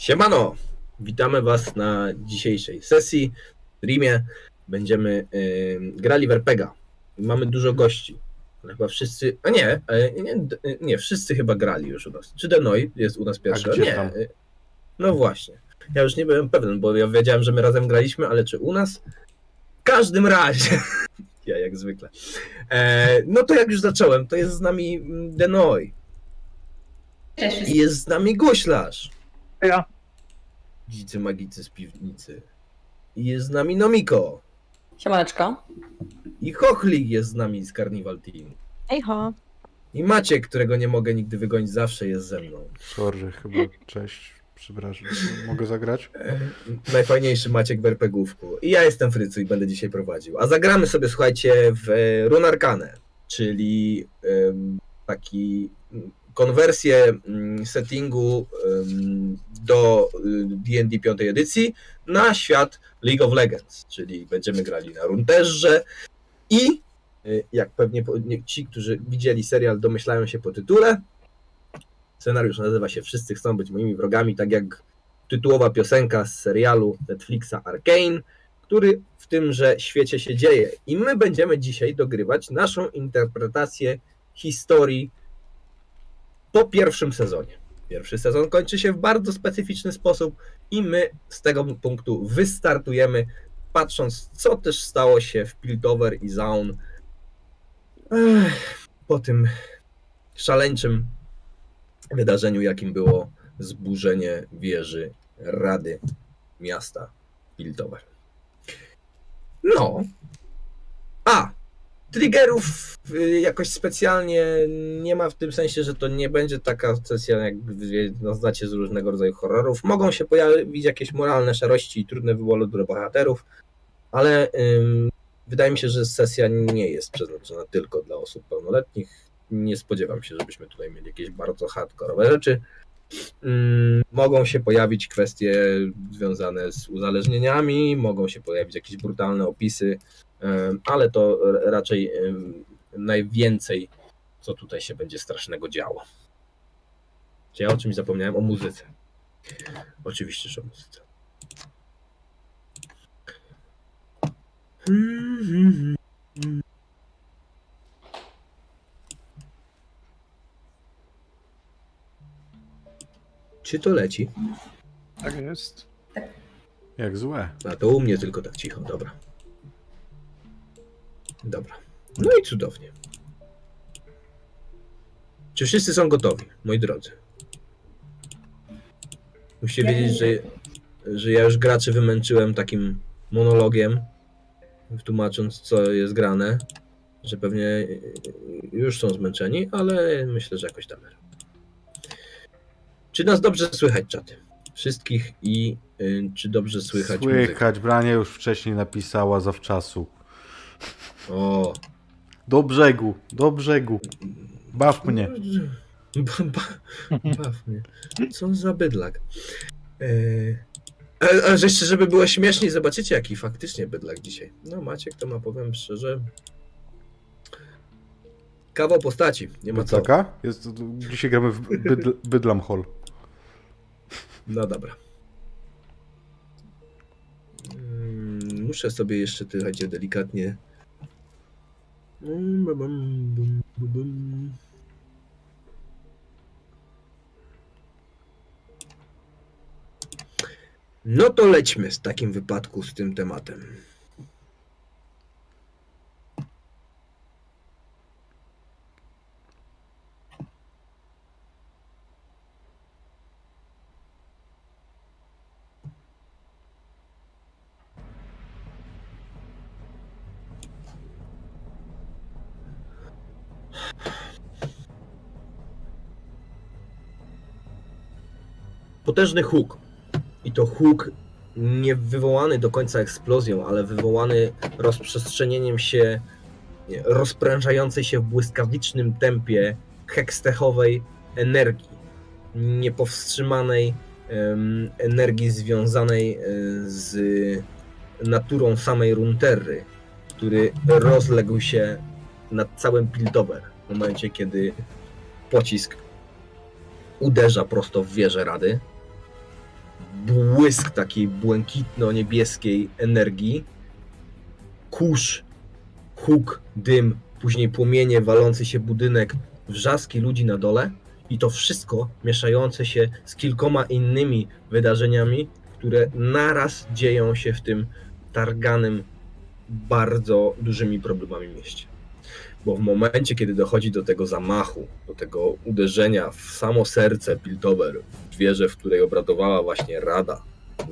Siemano! Witamy Was na dzisiejszej sesji, streamie. Będziemy y, grali w RPGa. Mamy dużo gości. Ale chyba wszyscy. A nie, e, nie, nie, wszyscy chyba grali już u nas. Czy Denoi jest u nas pierwszy? gdzie nie. tam? y, No właśnie. Ja już nie byłem pewien, bo ja wiedziałem, że my razem graliśmy, ale czy u nas? W każdym razie. Ja jak zwykle. E, no to jak już zacząłem, to jest z nami mm, Denoi. Cześć I jest z nami Goślarz. Ja. Dzicy magicy z piwnicy. I jest z nami Nomiko. Siemaneczko. I Chochlik jest z nami z Carnival Team. Ejho. I Maciek, którego nie mogę nigdy wygonić, zawsze jest ze mną. Sorry, chyba cześć. Przepraszam. Mogę zagrać? E, Najfajniejszy Maciek w RPGówku. I ja jestem Frycu i będę dzisiaj prowadził. A zagramy sobie, słuchajcie, w e, Runarkane, czyli em, taki konwersję mm, settingu em, do y, D&D 5 edycji na świat League of Legends, czyli będziemy grali na Runterze i y, jak pewnie ci, którzy widzieli serial domyślają się po tytule, scenariusz nazywa się Wszyscy chcą być moimi wrogami, tak jak tytułowa piosenka z serialu Netflixa Arcane, który w tymże świecie się dzieje. I my będziemy dzisiaj dogrywać naszą interpretację historii po pierwszym sezonie. Pierwszy sezon kończy się w bardzo specyficzny sposób i my z tego punktu wystartujemy, patrząc, co też stało się w Piltover i Zaun po tym szaleńczym wydarzeniu, jakim było zburzenie wieży Rady Miasta Piltover. No. A, triggerów y, jakoś specjalnie nie ma w tym sensie, że to nie będzie taka sesja, jak no, znacie z różnego rodzaju horrorów. Mogą się pojawić jakieś moralne szarości i trudne wybory dla bohaterów, ale ym, wydaje mi się, że sesja nie jest przeznaczona tylko dla osób pełnoletnich. Nie spodziewam się, żebyśmy tutaj mieli jakieś bardzo hardkorowe rzeczy. Mm, Mogą się pojawić kwestie związane z uzależnieniami, mogą się pojawić jakieś brutalne opisy, ale to raczej najwięcej, co tutaj się będzie strasznego działo. Czy ja o czymś zapomniałem? O muzyce. Oczywiście, że o muzyce. Czy to leci? Tak jest. Jak złe. A to u mnie tylko tak cicho, dobra. Dobra. No i cudownie. Czy wszyscy są gotowi, moi drodzy? Musicie Ja wiedzieć, że, że ja już graczy wymęczyłem takim monologiem, tłumacząc co jest grane, że pewnie już są zmęczeni, ale myślę, że jakoś damy. radę. Czy nas dobrze słychać, czaty? Wszystkich i y, czy dobrze słychać, muzykę? Słychać, Brania już wcześniej napisała zawczasu. O, Do brzegu, do brzegu. Baw mnie. Ba, ba, baw mnie. Co za bydlak. Eee, a, a że jeszcze, żeby było śmieszniej, zobaczycie, jaki faktycznie bydlak dzisiaj. No, Maciek to ma, powiem szczerze, kawał postaci. Nie ma co. Bydlaka? Jest, dzisiaj gramy w bydl, Bydlam Hall. No dobra. Mm, Muszę sobie jeszcze słuchajcie, delikatnie. Mm, bum, bum, bum, bum, bum. No to lećmy w takim wypadku z tym tematem. Potężny huk. I to huk nie wywołany do końca eksplozją, ale wywołany rozprzestrzenieniem się, rozprężającej się w błyskawicznym tempie hekstechowej energii. Niepowstrzymanej em, energii związanej e, z naturą samej Runterry, który rozległ się nad całym Piltover w momencie, kiedy pocisk uderza prosto w wieżę Rady. Błysk takiej błękitno-niebieskiej energii, kurz, huk, dym, później płomienie, walący się budynek, wrzaski ludzi na dole i to wszystko mieszające się z kilkoma innymi wydarzeniami, które naraz dzieją się w tym targanym bardzo dużymi problemami mieście. Bo w momencie, kiedy dochodzi do tego zamachu, do tego uderzenia w samo serce Piltover, w wieżę, w której obradowała właśnie Rada,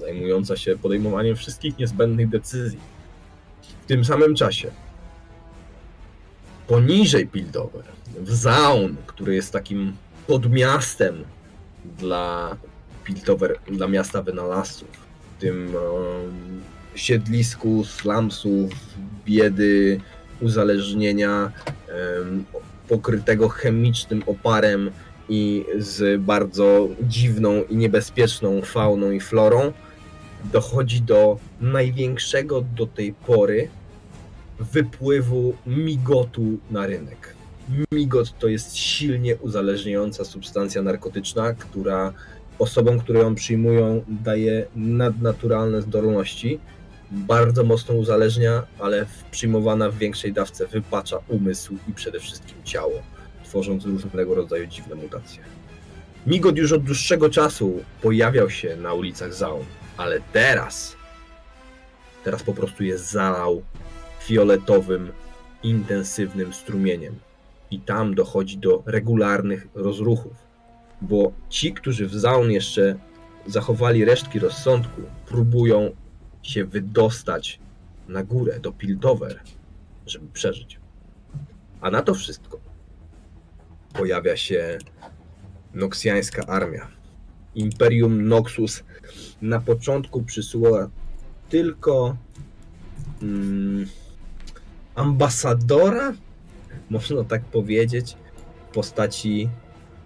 zajmująca się podejmowaniem wszystkich niezbędnych decyzji, w tym samym czasie poniżej Piltover, w Zaun, który jest takim podmiastem dla Piltover, dla miasta wynalazców, w tym um, siedlisku slumsów, biedy, uzależnienia, pokrytego chemicznym oparem i z bardzo dziwną i niebezpieczną fauną i florą, dochodzi do największego do tej pory wypływu migotu na rynek. Migot to jest silnie uzależniająca substancja narkotyczna, która osobom, które ją przyjmują, daje nadnaturalne zdolności. Bardzo mocno uzależnia, ale przyjmowana w większej dawce wypacza umysł i przede wszystkim ciało, tworząc różnego rodzaju dziwne mutacje. Migot już od dłuższego czasu pojawiał się na ulicach Zaun, ale teraz, teraz po prostu je zalał fioletowym, intensywnym strumieniem. I tam dochodzi do regularnych rozruchów, bo ci, którzy w Zaun jeszcze zachowali resztki rozsądku, próbują się wydostać na górę do Piltover, żeby przeżyć. A na to wszystko pojawia się noksjańska armia. Imperium Noxus na początku przysyła tylko mm, ambasadora, można tak powiedzieć, w postaci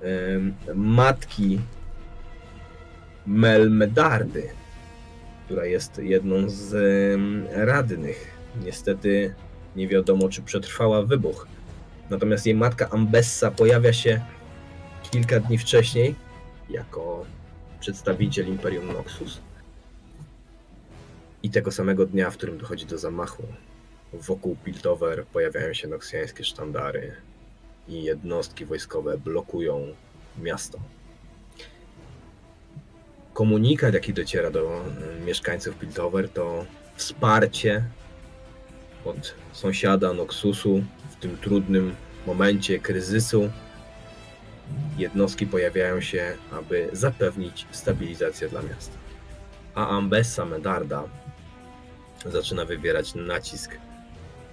em, matki Melmedardy, która jest jedną z radnych. Niestety nie wiadomo, czy przetrwała wybuch. Natomiast jej matka Ambessa pojawia się kilka dni wcześniej jako przedstawiciel Imperium Noxus. I tego samego dnia, w którym dochodzi do zamachu, wokół Piltover pojawiają się noksjańskie sztandary i jednostki wojskowe blokują miasto. Komunikat, jaki dociera do y, mieszkańców Piltover, to wsparcie od sąsiada Noxusu w tym trudnym momencie kryzysu. Jednostki pojawiają się, aby zapewnić stabilizację dla miasta. A Ambessa Medarda zaczyna wywierać nacisk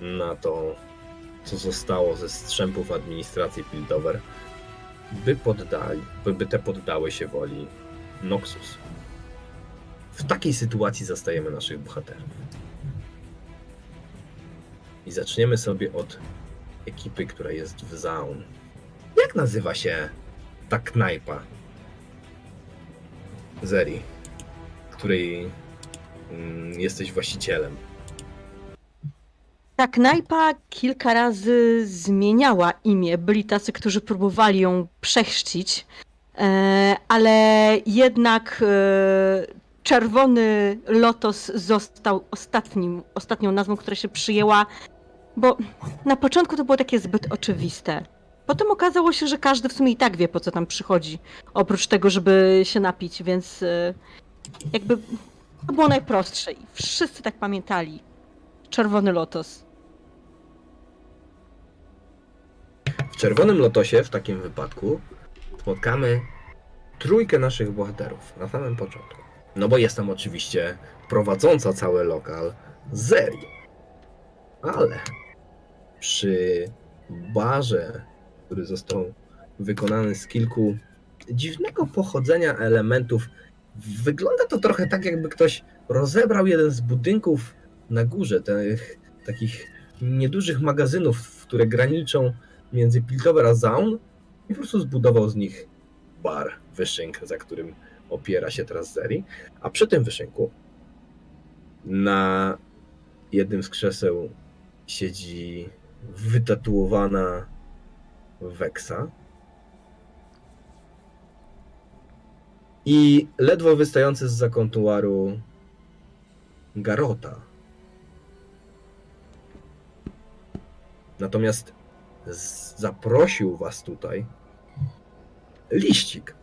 na to, co zostało ze strzępów administracji Piltover, by poddali, by te poddały się woli Noxus. W takiej sytuacji zastajemy naszych bohaterów. I zaczniemy sobie od ekipy, która jest w Zaun. Jak nazywa się ta knajpa? Zeri, której mm, jesteś właścicielem. Ta knajpa kilka razy zmieniała imię. Byli tacy, którzy próbowali ją przechrzcić, ale jednak e, Czerwony Lotos został ostatnim, ostatnią nazwą, która się przyjęła, bo na początku to było takie zbyt oczywiste. Potem okazało się, że każdy w sumie i tak wie, po co tam przychodzi, oprócz tego, żeby się napić, więc e, jakby to było najprostsze i wszyscy tak pamiętali. Czerwony Lotos. W Czerwonym Lotosie w takim wypadku spotkamy trójkę naszych bohaterów na samym początku. No bo jest tam oczywiście prowadząca cały lokal Zeri. Ale przy barze, który został wykonany z kilku dziwnego pochodzenia elementów, wygląda to trochę tak, jakby ktoś rozebrał jeden z budynków na górze, tych takich niedużych magazynów, które graniczą między Piltover a Zaun i po prostu zbudował z nich bar, wyszynk, za którym opiera się teraz Zeri. A przy tym wyszynku na jednym z krzeseł siedzi wytatuowana Weksa. i ledwo wystający z zakontuaru Garota. Natomiast zaprosił was tutaj liścik.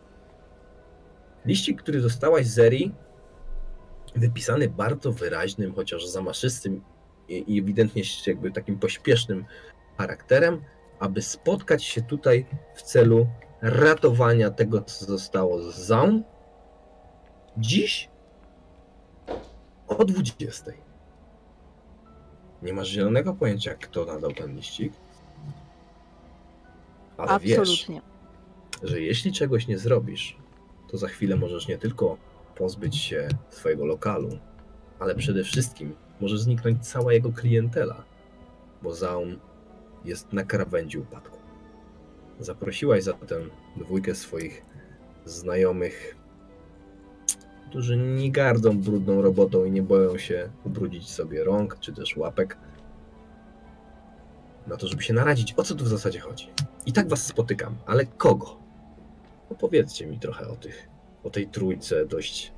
Liścik, który dostałaś z Eri, wypisany bardzo wyraźnym, chociaż zamaszystym i, ewidentnie jakby takim pośpiesznym charakterem, aby spotkać się tutaj w celu ratowania tego, co zostało z Zaun dziś o 20. Nie masz zielonego pojęcia, kto nadał ten liścik, ale wiesz, Absolutnie. Że jeśli czegoś nie zrobisz, to za chwilę możesz nie tylko pozbyć się swojego lokalu, ale przede wszystkim może zniknąć cała jego klientela, bo Zaum jest na krawędzi upadku. Zaprosiłaś zatem dwójkę swoich znajomych, którzy nie gardzą brudną robotą i nie boją się ubrudzić sobie rąk czy też łapek, na to, żeby się naradzić, o co tu w zasadzie chodzi. I tak was spotykam, ale kogo? Opowiedzcie mi trochę o tych, o tej trójce dość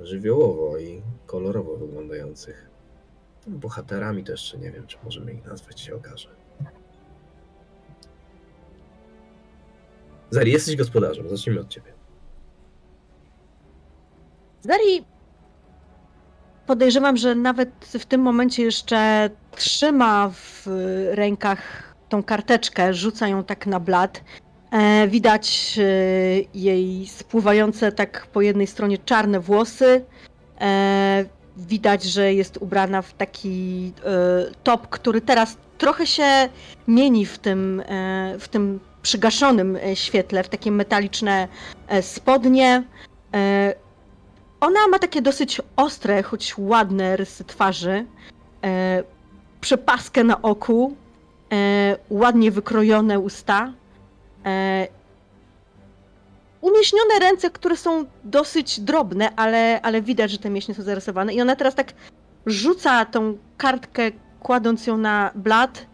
żywiołowo i kolorowo wyglądających. Bohaterami to jeszcze nie wiem, czy możemy ich nazwać, się okaże. Zari, jesteś gospodarzem, zacznijmy od ciebie. Zari podejrzewam, że nawet w tym momencie jeszcze trzyma w rękach tą karteczkę, rzuca ją tak na blat. E, widać e, jej spływające tak po jednej stronie czarne włosy. E, widać, że jest ubrana w taki top, który teraz trochę się mieni w tym, w tym przygaszonym świetle, w takie metaliczne spodnie. Ona ma takie dosyć ostre, choć ładne rysy twarzy, przepaskę na oku, ładnie wykrojone usta, e, umieśnione ręce, które są dosyć drobne, ale, ale widać, że te mięśnie są zarysowane. I ona teraz tak rzuca tą kartkę, kładąc ją na blat,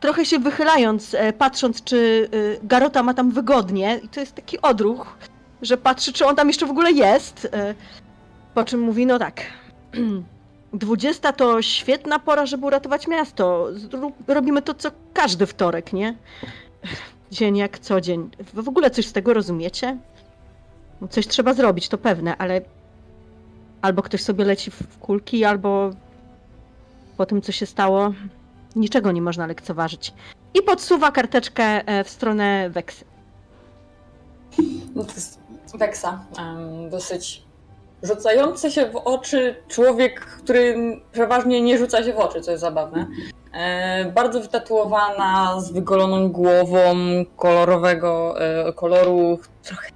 trochę się wychylając, e, patrząc, czy e, Garota ma tam wygodnie. I to jest taki odruch, że patrzy, czy on tam jeszcze w ogóle jest. e, Po czym mówi, no tak. 20 to świetna pora, żeby uratować miasto. Robimy to co każdy wtorek, nie? Dzień jak co dzień. W ogóle coś z tego rozumiecie? No Coś trzeba zrobić, to pewne, ale albo ktoś sobie leci w kulki, albo po tym, co się stało, niczego nie można lekceważyć. I podsuwa karteczkę e, w stronę Weksy. No to jest Weksa. dosyć rzucający się w oczy człowiek, który przeważnie nie rzuca się w oczy, co jest zabawne. E, bardzo wytatuowana, z wygoloną głową, kolorowego e, koloru trochę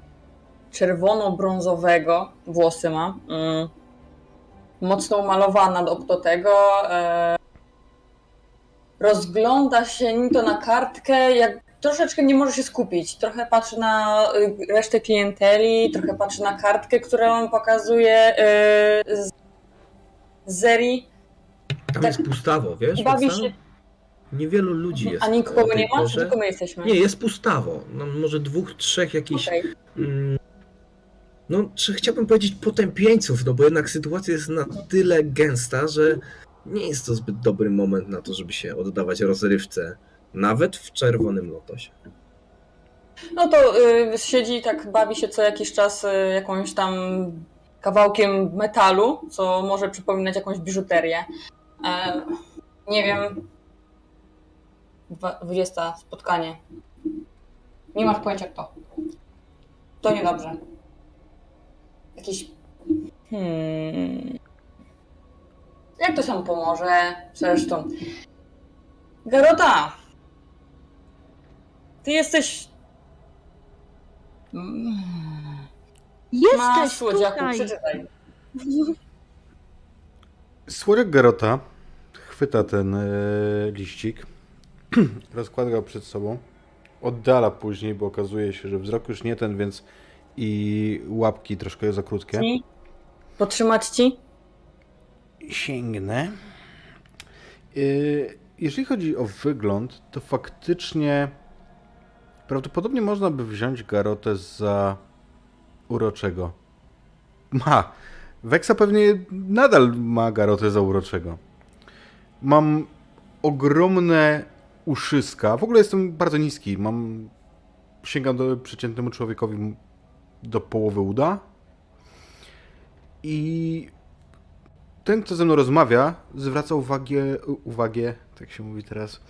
czerwono-brązowego. Włosy ma. Mm. Mocno umalowana do, tego. E, rozgląda się ni to na kartkę, jak troszeczkę nie może się skupić. Trochę patrzy na y, resztę klienteli, trochę patrzy na kartkę, którą pokazuje y, z- Zeri. Tam Tak. jest pustawo, wiesz? Bawi się. Niewielu ludzi jest. A nikogo nie ma? Czy tylko my jesteśmy? Nie, jest pustawo. No, może dwóch, trzech jakichś. Okej. Mm, no, czy chciałbym powiedzieć potępieńców, no bo jednak sytuacja jest na tyle gęsta, że nie jest to zbyt dobry moment na to, żeby się oddawać rozrywce, nawet w czerwonym lotosie. No to y, siedzi i tak bawi się co jakiś czas y, jakąś tam kawałkiem metalu, co może przypominać jakąś biżuterię. E, nie wiem. Dwa- 20 spotkanie. Nie masz pojęcia kto. To niedobrze. Jakiś. Hmm. Jak to się pomoże? Zresztą. Garota! Ty jesteś. Mm. Masz, Jesteś słodziaku, tutaj! przeczytaj. Słodek Garota chwyta ten e, liścik, rozkłada go przed sobą, oddala później, bo okazuje się, że wzrok już nie ten, więc i łapki troszkę za krótkie. Ci? Potrzymać ci? Sięgnę. Y, Jeżeli chodzi o wygląd, to faktycznie prawdopodobnie można by wziąć Garotę za uroczego. Ma. Weksa pewnie nadal ma Garotę za uroczego. Mam ogromne uszyska. W ogóle jestem bardzo niski. Mam. Sięgam do przeciętnemu człowiekowi do połowy uda. I ten, kto ze mną rozmawia, zwraca uwagę, uwagę, tak się mówi teraz,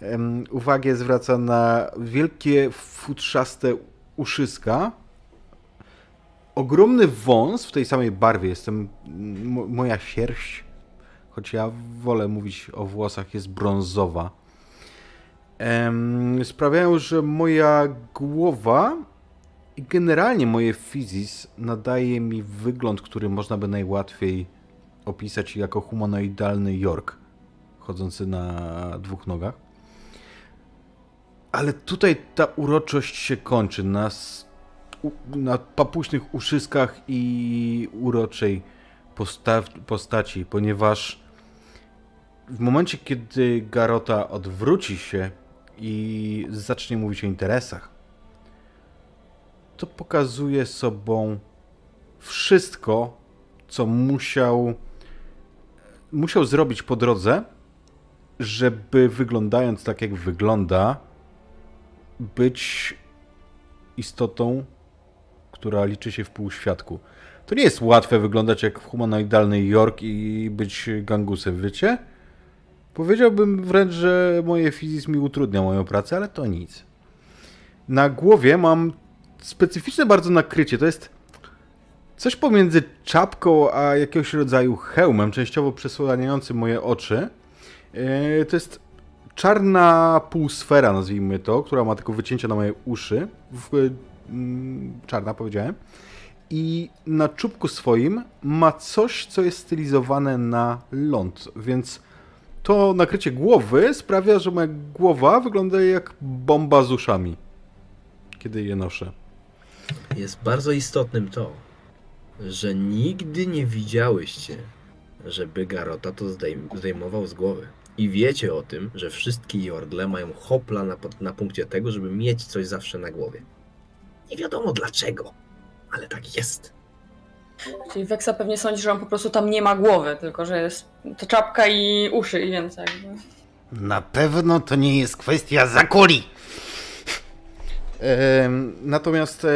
um, uwagę zwraca na wielkie, futrzaste uszyska, ogromny wąs w tej samej barwie, jestem, moja sierść, choć ja wolę mówić o włosach, jest brązowa, um, sprawiają, że moja głowa i generalnie moje fizis nadaje mi wygląd, który można by najłatwiej opisać jako humanoidalny York, chodzący na dwóch nogach. Ale tutaj ta uroczość się kończy na, na papuśnych uszyskach i uroczej postaci, ponieważ w momencie, kiedy Garota odwróci się i zacznie mówić o interesach, to pokazuje sobą wszystko, co musiał musiał zrobić po drodze, żeby wyglądając tak, jak wygląda, być istotą, która liczy się w półświadku. To nie jest łatwe wyglądać jak humanoidalny York i być gangusem, wiecie? Powiedziałbym wręcz, że moje fizizm mi utrudnia moją pracę, ale to nic. Na głowie mam specyficzne bardzo nakrycie. To jest Coś pomiędzy czapką a jakiegoś rodzaju hełmem, częściowo przesłaniającym moje oczy. E, to jest czarna półsfera, nazwijmy to, która ma tylko wycięcia na moje uszy. Mm, czarna, powiedziałem. I na czubku swoim ma coś, co jest stylizowane na ląd, więc to nakrycie głowy sprawia, że moja głowa wygląda jak bomba z uszami, kiedy je noszę. Jest bardzo istotnym to, że nigdy nie widziałyście, żeby Garota to zdejmował z głowy. I wiecie o tym, że wszystkie Jordle mają hopla na, na punkcie tego, żeby mieć coś zawsze na głowie. Nie wiadomo dlaczego, ale tak jest. Czyli Weksa pewnie sądzi, że on po prostu tam nie ma głowy, tylko że jest to czapka i uszy i więcej. Na pewno to nie jest kwestia zakuli. E, natomiast e,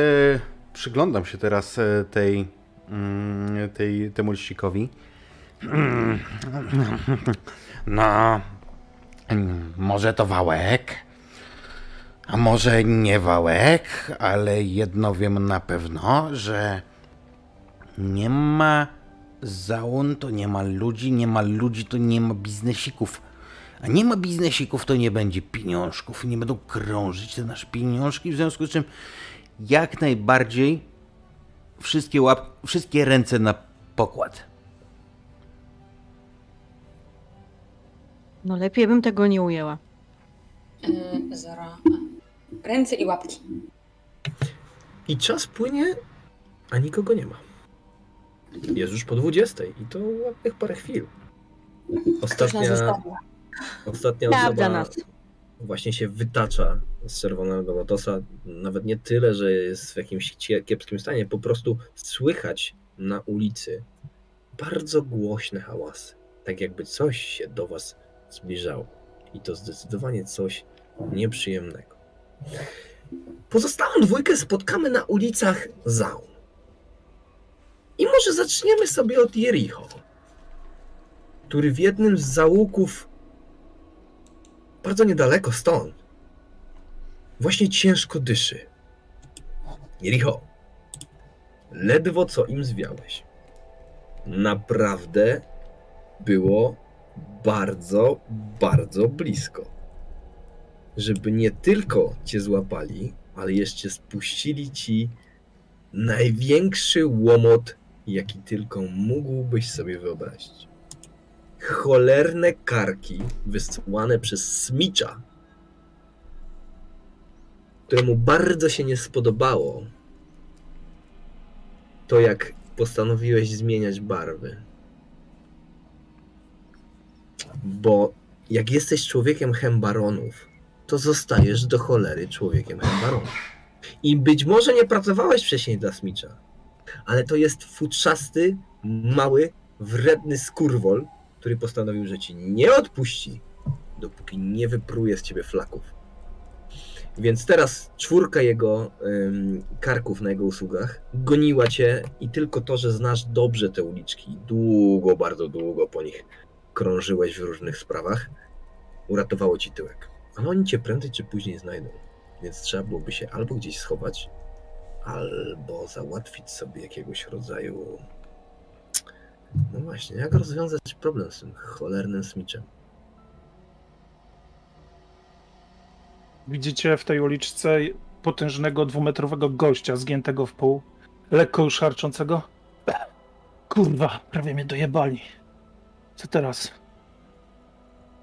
przyglądam się teraz e, tej tej, temu liścikowi. No, może to wałek, a może nie wałek, ale jedno wiem na pewno, że nie ma załon, to nie ma ludzi, nie ma ludzi, to nie ma biznesików. A nie ma biznesików, to nie będzie pieniążków, nie będą krążyć te nasze pieniążki, w związku z czym jak najbardziej wszystkie, łap, wszystkie ręce na pokład. No lepiej bym tego nie ujęła. Yy, zero. Ręce i łapki. I czas płynie, a nikogo nie ma. Jest już po 20 i to ładnych parę chwil. Ostatnia, ostatnia osoba nas. Właśnie się wytacza z czerwonego lotosa. Nawet nie tyle, że jest w jakimś kiepskim stanie, po prostu słychać na ulicy bardzo głośne hałasy. Tak jakby coś się do was zbliżało. I to zdecydowanie coś nieprzyjemnego. Pozostałą dwójkę spotkamy na ulicach Zaun. I może zaczniemy sobie od Jericho, który w jednym z załuków bardzo niedaleko stąd właśnie ciężko dyszy. Jericho, ledwo co im zwiałeś. Naprawdę było bardzo, bardzo blisko. Żeby nie tylko cię złapali, ale jeszcze spuścili ci największy łomot, jaki tylko mógłbyś sobie wyobrazić. Cholerne karki wysłane przez smicza, któremu bardzo się nie spodobało to, jak postanowiłeś zmieniać barwy. Bo jak jesteś człowiekiem hembaronów, to zostajesz do cholery człowiekiem hembaronów. I być może nie pracowałeś wcześniej dla Smicza, ale to jest futrzasty, mały, wredny skurwol, który postanowił, że ci nie odpuści, dopóki nie wypruje z ciebie flaków. Więc teraz czwórka jego ym, karków na jego usługach goniła cię i tylko to, że znasz dobrze te uliczki, długo, bardzo długo po nich krążyłeś w różnych sprawach, uratowało ci tyłek. Ale oni cię prędzej czy później znajdą. Więc trzeba byłoby się albo gdzieś schować, albo załatwić sobie jakiegoś rodzaju. No właśnie, jak rozwiązać problem z tym cholernym smiczem? Widzicie w tej uliczce potężnego dwumetrowego gościa zgiętego w pół, lekko już harczącego? Kurwa, prawie mnie dojebali. Co teraz?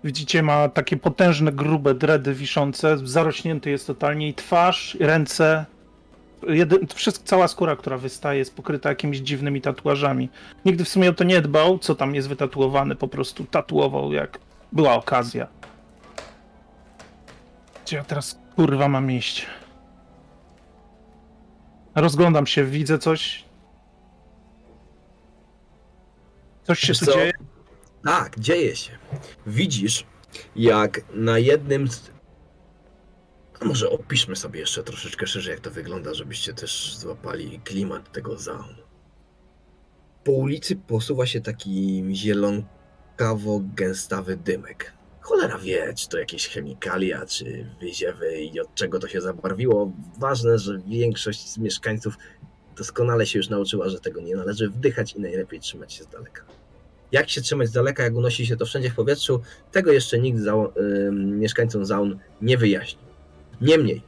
Widzicie, ma takie potężne, grube dredy wiszące, zarośnięty jest totalnie i twarz, i ręce. Jedy, wszystko, cała skóra, która wystaje, jest pokryta jakimiś dziwnymi tatuażami. Nigdy w sumie o to nie dbał, co tam jest wytatuowane, po prostu tatuował, jak była okazja. Gdzie ja teraz kurwa mam iść? Rozglądam się, widzę coś. Coś się tu co? dzieje? Tak, dzieje się. Widzisz, jak na jednym z. Może opiszmy sobie jeszcze troszeczkę szerzej, jak to wygląda, żebyście też złapali klimat tego zaun. Po ulicy posuwa się taki zielonkawo-gęstawy dymek. Cholera wie, czy to jakieś chemikalia, czy wyziewy i od czego to się zabarwiło. Ważne, że większość z mieszkańców doskonale się już nauczyła, że tego nie należy wdychać i najlepiej trzymać się z daleka. Jak się trzymać z daleka, jak unosi się to wszędzie w powietrzu, tego jeszcze nikt y, mieszkańcom Zaun nie wyjaśnił. Niemniej,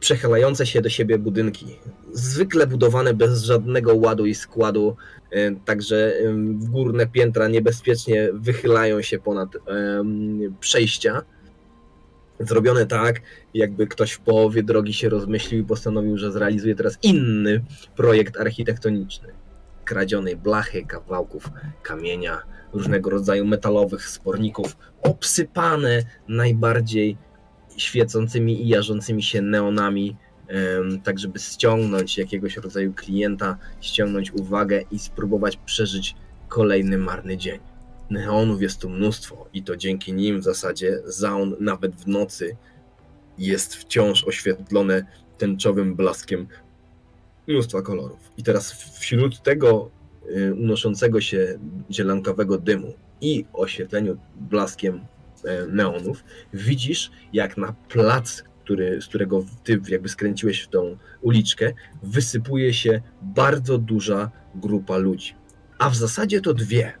przechylające się do siebie budynki, zwykle budowane bez żadnego ładu i składu, y, także górne piętra niebezpiecznie wychylają się ponad przejścia. Zrobione tak, jakby ktoś w połowie drogi się rozmyślił i postanowił, że zrealizuje teraz inny projekt architektoniczny kradzionej blachy, kawałków kamienia, różnego rodzaju metalowych sporników, obsypane najbardziej świecącymi i jarzącymi się neonami, tak żeby ściągnąć jakiegoś rodzaju klienta, ściągnąć uwagę i spróbować przeżyć kolejny marny dzień. Neonów jest tu mnóstwo i to dzięki nim w zasadzie zaun nawet w nocy jest wciąż oświetlone tęczowym blaskiem mnóstwa kolorów. I teraz wśród tego y, unoszącego się zielankowego dymu i oświetleniu blaskiem neonów, widzisz jak na plac, który, z którego ty jakby skręciłeś w tą uliczkę, wysypuje się bardzo duża grupa ludzi. A w zasadzie to dwie.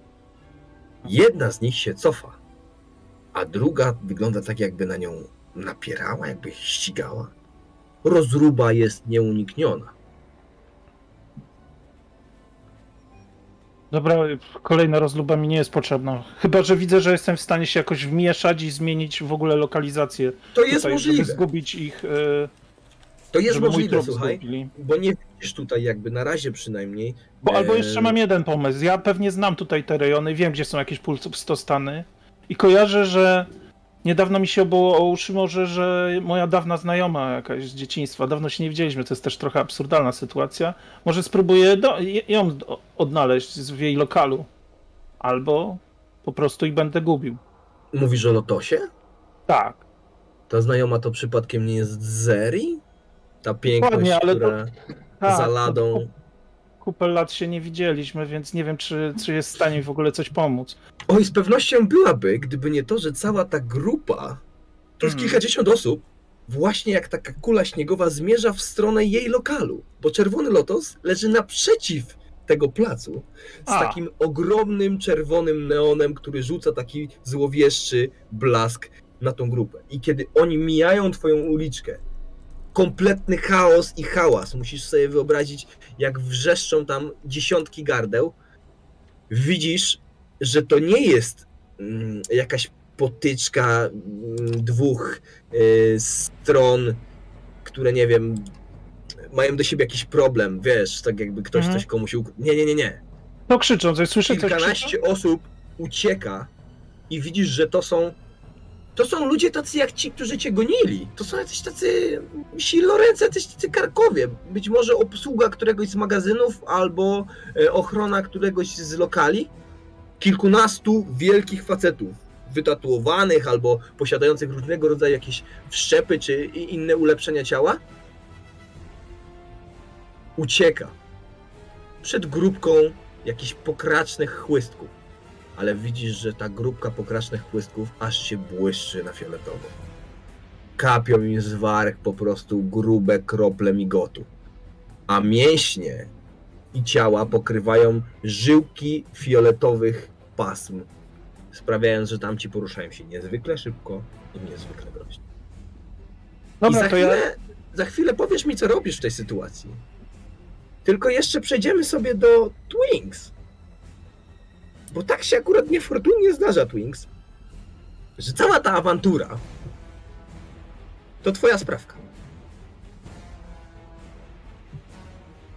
Jedna z nich się cofa, a druga wygląda tak, jakby na nią napierała, jakby ścigała. Rozruba jest nieunikniona. Dobra, kolejna rozluba mi nie jest potrzebna. Chyba, że widzę, że jestem w stanie się jakoś wmieszać i zmienić w ogóle lokalizację. To jest tutaj, możliwe. Żeby zgubić ich, e, To jest możliwe, słuchaj, zgubili. bo nie widzisz tutaj jakby na razie przynajmniej. Bo, albo e, jeszcze mam jeden pomysł. Ja pewnie znam tutaj te rejony, wiem, gdzie są jakieś pustostany i kojarzę, że niedawno mi się obało o uszy może, że moja dawna znajoma jakaś z dzieciństwa, dawno się nie widzieliśmy, to jest też trochę absurdalna sytuacja, może spróbuję do, ją odnaleźć w jej lokalu. Albo po prostu ich będę gubił. Mówisz o Lotosie? Tak. Ta znajoma to przypadkiem nie jest Zeri? Ta piękność, ale to- która tak za ladą... kup- Kupę lat się nie widzieliśmy, więc nie wiem, czy, czy jest w stanie mi w ogóle coś pomóc. Oj, z pewnością byłaby, gdyby nie to, że cała ta grupa, to jest Mhm. kilkadziesiąt osób, właśnie jak taka kula śniegowa zmierza w stronę jej lokalu, bo Czerwony Lotos leży naprzeciw tego placu z A. takim ogromnym czerwonym neonem, który rzuca taki złowieszczy blask na tą grupę. I kiedy oni mijają twoją uliczkę, kompletny chaos i hałas. Musisz sobie wyobrazić, jak wrzeszczą tam dziesiątki gardeł. Widzisz, że to nie jest mm, jakaś potyczka mm, dwóch y, stron, które nie wiem, mają do siebie jakiś problem, wiesz, tak jakby ktoś Mhm. coś komuś. Nie, nie, nie, nie. To krzyczą, coś słyszę, coś krzyczą? Kilkanaście osób ucieka i widzisz, że to są To są ludzie tacy jak ci, którzy cię gonili. To są jacyś tacy siloręce, jacyś tacy karkowie. Być może obsługa któregoś z magazynów albo e, ochrona któregoś z lokali. Kilkunastu wielkich facetów, wytatuowanych albo posiadających różnego rodzaju jakieś wszczepy czy inne ulepszenia ciała. Ucieka przed grupką jakichś pokracznych chłystków ale widzisz, że ta grupka pokracznych chłystków aż się błyszczy na fioletowo. Kapią im z warg po prostu grube krople migotu, a mięśnie i ciała pokrywają żyłki fioletowych pasm, sprawiając, że tamci poruszają się niezwykle szybko i niezwykle groźnie. I Dobra, za to chwilę, ja... za chwilę powiesz mi, co robisz w tej sytuacji. Tylko jeszcze przejdziemy sobie do Twinks. Bo tak się akurat niefortunnie zdarza, Twinks, że cała ta awantura to twoja sprawka.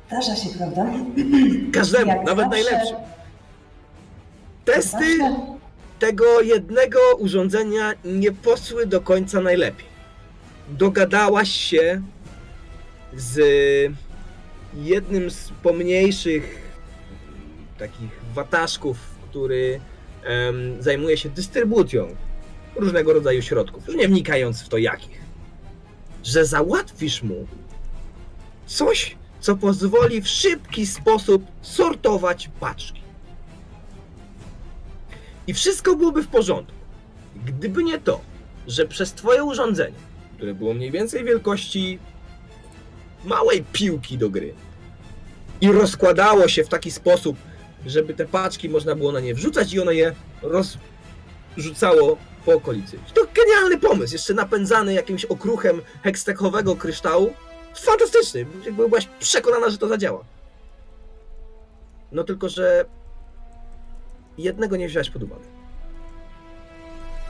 Zdarza się, prawda? Każdemu, Jak nawet zawsze. najlepszym. Testy Zawsze. tego jednego urządzenia nie poszły do końca najlepiej. Dogadałaś się z jednym z pomniejszych takich wataszków, który em, zajmuje się dystrybucją różnego rodzaju środków, już nie wnikając w to jakich, że załatwisz mu coś, co pozwoli w szybki sposób sortować paczki. I wszystko byłoby w porządku. Gdyby nie to, że przez twoje urządzenie, które było mniej więcej wielkości małej piłki do gry i rozkładało się w taki sposób, żeby te paczki można było na nie wrzucać i one je rozrzucało po okolicy. To genialny pomysł, jeszcze napędzany jakimś okruchem hextekowego kryształu. Fantastyczny, jakby byłaś przekonana, że to zadziała. No tylko, że jednego nie wziąłeś pod uwagę.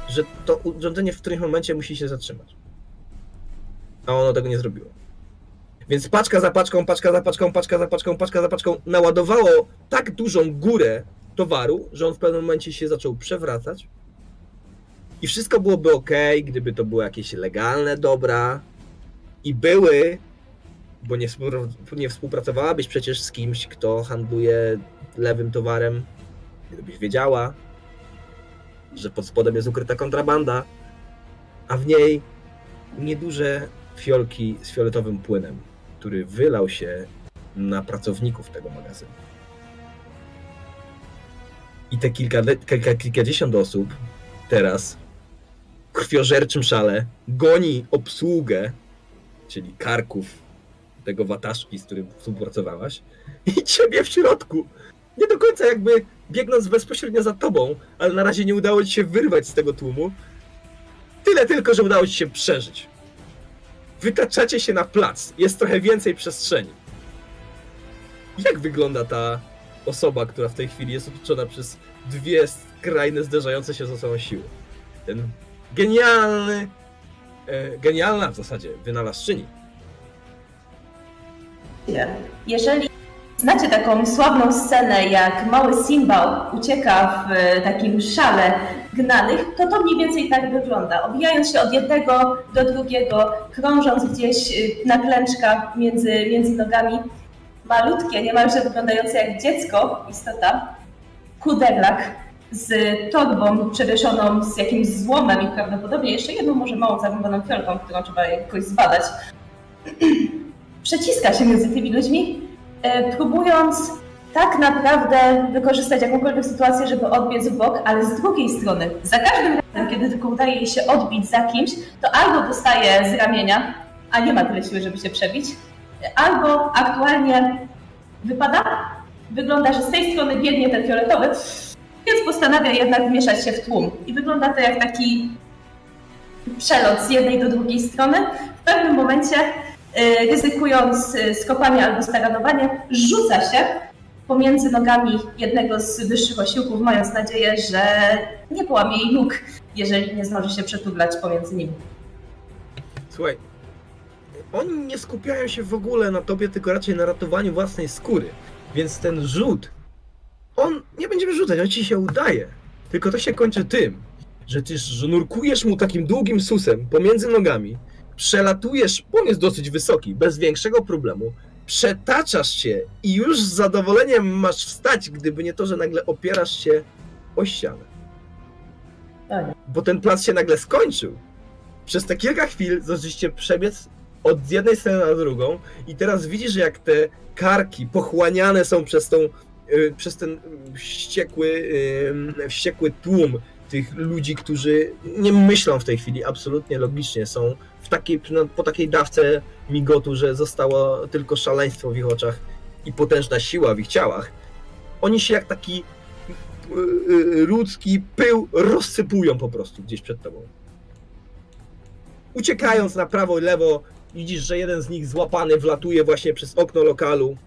Że to urządzenie w którymś momencie musi się zatrzymać. A ono tego nie zrobiło. Więc paczka za paczką, paczka za paczką, paczka za paczką, paczka za paczką naładowało tak dużą górę towaru, że on w pewnym momencie się zaczął przewracać. I wszystko byłoby ok, gdyby to były jakieś legalne dobra. I były, bo nie, nie współpracowałabyś przecież z kimś, kto handluje lewym towarem, gdybyś wiedziała, że pod spodem jest ukryta kontrabanda, a w niej nieduże fiolki z fioletowym płynem, który wylał się na pracowników tego magazynu. I te kilka, kilka, kilkadziesiąt osób teraz w krwiożerczym szale goni obsługę, czyli karków tego wataszki, z którym współpracowałaś i ciebie w środku. Nie do końca jakby biegnąc bezpośrednio za tobą, ale na razie nie udało ci się wyrwać z tego tłumu. Tyle tylko, że udało ci się przeżyć. Wytaczacie się na plac. Jest trochę więcej przestrzeni. Jak wygląda ta osoba, która w tej chwili jest otoczona przez dwie skrajne, zderzające się ze sobą siły? Ten genialny, e, genialna w zasadzie wynalazczyni. Jeżeli znacie taką sławną scenę, jak mały Simba ucieka w e, takim szale gnanych, to to mniej więcej tak wygląda. Obijając się od jednego do drugiego, krążąc gdzieś e, na klęczkach między, między nogami, malutkie, niemalże wyglądające jak dziecko, istota, kuderlak z torbą przewieszoną z jakimś złomem i prawdopodobnie jeszcze jedną może małą zarąbaną fiolką, którą trzeba jakoś zbadać. Przeciska się między tymi ludźmi, próbując tak naprawdę wykorzystać jakąkolwiek sytuację, żeby odbiec w bok, ale z drugiej strony, za każdym razem, kiedy tylko udaje jej się odbić za kimś, to albo dostaje z ramienia, a nie ma tyle siły, żeby się przebić, albo aktualnie wypada. Wygląda, że z tej strony biegnie ten fioletowy, więc postanawia jednak wmieszać się w tłum. I wygląda to jak taki przelot z jednej do drugiej strony. W pewnym momencie, ryzykując y, skopanie albo staranowanie, rzuca się pomiędzy nogami jednego z wyższych osiłków, mając nadzieję, że nie połamie jej nóg, jeżeli nie zdąży się przetublać pomiędzy nimi. Słuchaj, oni nie skupiają się w ogóle na tobie, tylko raczej na ratowaniu własnej skóry. Więc ten rzut, on nie będziemy rzucać, on ci się udaje. Tylko to się kończy tym, że ty żnurkujesz mu takim długim susem pomiędzy nogami, przelatujesz, bo on jest dosyć wysoki, bez większego problemu, przetaczasz się i już z zadowoleniem masz wstać, gdyby nie to, że nagle opierasz się o ścianę. Nie. Bo ten plac się nagle skończył. Przez te kilka chwil zaczęliście przebiec od jednej strony na drugą i teraz widzisz, jak te karki pochłaniane są przez tą, y, przez ten wściekły, y, wściekły tłum tych ludzi, którzy nie myślą w tej chwili absolutnie logicznie, są w takiej, no, po takiej dawce migotu, że zostało tylko szaleństwo w ich oczach i potężna siła w ich ciałach. Oni się jak taki y, y, ludzki pył rozsypują po prostu gdzieś przed tobą. Uciekając na prawo i lewo, widzisz, że jeden z nich złapany wlatuje właśnie przez okno lokalu.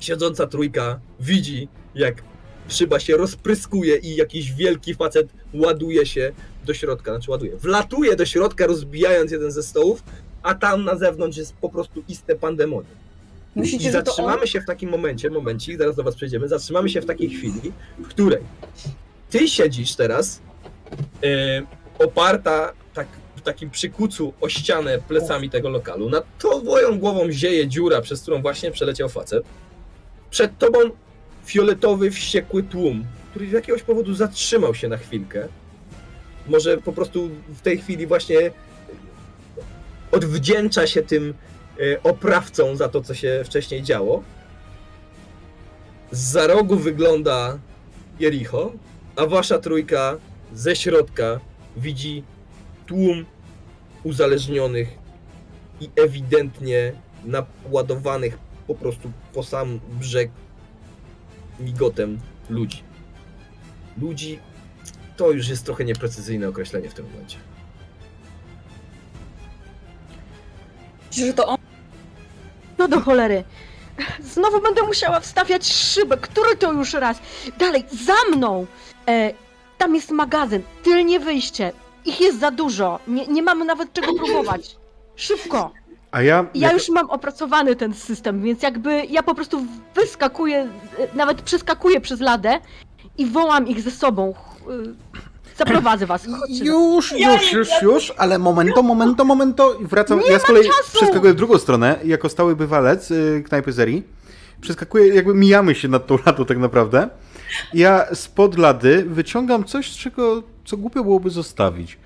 Siedząca trójka widzi, jak szyba się rozpryskuje i jakiś wielki facet ładuje się do środka, znaczy ładuje, wlatuje do środka, rozbijając jeden ze stołów, a tam na zewnątrz jest po prostu iste pandemonium. Myślicie, I to on? zatrzymamy się w takim momencie, momencik, zaraz do was przejdziemy, zatrzymamy się w takiej chwili, w której ty siedzisz teraz e, oparta tak, w takim przykucu o ścianę plecami tego lokalu. Nad twoją głową zieje dziura, przez którą właśnie przeleciał facet. Przed tobą fioletowy, wściekły tłum, który z jakiegoś powodu zatrzymał się na chwilkę. Może po prostu w tej chwili właśnie odwdzięcza się tym e, oprawcom za to, co się wcześniej działo. Za rogu wygląda Jericho, a wasza trójka ze środka widzi tłum uzależnionych i ewidentnie naładowanych po prostu po sam brzeg migotem ludzi. Ludzi to już jest trochę nieprecyzyjne określenie w tym momencie. Myślicie, że to on? No do cholery. Znowu będę musiała wstawiać szybę. Który to już raz? Dalej, za mną! E, tam jest magazyn, tylnie wyjście. Ich jest za dużo. Nie, nie mamy nawet czego próbować. Szybko! A ja... Ja jak- już mam opracowany ten system, więc jakby ja po prostu wyskakuję, e, nawet przeskakuję przez ladę i wołam ich ze sobą. Y, Zaprowadzę was. Chodźcie. Już, już, już, już, ale momento, momento, momento i wracam. Nie ja z kolei czasu! przeskakuję w drugą stronę, jako stały bywalec y, knajpy Zeri. Przeskakuję, jakby mijamy się nad tą ladą tak naprawdę. Ja spod lady wyciągam coś, z czego, co głupio byłoby zostawić.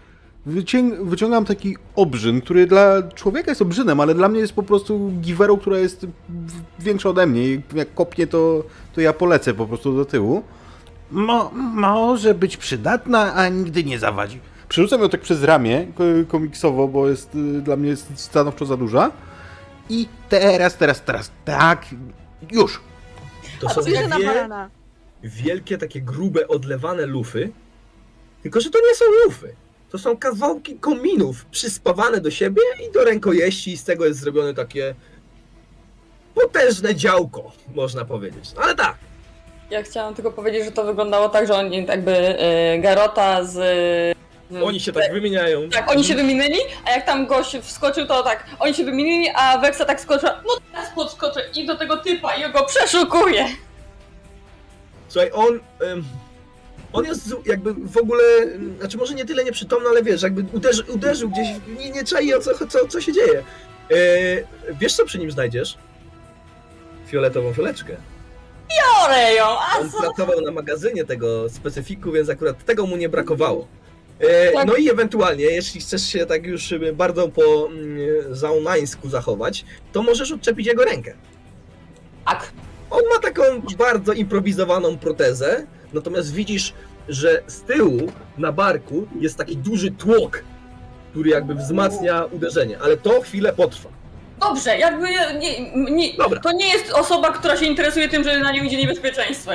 Wyciąg, wyciągam taki obrzyn, który dla człowieka jest obrzynem, ale dla mnie jest po prostu giwerą, która jest większa ode mnie. I Jak kopnie, to, to ja polecę po prostu do tyłu. Mo, może być przydatna, a nigdy nie zawadzi. Przerzucam ją tak przez ramię ko- komiksowo, bo jest y, dla mnie jest stanowczo za duża. I teraz, teraz, teraz, tak, już. To są barana. wielkie, takie grube, odlewane lufy. Tylko, że to nie są lufy. To są kawałki kominów przyspawane do siebie i do rękojeści i z tego jest zrobione takie potężne działko, można powiedzieć. No ale tak, Ja chciałam tylko powiedzieć, że to wyglądało tak, że oni jakby y, Garota z... oni się tak wymieniają. Tak, oni się wymienili, a jak tam gość wskoczył, to tak, oni się wymienili, a Wexa tak skoczyła, no teraz podskoczę i do tego typa i go przeszukuję. Słuchaj, on. on jest jakby w ogóle. Znaczy, może nie tyle nieprzytomny, ale wiesz, jakby uderzy, uderzył gdzieś. Nie, nie czai o co, co, co się dzieje. E, wiesz, co przy nim znajdziesz? Fioletową fioleczkę. Biorę ją, a On co? pracował na magazynie tego specyfiku, więc akurat tego mu nie brakowało. E, Tak. No i ewentualnie, jeśli chcesz się tak już e, bardzo po mm, zaunańsku zachować, to możesz odczepić jego rękę. Tak. On ma taką bardzo improwizowaną protezę, natomiast widzisz, że z tyłu na barku jest taki duży tłok, który jakby wzmacnia uderzenie, ale to chwilę potrwa. Dobrze, jakby nie, nie, Dobra. to nie jest osoba, która się interesuje tym, że na nią idzie niebezpieczeństwo.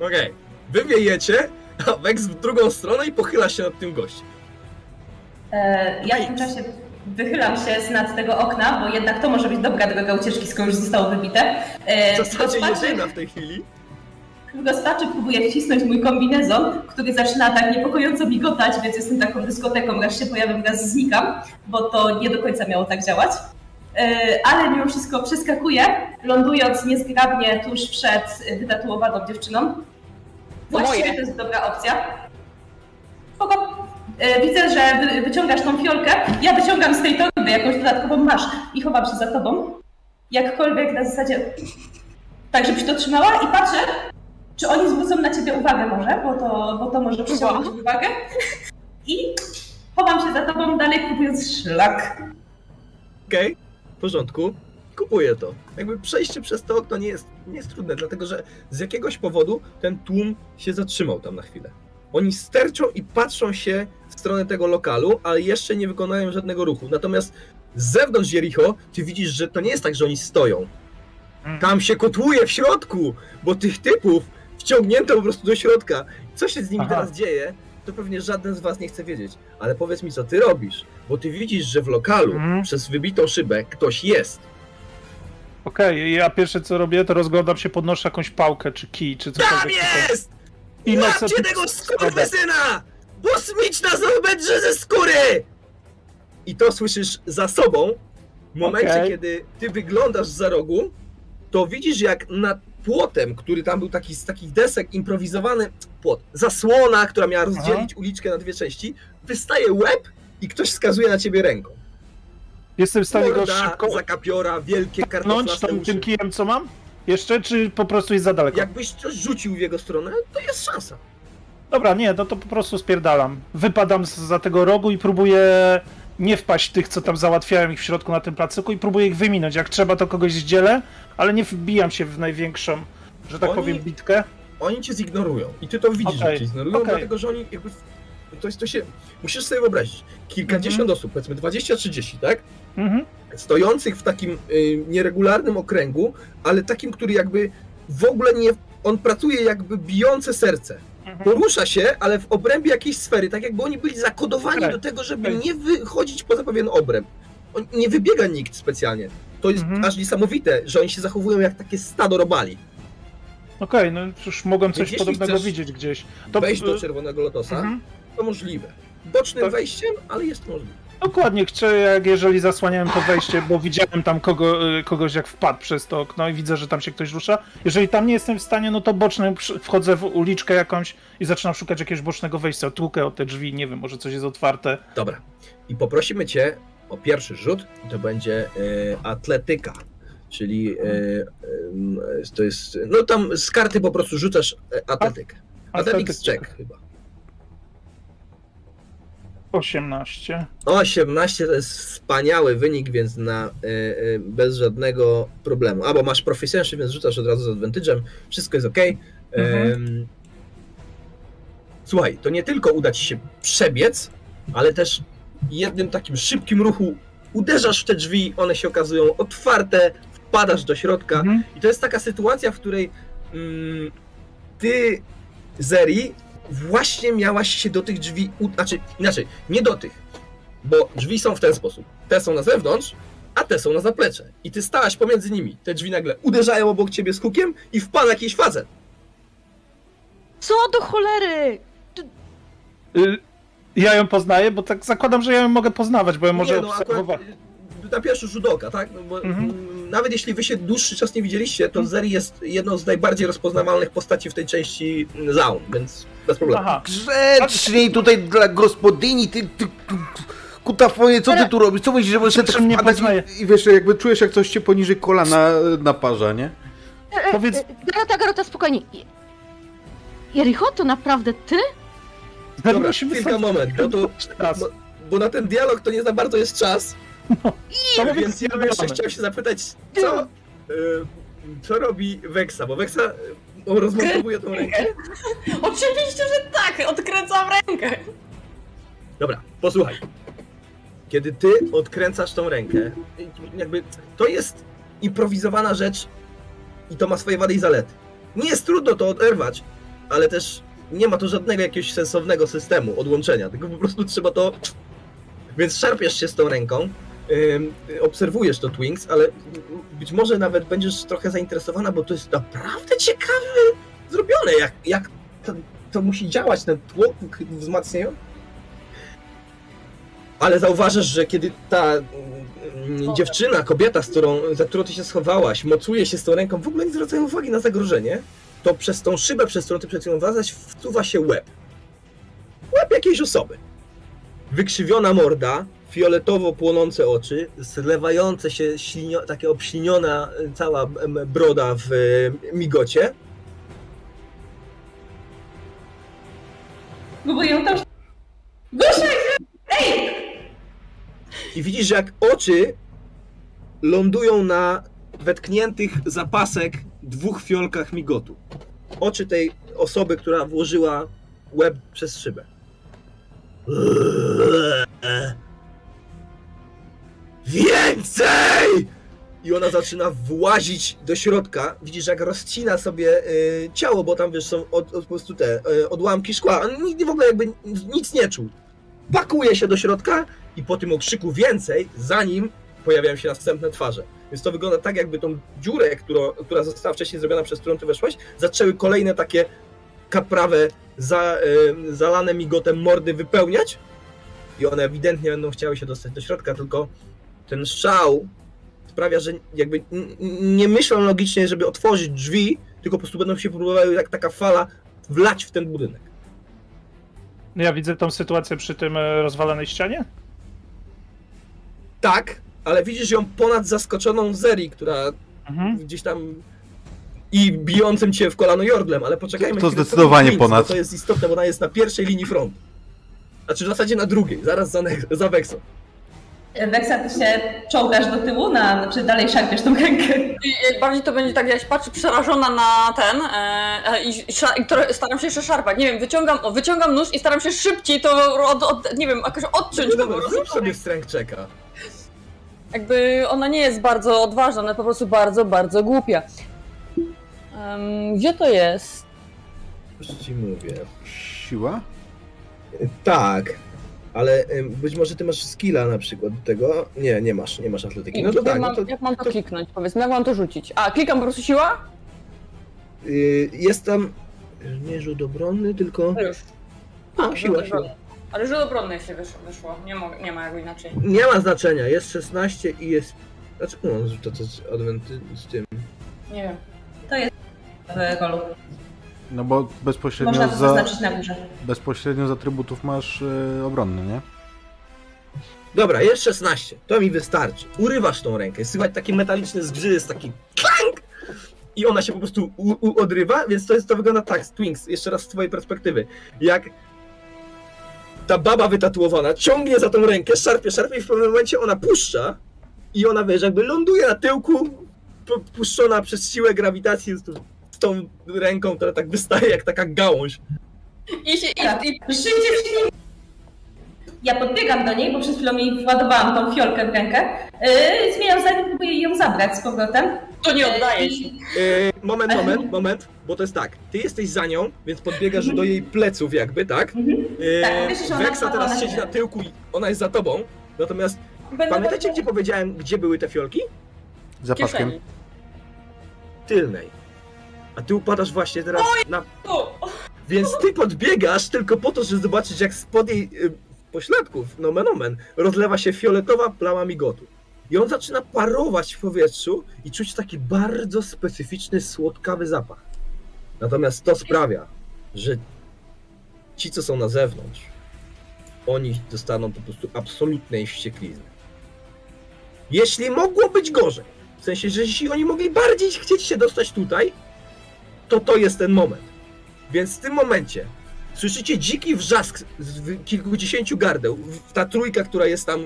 Okej, wy wiejecie, a Vex w drugą stronę i pochyla się nad tym gościem. E, ja w tym czasie wychylam się z nad tego okna, bo jednak to może być dobra droga ucieczki, skoro już zostało wybite. E, W zasadzie rozpaczy- jedyna w tej chwili. W rozpaczy próbuję wcisnąć mój kombinezon, który zaczyna tak niepokojąco migotać, więc jestem taką dyskoteką, raz się pojawiam, raz znikam, bo to nie do końca miało tak działać. E, Ale mimo wszystko przeskakuję, lądując niezgrabnie tuż przed wytatuowaną dziewczyną. Właściwie to jest dobra opcja. Spoko. E, Widzę, że wy, wyciągasz tą fiolkę. Ja wyciągam z tej torby jakąś dodatkową masz i chowam się za tobą. Jakkolwiek na zasadzie. Tak, żebyś to trzymała i patrzę, czy oni zwrócą na ciebie uwagę może, bo to, bo to może przyciągnąć uwagę. I chowam się za tobą dalej, próbując szlak. Okej, w porządku. Kupuję to. Jakby przejście przez to okno nie jest, nie jest trudne, dlatego że z jakiegoś powodu ten tłum się zatrzymał tam na chwilę. Oni sterczą i patrzą się w stronę tego lokalu, ale jeszcze nie wykonają żadnego ruchu. Natomiast z zewnątrz Jericho, ty widzisz, że to nie jest tak, że oni stoją. Tam się kotłuje w środku, bo tych typów wciągnięto po prostu do środka. Co się z nimi Aha. teraz dzieje, to pewnie żaden z was nie chce wiedzieć. Ale powiedz mi, co ty robisz, bo ty widzisz, że w lokalu Mhm. przez wybitą szybę ktoś jest. Okej, ja pierwsze co robię, to rozglądam się, podnoszę jakąś pałkę, czy kij, czy Tam cokolwiek. jest! I Łapcie tu- tego skurwysyna! Bo smicz nas obedrze ze skóry! I to słyszysz za sobą. W momencie, Okej. kiedy ty wyglądasz za rogu, to widzisz jak nad płotem, który tam był taki z takich desek, improwizowany płot, zasłona, która miała rozdzielić uliczkę na dwie części, wystaje łeb i ktoś wskazuje na ciebie ręką. Jestem w stanie go Morda, szybko zakapiora, wielkie kartoflaste uszy. tym kijem, co mam? Jeszcze, czy po prostu jest za daleko? Jakbyś coś rzucił w jego stronę, to jest szansa. Dobra, nie, no to po prostu spierdalam. Wypadam za tego rogu i próbuję nie wpaść tych, co tam załatwiałem ich w środku na tym placyku i próbuję ich wyminąć. Jak trzeba, to kogoś zdzielę, ale nie wbijam się w największą, że tak Oni- powiem, bitkę. oni cię zignorują. I ty to widzisz, Okej, że cię ignorują, okej. dlatego że oni jakby. To, jest, to się. Musisz sobie wyobrazić. Kilkadziesiąt Mhm. osób, powiedzmy 20-30, tak? Mhm. Stojących w takim y, nieregularnym okręgu, ale takim, który jakby w ogóle nie. On pracuje jakby bijące serce. Mhm. Porusza się, ale w obrębie jakiejś sfery, tak jakby oni byli zakodowani Okej, do tego, żeby okej. nie wychodzić poza pewien obręb. On, nie wybiega nikt specjalnie. To jest Mhm. aż niesamowite, że oni się zachowują jak takie stado robali. Okej, no już mogłem coś jeśli podobnego widzieć gdzieś. To Wejść do Czerwonego Lotosa, mhm. to możliwe. Bocznym Tak. wejściem, ale jest możliwe. Dokładnie, chcę, jak jeżeli zasłaniałem to wejście, bo widziałem tam kogo, y, kogoś jak wpadł przez to okno i widzę, że tam się ktoś rusza. Jeżeli tam nie jestem w stanie, no to bocznym wchodzę w uliczkę jakąś i zaczynam szukać jakiegoś bocznego wejścia. Tłukę o te drzwi, nie wiem, może coś jest otwarte. Dobra. I poprosimy cię o pierwszy rzut. i To będzie e, atletyka. Czyli e, em, to jest. No tam z karty po prostu rzucasz e, atletykę. Athletics check chyba. 18. 18 to jest wspaniały wynik, więc na, e, e, bez żadnego problemu. Albo masz proficiency, więc rzucasz od razu z advantage'em. Wszystko jest ok. Mhm. Słuchaj, to nie tylko uda ci się przebiec, ale też jednym takim szybkim ruchu uderzasz w te drzwi, one się okazują otwarte, wpadasz do środka. Mhm. I to jest taka sytuacja, w której mm, ty, Zeri, właśnie miałaś się do tych drzwi, u... znaczy inaczej, nie do tych, bo drzwi są w ten sposób. Te są na zewnątrz, a te są na zaplecze. I ty stałaś pomiędzy nimi. Te drzwi nagle uderzają obok ciebie z hukiem i wpada jakiś facet. Co do cholery? Y, Ja ją poznaję, bo tak zakładam, że ja ją mogę poznawać, bo ja może nie, no, obserwować. y, na pierwszy rzut oka, tak? No, bo, Mhm. Nawet jeśli wy się dłuższy czas nie widzieliście, to Mhm. Zeri jest jedną z najbardziej rozpoznawalnych postaci w tej części Zaun, więc bez problemu. Aha. Grzeczniej tutaj dla gospodyni, ty, ty, ty kutafonie, co ty tu robisz? Co myślisz, że możesz tak wpadać i... I wiesz, jakby czujesz, jak coś cię poniżej kolana naparza, nie? E, e, Powiedz- e, Garota, Garota, spokojnie. Je- Jericho, to naprawdę ty? Dobra, sobie- moment, bo, to, bo, bo na ten dialog to nie za bardzo jest czas, To więc ja bym jeszcze chciał się zapytać, co, y, co robi Wexa, bo Wexa y, rozmontowuje tą rękę. Oczywiście, że tak! Odkręcam rękę! Dobra, posłuchaj. Kiedy ty odkręcasz tą rękę, jakby to jest improwizowana rzecz i to ma swoje wady i zalety. Nie jest trudno to oderwać, ale też nie ma tu żadnego jakiegoś sensownego systemu odłączenia, tylko po prostu trzeba to... Więc szarpiesz się z tą ręką, obserwujesz to Twinks, ale być może nawet będziesz trochę zainteresowana, bo to jest naprawdę ciekawe zrobione, jak, jak to, to musi działać, ten tłok wzmacniający. Ale zauważasz, że kiedy ta mm, dziewczyna, kobieta, z którą, za którą ty się schowałaś, mocuje się z tą ręką, w ogóle nie zwracają uwagi na zagrożenie, to przez tą szybę, przez którą ty przed chwilą wsuwa się łeb. łeb jakiejś osoby. Wykrzywiona morda, fioletowo płonące oczy, zlewające się, ślinio, takie obśliniona y, cała broda w y, migocie. Próbuję tam... Duszek! Ej! I widzisz, jak oczy lądują na wetkniętych zapasek dwóch fiolkach migotu. Oczy tej osoby, która włożyła łeb przez szybę. Więcej! I ona zaczyna włazić do środka. Widzisz, jak rozcina sobie y, ciało, bo tam wiesz, są od, od, po prostu te y, odłamki szkła. On nigdy w ogóle jakby nic nie czuł. Pakuje się do środka i po tym okrzyku więcej, zanim pojawiają się następne twarze. Więc to wygląda tak, jakby tą dziurę, która została wcześniej zrobiona, przez którą ty weszłaś, zaczęły kolejne takie kaprawe, za, y, zalane migotem mordy wypełniać i one ewidentnie będą chciały się dostać do środka, tylko ten szał sprawia, że jakby nie myślą logicznie, żeby otworzyć drzwi, tylko po prostu będą się próbowały jak taka fala wlać w ten budynek. No Ja widzę tą sytuację przy tym e, rozwalonej ścianie. Tak, ale widzisz ją ponad zaskoczoną Zeri, która Mhm. gdzieś tam i bijącym cię w kolano Jordlem, ale poczekajmy. To chwilę, zdecydowanie bo ponad. To jest istotne, bo ona jest na pierwszej linii frontu. Znaczy w zasadzie na drugiej, zaraz za, za Vexą. Weksa, ty się czołgasz do tyłu, na, czy dalej szarpiesz tą rękę? I bardziej to będzie tak, jak się patrzy przerażona na ten e, e, i, i, staram się jeszcze szarpać. Nie wiem, wyciągam, o, wyciągam nóż i staram się szybciej to od, od, nie wiem, jakoś odciąć No zrób prostu. sobie strength checka. Jakby ona nie jest bardzo odważna, ona po prostu bardzo, bardzo głupia. Em, gdzie to jest? Już ci mówię. Siła? Tak, ale być może ty masz skilla na przykład do tego. Nie, nie masz, nie masz atletyki. No to jak, tak, mam, no to jak mam to, to- kliknąć? Powiedzmy, jak mam to rzucić? A, klikam po prostu siła? y, jest tam nie rzut obronny, tylko Już. no, A, siła, siła. Ale rzut obronny jeśli wyszło, wyszło. Nie, mogę, nie ma jakby inaczej. Nie ma znaczenia, jest 16 i jest... Znaczy, no, to, to z adwenty z tym. Nie wiem. W rolu. No bo Można bezpośrednio to za, zaznaczyć na górze. bezpośrednio z atrybutów masz e, obronny, nie? Dobra, jest 16, to mi wystarczy. Urywasz tą rękę, słychać taki metaliczny zgrzyt, taki klank i ona się po prostu u, u, odrywa, więc to, jest, to wygląda tak, Twinks, jeszcze raz z twojej perspektywy, jak ta baba wytatuowana ciągnie za tą rękę, szarpie, szarpie i w pewnym momencie ona puszcza i ona, wiesz, jakby ląduje na tyłku, pu- puszczona przez siłę grawitacji z, tą- z tą ręką, która tak wystaje jak taka gałąź. I się, i, i, nim. Ja podbiegam do niej, bo przed chwilą jej władowałam tą fiolkę w rękę. Yy, zmieniam zdanie, próbuję ją zabrać z powrotem. to nie oddaje się. E, moment, moment, moment, bo to jest tak. Ty jesteś za nią, więc podbiegasz do jej pleców jakby, tak? Mhm. E, Tak, wiesz, ona wpadła teraz na siedzi na tyłku i ona jest za tobą. Natomiast Będę pamiętacie, gdzie powiedziałem, gdzie były te fiolki? Za w paskiem. Tylnej. A ty upadasz właśnie teraz na... O, Więc ty podbiegasz tylko po to, żeby zobaczyć, jak spod jej y, pośladków, nomen omen, rozlewa się fioletowa plama migotu. I on zaczyna parować w powietrzu i czuć taki bardzo specyficzny, słodkawy zapach. Natomiast to sprawia, że ci, co są na zewnątrz, oni dostaną po prostu absolutnej wścieklizny. Jeśli mogło być gorzej, w sensie, że jeśli oni mogli bardziej chcieć się dostać tutaj, to to jest ten moment. Więc w tym momencie słyszycie dziki wrzask z kilkudziesięciu gardeł. Ta trójka, która jest tam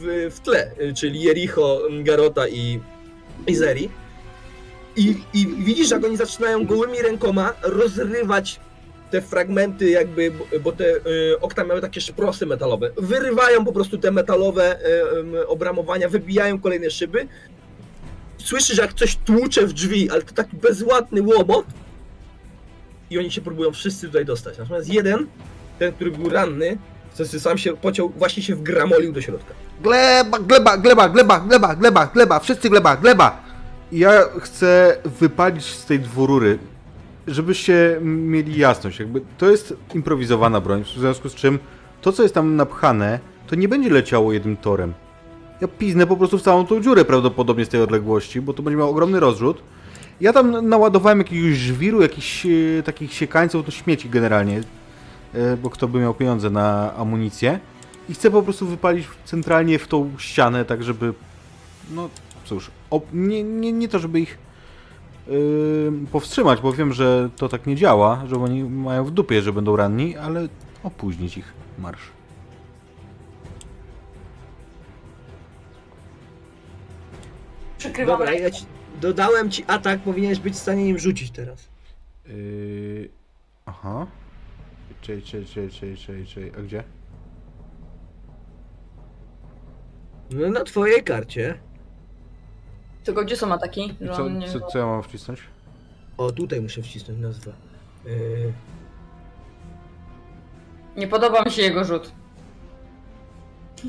w, w tle, czyli Jericho, Garota i, i Zeri. I, I widzisz, jak oni zaczynają gołymi rękoma rozrywać te fragmenty, jakby, bo te y, okna miały takie szprosy metalowe. Wyrywają po prostu te metalowe y, y, obramowania, wybijają kolejne szyby. Słyszysz, jak coś tłucze w drzwi, ale to taki bezładny łomot i oni się próbują wszyscy tutaj dostać. Natomiast jeden, ten, który był ranny, w sensie sam się pociął, właśnie się wgramolił do środka. Gleba, gleba, gleba, gleba, gleba, gleba, gleba, wszyscy gleba, gleba! Ja chcę wypalić z tej dwurury, żebyście mieli jasność. Jakby to jest improwizowana broń, w związku z czym to, co jest tam napchane, to nie będzie leciało jednym torem. Ja piznę po prostu w całą tą dziurę prawdopodobnie z tej odległości, bo to będzie miał ogromny rozrzut. Ja tam naładowałem jakiegoś żwiru, jakichś e, takich siekańców, to śmieci generalnie. e, bo kto by miał pieniądze na amunicję. I chcę po prostu wypalić centralnie w tą ścianę, tak żeby, no cóż, op- nie, nie, nie to, żeby ich yy, powstrzymać, bo wiem, że to tak nie działa, że oni mają w dupie, że będą ranni, ale opóźnić ich marsz. Przykrywam Dobra, ja ci dodałem ci atak, powinieneś być w stanie im rzucić teraz. Yy... Aha. Czej, czej, czej, czej, czej, czej. A gdzie? No na twojej karcie. Tylko gdzie są ataki? Że Co, on nie... co, co ja mam wcisnąć? O, tutaj muszę wcisnąć nazwę. Yy, nie podoba mi się jego rzut.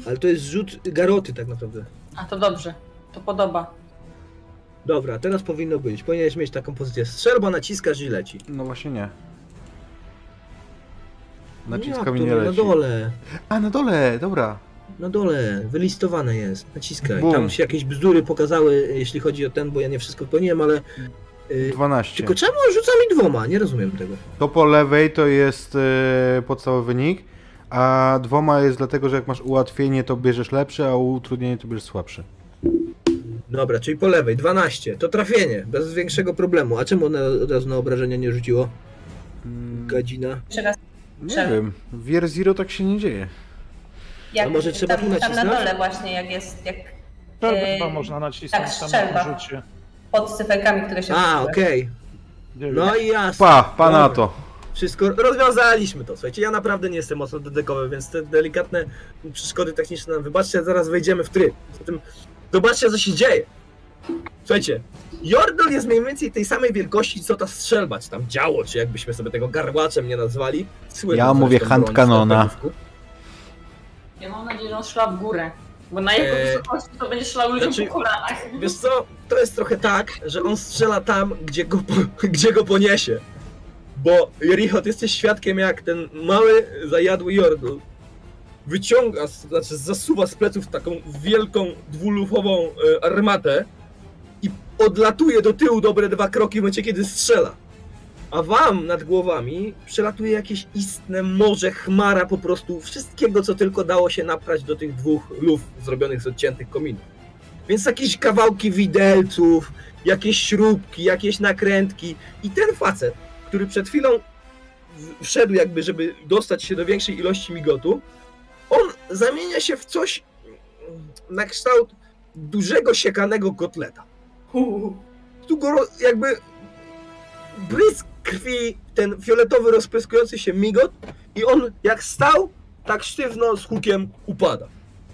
ale to jest rzut garoty tak naprawdę. A to dobrze. To podoba. Dobra, teraz powinno być. Powinieneś mieć taką pozycję. Strzelba, naciskasz i leci. No właśnie nie. Jak Naciskam to? i nie No, Na leci. dole. A, na dole, dobra. Na dole, wylistowane jest. Naciskaj. Bum. Tam się jakieś bzdury pokazały, jeśli chodzi o ten, bo ja nie wszystko pełniłem, ale. Yy, 12. tylko czemu on rzuca mi dwoma? Nie rozumiem tego. To po lewej to jest e, podstawowy wynik, a dwoma jest dlatego, że jak masz ułatwienie, to bierzesz lepszy, a utrudnienie to bierzesz słabszy. Dobra, czyli po lewej, 12. To trafienie, bez większego problemu. A czemu one od razu na obrażenia nie rzuciło? Mm, Gadzina. Jeszcze raz, nie wiem, w Year Zero tak się nie dzieje. jak A może trzeba tam, tu tam na dole właśnie, jak jest, jak Strzelbę Yy, chyba można nacisnąć tak, tam strzelba. na rzucie. pod cyferkami, które się A, wrzuciły. okej. No i jasne. Pa, pa na to. Wszystko rozwiązaliśmy to. Słuchajcie, ja naprawdę nie jestem mocno dedekowy, więc te delikatne przeszkody techniczne nam wybaczcie, a zaraz wejdziemy w tryb. Zatem zobaczcie, co się dzieje. Słuchajcie, Jordal jest mniej więcej tej samej wielkości, co ta strzelba, czy tam działo, czy jakbyśmy sobie tego garłaczem nie nazwali. Ja mówię hand snajperówku. Ja mam nadzieję, że on strzela w górę. Bo na jego Eee, wysokości to będzie strzelał ludziom znaczy- po kolanach. Wiesz co, to jest trochę tak, że on strzela tam, gdzie go, po- gdzie go poniesie. Bo Jericho, ty jesteś świadkiem, jak ten mały, zajadły Jordl wyciąga, znaczy zasuwa z pleców taką wielką, dwulufową e, armatę i odlatuje do tyłu dobre dwa kroki w momencie, kiedy strzela. A wam nad głowami przelatuje jakieś istne morze, chmara po prostu wszystkiego, co tylko dało się naprać do tych dwóch luf zrobionych z odciętych kominów. Więc jakieś kawałki widelców, jakieś śrubki, jakieś nakrętki. I ten facet, który przed chwilą wszedł jakby, żeby dostać się do większej ilości migotu, zamienia się w coś mm, na kształt dużego siekanego kotleta. Tu go jakby brysk krwi, ten fioletowy rozpryskujący się migot i on jak stał, tak sztywno z hukiem upada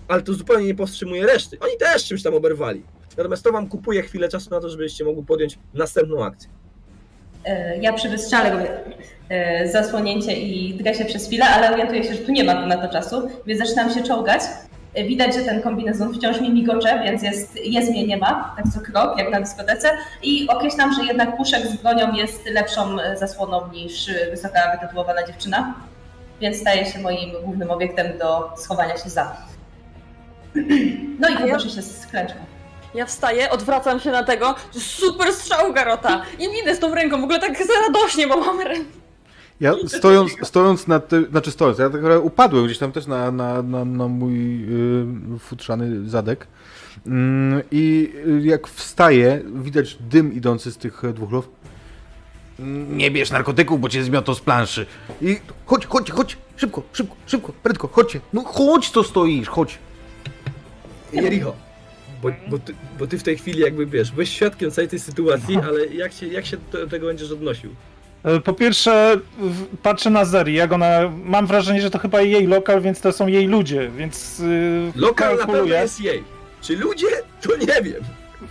ale to zupełnie nie powstrzymuje reszty. Oni też czymś tam oberwali. Natomiast to wam kupuje chwilę czasu na to, żebyście mogli podjąć następną akcję. E, Ja przy wystrzale e, zasłonięcie i drę się przez chwilę, ale orientuję się, że tu nie ma na to czasu, więc zaczynam się czołgać. E, Widać, że ten kombinezon wciąż mi migocze, więc jest, jest mnie nie ma, tak co krok, jak na dyskotece. I określam, że jednak puszek z bronią jest lepszą zasłoną niż wysoka wytatuowana dziewczyna, więc staje się moim głównym obiektem do schowania się za. No i podnoszę się z klęczką. Ja wstaję, odwracam się na tego, super strzał Garota! I idę z tą ręką, w ogóle tak radośnie, bo mam rękę. Ja stojąc, stojąc na tym, znaczy stojąc, ja tak naprawdę upadłem gdzieś tam też na, na, na, na mój y, futrzany zadek. Mm, I y, jak wstaję, widać dym idący z tych e, dwóch lów. Nie bierz narkotyków, bo cię zmiotą z planszy. I chodź, chodź, chodź, szybko, szybko, szybko, prędko, chodźcie. No chodź, to stoisz, chodź. Jericho, bo, bo, ty, bo ty w tej chwili jakby wiesz, byłeś świadkiem całej tej sytuacji, ale jak się, jak się do tego będziesz odnosił? E, Po pierwsze, patrzę na Zeri, jak ona. Mam wrażenie, że to chyba jej lokal, więc to są jej ludzie, więc. Yy, Lokal na pewno kalkuluję. jest jej. Czy ludzie? To nie wiem.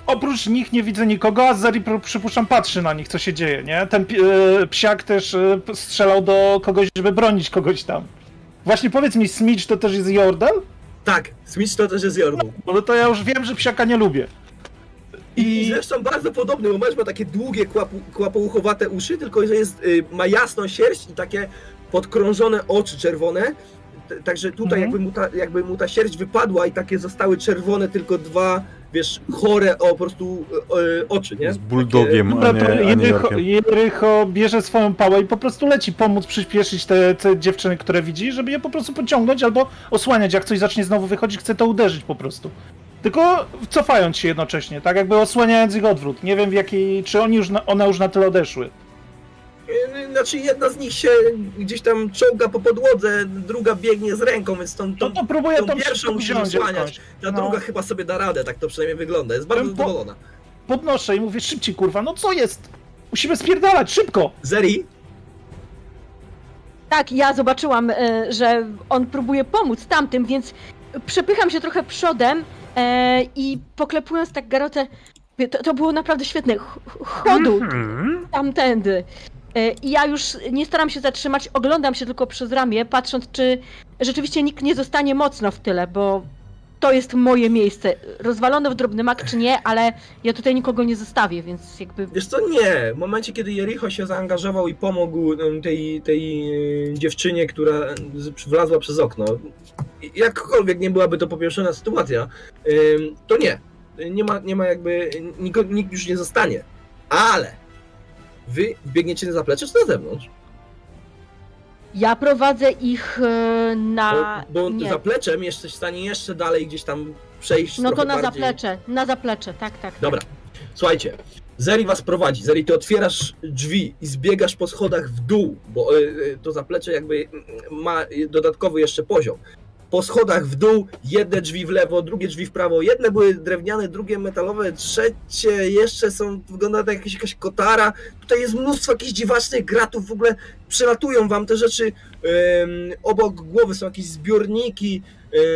Oprócz nich nie widzę nikogo, a Zeri pr- przypuszczam patrzy na nich, co się dzieje, nie? Ten e, psiak też p- strzelał do kogoś, żeby bronić kogoś tam. Właśnie powiedz mi, Smidge to też jest Jordan? Tak, Smith to też jest Jordl. No to ja już wiem, że psiaka nie lubię. I I zresztą bardzo podobny, bo mecz ma takie długie, kłapu, kłapouchowate uszy, tylko że jest, y, ma jasną sierść i takie podkrążone oczy czerwone. T- Także tutaj Mhm. jakby, mu ta, jakby mu ta sierść wypadła i takie zostały czerwone tylko dwa wiesz, chore o po prostu e, oczy, nie? Z bulldogiem, a Dobra, to nie, a nie Jericho, Jorkiem. Jericho bierze swoją pałę i po prostu leci pomóc przyspieszyć te, te dziewczyny, które widzi, żeby je po prostu pociągnąć albo osłaniać. Jak coś zacznie znowu wychodzić, chce to uderzyć po prostu. Tylko cofając się jednocześnie, tak jakby osłaniając ich odwrót. Nie wiem w jakiej, czy oni już na, one już na tyle odeszły. E, Znaczy jedna z nich się gdzieś tam czołga po podłodze, druga biegnie z ręką, więc tą, No tą, to próbuję tą tą pierwszą szybko musi wziąć osłaniać. ta no. druga chyba sobie da radę, tak to przynajmniej wygląda. Jest bardzo po- zadowolona. Podnoszę i mówię szybciej, kurwa, no co jest? Musimy spierdalać, szybko! Zeri, Tak, ja zobaczyłam, e, że on próbuje pomóc tamtym, więc przepycham się trochę przodem e, i poklepując tak Garotę, to, to było naprawdę świetne. Ch- Chodu Mhm. tamtędy. E, I ja już nie staram się zatrzymać, oglądam się tylko przez ramię, patrząc, czy rzeczywiście nikt nie zostanie mocno w tyle, bo to jest moje miejsce. Rozwalone w drobny mak czy nie, ale ja tutaj nikogo nie zostawię, więc jakby wiesz co, nie. W momencie, kiedy Jericho się zaangażował i pomógł tej, tej e, dziewczynie, która z- wlazła przez okno, jakkolwiek nie byłaby to popieszona sytuacja, to nie. Nie ma, nie ma jakby, nikt, nikt już nie zostanie. Ale wy biegniecie na zaplecze czy na zewnątrz? ja prowadzę ich e, na... Bo, bo zapleczem jesteś w stanie jeszcze dalej gdzieś tam przejść No to na bardziej. zaplecze, na zaplecze, tak, tak. Dobra, słuchajcie. Zeri was prowadzi. Zeri, ty otwierasz drzwi i zbiegasz po schodach w dół, bo y, y, to zaplecze jakby ma dodatkowy jeszcze poziom. Po schodach w dół, jedne drzwi w lewo, drugie drzwi w prawo. Jedne były drewniane, drugie metalowe, trzecie jeszcze są, wygląda jak jakaś, jakaś kotara. Tutaj jest mnóstwo jakichś dziwacznych gratów, w ogóle przelatują wam te rzeczy. Obok głowy są jakieś zbiorniki,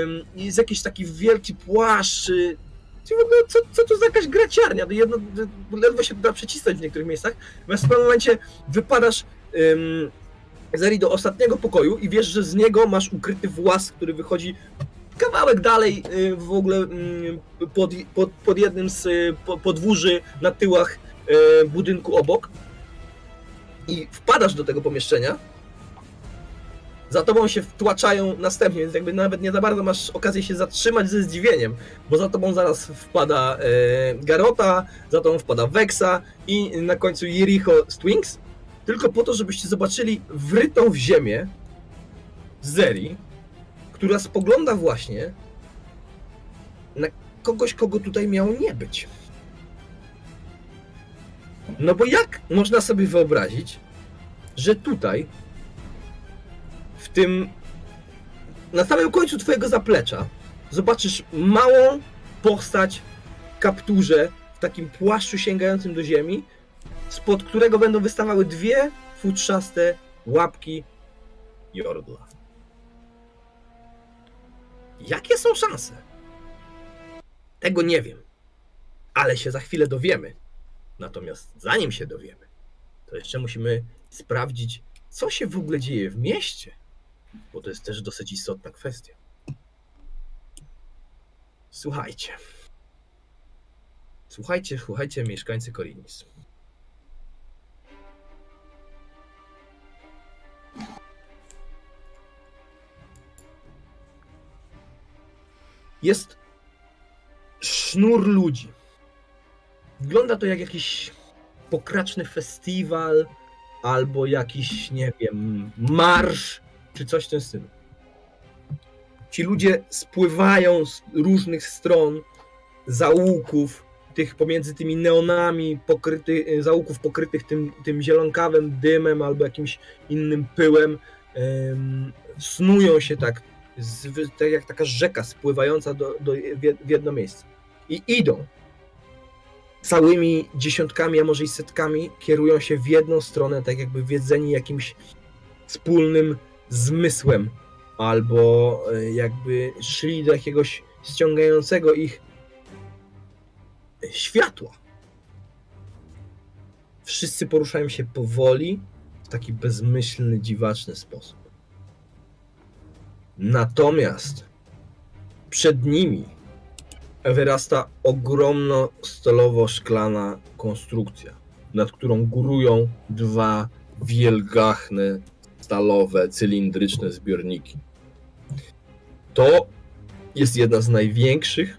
ym, jest jakiś taki wielki płaszcz. y, co, co to za jakaś graciarnia? To jedno, to ledwo się da przycisnąć w niektórych miejscach. Natomiast w pewnym momencie wypadasz Zeri do ostatniego pokoju i wiesz, że z niego masz ukryty włas, który wychodzi kawałek dalej y, w ogóle ym, pod, pod, pod jednym z y, po- podwórzy na tyłach y, budynku obok. I wpadasz do tego pomieszczenia. Za tobą się wtłaczają następnie, więc jakby nawet nie za bardzo masz okazję się zatrzymać ze zdziwieniem, bo za tobą zaraz wpada Garota, za tobą wpada Vexa i na końcu Jericho Twinks, tylko po to, żebyście zobaczyli wrytą w ziemię Zeri, która spogląda właśnie na kogoś, kogo tutaj miało nie być. No bo jak można sobie wyobrazić, że tutaj, w tym, na samym końcu twojego zaplecza, zobaczysz małą postać w kapturze, w takim płaszczu sięgającym do ziemi, spod którego będą wystawały dwie futrzaste łapki Jordla. Jakie są szanse? Tego nie wiem, ale się za chwilę dowiemy. Natomiast zanim się dowiemy, to jeszcze musimy sprawdzić, co się w ogóle dzieje w mieście, bo to jest też dosyć istotna kwestia. Słuchajcie. Słuchajcie, słuchajcie, mieszkańcy Korinis. Jest sznur ludzi. Wygląda to jak jakiś pokraczny festiwal albo jakiś, nie wiem, marsz czy coś w tym stylu. Ci ludzie spływają z różnych stron zaułków, tych pomiędzy tymi neonami pokryty, zaułków pokrytych tym, tym zielonkawym dymem albo jakimś innym pyłem. em, snują się tak, z, tak jak taka rzeka spływająca do, do, w jed- w jedno miejsce. I idą całymi dziesiątkami, a może i setkami, kierują się w jedną stronę, tak jakby wiedzeni jakimś wspólnym zmysłem, albo e, jakby szli do jakiegoś ściągającego ich światła. Wszyscy poruszają się powoli, w taki bezmyślny, dziwaczny sposób. Natomiast przed nimi wyrasta ogromno stalowo-szklana konstrukcja, nad którą górują dwa wielgachne, stalowe, cylindryczne zbiorniki. To jest jedna z największych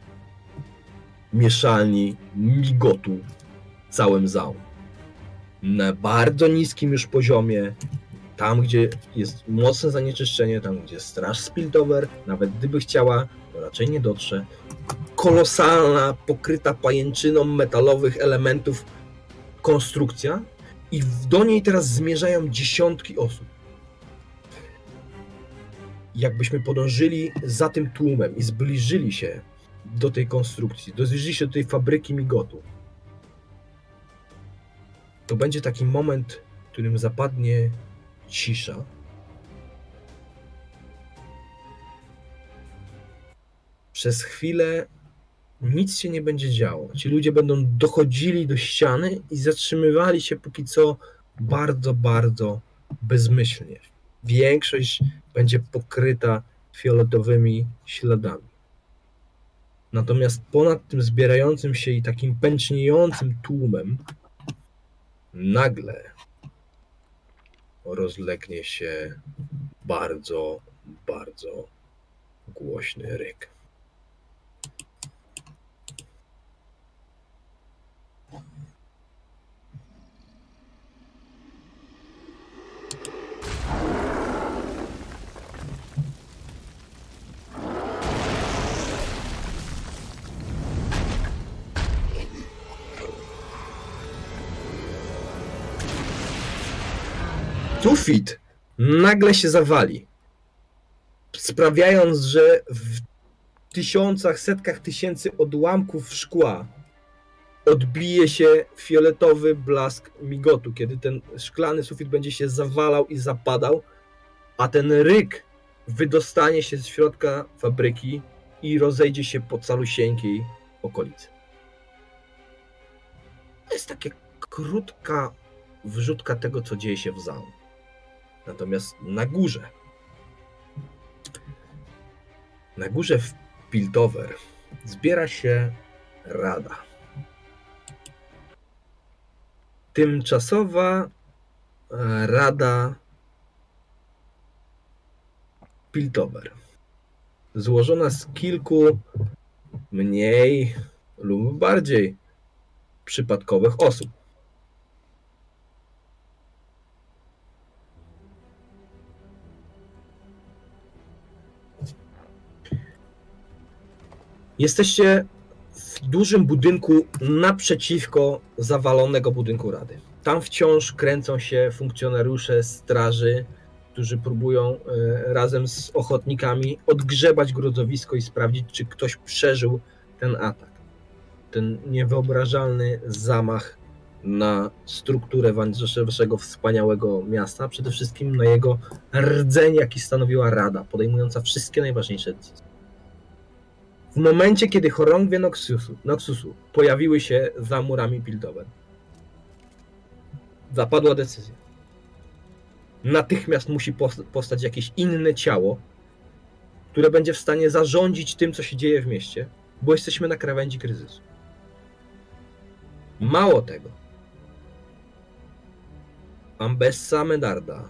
mieszalni migotu całym załom. Na bardzo niskim już poziomie, tam gdzie jest mocne zanieczyszczenie, tam gdzie straż Spiltover, nawet gdyby chciała, to raczej nie dotrze. Kolosalna, pokryta pajęczyną metalowych elementów konstrukcja i do niej teraz zmierzają dziesiątki osób. Jakbyśmy podążyli za tym tłumem i zbliżyli się do tej konstrukcji, zbliżyli się do tej fabryki migotu, to będzie taki moment, w którym zapadnie cisza. Przez chwilę nic się nie będzie działo. Ci ludzie będą dochodzili do ściany i zatrzymywali się póki co bardzo, bardzo bezmyślnie. Większość będzie pokryta fioletowymi śladami. Natomiast ponad tym zbierającym się i takim pęczniejącym tłumem nagle rozlegnie się bardzo, bardzo głośny ryk. Sufit nagle się zawali, sprawiając, że w tysiącach, setkach tysięcy odłamków szkła odbije się fioletowy blask migotu, kiedy ten szklany sufit będzie się zawalał i zapadał, a ten ryk wydostanie się z środka fabryki i rozejdzie się po calusieńkiej okolicy. To jest taka krótka wrzutka tego, co dzieje się w zamku. Natomiast na górze, na górze w Piltover zbiera się rada. Tymczasowa e, rada Piltover. Złożona z kilku mniej lub bardziej przypadkowych osób. Jesteście w dużym budynku naprzeciwko zawalonego budynku Rady. Tam wciąż kręcą się funkcjonariusze straży, którzy próbują e, razem z ochotnikami odgrzebać grozowisko i sprawdzić, czy ktoś przeżył ten atak. Ten niewyobrażalny zamach na strukturę waszego wspaniałego miasta, przede wszystkim na jego rdzeń, jaki stanowiła Rada, podejmująca wszystkie najważniejsze decyzje. W momencie, kiedy chorągwie Noxusu, Noxusu pojawiły się za murami Piltover, zapadła decyzja. Natychmiast musi powstać jakieś inne ciało, które będzie w stanie zarządzić tym, co się dzieje w mieście, bo jesteśmy na krawędzi kryzysu. Mało tego, Ambessa Medarda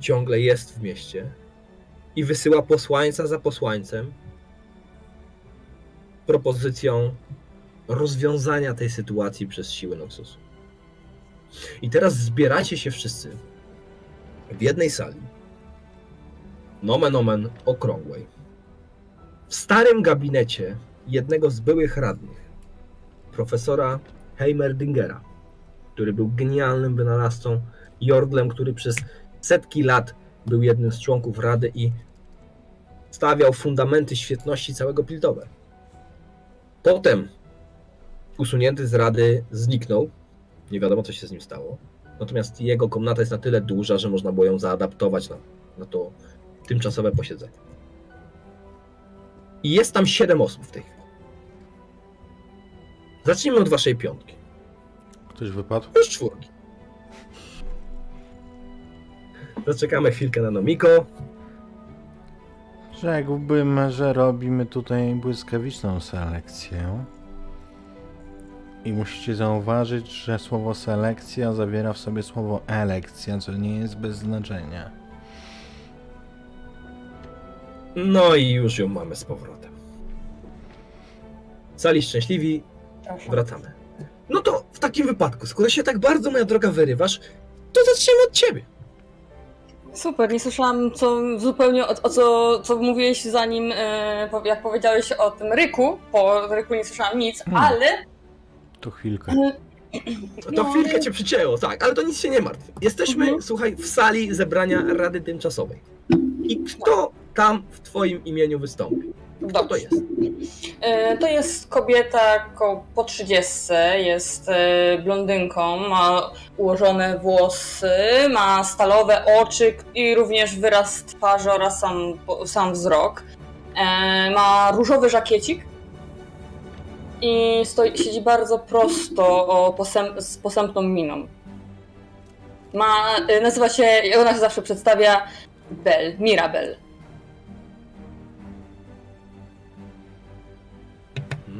ciągle jest w mieście i wysyła posłańca za posłańcem propozycją rozwiązania tej sytuacji przez siły Noxusu. I teraz zbieracie się wszyscy w jednej sali, nomen omen okrągłej, w starym gabinecie jednego z byłych radnych, profesora Heimerdingera, który był genialnym wynalazcą, Jordlem, który przez setki lat był jednym z członków Rady i stawiał fundamenty świetności całego Piltover. Potem usunięty z Rady zniknął. Nie wiadomo, co się z nim stało. Natomiast jego komnata jest na tyle duża, że można było ją zaadaptować na, na to tymczasowe posiedzenie. I jest tam siedem osób w tej chwili. Zacznijmy od waszej piątki. Ktoś wypadł? Już czwórki. Zaczekamy chwilkę na Nomiko. Rzekłbym, że robimy tutaj błyskawiczną selekcję. I musicie zauważyć, że słowo selekcja zawiera w sobie słowo elekcja, co nie jest bez znaczenia. No i już ją mamy z powrotem. Sali szczęśliwi, wracamy. No to w takim wypadku, skoro się tak bardzo, moja droga, wyrywasz, to zaczniemy od ciebie. Super, nie słyszałam co zupełnie o, o co, co mówiłeś zanim, e, jak powiedziałeś o tym ryku. Po ryku nie słyszałam nic, Hmm. ale To chwilkę. No to No, chwilkę ale- cię przycięło, tak, ale to nic się nie martw. Jesteśmy, Mhm. słuchaj, w sali zebrania Rady Tymczasowej. I kto tam w twoim imieniu wystąpi? Kto to jest? E, To jest kobieta ko- po 30, jest e, blondynką, ma ułożone włosy, ma stalowe oczy i również wyraz twarzy oraz sam, sam wzrok. E, Ma różowy żakiecik i stoi, siedzi bardzo prosto o posęp, z posępną miną. Ma, nazywa się, ona się zawsze przedstawia Bell, Mirabel.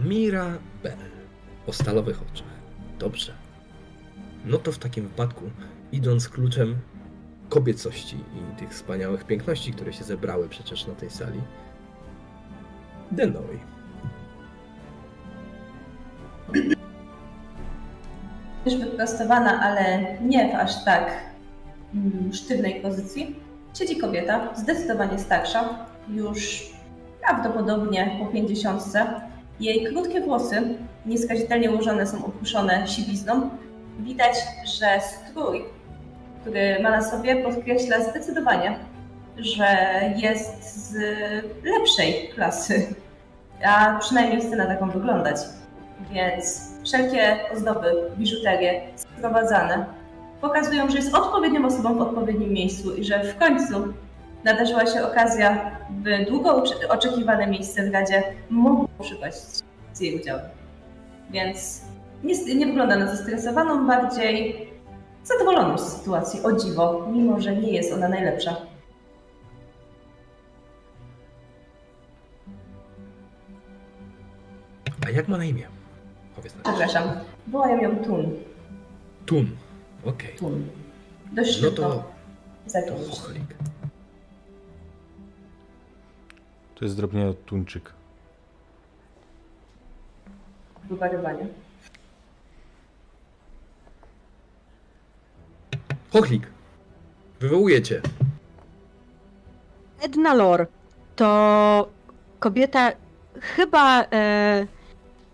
Mirabel. O stalowych oczach. Dobrze. No to w takim wypadku, idąc kluczem kobiecości i tych wspaniałych piękności, które się zebrały przecież na tej sali, Denoi. Już wyprostowana, ale nie w aż tak mm, sztywnej pozycji, siedzi kobieta, zdecydowanie starsza, już prawdopodobnie po pięćdziesiątce. Jej krótkie włosy, nieskazitelnie ułożone, są opuszczone siwizną. Widać, że strój, który ma na sobie, podkreśla zdecydowanie, że jest z lepszej klasy, a przynajmniej chce na taką wyglądać. Więc wszelkie ozdoby, biżuterie sprowadzane pokazują, że jest odpowiednią osobą w odpowiednim miejscu i że w końcu nadarzyła się okazja, by długo oczekiwane miejsce w Radzie mogło przypaść z jej udziałem. Więc nie, nie wygląda na zestresowaną, bardziej zadowoloną z sytuacji, o dziwo, mimo że nie jest ona najlepsza. A jak ma na imię? Powiedz nam. Przepraszam, wołają ją Tun. Tun. Okej. Tun. Dość No szybko to, to chochlik. To jest drobnie od tuńczyk. Wyparowanie. Chochlik. Wywołuję cię. Edna Lor to kobieta chyba e,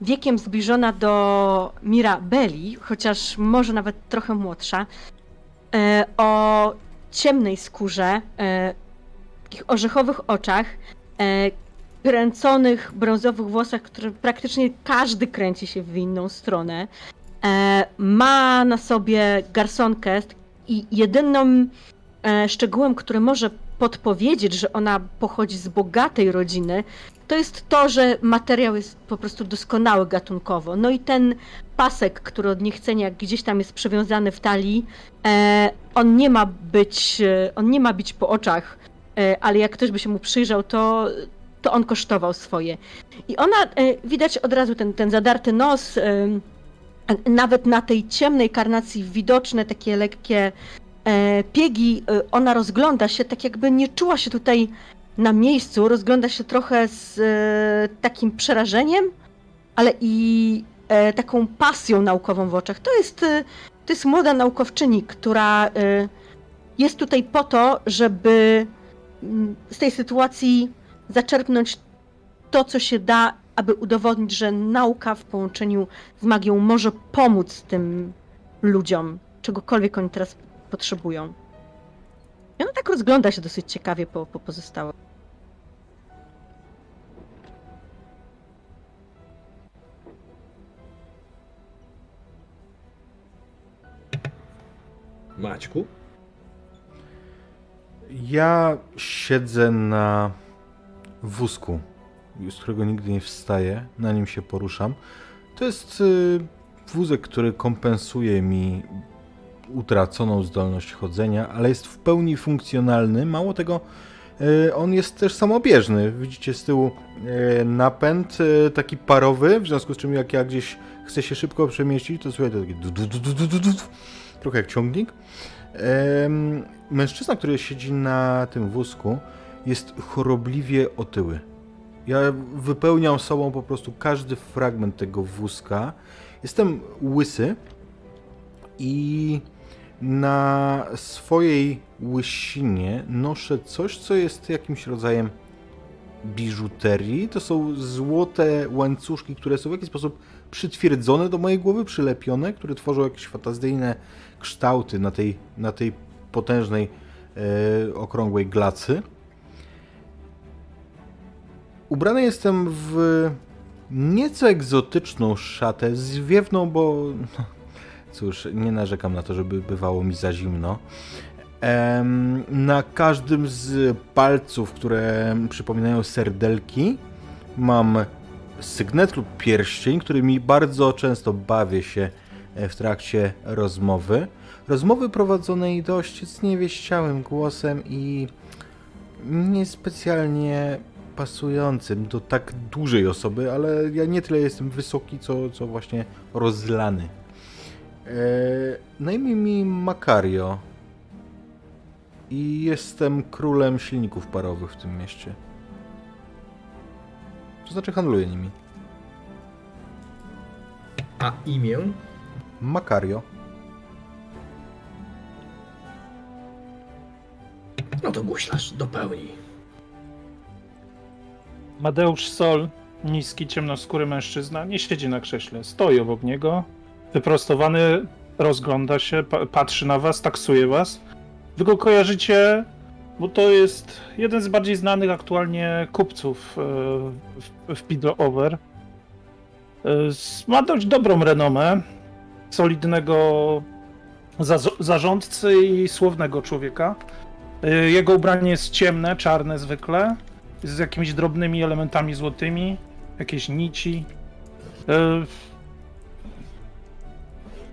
wiekiem zbliżona do Mirabeli, chociaż może nawet trochę młodsza, e, o ciemnej skórze, e, takich orzechowych oczach, kręconych brązowych włosach, które praktycznie każdy kręci się w inną stronę. E, ma na sobie garsonkę i jedyną e, szczegółem, który może podpowiedzieć, że ona pochodzi z bogatej rodziny, to jest to, że materiał jest po prostu doskonały gatunkowo. No i ten pasek, który od niechcenia gdzieś tam jest przywiązany w talii, e, on nie ma być, e, on nie ma bić po oczach, e, ale jak ktoś by się mu przyjrzał, to, to on kosztował swoje. I ona, e, widać od razu ten, ten zadarty nos, e, nawet na tej ciemnej karnacji widoczne takie lekkie e, piegi, e, ona rozgląda się tak jakby nie czuła się tutaj na miejscu, rozgląda się trochę z e, takim przerażeniem, ale i e, taką pasją naukową w oczach. To jest, e, to jest młoda naukowczyni, która e, jest tutaj po to, żeby z tej sytuacji zaczerpnąć to, co się da, aby udowodnić, że nauka w połączeniu z magią może pomóc tym ludziom, czegokolwiek oni teraz potrzebują. I ona tak rozgląda się dosyć ciekawie po, po pozostałych. Maćku. Ja siedzę na wózku, z którego nigdy nie wstaję, na nim się poruszam. To jest y, wózek, który kompensuje mi utraconą zdolność chodzenia, ale jest w pełni funkcjonalny. Mało tego, y, on jest też samobieżny. Widzicie z tyłu y, napęd taki parowy, w związku z czym jak ja gdzieś chcę się szybko przemieścić, to słuchaj, to taki du- du- du- du- du- du- du- trochę jak ciągnik. Mężczyzna, który siedzi na tym wózku, jest chorobliwie otyły. Ja wypełniam sobą po prostu każdy fragment tego wózka. Jestem łysy i na swojej łysinie noszę coś, co jest jakimś rodzajem biżuterii. To są złote łańcuszki, które są w jakiś sposób przytwierdzone do mojej głowy, przylepione, które tworzą jakieś fantazyjne kształty na tej, na tej potężnej, e, okrągłej glacy. Ubrany jestem w nieco egzotyczną szatę, zwiewną, bo no, cóż, nie narzekam na to, żeby bywało mi za zimno. Na każdym z palców, które przypominają serdelki, mam sygnet lub pierścień, którymi bardzo często bawię się w trakcie rozmowy. Rozmowy prowadzonej dość zniewieściałym głosem i niespecjalnie pasującym do tak dużej osoby, ale ja nie tyle jestem wysoki, co, co właśnie rozlany. Eee, na imię mi Makario i jestem królem silników parowych w tym mieście. To znaczy handluję nimi. A imię? Makario. No to guślarz, dopełnij. Madeusz Sol, niski, ciemnoskóry mężczyzna, nie siedzi na krześle. Stoi obok niego, wyprostowany, rozgląda się, pa patrzy na was, taksuje was. Wy go kojarzycie, bo to jest jeden z bardziej znanych aktualnie kupców e, w, w Over. E, ma dość dobrą renomę, solidnego zarządcy i słownego człowieka. E, jego ubranie jest ciemne, czarne zwykle, z jakimiś drobnymi elementami złotymi, jakieś nici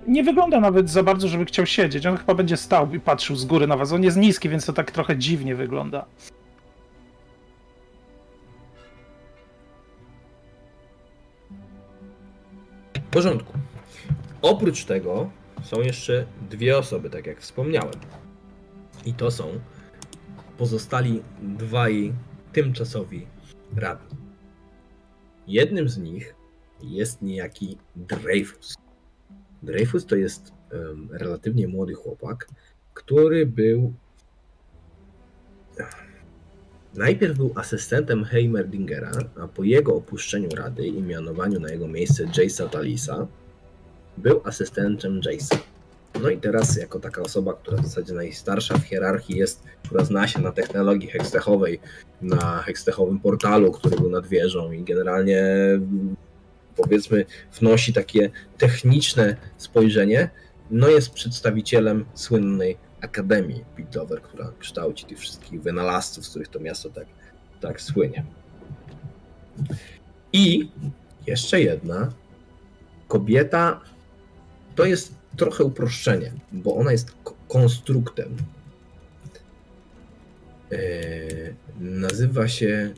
nie wygląda nawet za bardzo, żeby chciał siedzieć. On chyba będzie stał i patrzył z góry na was. On jest niski, więc to tak trochę dziwnie wygląda. W porządku. Oprócz tego są jeszcze dwie osoby, tak jak wspomniałem. I to są pozostali dwaj tymczasowi radni. Jednym z nich jest niejaki Dreyfus. Dreyfus to jest um, relatywnie młody chłopak, który był. Najpierw był asystentem Heimerdingera, a po jego opuszczeniu rady i mianowaniu na jego miejsce Jace'a Talisa, był asystentem Jace'a. No i teraz, jako taka osoba, która w zasadzie najstarsza w hierarchii jest, która zna się na technologii hekstechowej, na hekstechowym portalu, który był nad wieżą i generalnie powiedzmy wnosi takie techniczne spojrzenie, no jest przedstawicielem słynnej Akademii Piltover, która kształci tych wszystkich wynalazców, z których to miasto tak, tak słynie. I jeszcze jedna kobieta to jest trochę uproszczenie, bo ona jest konstruktem. Yy, nazywa się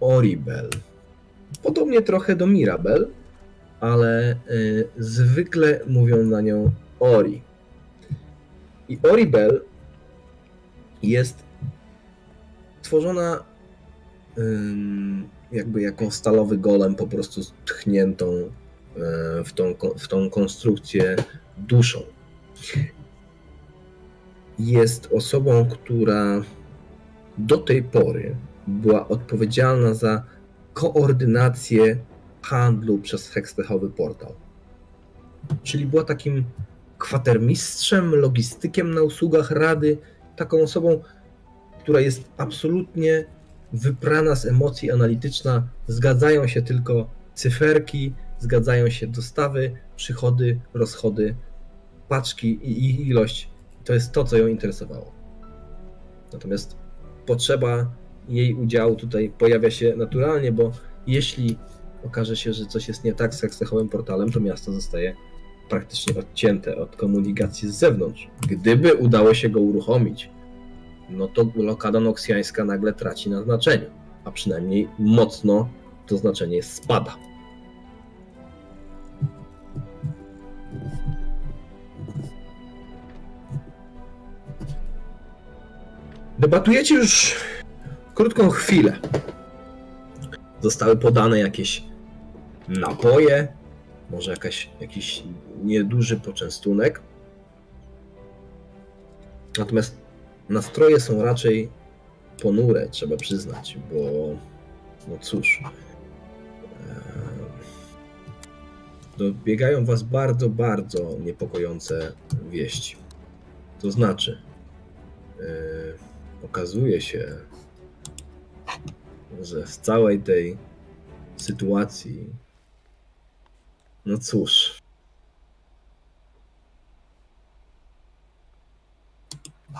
Oribel. Podobnie trochę do Mirabel, ale y, zwykle mówią na nią Ori. I Oribel jest tworzona jakby jako stalowy golem, po prostu tchniętą w, tą, w tą konstrukcję duszą. Jest osobą, która do tej pory była odpowiedzialna za koordynację handlu przez hekstechowy portal. Czyli była takim kwatermistrzem, logistykiem na usługach rady, taką osobą, która jest absolutnie wyprana z emocji analityczna. Zgadzają się tylko cyferki, zgadzają się dostawy, przychody, rozchody, paczki i ich ilość. To jest to, co ją interesowało. Natomiast potrzeba jej udział tutaj pojawia się naturalnie, bo jeśli okaże się, że coś jest nie tak z hekstechowym portalem, to miasto zostaje praktycznie odcięte od komunikacji z zewnątrz. Gdyby udało się go uruchomić, no to blokada noksjańska nagle traci na znaczeniu, a przynajmniej mocno to znaczenie spada. Debatujecie już krótką chwilę. Zostały podane jakieś napoje, może jakaś, jakiś nieduży poczęstunek. Natomiast nastroje są raczej ponure, trzeba przyznać, bo no cóż, dobiegają was bardzo, bardzo niepokojące wieści. To znaczy, yy, okazuje się, że w całej tej sytuacji, no cóż,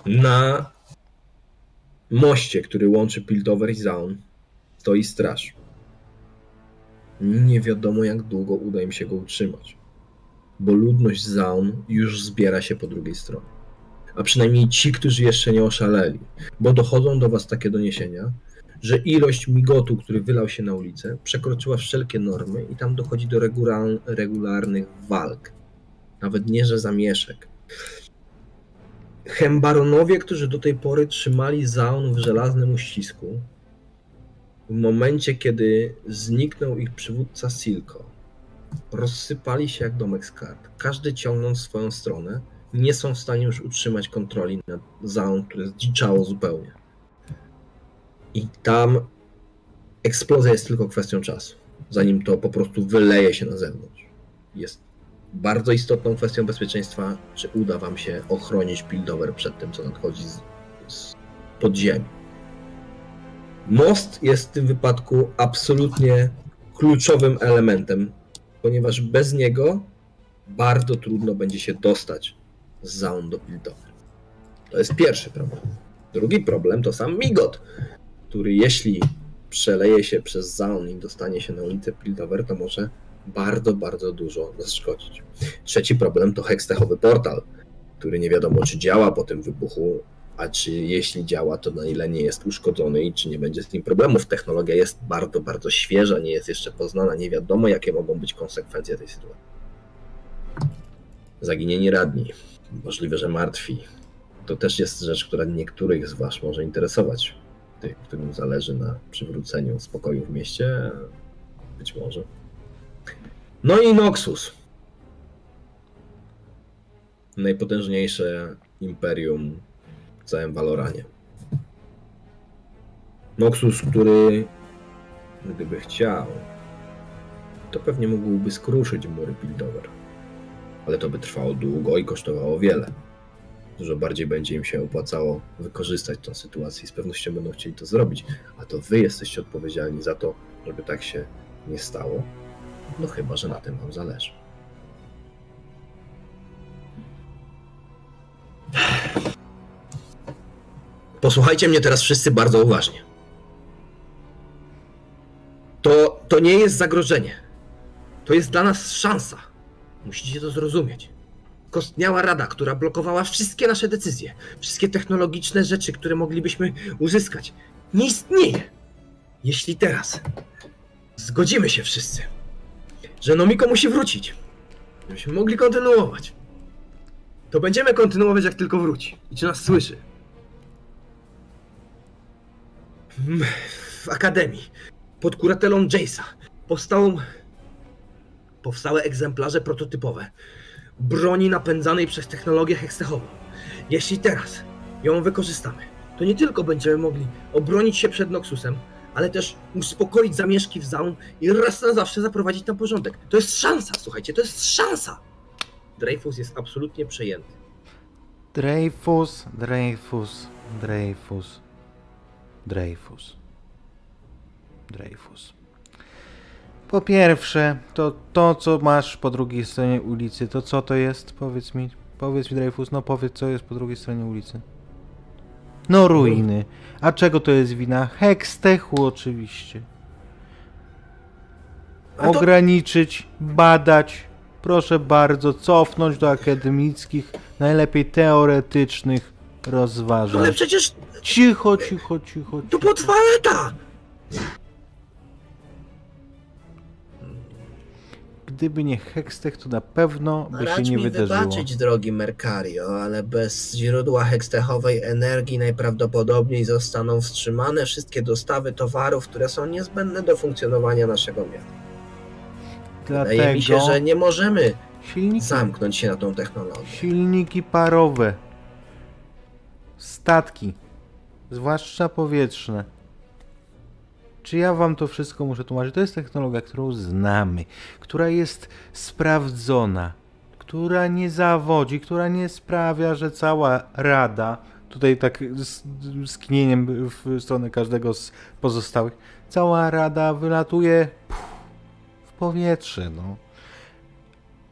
na moście, który łączy Piltover i Zaun, stoi straż. Nie wiadomo, jak długo uda im się go utrzymać, bo ludność Zaun już zbiera się po drugiej stronie. A przynajmniej ci, którzy jeszcze nie oszaleli, bo dochodzą do Was takie doniesienia, że ilość migotu, który wylał się na ulicę, przekroczyła wszelkie normy i tam dochodzi do regularnych walk. Nawet nie, że zamieszek. Hembaronowie, którzy do tej pory trzymali Zaun w żelaznym uścisku, w momencie, kiedy zniknął ich przywódca Silko, rozsypali się jak domek z kart. Każdy ciągnąc swoją stronę, nie są w stanie już utrzymać kontroli nad Zaun, które zdziczało zupełnie. I tam eksplozja jest tylko kwestią czasu, zanim to po prostu wyleje się na zewnątrz. Jest bardzo istotną kwestią bezpieczeństwa, czy uda wam się ochronić Pildover przed tym, co nadchodzi z, z podziemi. Most jest w tym wypadku absolutnie kluczowym elementem, ponieważ bez niego bardzo trudno będzie się dostać z Zaun do Piltover. To jest pierwszy problem. Drugi problem to sam Migot, który jeśli przeleje się przez Zaun i dostanie się na ulicę Piltover, to może bardzo, bardzo dużo zaszkodzić. Trzeci problem to hekstechowy portal, który nie wiadomo czy działa po tym wybuchu, a czy jeśli działa, to na ile nie jest uszkodzony i czy nie będzie z tym problemów. Technologia jest bardzo, bardzo świeża, nie jest jeszcze poznana, nie wiadomo jakie mogą być konsekwencje tej sytuacji. Zaginieni radni, możliwe, że martwi. To też jest rzecz, która niektórych z Was może interesować. Tych, którym zależy na przywróceniu spokoju w mieście, być może. No i Noxus. Najpotężniejsze imperium w całym Valoranie. Noxus, który gdyby chciał, to pewnie mógłby skruszyć mury Piltover. Ale to by trwało długo i kosztowało wiele. Dużo bardziej będzie im się opłacało wykorzystać tę sytuację i z pewnością będą chcieli to zrobić. A to wy jesteście odpowiedzialni za to, żeby tak się nie stało. No chyba, że na tym wam zależy. Posłuchajcie mnie teraz wszyscy bardzo uważnie. To, to nie jest zagrożenie. To jest dla nas szansa. Musicie to zrozumieć. Kostniała rada, która blokowała wszystkie nasze decyzje, wszystkie technologiczne rzeczy, które moglibyśmy uzyskać, nie istnieje. Jeśli teraz zgodzimy się wszyscy, że Nomiko musi wrócić, żebyśmy mogli kontynuować, to będziemy kontynuować jak tylko wróci. I czy nas słyszy? w Akademii pod kuratelą Jace'a powstał, powstały egzemplarze prototypowe broni napędzanej przez technologię hekstechową. Jeśli teraz ją wykorzystamy, to nie tylko będziemy mogli obronić się przed Noxusem, ale też uspokoić zamieszki w Zaun i raz na zawsze zaprowadzić tam porządek. To jest szansa, słuchajcie, to jest szansa! Dreyfus jest absolutnie przejęty. Dreyfus, Dreyfus, Dreyfus. Dreyfus. Dreyfus. Po pierwsze, to to, co masz po drugiej stronie ulicy, to co to jest? Powiedz mi, powiedz mi Dreyfus, no powiedz, co jest po drugiej stronie ulicy. No ruiny. A czego to jest wina? Hekstechu oczywiście. Ograniczyć, badać, proszę bardzo, cofnąć do akademickich, najlepiej teoretycznych rozważań. Ale przecież Cicho, cicho, cicho. to była gdyby nie Hextech, to na pewno by się Racz nie mi wydarzyło. wybaczyć, drogi Mercario, ale bez źródła hekstechowej energii najprawdopodobniej zostaną wstrzymane wszystkie dostawy towarów, które są niezbędne do funkcjonowania naszego miasta. Wydaje mi się, Dlatego że nie możemy silniki, zamknąć się na tą technologię. silniki parowe, statki, zwłaszcza powietrzne. Czy ja wam to wszystko muszę tłumaczyć? To jest technologia, którą znamy, która jest sprawdzona, która nie zawodzi, która nie sprawia, że cała rada, tutaj tak z, z w stronę każdego z pozostałych, cała rada wylatuje w powietrze, no.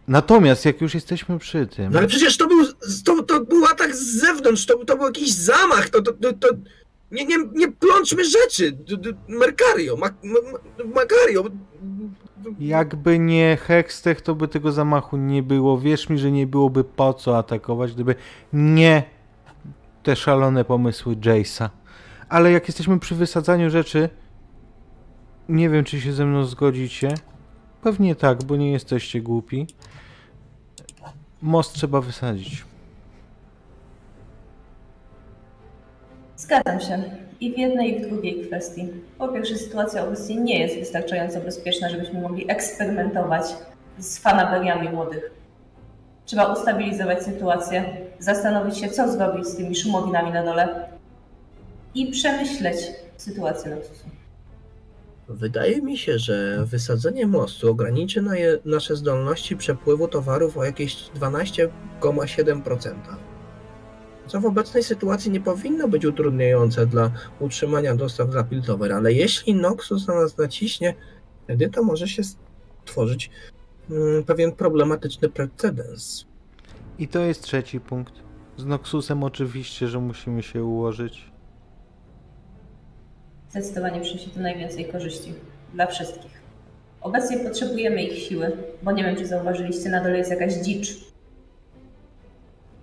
Natomiast jak już jesteśmy przy tym, No ale przecież to był, to, to był atak z zewnątrz, to, to był jakiś zamach, to, to, to nie, nie, nie plączmy rzeczy, Mercario, Mac, Ma- Macario, Jakby nie Hextech, to by tego zamachu nie było. Wierz mi, że nie byłoby po co atakować, gdyby nie te szalone pomysły Jace'a. Ale jak jesteśmy przy wysadzaniu rzeczy, nie wiem, czy się ze mną zgodzicie. Pewnie tak, bo nie jesteście głupi. Most trzeba wysadzić. Zgadzam się. I w jednej, i w drugiej kwestii. Po pierwsze, sytuacja obecnie nie jest wystarczająco bezpieczna, żebyśmy mogli eksperymentować z fanaberiami młodych. Trzeba ustabilizować sytuację, zastanowić się, co zrobić z tymi szumowinami na dole i przemyśleć sytuację Nexusu. Wydaje mi się, że wysadzenie mostu ograniczy na nasze zdolności przepływu towarów o jakieś 12,7%. Co w obecnej sytuacji nie powinno być utrudniające dla utrzymania dostaw dla Piltover, ale jeśli Noxus na nas naciśnie, wtedy to może się stworzyć mm, pewien problematyczny precedens. I to jest trzeci punkt. Z Noxusem oczywiście, że musimy się ułożyć. Zdecydowanie przyniesie to najwięcej korzyści dla wszystkich. Obecnie potrzebujemy ich siły, bo nie wiem, czy zauważyliście, na dole jest jakaś dzicz.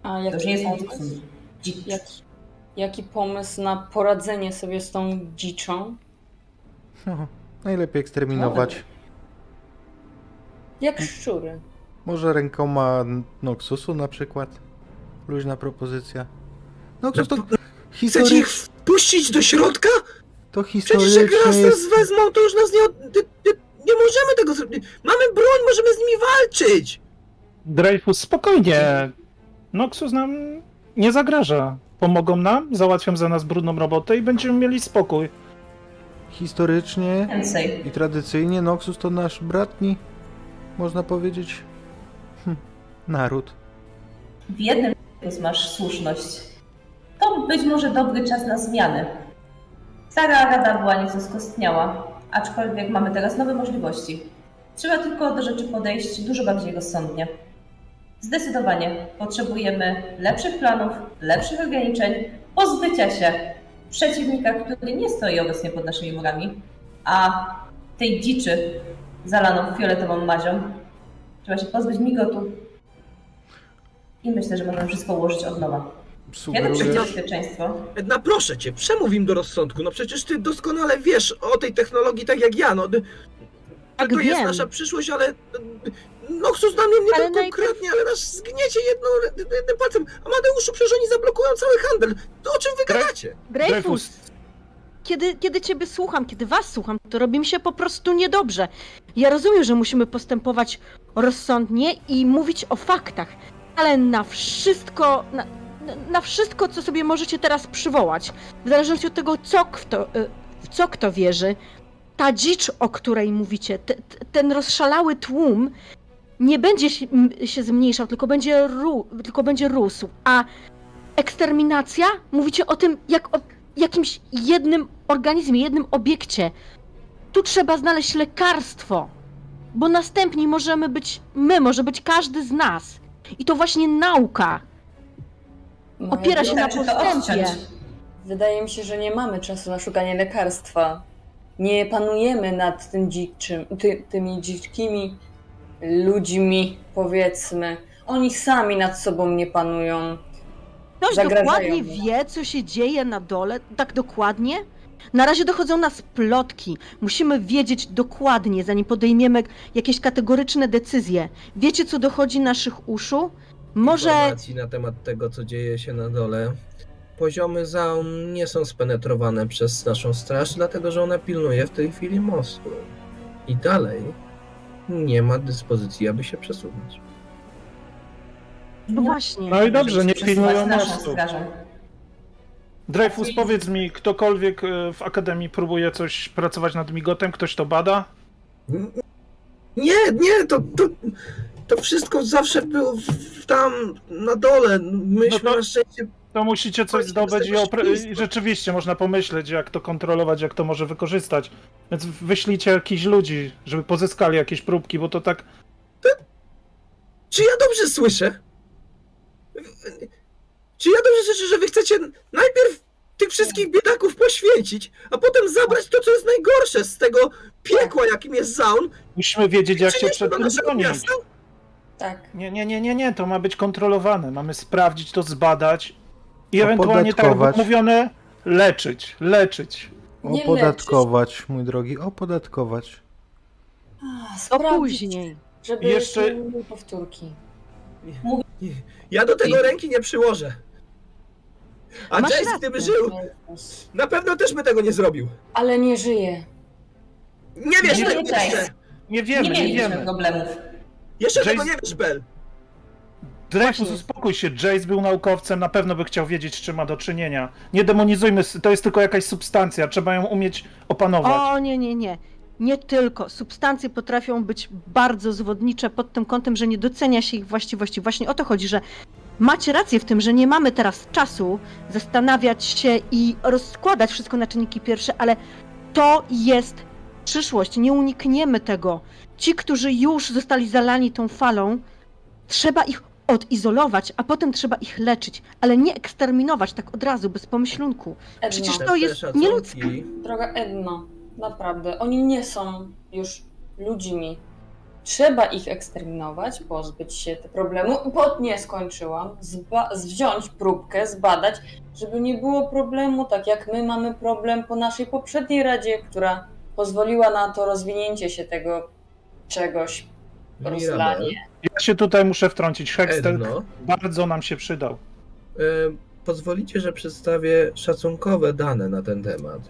A To jaki już nie jest Nexus. Dzicz. jaki, jaki pomysł na poradzenie sobie z tą dziczą? No, najlepiej eksterminować. Jak szczury. Może rękoma Noxusu na przykład? Luźna propozycja. Noxus to Chcecie history... ich wpuścić do środka? To Przecież jak historycznie raz nas jest... wezmą, to już nas nie, od- nie, nie, nie możemy tego zrobić. Mamy broń, możemy z nimi walczyć! Dreyfus, spokojnie. Noxus nam nie zagraża. Pomogą nam, załatwią za nas brudną robotę i będziemy mieli spokój. Historycznie Więcej. i tradycyjnie Noxus to nasz bratni, można powiedzieć, hm, naród. W jednym masz słuszność. To być może dobry czas na zmiany. Stara rada była nieco skostniała, aczkolwiek mamy teraz nowe możliwości. Trzeba tylko do rzeczy podejść dużo bardziej rozsądnie. Zdecydowanie potrzebujemy lepszych planów, lepszych ograniczeń, pozbycia się przeciwnika, który nie stoi obecnie pod naszymi murami, a tej dziczy zalaną fioletową mazią. Trzeba się pozbyć migotu i myślę, że możemy wszystko ułożyć od nowa. Kiedy przyjdzie bezpieczeństwo? Edna, proszę cię, przemów im do rozsądku. No przecież ty doskonale wiesz o tej technologii tak jak ja. No, Tak to jest wiem. nasza przyszłość, ale y, Noxus na mnie nie Ale najpierw- konkretnie, ale nas zgniecie jedno, jednym palcem. Amadeuszu, przecież oni zablokują cały handel. To o czym wy gadacie? Dreyfus, kiedy, kiedy ciebie słucham, kiedy was słucham, to robi mi się po prostu niedobrze. Ja rozumiem, że musimy postępować rozsądnie i mówić o faktach, ale na wszystko, na, na- wszystko, co sobie możecie teraz przywołać, w zależności od tego, co kto, y, w co kto wierzy, ta dzicz, o której mówicie, te- ten rozszalały tłum nie będzie się, zmniejszał, tylko będzie, tylko będzie rósł, a eksterminacja, mówicie o tym jak o jakimś jednym organizmie, jednym obiekcie. Tu trzeba znaleźć lekarstwo, bo następni możemy być my, może być każdy z nas. I to właśnie nauka Moja opiera się na postępie. Wydaje mi się, że nie mamy czasu na szukanie lekarstwa. Nie panujemy nad tym dziczym, ty, tymi dzikimi ludźmi, powiedzmy. Oni sami nad sobą nie panują. Ktoś Zagrażają dokładnie nam. wie, co się dzieje na dole, tak dokładnie? Na razie dochodzą nas plotki. Musimy wiedzieć dokładnie, zanim podejmiemy jakieś kategoryczne decyzje. Wiecie, co dochodzi naszych uszu? Może. Informacji na temat tego, co dzieje się na dole. Poziomy zaum nie są spenetrowane przez naszą straż, dlatego że ona pilnuje w tej chwili mostu. I dalej nie ma dyspozycji, aby się przesunąć. No właśnie. No i dobrze, nie pilnują strażą. Dreyfus, powiedz mi, ktokolwiek e, w Akademii próbuje coś pracować nad migotem? Ktoś to bada? Nie, nie, to, to, to wszystko zawsze było w, w tam na dole. Myśmy No to- na szczęście. To musicie coś zdobyć i, rzeczywiście można pomyśleć, jak to kontrolować, jak to może wykorzystać. Więc wyślijcie jakichś ludzi, żeby pozyskali jakieś próbki, bo to tak Czy ja dobrze słyszę? Czy ja dobrze słyszę, że wy chcecie najpierw tych wszystkich biedaków poświęcić, a potem zabrać to, co jest najgorsze z tego piekła, jakim jest Zaun, musimy wiedzieć, jak się przed tym bronić. Tak. Nie, nie, nie, nie, nie, to ma być kontrolowane. Mamy sprawdzić to, zbadać i ewentualnie, tak jak mówione, leczyć, leczyć. Nie Opodatkować, mój drogi, opodatkować. A, później. Żeby Jeszcze- nie powtórki. Ja do tego ręki nie przyłożę. A Jace, gdyby żył, na pewno też by tego nie zrobił. Ale nie żyje. Nie wiesz Nie jeszcze. Nie wiemy, Nie nie, wiemy. problemów. Jeszcze Jace- tego nie wiesz, Bel. Dreyfus, uspokój się, Jace był naukowcem, na pewno by chciał wiedzieć, z czym ma do czynienia. Nie demonizujmy, to jest tylko jakaś substancja, trzeba ją umieć opanować. O nie, nie, nie. Nie tylko. Substancje potrafią być bardzo zwodnicze pod tym kątem, że nie docenia się ich właściwości. Właśnie o to chodzi, że macie rację w tym, że nie mamy teraz czasu zastanawiać się i rozkładać wszystko na czynniki pierwsze, ale to jest przyszłość. Nie unikniemy tego. Ci, którzy już zostali zalani tą falą, trzeba ich odizolować, a potem trzeba ich leczyć, ale nie eksterminować tak od razu, bez pomyślunku. Edno, Przecież to jest nieludzkie. droga Edno, naprawdę, oni nie są już ludźmi. Trzeba ich eksterminować, pozbyć się tego problemu, bo nie skończyłam, zba- wziąć próbkę, zbadać, żeby nie było problemu, tak jak my mamy problem po naszej poprzedniej radzie, która pozwoliła na to rozwinięcie się tego czegoś, Mirabel, rozlanie. Ja się tutaj muszę wtrącić. Hexter Edno, bardzo nam się przydał. e, pozwolicie, że przedstawię szacunkowe dane na ten temat.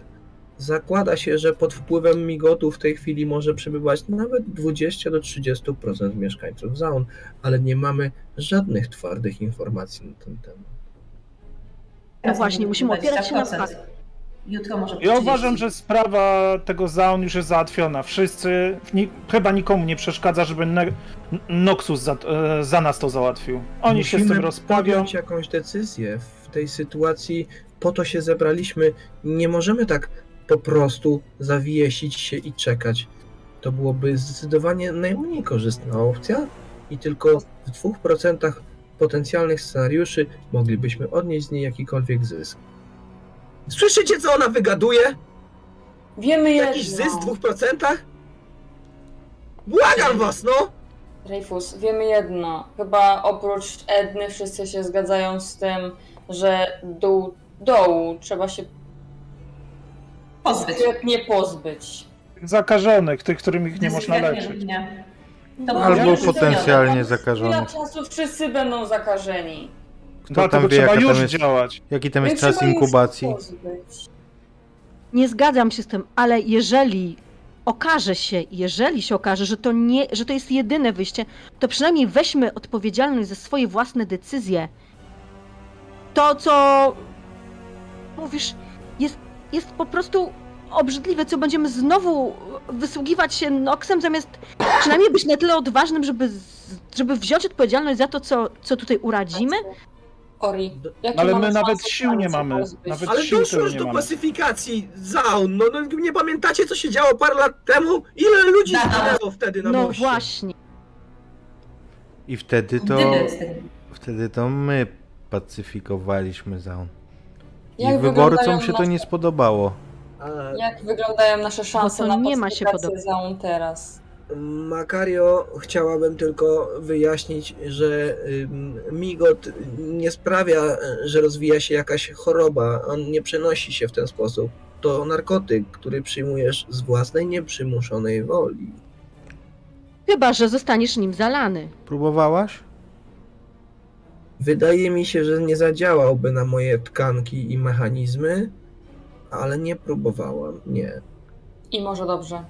Zakłada się, że pod wpływem migotu w tej chwili może przebywać nawet 20 do 30% mieszkańców Zaun, ale nie mamy żadnych twardych informacji na ten temat. No właśnie, musimy opierać się na 20%. faktach. Jutro może Ja 30. uważam, że sprawa tego zaun już jest załatwiona. Wszyscy, ni, chyba nikomu nie przeszkadza, żeby ne, Noxus za, e, za nas to załatwił. Oni się z Musimy tym rozprawią. podjąć jakąś decyzję w tej sytuacji. Po to się zebraliśmy. Nie możemy tak po prostu zawiesić się i czekać. To byłoby zdecydowanie najmniej korzystna opcja i tylko w 2% potencjalnych scenariuszy moglibyśmy odnieść z niej jakikolwiek zysk. Słyszycie, co ona wygaduje? Wiemy Jakiś jedno. zysk w 2%? Błagam was, no! Dreyfus, wiemy jedno. Chyba oprócz Edny wszyscy się zgadzają z tym, że dół, dołu trzeba się Pozbyć. nie pozbyć. Zakażonych, tych, którym ich nie można leczyć. No, To Albo potencjalnie Chwila zakażonych. czasu wszyscy będą zakażeni. Kto Dlatego tam wie, trzeba już tam jest, działać. jaki tam Więc jest czas inkubacji? Nie zgadzam się z tym, ale jeżeli okaże się, jeżeli się okaże, że to, nie, że to jest jedyne wyjście, to przynajmniej weźmy odpowiedzialność za swoje własne decyzje. To, co mówisz, jest, jest po prostu obrzydliwe, co będziemy znowu wysługiwać się Noxem, zamiast przynajmniej być na tyle odważnym, żeby, żeby wziąć odpowiedzialność za to, co, co tutaj uradzimy. Ori, jakie Ale my nawet sił nie mamy. Nawet Ale sił doszło już do mamy. pacyfikacji Zaun. No, no nie pamiętacie, co się działo parę lat temu? Ile ludzi Da. zginęło wtedy na No moście? właśnie. I wtedy to, wtedy to my pacyfikowaliśmy Zaun. I Jak wyborcom wyglądają się to nasze- nie spodobało. Jak wyglądają nasze szanse Bo to na nie ma się podobać. Zaun teraz? Makario, chciałabym tylko wyjaśnić, że migot nie sprawia, że rozwija się jakaś choroba. On nie przenosi się w ten sposób. to narkotyk, który przyjmujesz z własnej nieprzymuszonej woli. Chyba, że zostaniesz nim zalany. Próbowałaś? Wydaje mi się, że nie zadziałałby na moje tkanki i mechanizmy, ale nie próbowałam, nie. I może dobrze.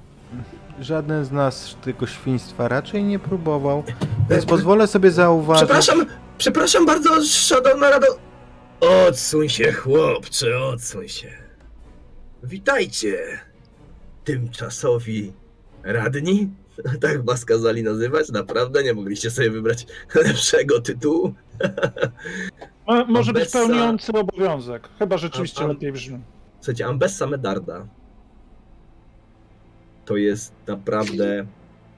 Żaden z nas tego świństwa raczej nie próbował. Więc pozwolę sobie zauważyć. Przepraszam, przepraszam bardzo, szanowna rado... Odsuń się, chłopcze, odsuń się. Witajcie, tymczasowi radni. Tak was kazali nazywać? Naprawdę nie mogliście sobie wybrać lepszego tytułu? Mo- Może być Ambessa. pełniący obowiązek. Chyba rzeczywiście am- lepiej brzmi. Słuchajcie, Ambessa Medarda to jest naprawdę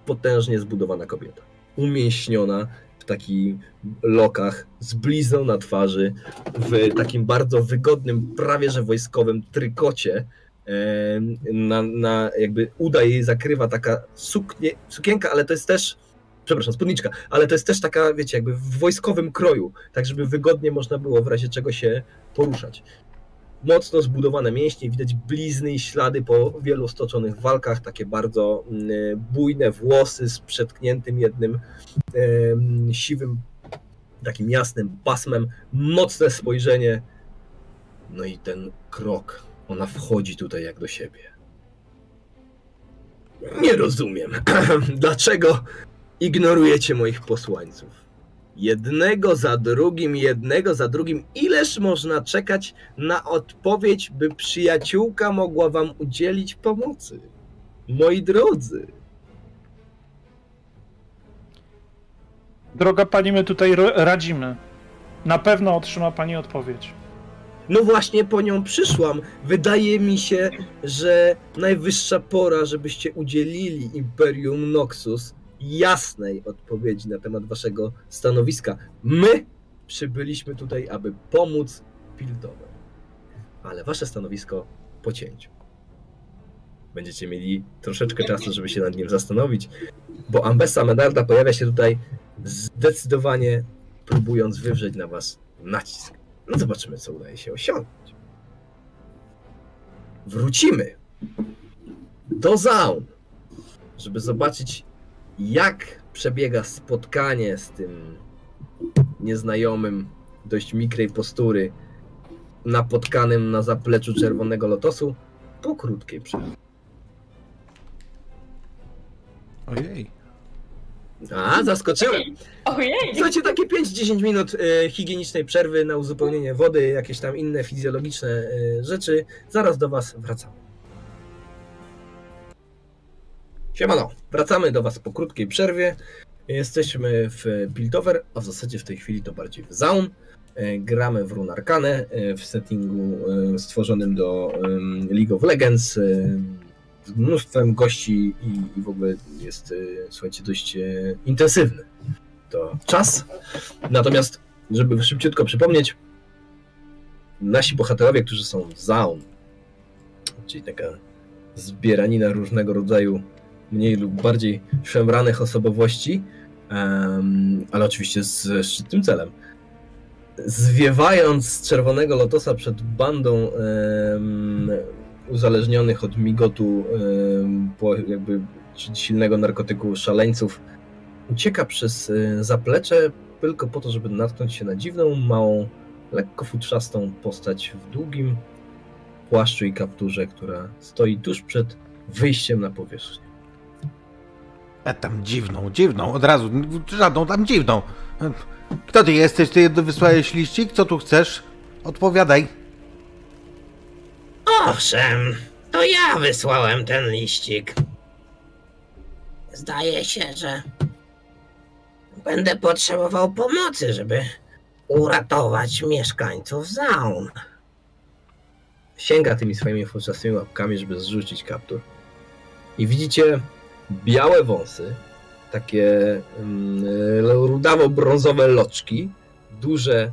potężnie zbudowana kobieta. Umięśniona w takich lokach, z blizną na twarzy, w takim bardzo wygodnym, prawie że wojskowym trykocie. Na, na jakby uda jej zakrywa taka suknie, sukienka, ale to jest też, przepraszam, spódniczka, ale to jest też taka, wiecie, jakby w wojskowym kroju, tak żeby wygodnie można było w razie czego się poruszać mocno zbudowane mięśnie, widać blizny i ślady po wielu stoczonych walkach, takie bardzo mm, bujne włosy z przetkniętym jednym em, siwym, takim jasnym pasmem, mocne spojrzenie, no i ten krok, ona wchodzi tutaj jak do siebie. Nie rozumiem, dlaczego ignorujecie moich posłańców. Jednego za drugim, jednego za drugim. Ileż można czekać na odpowiedź, by przyjaciółka mogła wam udzielić pomocy? Moi drodzy, Droga pani, my tutaj radzimy. Na pewno otrzyma pani odpowiedź. no właśnie po nią przyszłam. Wydaje mi się, że najwyższa pora, żebyście udzielili Imperium Noxus jasnej odpowiedzi na temat waszego stanowiska. My przybyliśmy tutaj, aby pomóc Piltowe. Ale wasze stanowisko po cięciu. Będziecie mieli troszeczkę czasu, żeby się nad nim zastanowić, bo Ambessa Medarda pojawia się tutaj zdecydowanie próbując wywrzeć na was nacisk. No zobaczymy, co udaje się osiągnąć. Wrócimy do Zaun, żeby zobaczyć, jak przebiega spotkanie z tym nieznajomym, dość mikrej postury, napotkanym na zapleczu Czerwonego Lotosu po krótkiej przerwie. Ojej. A, zaskoczyłem! Ojej! Słuchajcie, takie 5-10 minut e, higienicznej przerwy na uzupełnienie wody, jakieś tam inne fizjologiczne e, rzeczy. Zaraz do Was wracamy. Siemano, wracamy do Was po krótkiej przerwie. Jesteśmy w Piltover, a w zasadzie w tej chwili to bardziej w Zaun. E, Gramy w Runarkane e, w settingu e, stworzonym do League of Legends z mnóstwem gości i, i w ogóle jest, słuchajcie, dość intensywny to czas. Natomiast, żeby szybciutko przypomnieć, nasi bohaterowie, którzy są w Zaun, czyli taka zbieranina różnego rodzaju mniej lub bardziej szemranych osobowości, ale oczywiście z szczytnym celem. Zwiewając z Czerwonego Lotosa przed bandą uzależnionych od migotu jakby silnego narkotyku szaleńców, ucieka przez y, zaplecze tylko po to, żeby natknąć się na dziwną, małą, lekko futrzastą postać w długim płaszczu i kapturze, która stoi tuż przed wyjściem na powierzchnię. A tam dziwną, dziwną, od razu, żadną tam dziwną. Kto ty jesteś? Ty wysłałeś liścik? Co tu chcesz? Odpowiadaj. Owszem, to ja wysłałem ten liścik. Zdaje się, że będę potrzebował pomocy, żeby uratować mieszkańców Zaun. Sięga tymi swoimi futrzastymi łapkami, żeby zrzucić kaptur. I widzicie białe wąsy, takie mm, rudawo-brązowe loczki, duże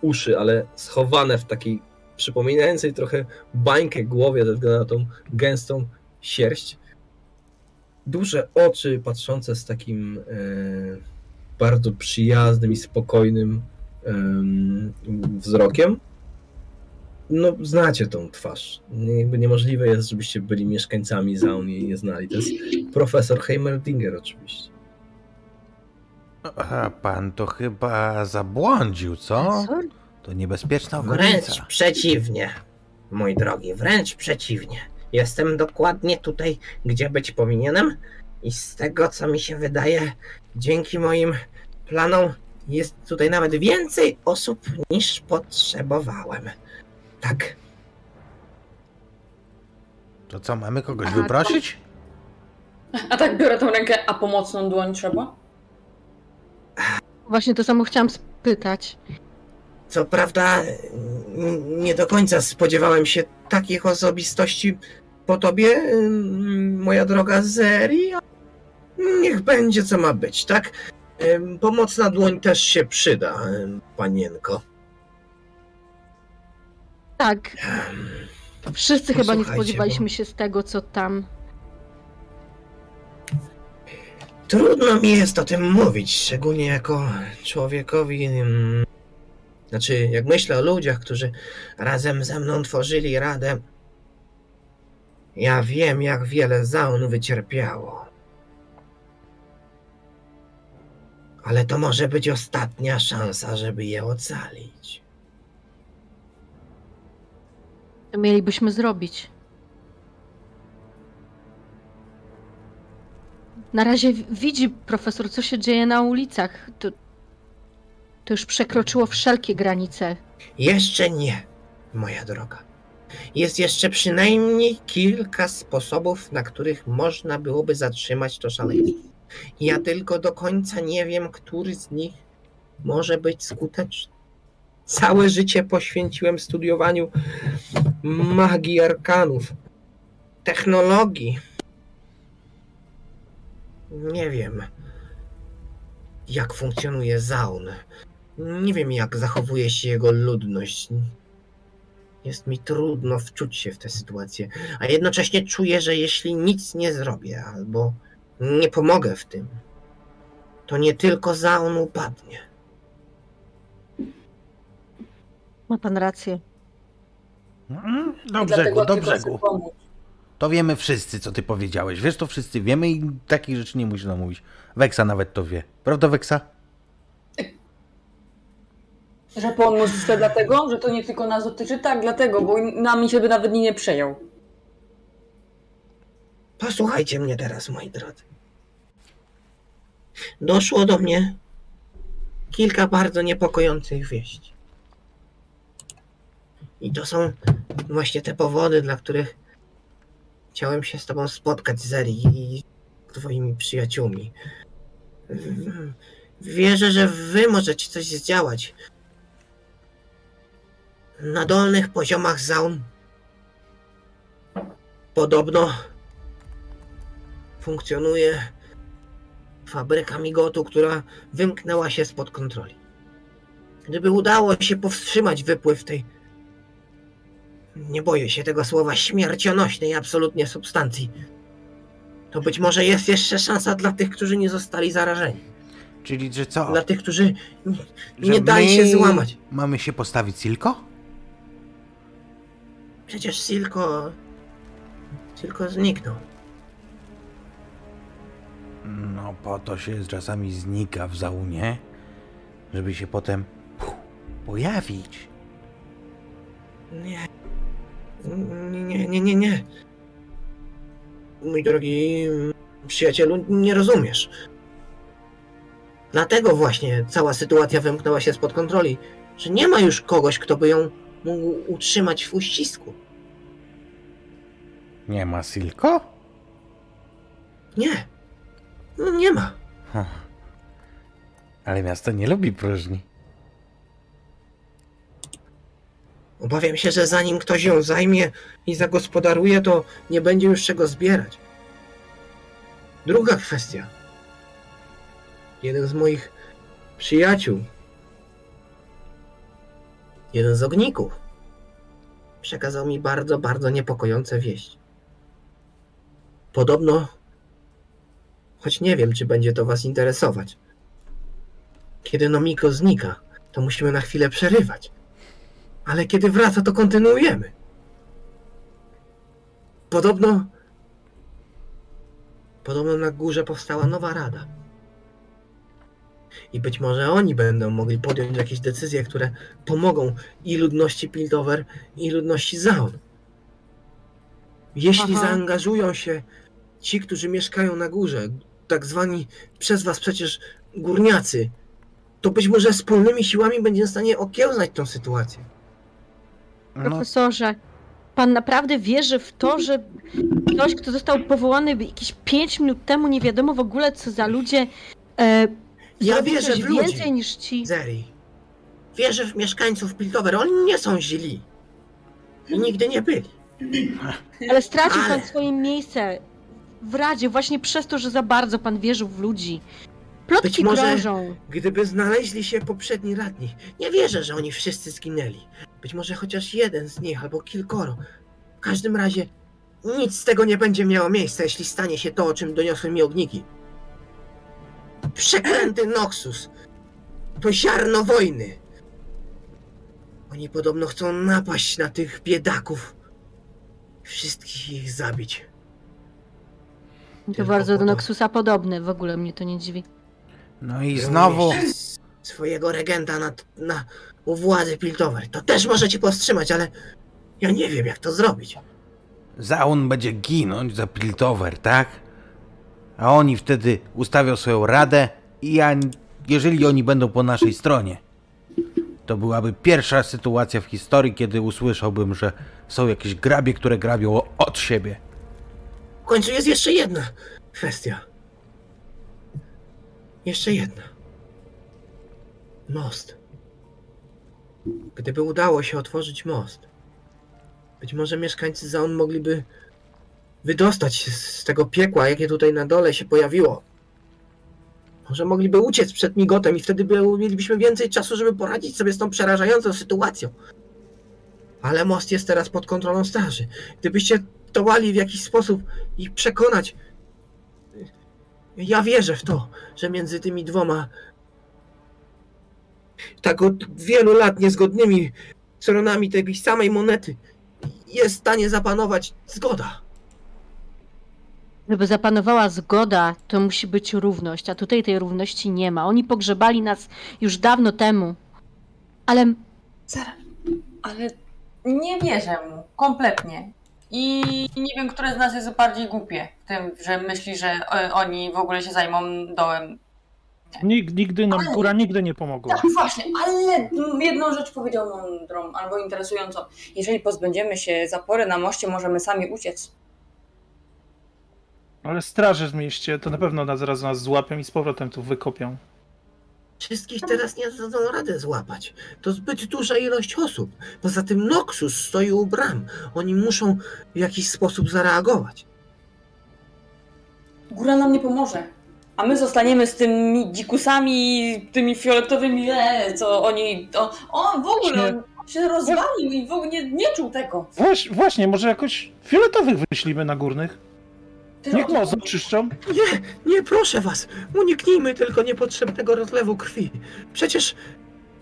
uszy, ale schowane w takiej przypominającej trochę bańkę głowie ze względu na tą gęstą sierść. Duże oczy patrzące z takim e, bardzo przyjaznym i spokojnym em, wzrokiem. No, znacie tą twarz. Jakby niemożliwe jest, żebyście byli mieszkańcami Zaun i nie znali. To jest profesor Heimerdinger oczywiście. A pan to chyba zabłądził, co? To niebezpieczna Wręcz okolica. przeciwnie, mój drogi, wręcz przeciwnie. Jestem dokładnie tutaj, gdzie być powinienem i z tego, co mi się wydaje, dzięki moim planom jest tutaj nawet więcej osób niż potrzebowałem. Tak, To co, mamy kogoś wyprosić? A tak biorę tą rękę, a pomocną dłoń trzeba? Właśnie to samo chciałam spytać. co prawda nie do końca spodziewałem się takich osobistości po tobie, ym, moja droga Zeri. Niech będzie co ma być, tak? Pomocna dłoń też się przyda, panienko. Tak, wszyscy chyba nie spodziewaliśmy się z tego, co tam. Trudno mi jest o tym mówić, szczególnie jako człowiekowi. ym, Znaczy, jak myślę o ludziach, którzy razem ze mną tworzyli radę, ja wiem, jak wiele zaun wycierpiało. Ale to może być ostatnia szansa, żeby je ocalić. To mielibyśmy zrobić. Na razie widzi profesor, co się dzieje na ulicach. To, to już przekroczyło wszelkie granice. Jeszcze nie, moja droga. Jest jeszcze przynajmniej kilka sposobów, na których można byłoby zatrzymać to szaleństwo. Ja tylko do końca nie wiem, który z nich może być skuteczny. Całe życie poświęciłem studiowaniu magii arkanów, technologii. Nie wiem, jak funkcjonuje Zaun. Nie wiem, jak zachowuje się jego ludność. Jest mi trudno wczuć się w tę sytuację, a jednocześnie czuję, że jeśli nic nie zrobię albo nie pomogę w tym, to nie tylko Zaun upadnie. Ma pan rację. Mm, Do I brzegu, do brzegu. To wiemy wszyscy, co ty powiedziałeś. Wiesz, to wszyscy wiemy i takich rzeczy nie musisz nam mówić. Weksa nawet to wie. Prawda, Weksa? Że pomóc chce dlatego, że to nie tylko nas dotyczy? Tak, dlatego, bo nami się by nawet nie przejął. Posłuchajcie mnie teraz, moi drodzy. Doszło do mnie kilka bardzo niepokojących wieści. I to są właśnie te powody, dla których chciałem się z tobą spotkać, Zeri, i twoimi przyjaciółmi. Wierzę, że wy możecie coś zdziałać. Na dolnych poziomach zaun podobno funkcjonuje fabryka migotu, która wymknęła się spod kontroli. Gdyby udało się powstrzymać wypływ tej, nie boję się tego słowa, śmiercionośnej absolutnie substancji, to być może jest jeszcze szansa dla tych, którzy nie zostali zarażeni. Czyli, że co? Dla tych, którzy Że nie dali się złamać. Mamy się postawić Silko? Przecież Silko... Silko zniknął. No, po to się czasami znika w zaunie, żeby się potem puh, pojawić. Nie. Nie, nie, nie, nie. Mój drogi przyjacielu, nie rozumiesz. Dlatego właśnie cała sytuacja wymknęła się spod kontroli, że nie ma już kogoś, kto by ją mógł utrzymać w uścisku. Nie ma Silko? Nie. No nie ma. Hm. Ale miasto nie lubi próżni. Obawiam się, że zanim ktoś ją zajmie i zagospodaruje, to nie będzie już czego zbierać. Druga kwestia. Jeden z moich przyjaciół, jeden z ogników, przekazał mi bardzo, bardzo niepokojące wieści. Podobno, choć nie wiem, czy będzie to Was interesować, kiedy Nomiko znika, to musimy na chwilę przerywać Ale kiedy wraca, to kontynuujemy. Podobno. Podobno na górze powstała nowa rada. I być może oni będą mogli podjąć jakieś decyzje, które pomogą i ludności Piltover, i ludności Zaun. Jeśli Aha. zaangażują się ci, którzy mieszkają na górze, tak zwani przez was przecież górniacy, to być może wspólnymi siłami będziemy w stanie okiełznać tą sytuację. No, Profesorze, pan naprawdę wierzy w to, że ktoś, kto został powołany jakieś 5 minut temu, nie wiadomo w ogóle co za ludzie, e, Ja wierzę coś w ludzi. więcej niż ci. Zeri. Wierzę w mieszkańców Piltover. Oni nie są źli. I nigdy nie byli. Ale stracił Ale- pan swoje miejsce w Radzie właśnie przez to, że za bardzo pan wierzył w ludzi. Plotki Być może- krążą. Gdyby znaleźli się poprzedni radni, nie wierzę, że oni wszyscy zginęli. Być może chociaż jeden z nich albo kilkoro. W każdym razie nic z tego nie będzie miało miejsca, jeśli stanie się to, o czym doniosły mi ogniki. Przeklęty Noxus. To ziarno wojny. Oni podobno chcą napaść na tych biedaków. Wszystkich ich zabić. To Tylko bardzo do Noxusa podobne, w ogóle mnie to nie dziwi. No i znowu. Swojego regenta na, na, u władzy Piltover. To też możecie powstrzymać, ale ja nie wiem, jak to zrobić. Zaun będzie ginąć za Piltover, tak? A oni wtedy ustawią swoją radę i ja, jeżeli oni będą po naszej stronie, to byłaby pierwsza sytuacja w historii, kiedy usłyszałbym, że są jakieś grabie, które grabią od siebie. W końcu jest jeszcze jedna kwestia. Jeszcze jedna. Most. Gdyby udało się otworzyć most, być może mieszkańcy Zaun mogliby wydostać się z tego piekła, jakie tutaj na dole się pojawiło. Może mogliby uciec przed migotem i wtedy by, mielibyśmy więcej czasu, żeby poradzić sobie z tą przerażającą sytuacją. Ale most jest teraz pod kontrolą straży. Gdybyście zdołali w jakiś sposób ich przekonać. Ja wierzę w to, że między tymi dwoma tak od wielu lat niezgodnymi stronami tej samej monety jest w stanie zapanować zgoda. Żeby zapanowała zgoda, to musi być równość, a tutaj tej równości nie ma. Oni pogrzebali nas już dawno temu. Ale Zaraz, ale nie wierzę mu, kompletnie. I nie wiem, które z nas jest bardziej głupie w tym, że myśli, że e, oni w ogóle się zajmą dołem. Nig, nigdy nam Ale- góra nigdy nie pomogła. Tak, właśnie, ale jedną rzecz powiedział mądrą albo interesującą. Jeżeli pozbędziemy się zapory na moście, możemy sami uciec. Ale straże w mieście to na pewno nas zaraz nas złapią i z powrotem tu wykopią. Wszystkich teraz nie dadzą radę złapać. To zbyt duża ilość osób. Poza tym Noxus stoi u bram. Oni muszą w jakiś sposób zareagować. Góra nam nie pomoże. A my zostaniemy z tymi dzikusami, tymi fioletowymi, e, co oni. O, on w ogóle on się rozwalił i w ogóle nie, nie czuł tego. Właśnie, właśnie, może jakoś fioletowych wyślimy na górnych. Ty Niech o- most oczyszczą. Nie, nie, proszę was. Uniknijmy tylko niepotrzebnego rozlewu krwi. Przecież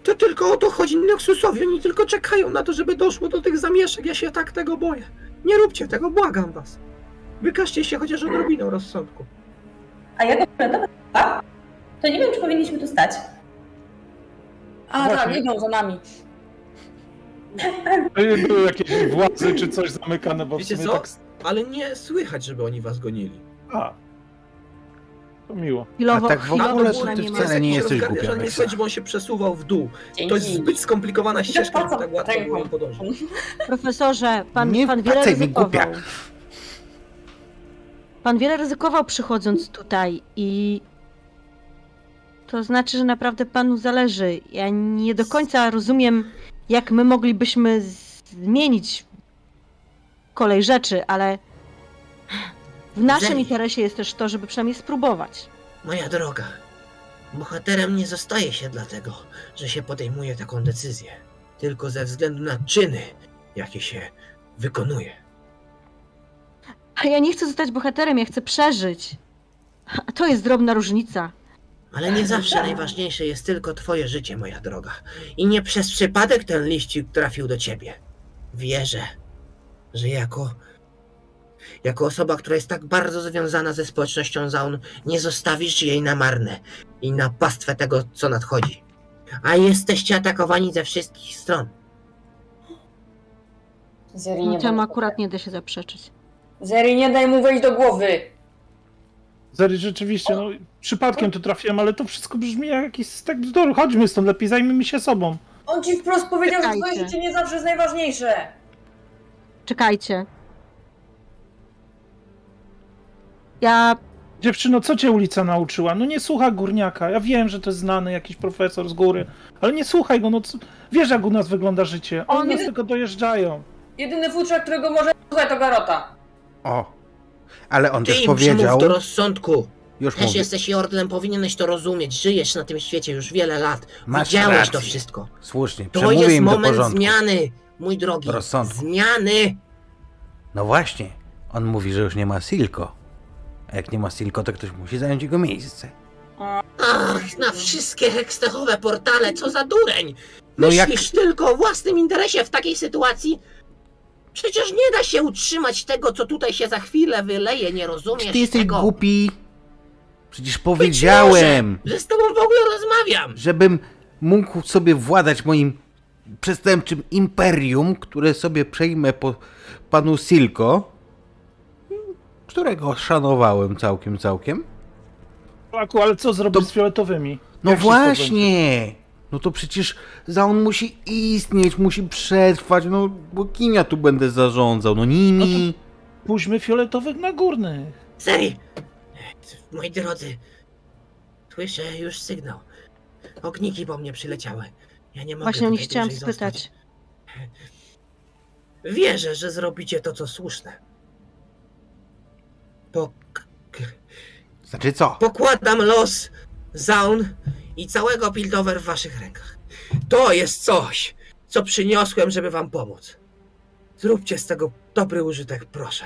to tylko o to chodzi Noxusowi. Oni tylko czekają na to, żeby doszło do tych zamieszek. Ja się tak tego boję. Nie róbcie tego, błagam was. Wykażcie się chociaż odrobiną rozsądku. A fioletowa chyba, to nie wiem, czy powinniśmy tu stać. A tak, idą za nami. By- Były jakieś władze czy coś zamykane, bo w Wiecie sumie co? tak... Ale nie słychać, żeby oni was gonili. A. To miło. chwilowo, A tak w ogóle to ty wcale nie jesteś głupia, Nie słychać, żeby on się przesuwał w dół. Dzięki. To jest zbyt skomplikowana ścieżka, żeby tak łatwo było ją podążyć. Profesorze, pan, Nie pan wiele mi, głupia. ryzykował. Pan wiele ryzykował przychodząc tutaj i to znaczy, że naprawdę panu zależy. Ja nie do końca rozumiem, jak my moglibyśmy zmienić kolej rzeczy, ale w naszym interesie jest też to, żeby przynajmniej spróbować. Moja droga, bohaterem nie zostaje się dlatego, że się podejmuje taką decyzję, tylko ze względu na czyny, jakie się wykonuje. A ja nie chcę zostać bohaterem, ja chcę przeżyć. A to jest drobna różnica. Ale nie zawsze najważniejsze jest tylko twoje życie, moja droga. I nie przez przypadek ten liścik trafił do ciebie. Wierzę, że jako jako osoba, która jest tak bardzo związana ze społecznością Zaun, nie zostawisz jej na marne i na pastwę tego, co nadchodzi. A jesteście atakowani ze wszystkich stron. Zeri, nie No, Temu akurat nie da się zaprzeczyć. Zeri, nie daj mu wejść do głowy! Zary, rzeczywiście, no przypadkiem to trafiłem, ale to wszystko brzmi jak jakiś stek bzdur. Chodźmy stąd, lepiej zajmijmy się sobą. On ci wprost powiedział, że twoje życie nie zawsze jest najważniejsze! Czekajcie. Ja Dziewczyno, co cię ulica nauczyła? No nie słuchaj górniaka. Ja wiem, że to jest znany jakiś profesor z góry, ale nie słuchaj go, no co... wiesz jak u nas wygląda życie. Oni On nas tylko dojeżdżają. Jedyny futrzak, którego może słuchaj, to Garota. O, ale on Ty też im powiedział, przemów do rozsądku. już Też mówię, jesteś Jordlem, powinieneś to rozumieć. Żyjesz na tym świecie już wiele lat. Masz Widziałeś rację. to wszystko. słusznie, To przemówię jest im do moment zmiany, mój drogi. Rozsądku. Zmiany! No właśnie, on mówi, że już nie ma Silko. A jak nie ma Silko, to ktoś musi zająć jego miejsce. Ach, na wszystkie hekstechowe portale, co za dureń! No jak- Myślisz tylko o własnym interesie w takiej sytuacji? Przecież nie da się utrzymać tego, co tutaj się za chwilę wyleje, nie rozumiesz Czy ty jesteś tego? głupi? Przecież powiedziałem, może, że z tobą w ogóle rozmawiam! żebym mógł sobie władać moim przestępczym imperium, które sobie przejmę po panu Silko, którego szanowałem całkiem, całkiem. Flaku, ale co zrobić To- z fioletowymi? No Jak właśnie! No to przecież Zaun musi istnieć, musi przetrwać, no bo kim ja tu będę zarządzał? No nimi. Puśćmy fioletowych na górnych. Seri! Moi drodzy, słyszę już sygnał. Ogniki po mnie przyleciały. Ja nie mogę właśnie o nich chciałam zostać. spytać. Wierzę, że zrobicie to, co słuszne. Pok Znaczy co? pokładam los, Zaun i całego Piltover w waszych rękach. To jest coś, co przyniosłem, żeby wam pomóc. Zróbcie z tego dobry użytek, proszę.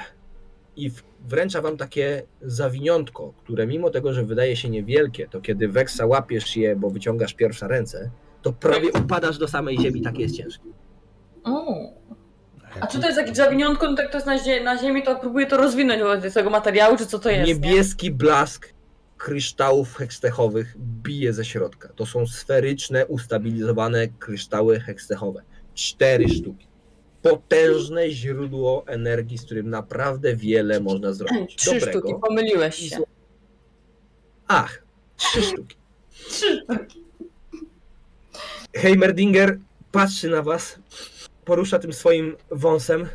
I wręcza wam takie zawiniątko, które mimo tego, że wydaje się niewielkie, to kiedy Weksa łapiesz je, bo wyciągasz pierwsze ręce, to prawie upadasz do samej ziemi, takie jest ciężkie. Mm. A czy to jest jakieś zawiniątko, no tak to jest na, zie- na ziemi, to próbuję to rozwinąć wobec tego materiału, czy co to jest? nie? Niebieski blask kryształów hekstechowych bije ze środka. To są sferyczne, ustabilizowane kryształy hekstechowe. Cztery sztuki. Potężne źródło energii, z którym naprawdę wiele można zrobić. Trzy sztuki, pomyliłeś się. Ach, trzy sztuki. Trzy sztuki. Heimerdinger patrzy na was, porusza tym swoim wąsem.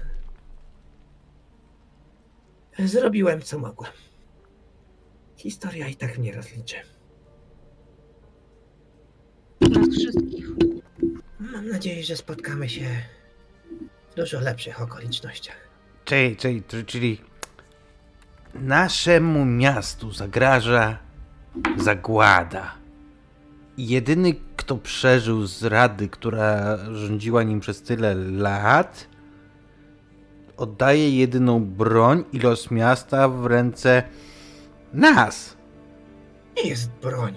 Zrobiłem co mogłem. Historia i tak mnie rozliczy. Nas wszystkich. Mam nadzieję, że spotkamy się w dużo lepszych okolicznościach. Czyli, czyli, czyli naszemu miastu zagraża zagłada. Jedyny, kto przeżył z rady, która rządziła nim przez tyle lat, oddaje jedyną broń i los miasta w ręce nas. Nie jest broń.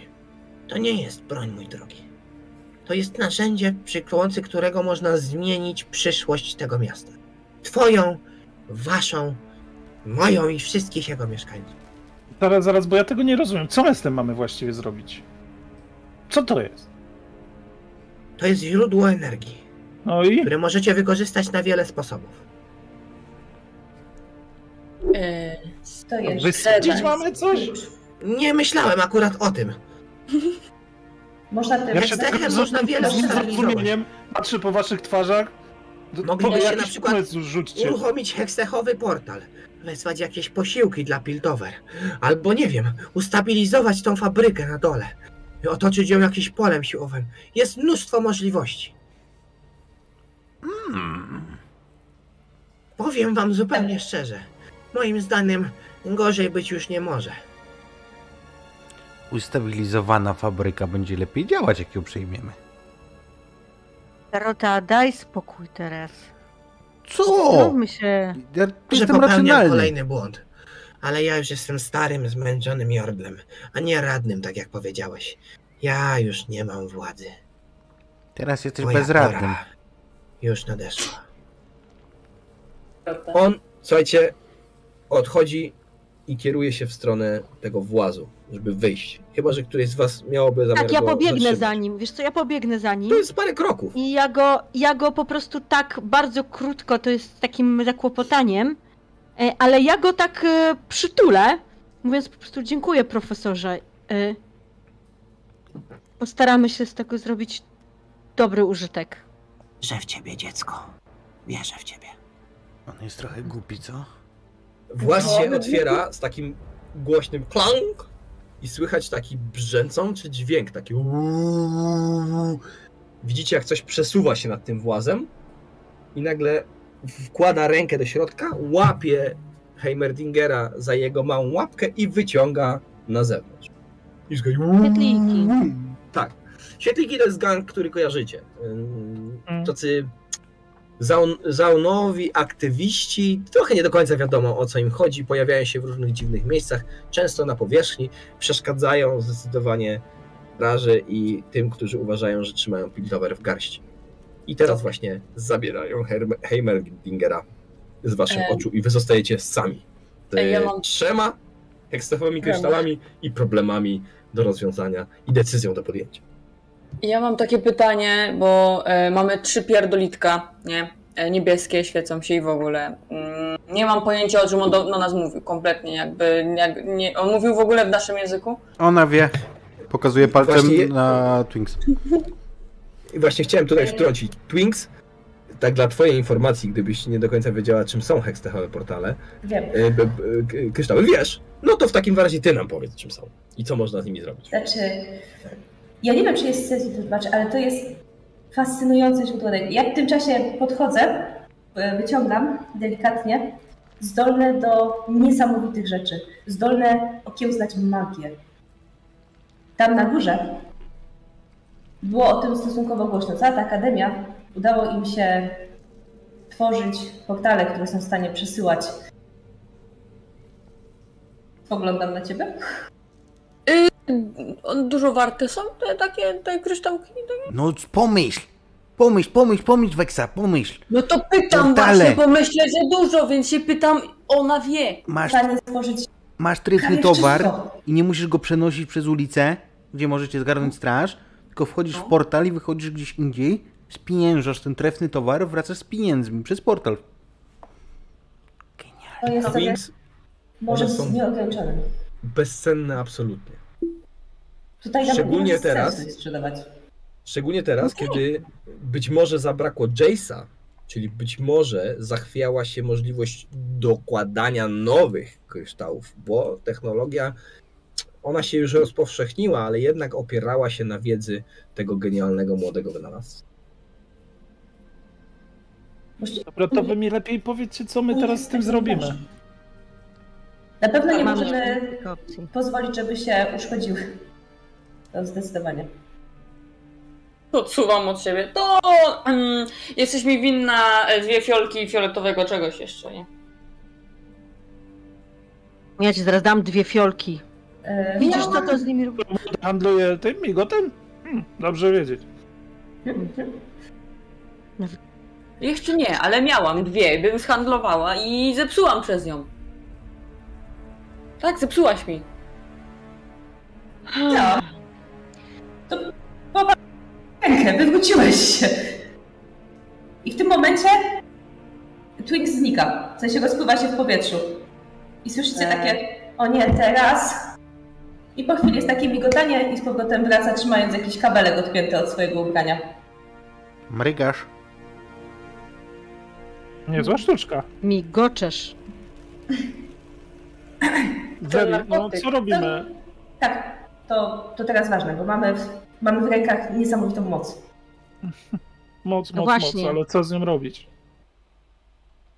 To nie jest broń, mój drogi. To jest narzędzie, przy pomocy którego można zmienić przyszłość tego miasta. Twoją, waszą, moją i wszystkich jego mieszkańców. Zaraz, zaraz, bo ja tego nie rozumiem. Co my z tym mamy właściwie zrobić? Co to jest? To jest źródło energii, No i? które możecie wykorzystać na wiele sposobów. E, To jest Wysadzić mamy coś? Nie myślałem akurat o tym. Można Ja się też tak- tak można wiele z zrozumieniem patrzę po waszych twarzach. D- Moglibyście jakiś na przykład pomysł rzućcie. Uruchomić heksechowy portal, wezwać jakieś posiłki dla Piltover, albo nie wiem, ustabilizować tą fabrykę na dole, i otoczyć ją jakimś polem siłowym. Jest mnóstwo możliwości. Powiem wam zupełnie szczerze. Moim zdaniem gorzej być już nie może. Ustabilizowana fabryka będzie lepiej działać, jak ją przejmiemy. Tarota, daj spokój teraz. Co? Zróbmy się. Ja Że jestem popełniam racjonalny. kolejny błąd. Ale ja już jestem starym, zmęczonym jordlem, a nie radnym, tak jak powiedziałeś. Ja już nie mam władzy. Teraz jesteś Moja bezradnym. pora już nadeszła. On, słuchajcie, odchodzi i kieruje się w stronę tego włazu, żeby wyjść. Chyba, że któryś z was miałoby zamiar Tak, ja pobiegnę za zatrzymać. nim. Wiesz co, ja pobiegnę za nim. To jest parę kroków. I ja go, ja go po prostu tak bardzo krótko, to jest takim zakłopotaniem, ale ja go tak e, przytulę, mówiąc po prostu dziękuję profesorze. E, Postaramy się z tego zrobić dobry użytek. Wierzę w ciebie, dziecko. Wierzę w ciebie. On jest trochę głupi, co? Właz się otwiera z takim głośnym klank i słychać taki brzęczący dźwięk, taki. Widzicie, jak coś przesuwa się nad tym włazem i nagle wkłada rękę do środka, łapie Heimerdingera za jego małą łapkę i wyciąga na zewnątrz. I Świetliki. Tak. Świetliki to jest gang, który kojarzycie. Mm. Tacy zaun, zaunowi aktywiści, trochę nie do końca wiadomo o co im chodzi, pojawiają się w różnych dziwnych miejscach, często na powierzchni, przeszkadzają zdecydowanie straży i tym, którzy uważają, że trzymają piltower w garści. I teraz właśnie zabierają Heimerdingera z waszych Em. oczu i wy zostajecie sami. Z Ej, ja mam- trzema hekstafowymi kryształami i problemami do rozwiązania i decyzją do podjęcia. Ja mam takie pytanie, bo e, mamy trzy pierdolitka, nie? E, niebieskie, świecą się i w ogóle. Mm, nie mam pojęcia, o czym on do, do nas mówił, kompletnie. Jakby, jak, nie, on mówił w ogóle w naszym języku? Ona wie. Pokazuje palcem Właśnie- na Twinks. I właśnie chciałem tutaj wtrącić. Twinks, tak dla twojej informacji, gdybyś nie do końca wiedziała, czym są hekstechowe portale, Wiem. y, b- b- kryształy wiesz, no to w takim razie ty nam powiedz, czym są i co można z nimi zrobić. Znaczy, ja nie wiem, czy jest sens to zobaczyć, ale to jest fascynujące źródło energii. Ja w tym czasie podchodzę, e, wyciągam delikatnie, zdolne do niesamowitych rzeczy, zdolne okiełznać magię. Tam na górze było o tym stosunkowo głośno. Cała ta akademia, udało im się tworzyć portale, które są w stanie przesyłać. Spoglądam na ciebie. On dużo warte są te takie te kryształki? No pomyśl. Pomyśl, pomyśl, pomyśl, Weksa, pomyśl. No to pytam Portale. właśnie, bo myślę, że dużo, więc się pytam, ona wie. Masz, W stanie stworzyć masz tryfny towar i nie musisz go przenosić przez ulicę, gdzie możecie zgarnąć straż, tylko wchodzisz w portal i wychodzisz gdzieś indziej, spieniężasz ten trefny towar, wracasz z pieniędzmi przez portal. To jest sobie może one są- z nieograniczonym. bezcenne absolutnie. Tutaj nawet Szczególnie nie teraz- sensu sprzedawać. Szczególnie teraz, kiedy być może zabrakło Jace'a, czyli być może zachwiała się możliwość dokładania nowych kryształów, bo technologia, ona się już rozpowszechniła, ale jednak opierała się na wiedzy tego genialnego młodego wynalazcy. Dobra, to wy mi lepiej powiedzcie, co my teraz z tym zrobimy. Na pewno nie Mamy możemy pozwolić, żeby się uszkodziły. To zdecydowanie. Odsuwam od siebie. To mm, jesteś mi winna e, dwie fiolki fioletowego czegoś jeszcze, nie? Ja ci zaraz dam dwie fiolki. E, Widzisz, co to z nimi robi? Handluję tym migotem? Hmm, dobrze wiedzieć. Jeszcze nie, ale miałam dwie, bym zhandlowała i zepsułam przez nią. Tak, zepsułaś mi. No. To powa- rękę, wywróciłeś się. I w tym momencie Twix znika. W sensie rozpływa się w powietrzu. I słyszycie Eee. takie, o nie, teraz. I po chwili jest takie migotanie i z powrotem wraca, trzymając jakiś kabelek odpięty od swojego ubrania. Mrygasz. Niezła sztuczka. Migoczesz. Zeri, no co robimy? Tak, to, to teraz ważne, bo mamy w, mamy w rękach niesamowitą moc. Moc, moc, właśnie. moc, ale co z nią robić?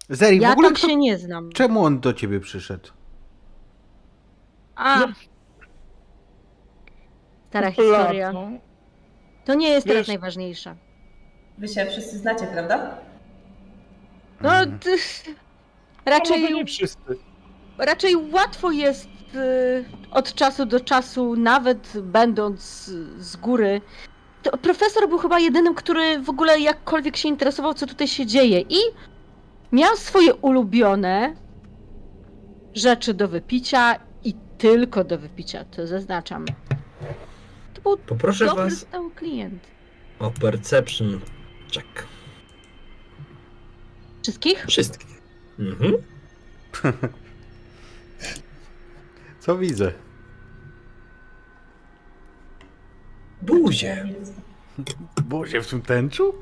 Zeri, w Ja ogóle tam kto... się nie znam. Czemu on do ciebie przyszedł? A. No. Stara historia. No, To nie jest teraz Wiesz- najważniejsza. Wy się wszyscy znacie, prawda? No, Mhm. ty... Raczej... raczej nie wszyscy. raczej łatwo jest y, od czasu do czasu, nawet będąc z góry. To profesor był chyba jedynym, który w ogóle jakkolwiek się interesował, co tutaj się dzieje. I miał swoje ulubione rzeczy do wypicia i tylko do wypicia, to zaznaczam. To był Poproszę dobry, was stały klient. o perception check. Wszystkich? Wszystkich. Mhm. Co widzę? Buzie. Buzie w tym tęczu?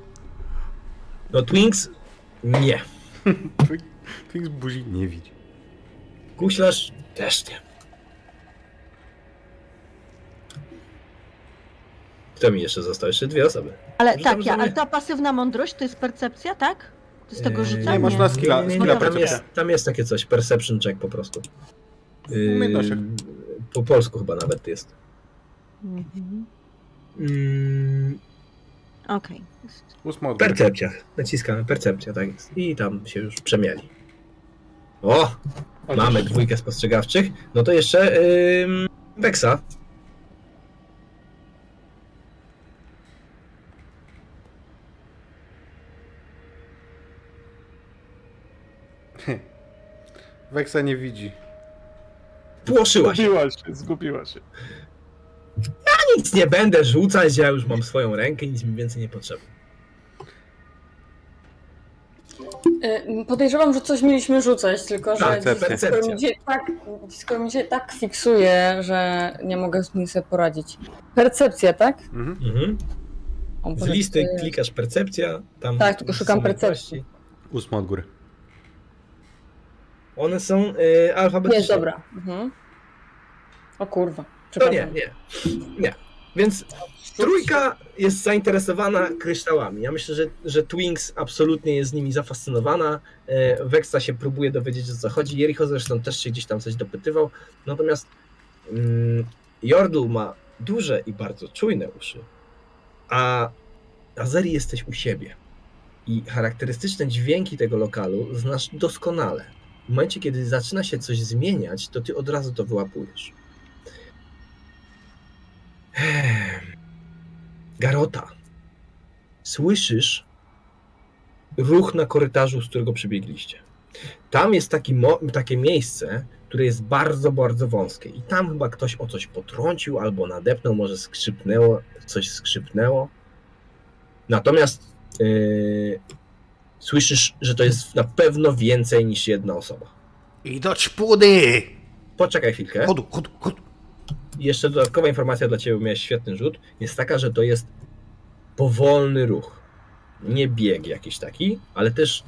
No Twinks nie. Twix buzi nie widzi. Guślarz też nie. Kto mi jeszcze został? Jeszcze dwie osoby. Ale Rzucam, tak, ja, ale ta pasywna mądrość to jest percepcja, tak? To z tego Eee, rzucania? nie, można skilla- Nie, nie, skilla tam, jest, tam jest takie coś, perception check po prostu. Yy, Umiejętnościach. po polsku chyba nawet jest. Mhm. Mm, Okej. Góry. percepcja. Naciskamy percepcja, tak jest. I tam się już przemieli. O! Mamy dwójkę spostrzegawczych. No to jeszcze yy, Wexa. Weksa nie widzi. Płoszyła się. Zgubiła się, zgubiła się. Nic nie będę rzucać, ja już mam swoją rękę, nic mi więcej nie potrzeba. Y, Podejrzewam, że coś mieliśmy rzucać, tylko że Tak, skoro, percepcja. mi się tak, skoro mi się tak fiksuje, że nie mogę z nim sobie poradzić. Percepcja, tak? Mhm. Mhm. O Z listy klikasz percepcja. Tam Tak, tylko szukam percepcji. Ósma od góry. One są y, alfabetyczne. Jest dobra. Mhm. O kurwa. To nie, nie. Nie. Więc trójka jest zainteresowana kryształami. Ja myślę, że, że Twinks absolutnie jest z nimi zafascynowana. E, Wexa się próbuje dowiedzieć o co chodzi. Jericho zresztą też się gdzieś tam coś dopytywał. Natomiast mm, Jordl ma duże i bardzo czujne uszy. A Azeri jesteś u siebie. I charakterystyczne dźwięki tego lokalu znasz doskonale. W momencie, kiedy zaczyna się coś zmieniać, to ty od razu to wyłapujesz. Garota, słyszysz ruch na korytarzu, z którego przybiegliście. Tam jest taki takie miejsce, które jest bardzo, bardzo wąskie. I tam chyba ktoś o coś potrącił albo nadepnął, może skrzypnęło, coś skrzypnęło. Natomiast yy, słyszysz, że to jest na pewno więcej niż jedna osoba. I do czpudy! Poczekaj chwilkę. Chodu, chodu, chodu. Jeszcze dodatkowa informacja dla Ciebie, miałeś świetny rzut, jest taka, że to jest powolny ruch. Nie bieg jakiś taki, ale też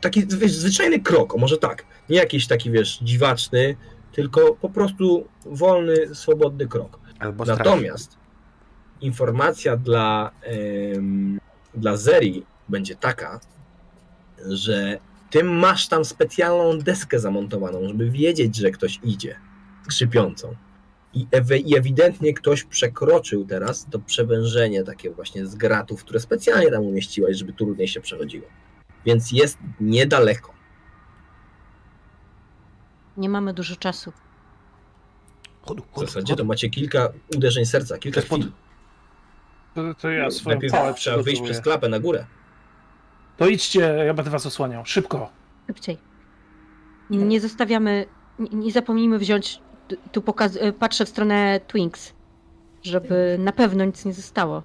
taki wiesz, zwyczajny krok, może tak. Nie jakiś taki, wiesz, dziwaczny, tylko po prostu wolny, swobodny krok. Natomiast informacja dla, em, dla Zeri będzie taka, że ty masz tam specjalną deskę zamontowaną, żeby wiedzieć, że ktoś idzie skrzypiącą. I, ewidentnie ktoś przekroczył teraz to przewężenie takie właśnie z gratów, które specjalnie tam umieściłaś, żeby trudniej się przechodziło. Więc jest niedaleko. Nie mamy dużo czasu. Chodu, W chodu, zasadzie to chodu. macie kilka uderzeń serca, kilka To jest chwil. To, to ja swoją Najpierw trzeba wyjść przez klapę na górę. To idźcie, ja będę was osłaniał. Szybko. Szybciej. Nie zostawiamy, nie, nie zapomnijmy wziąć, tu- pokaz, e, patrzę w stronę Twinks, żeby na pewno nic nie zostało.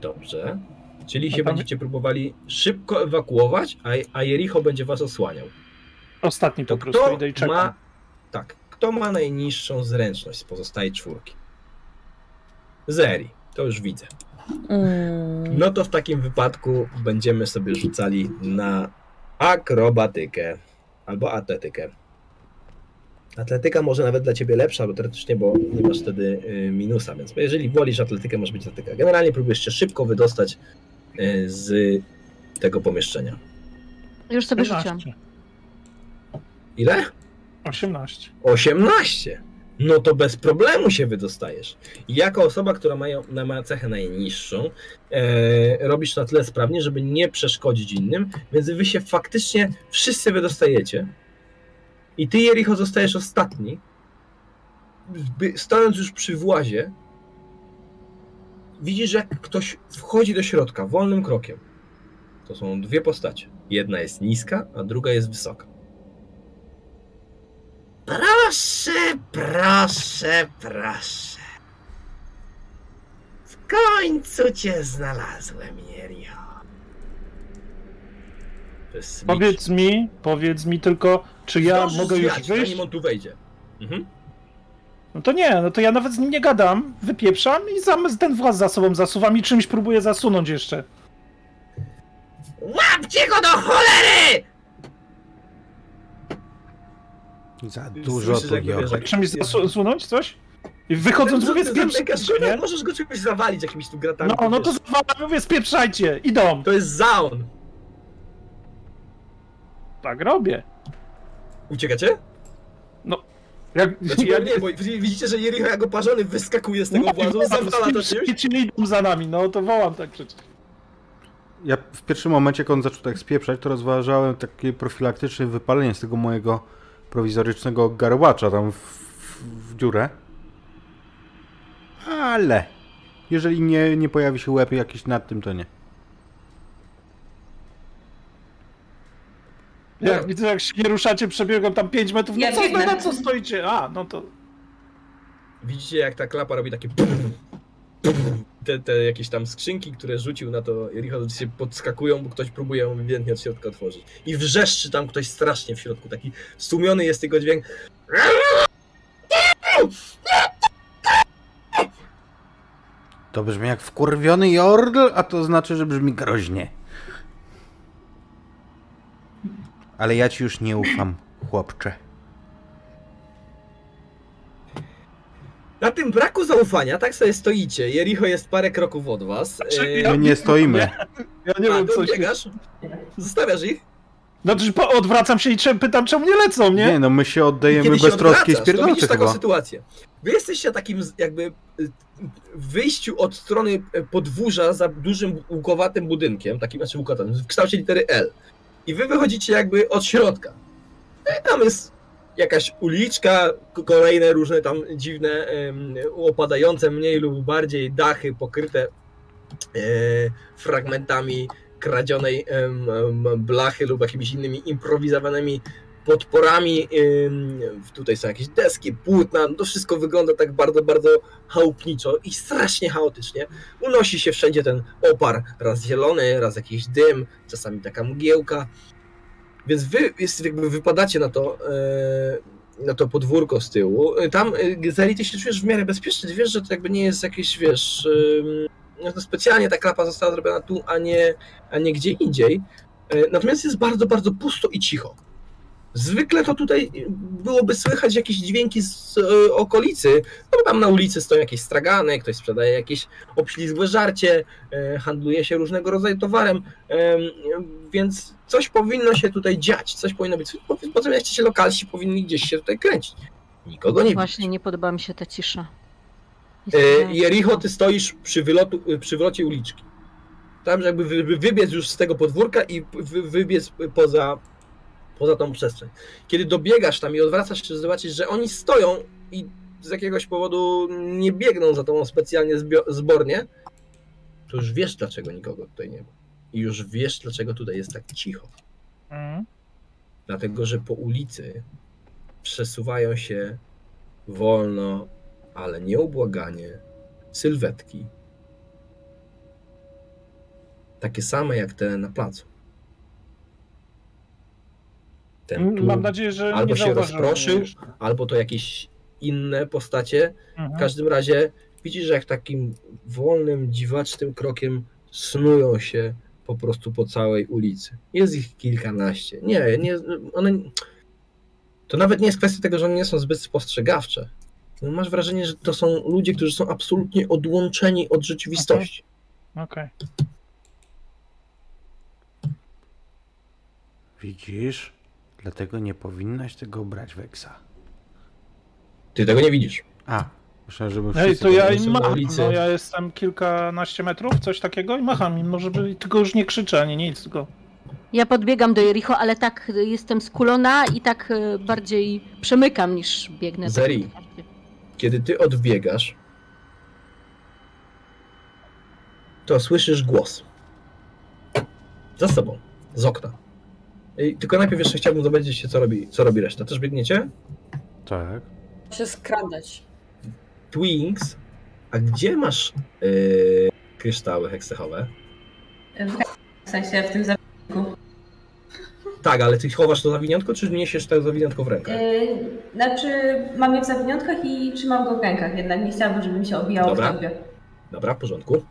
Dobrze. Czyli się będziecie próbowali szybko ewakuować, a, a Jericho będzie was osłaniał. Ostatni To po prostu kto idę i czekam. ma. Tak. Kto ma najniższą zręczność z pozostałej czwórki? Zeri. To już widzę. Mm. No to w takim wypadku będziemy sobie rzucali na akrobatykę albo atletykę. Atletyka może nawet dla ciebie lepsza, bo teoretycznie, bo nie masz wtedy y, minusa, więc jeżeli wolisz atletykę, może być atletyka. Generalnie próbujesz się szybko wydostać y, z tego pomieszczenia. Już sobie rzuciłam. 18. Ile? 18. 18. no to bez problemu się wydostajesz. Jako osoba, która ma, ma cechę najniższą, e, robisz na tyle sprawnie, żeby nie przeszkodzić innym, więc wy się faktycznie wszyscy wydostajecie. I ty, Jericho, zostajesz ostatni. By- Stojąc już przy włazie, widzisz, jak ktoś wchodzi do środka wolnym krokiem. To są dwie postacie. Jedna jest niska, a druga jest wysoka. Proszę, proszę, proszę. W końcu cię znalazłem, Jerio. To jest Switch. Powiedz mi, powiedz mi tylko, czy ja Zdążysz mogę już wyjść? Zanim on tu wejdzie. Mhm. No to nie, no to ja nawet z nim nie gadam, wypieprzam i zam ten właz za sobą zasuwam i czymś próbuję zasunąć jeszcze. Łapcie go do cholery! Za dużo Słyszysz, tu jak jak- Czymś zasunąć coś? I wychodząc mówię spieprzajcie? Możesz go czymś zawalić jakimiś tu gratami. No, no to zawalam, mówię spieprzajcie, idą. To jest zaon. Tak robię. Uciekacie? Jak, Znaczy, ja, ja nie, bo widzicie, że Jericho jak oparzony wyskakuje z tego no, włazu, zawala to czymś. idą za nami, no to wołam tak przecież. Ja w pierwszym momencie, jak on zaczął tak spieprzać, to rozważałem takie profilaktyczne wypalenie z tego mojego prowizorycznego garłacza tam w, w, w dziurę. Ale jeżeli nie, nie pojawi się łeb jakiś nad tym, to nie. Jak widzę, jak się nie ruszacie, przebiegam tam 5 metrów, no Ja co, biegnę. na co stoicie? A, no to... Widzicie, jak ta klapa robi takie. Te, te jakieś tam skrzynki, które rzucił na to Jericho, się podskakują, bo ktoś próbuje ją ewidentnie od środka otworzyć. I wrzeszczy tam ktoś strasznie w środku. Taki stłumiony jest tego dźwięk. To brzmi jak wkurwiony Jordl, a to znaczy, że brzmi groźnie. Ale ja ci już nie ufam, chłopcze. Na tym braku zaufania, tak sobie stoicie. Jericho jest parę kroków od was. Znaczy, E, My nie stoimy. Ja nie a, wiem, co się... Zostawiasz ich? Znaczy, po- odwracam się i czem- pytam, czemu nie lecą, nie? Nie, no my się oddajemy Kiedy się bez troski i odwracasz, to widzisz spierdolcy taką chyba. sytuację. Wy jesteście takim z- jakby y, w wyjściu od strony y, podwórza za dużym łukowatym budynkiem, takim znaczy łukowatym, w kształcie litery L. I wy wychodzicie jakby od środka. I tam jest jakaś uliczka, kolejne różne tam dziwne, opadające mniej lub bardziej dachy pokryte e, fragmentami kradzionej blachy lub jakimiś innymi improwizowanymi podporami. Tutaj są jakieś deski, płótna. To wszystko wygląda tak bardzo, bardzo chałupniczo i strasznie chaotycznie. Unosi się wszędzie ten opar, raz zielony, raz jakiś dym, czasami taka mgiełka. Więc wy jakby wypadacie na to, e, na to podwórko z tyłu. E, Tam, e, Zeri, ty się czujesz w miarę bezpiecznie. Wiesz, że to jakby nie jest jakieś, wiesz, no specjalnie ta klapa została zrobiona tu, a nie, a nie gdzie indziej. Natomiast jest bardzo, bardzo pusto i cicho. Zwykle to tutaj byłoby słychać jakieś dźwięki z e, okolicy, no bo tam na ulicy stoją jakieś stragany, ktoś sprzedaje jakieś obślizgłe żarcie, e, handluje się różnego rodzaju towarem, em, więc coś powinno się tutaj dziać, coś powinno być. Po- Potem jak ci lokalsi powinni gdzieś się tutaj kręcić. Nikogo nie Właśnie nie podoba mi się ta cisza. Jericho, ty stoisz przy, wylotu, przy wylocie uliczki. Tam, jakby wy, wy- wybiec już z tego podwórka i wy, wybiec poza, poza tą przestrzeń. Kiedy dobiegasz tam i odwracasz się, zobaczysz, że oni stoją i z jakiegoś powodu nie biegną za tobą specjalnie zbornie, to już wiesz, dlaczego nikogo tutaj nie ma. I już wiesz, dlaczego tutaj jest tak cicho. Mhm. Dlatego, że po ulicy przesuwają się wolno, ale nieubłaganie sylwetki. Takie same jak te na placu. Ten tu, Mam nadzieję, że albo nie się zauważyłem rozproszył, mnie jeszcze. albo to jakieś inne postacie. W Mhm. każdym razie widzisz, że jak takim wolnym, dziwacznym krokiem snują się po prostu po całej ulicy. Jest ich kilkanaście. Nie, nie one. To nawet nie jest kwestia tego, że one nie są zbyt spostrzegawcze. No, Masz wrażenie, że to są ludzie, którzy są absolutnie odłączeni od rzeczywistości. Okej. Widzisz? Dlatego nie powinnaś tego brać, Weksa. Ty tego nie widzisz. A, myślałem, że Ej, wszyscy to ja im macham, no ja jestem kilkanaście metrów, coś takiego i macham im, może by, tylko już nie krzyczę ani nic, tylko... Ja podbiegam do Jericho, ale tak y, jestem skulona i tak y, bardziej przemykam niż biegnę. Zeri. Kiedy ty odbiegasz, to słyszysz głos. Za sobą, z okna. Tylko najpierw jeszcze chciałbym zobaczyć się, co robi, co robi reszta. Też biegniecie? Tak. się skradać. Twinks, a gdzie masz yy, kryształy heksechowe? W sensie w tym zabiegu. Tak, ale ty chowasz to zawiniątko, czy niesiesz to zawiniątko w rękach? Yy, znaczy, mam je w zawiniątkach i trzymam go w rękach, jednak nie chciałabym, żeby mi się obijało Dobra. w torbie. Dobra, w porządku.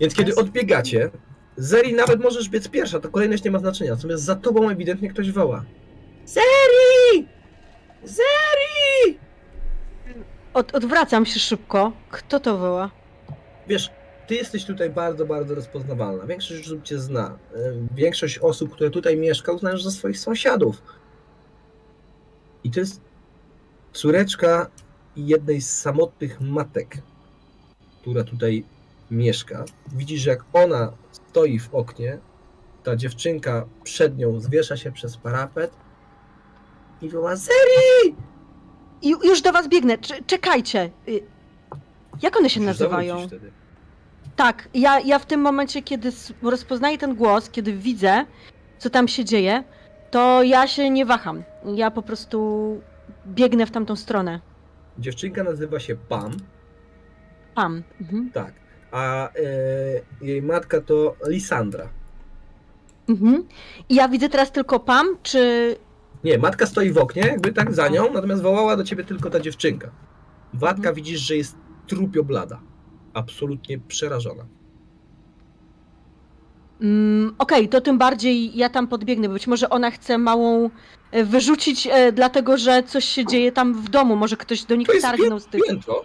Więc kiedy odbiegacie, Zeri nawet możesz biec pierwsza, to kolejność nie ma znaczenia. Natomiast za tobą ewidentnie ktoś woła. Zeri! Zeri! Od, odwracam się szybko. Kto to woła? Wiesz, ty jesteś tutaj bardzo, bardzo rozpoznawalna. Większość osób cię zna. Ym, Większość osób, które tutaj mieszka, uznajesz za swoich sąsiadów. I to jest córeczka jednej z samotnych matek, która tutaj mieszka. Widzisz, jak ona stoi w oknie, ta dziewczynka przed nią zwiesza się przez parapet i woła Zeri! I, już do was biegnę. Cze- czekajcie. Y, Jak one się Musisz nazywają? wtedy. Tak, ja, ja w tym momencie, kiedy rozpoznaję ten głos, kiedy widzę, co tam się dzieje, to ja się nie waham. Ja po prostu biegnę w tamtą stronę. Dziewczynka nazywa się Pam. Pam. Mhm. Tak. A e, jej matka to Lisandra. Mhm. I ja widzę teraz tylko Pam, czy... Nie, matka stoi w oknie, jakby tak za nią, natomiast wołała do ciebie tylko ta dziewczynka. Matka Mhm. widzisz, że jest trupio blada. Absolutnie przerażona. Mm, Okej, to tym bardziej ja tam podbiegnę. Być może ona chce małą e, wyrzucić, e, dlatego że coś się dzieje tam w domu. Może ktoś do nich targnął z tych... Piętro.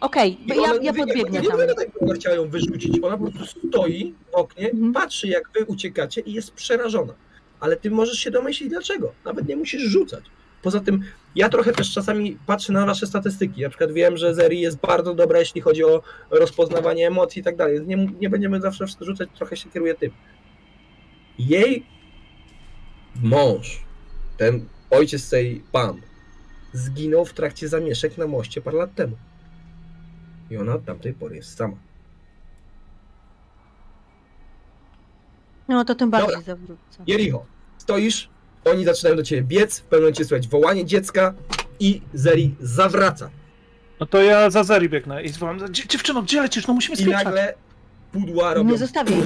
Okej, I ja, ja podbiegnę nie tam. jakby ona chciała ją wyrzucić. Ona po prostu stoi w oknie, Mhm. patrzy jak wy uciekacie i jest przerażona. Ale ty możesz się domyślić dlaczego. Nawet nie musisz rzucać. Poza tym ja trochę też czasami patrzę na wasze statystyki. Na przykład wiem, że Zeri jest bardzo dobra, jeśli chodzi o rozpoznawanie emocji i tak dalej. Nie, nie będziemy zawsze rzucać, trochę się kieruje tym. Jej mąż, ten ojciec tej Pam, zginął w trakcie zamieszek na moście parę lat temu. I ona od tamtej pory jest sama. No to tym bardziej Dobra. zawrócę. Jericho, stoisz, oni zaczynają do ciebie biec, w pewnym momencie słychać wołanie dziecka i Zeri zawraca. No to ja za Zeri biegnę i zwołam, "Dzie- dziewczyno, gdzie lecisz? No musimy I spieszać. nagle pudła robią Nie zostawię.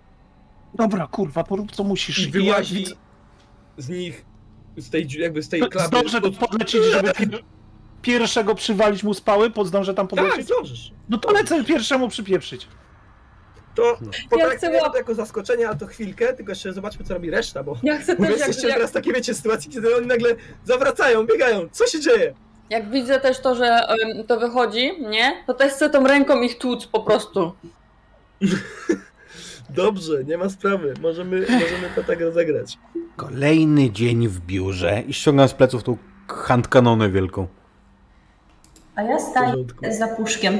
Dobra, kurwa, porób co musisz. i I ja wyłazi widzę- z nich, z tej, jakby z tej klapy. Zdążę do podlecieć, żeby pierwszego przywalić mu spały, zdążę tam Tak, podlecieć? zdążysz. No to lecę pierwszemu przypieprzyć. To Ja potraktujemy chcę jako zaskoczenie, a to chwilkę, tylko jeszcze zobaczmy, co robi reszta, bo Ja chcę bo też, jak, jesteście jak, teraz takie, wiecie, sytuacji, kiedy oni nagle zawracają, biegają. Co się dzieje? jak widzę też to, że em, to wychodzi, nie? To też chcę tą ręką ich tłuc po prostu. Dobrze, nie ma sprawy. Możemy, możemy to tak rozegrać. Kolejny dzień w biurze. I ściągam z pleców tą handkanonę wielką. A ja staję za puszkiem.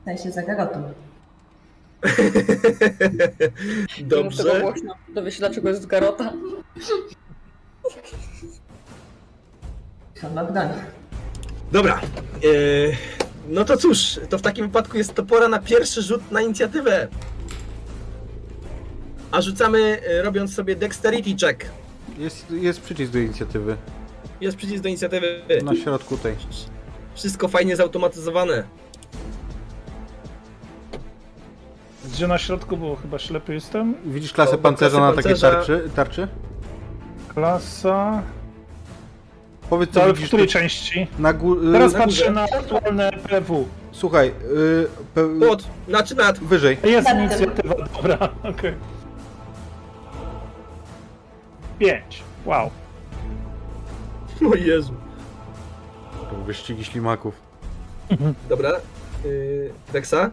W sensie za garotą. Tego Dobrze. głośno. Dowie się dlaczego jest garota. Ma broń. Dobra. e, no to cóż, to w takim wypadku jest to pora na pierwszy rzut na inicjatywę. A rzucamy e, robiąc sobie dexterity check. Jest, jest przycisk do inicjatywy. Jest przycisk do inicjatywy. Na środku tej. Wszystko fajnie zautomatyzowane. Gdzie na środku, bo chyba ślepy jestem. Widzisz klasę O, pancerza klasę na takiej pancerza. tarczy? tarczy? Klasa... Powiedz co ale w widzisz której tu części? na górze. Teraz na patrzę górze. na aktualne PW. Słuchaj, y, pe, Pod, znaczy nad. wyżej. Jest Nad tym. inicjatywa, dobra, okej. Pięć. Wow. O Jezu. To wyścigi ślimaków. Dobra. Yy, Dexa?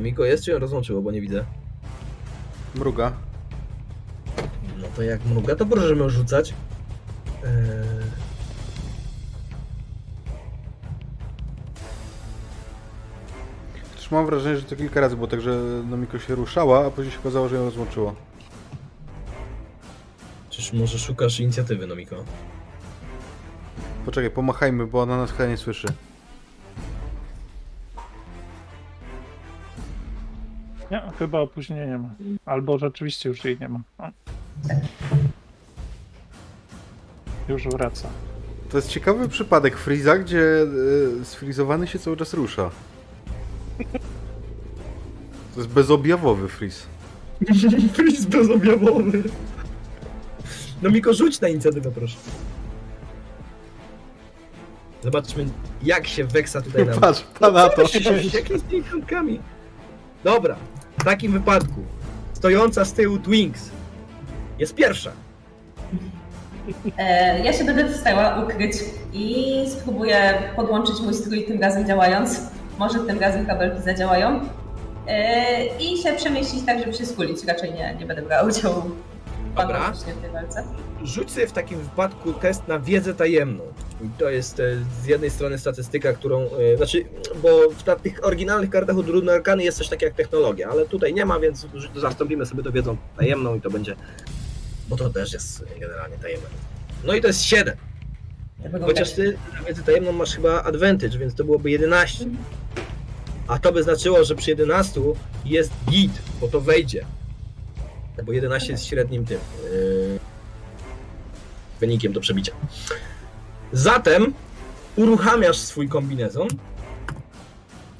Miko jest czy ją rozłączyło, bo nie widzę. Mruga. No to jak mruga, to możemy rzucać. Eee... Mam wrażenie, że to kilka razy było tak, że Nomiko się ruszała, a później się okazało, że ją rozłączyło. Czyż może szukasz inicjatywy, no Miko? Poczekaj, pomachajmy, bo ona nas chyba nie słyszy. Nie, chyba opóźnienia nie ma. Albo rzeczywiście już jej nie ma. Już wraca. To jest ciekawy przypadek Freeza, gdzie e, sfrizowany się cały czas rusza. To jest bezobjawowy Freeze. Freeze bezobjawowy. No Miko, rzuć na inicjatywę, proszę. Zobaczmy, jak się Weksa tutaj nam... Patrz, pa na to. Jakimi z tymi piątkami? Dobra, w takim wypadku stojąca z tyłu Twinks jest pierwsza. E, ja się będę stała ukryć i spróbuję podłączyć mój strój tym razem działając. Może tym razem kabelki zadziałają. E, I się przemieścić tak, żeby się skulić. Raczej nie, nie będę brała udziału Dobra. w tej walce. Rzuć sobie w takim wypadku test na wiedzę tajemną. I to jest e, z jednej strony statystyka, którą. e, Znaczy, bo w tych oryginalnych kartach od Runy Arkany jest coś takiego jak technologia, ale tutaj nie ma, więc zastąpimy sobie to wiedzą tajemną i to będzie. Bo to też jest generalnie tajemne. No i to jest 7. Chociaż ty na wiedzę tajemną masz chyba advantage, więc to byłoby 11. A to by znaczyło, że przy 11 jest git, bo to wejdzie. Bo 11 jest średnim tym yy, wynikiem do przebicia. Zatem uruchamiasz swój kombinezon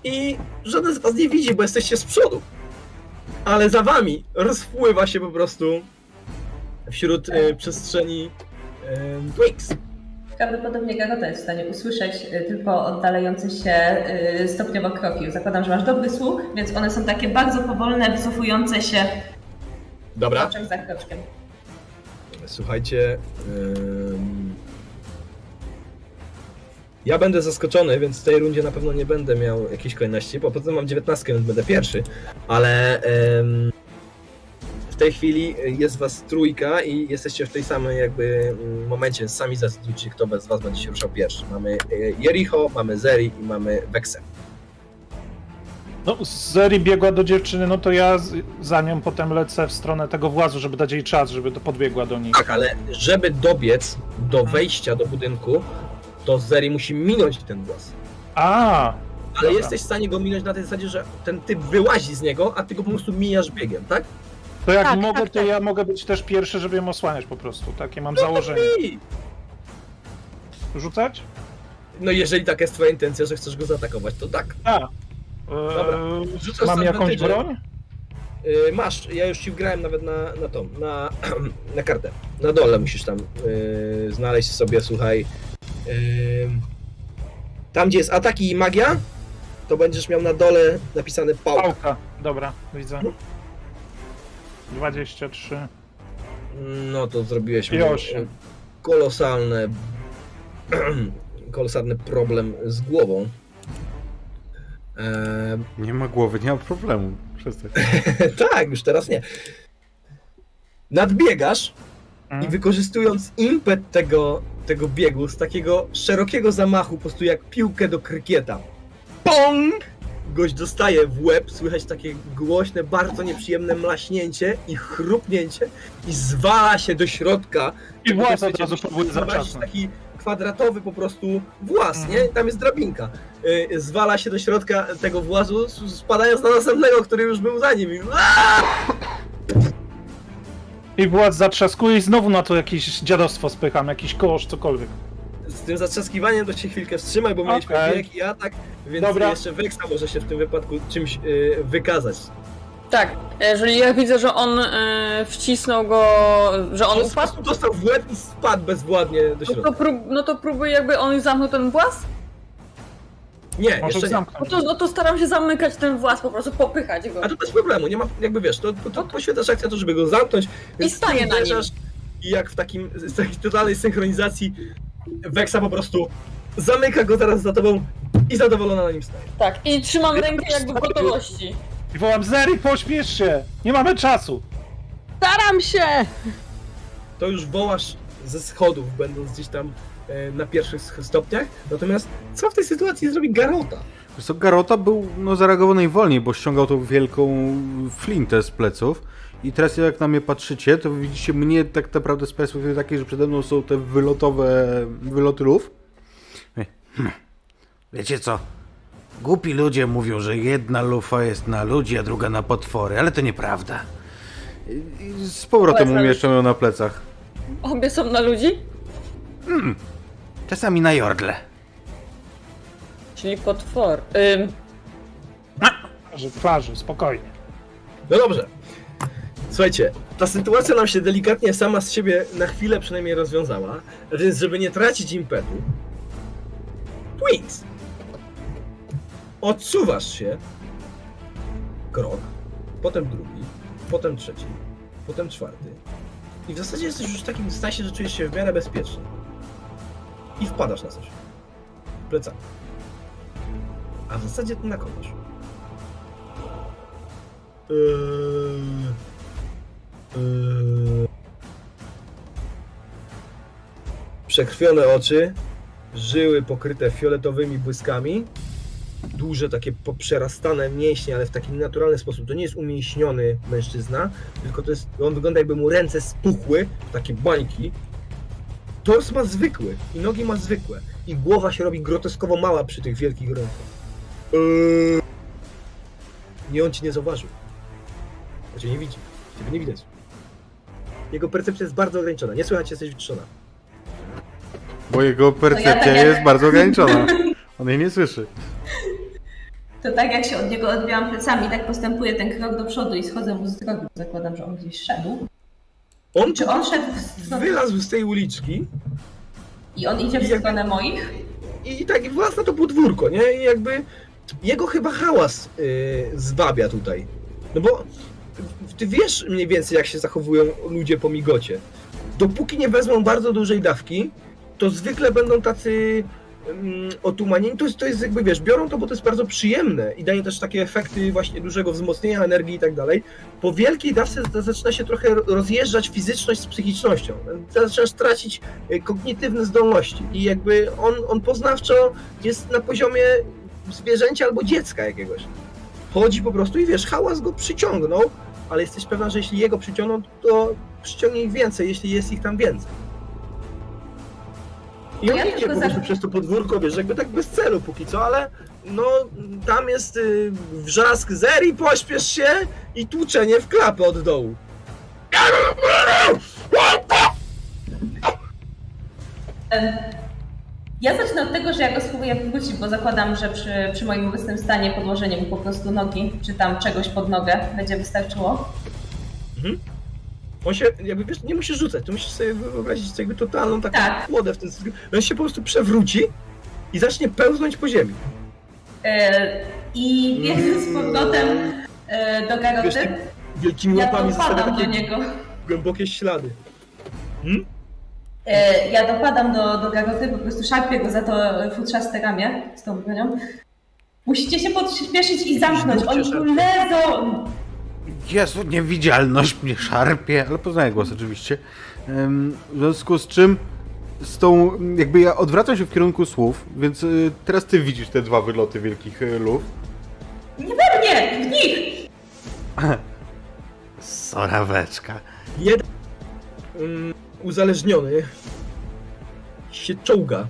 i żaden z was nie widzi, bo jesteście z przodu. Ale za wami rozpływa się po prostu wśród yy, przestrzeni yy, Twix. Prawdopodobnie Garota jest w stanie usłyszeć y, tylko oddalające się y, stopniowo kroki. Zakładam, że masz dobry słuch, więc one są takie bardzo powolne, wycofujące się Dobra. kroczek za kroczkiem. Słuchajcie. ym, Ja będę zaskoczony, więc w tej rundzie na pewno nie będę miał jakiejś kolejności, bo potem mam 19, więc będę pierwszy, ale ym, tej chwili jest was trójka i jesteście w tej samej jakby mm, momencie, sami zdecydujcie, kto bez was będzie się ruszał pierwszy. Mamy y, Jericho, mamy Zeri i mamy Vexę. No, Zeri biegła do dziewczyny, no to ja za nią potem lecę w stronę tego włazu, żeby dać jej czas, żeby to podbiegła do nich. Tak, ale żeby dobiec do wejścia do budynku, to Zeri musi minąć ten głaz. A, Ale Dobra. jesteś w stanie go minąć na tej zasadzie, że ten typ wyłazi z niego, a ty go po prostu mijasz biegiem, tak? To jak Tak, mogę, tak, to tak. ja mogę być też pierwszy, żeby ją osłaniać po prostu. Takie mam No założenie. Rzucać? No jeżeli taka jest twoja intencja, że chcesz go zaatakować, to tak. A. Dobra. Eee, Rzucasz mam jakąś advantage'em. broń? Yy, masz, ja już ci wgrałem nawet na, na tą, na, na kartę. Na dole musisz tam yy, znaleźć sobie, słuchaj. Yy, tam gdzie jest ataki i magia, to będziesz miał na dole napisane pałka. Pałka. Dobra, widzę. 23. No to zrobiłeś I mu, osiem. e, kolosalne kolosalny problem z głową. Eee, Nie ma głowy, nie ma problemu. Przestań. tak, już teraz nie. Nadbiegasz i Mhm. wykorzystując impet tego, tego biegu z takiego szerokiego zamachu, po prostu jak piłkę do krykieta. PONG! Gość dostaje w łeb, słychać takie głośne, bardzo nieprzyjemne mlaśnięcie i chrupnięcie i zwala się do środka. I włas od razu próbuje taki kwadratowy po prostu włas, Mhm. nie? Tam jest drabinka. Y, zwala się do środka tego włazu, spadając na następnego, który już był za nim. I... Władz zatrzaskuje i znowu na to jakieś dziadostwo spycham, jakiś kosz, cokolwiek. Z tym zatrzaskiwaniem to się chwilkę wstrzymaj, bo mieliśmy Okej. bieg i atak, więc Dobra. jeszcze Wexa może się w tym wypadku czymś y, wykazać. Tak, jeżeli ja widzę, że on e, wcisnął go, że on On upadł, dostał w łeb i spadł bezwładnie do no to, środka. prób, no to próbuję jakby on zamknął ten włas, Nie, Możesz jeszcze nie. no to, no to staram się zamykać ten włas, po prostu popychać go. A to bez problemu, nie ma, jakby wiesz, to, to, to poświęcasz akcję to, żeby go zamknąć, więc staję na nim. I jak w takim, z takiej totalnej synchronizacji Wexa po prostu zamyka go teraz za tobą i zadowolona na nim staje. Tak, i trzymam rękę jakby w tak, gotowości. I wołam, Zeri, pośpiesz się! Nie mamy czasu! Staram się! To już wołasz ze schodów, będąc gdzieś tam e, na pierwszych stopniach. Natomiast co w tej sytuacji zrobi Garota? Wiesz co, Garota był no, zareagował najwolniej, bo ściągał tą wielką flintę z pleców. I teraz jak na mnie patrzycie, to widzicie mnie tak naprawdę z perspektywy takiej, że przede mną są te wylotowe wyloty luf. Wiecie co? Głupi ludzie mówią, że jedna lufa jest na ludzi, a druga na potwory, ale to nieprawda. I z powrotem umieszczam ją na plecach. Obie są na ludzi? Czasami na jordle. Czyli potwor. Ym, Plaży, plaży, spokojnie. No dobrze. Słuchajcie, ta sytuacja nam się delikatnie sama z siebie na chwilę przynajmniej rozwiązała, więc żeby nie tracić impetu, Twins, odsuwasz się krok, potem drugi, potem trzeci, potem czwarty i w zasadzie jesteś już w takim stanie, że czujesz się w miarę bezpiecznie i wpadasz na coś. Plecami. A w zasadzie to na kogoś. Eee, eee. Przekrwione oczy, żyły pokryte fioletowymi błyskami, duże takie poprzerastane mięśnie, ale w taki naturalny sposób. To nie jest umięśniony mężczyzna, tylko to jest, on wygląda jakby mu ręce spuchły, takie bańki. Tors ma zwykły i nogi ma zwykłe i głowa się robi groteskowo mała przy tych wielkich rękach. Eee. Nie, on ci nie zauważył. On cię nie widzi. Ciebie nie widać. Jego percepcja jest bardzo ograniczona. Nie słychać, jesteś wytrzona. Bo jego percepcja tak jak- jest bardzo ograniczona. On jej nie słyszy. To tak jak się od niego odbiłam plecami, tak postępuję ten krok do przodu i schodzę mu z drogi. Zakładam, że on gdzieś szedł. On, Czy on szedł w wylazł z tej uliczki I on idzie w Jak- stronę moich? i tak włas na to podwórko, nie? I jakby jego chyba hałas yy, zwabia tutaj. No bo ty wiesz mniej więcej, jak się zachowują ludzie po migocie. Dopóki nie wezmą bardzo dużej dawki, to zwykle będą tacy mm, otumanieni. To jest, to jest jakby, wiesz, biorą to, bo to jest bardzo przyjemne i daje też takie efekty właśnie dużego wzmocnienia energii i tak dalej. Po wielkiej dawce zaczyna się trochę rozjeżdżać fizyczność z psychicznością. Zaczynasz tracić y, kognitywne zdolności i jakby on, on poznawczo jest na poziomie zwierzęcia albo dziecka jakiegoś. Chodzi po prostu i wiesz, hałas go przyciągnął, ale jesteś pewna, że jeśli jego przyciągną, to przyciągnie ich więcej, jeśli jest ich tam więcej. I on ja idzie po prostu za- przez to podwórko, wiesz, jakby tak bez celu póki co, ale no tam jest y, wrzask Zeri, pośpiesz się i tłuczenie w klapę od dołu. Ja zacznę od tego, że ja go spróbuję wrócić, bo zakładam, że przy, przy moim obecnym stanie podłożenie mu po prostu nogi, czy tam czegoś pod nogę będzie wystarczyło. On się, jakby wiesz, nie musisz rzucać, to musisz sobie wyobrazić jakby totalną taką Tak. kłodę w ten On się po prostu przewróci i zacznie pełznąć po ziemi. E, I biegnę z powrotem e, do Wiesz, garoty. tymi wielkimi Ja łapami zostawia takie niego. głębokie ślady. E, Ja dopadam do, do garoty, po prostu szarpię go za to futrzaste ramię z tą bronią. Musicie się podśpieszyć i zamknąć, oni tu lezą! Jezu, niewidzialność mnie szarpie. Ale poznaję głos oczywiście. W związku z czym z tą, jakby ja odwracam się w kierunku słów, więc y, teraz ty widzisz te dwa wyloty wielkich luf. Nie we mnie, w nich! Soraweczka. Jeden um, uzależniony się czołga.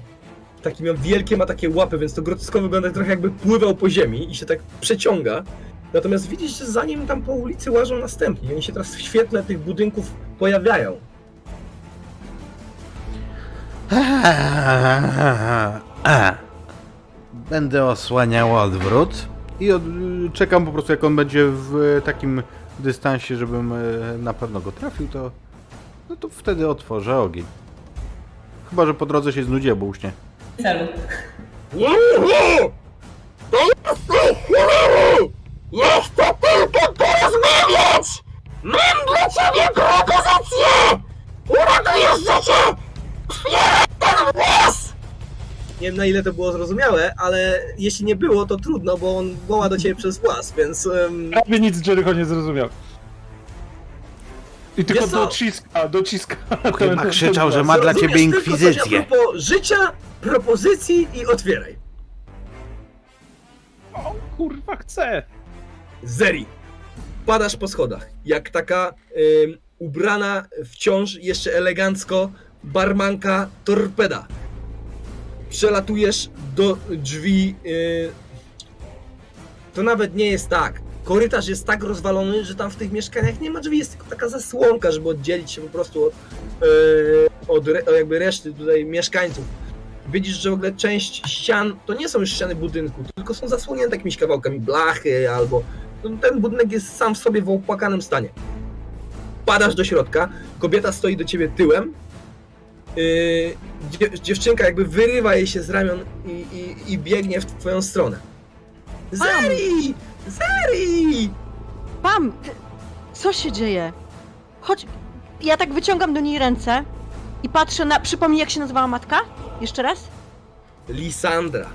Taki miał wielkie, ma takie łapy, więc to groteskowo wygląda trochę jakby pływał po ziemi i się tak przeciąga. Natomiast widzisz, że za nim tam po ulicy łażą następni. Oni się teraz w świetle tych budynków pojawiają. Będę osłaniał odwrót. I od, czekam po prostu jak on będzie w takim dystansie, żebym y, na pewno go trafił, to no to wtedy otworzę ogień. Chyba, że po drodze się znudzi, bo uśnie. Celu. To jesteś cholery! Jeszcze tylko porozmawiać! Mam dla ciebie propozycję! Uratujesz życie! Ten włos! Nie wiem na ile to było zrozumiałe, ale jeśli nie było, to trudno, bo on woła do ciebie przez głaz, więc... em, Prawie nic Jericho nie zrozumiał. I tylko Wiesz co? dociska, dociska. Chyba krzyczał, że ma dla ciebie tylko coś inkwizycję. A propos życia, propozycji i otwieraj. O kurwa, chcę. Zeri. Padasz po schodach, jak taka ym, ubrana wciąż jeszcze elegancko barmanka torpeda. Przelatujesz do drzwi. y, to nawet nie jest tak. Korytarz jest tak rozwalony, że tam w tych mieszkaniach nie ma drzwi, jest tylko taka zasłonka, żeby oddzielić się po prostu od, y, od re, jakby reszty tutaj mieszkańców. Widzisz, że w ogóle część ścian to nie są już ściany budynku, tylko są zasłonięte jakimiś kawałkami blachy albo no, ten budynek jest sam w sobie w opłakanym stanie. Padasz do środka, kobieta stoi do ciebie tyłem, yy, dziew- dziewczynka jakby wyrywa jej się z ramion i, i, i biegnie w twoją stronę. Zeri! Zeri! Pam! Co się dzieje? Chodź. Ja tak wyciągam do niej ręce i patrzę na. Przypomnij, jak się nazywała matka? Jeszcze raz? Lisandra.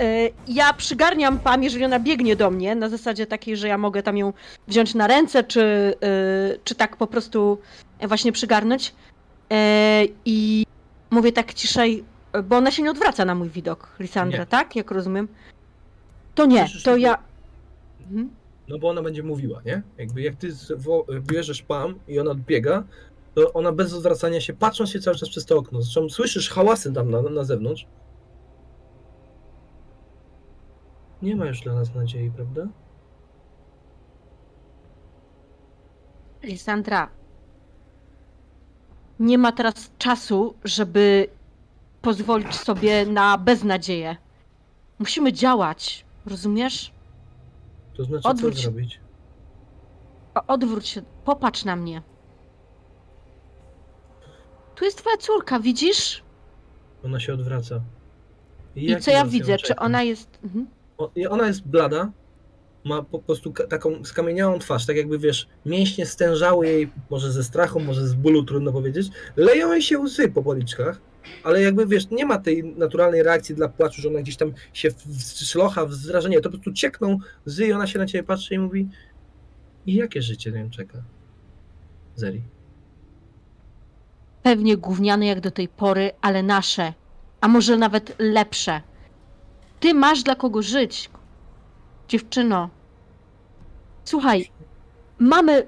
E, Ja przygarniam Pam, jeżeli ona biegnie do mnie, na zasadzie takiej, że ja mogę tam ją wziąć na ręce, czy, e, czy tak po prostu właśnie przygarnąć. E, I mówię tak ciszej, bo ona się nie odwraca na mój widok, Lisandra, Nie. tak? Jak rozumiem. To nie, to ja. Mhm. No bo ona będzie mówiła, nie? Jakby jak ty bierzesz pam i ona biega, to ona bez odwracania się, patrząc się cały czas przez to okno. Zresztą słyszysz hałasy tam na, na zewnątrz. Nie ma już dla nas nadziei, prawda? Lisandra, nie ma teraz czasu, żeby pozwolić sobie na beznadzieję. Musimy działać, rozumiesz? To znaczy Odwróć. co zrobić? O, Odwróć się, popatrz na mnie. Tu jest twoja córka, widzisz? Ona się odwraca. I jaki co ja widzę? Czy ona jest. Mhm. O- i Ona jest blada, ma po prostu taką skamieniałą twarz, tak jakby wiesz, mięśnie stężały jej, może ze strachu, może z bólu, trudno powiedzieć. Leją jej się łzy po policzkach, ale jakby wiesz, nie ma tej naturalnej reakcji dla płaczu, że ona gdzieś tam się szlocha, wzrażenie, to po prostu ciekną łzy i ona się na ciebie patrzy i mówi i jakie życie ją czeka? Zeri. Pewnie gówniane jak do tej pory, ale nasze. A może nawet lepsze. Ty masz dla kogo żyć. Dziewczyno. Słuchaj, mamy.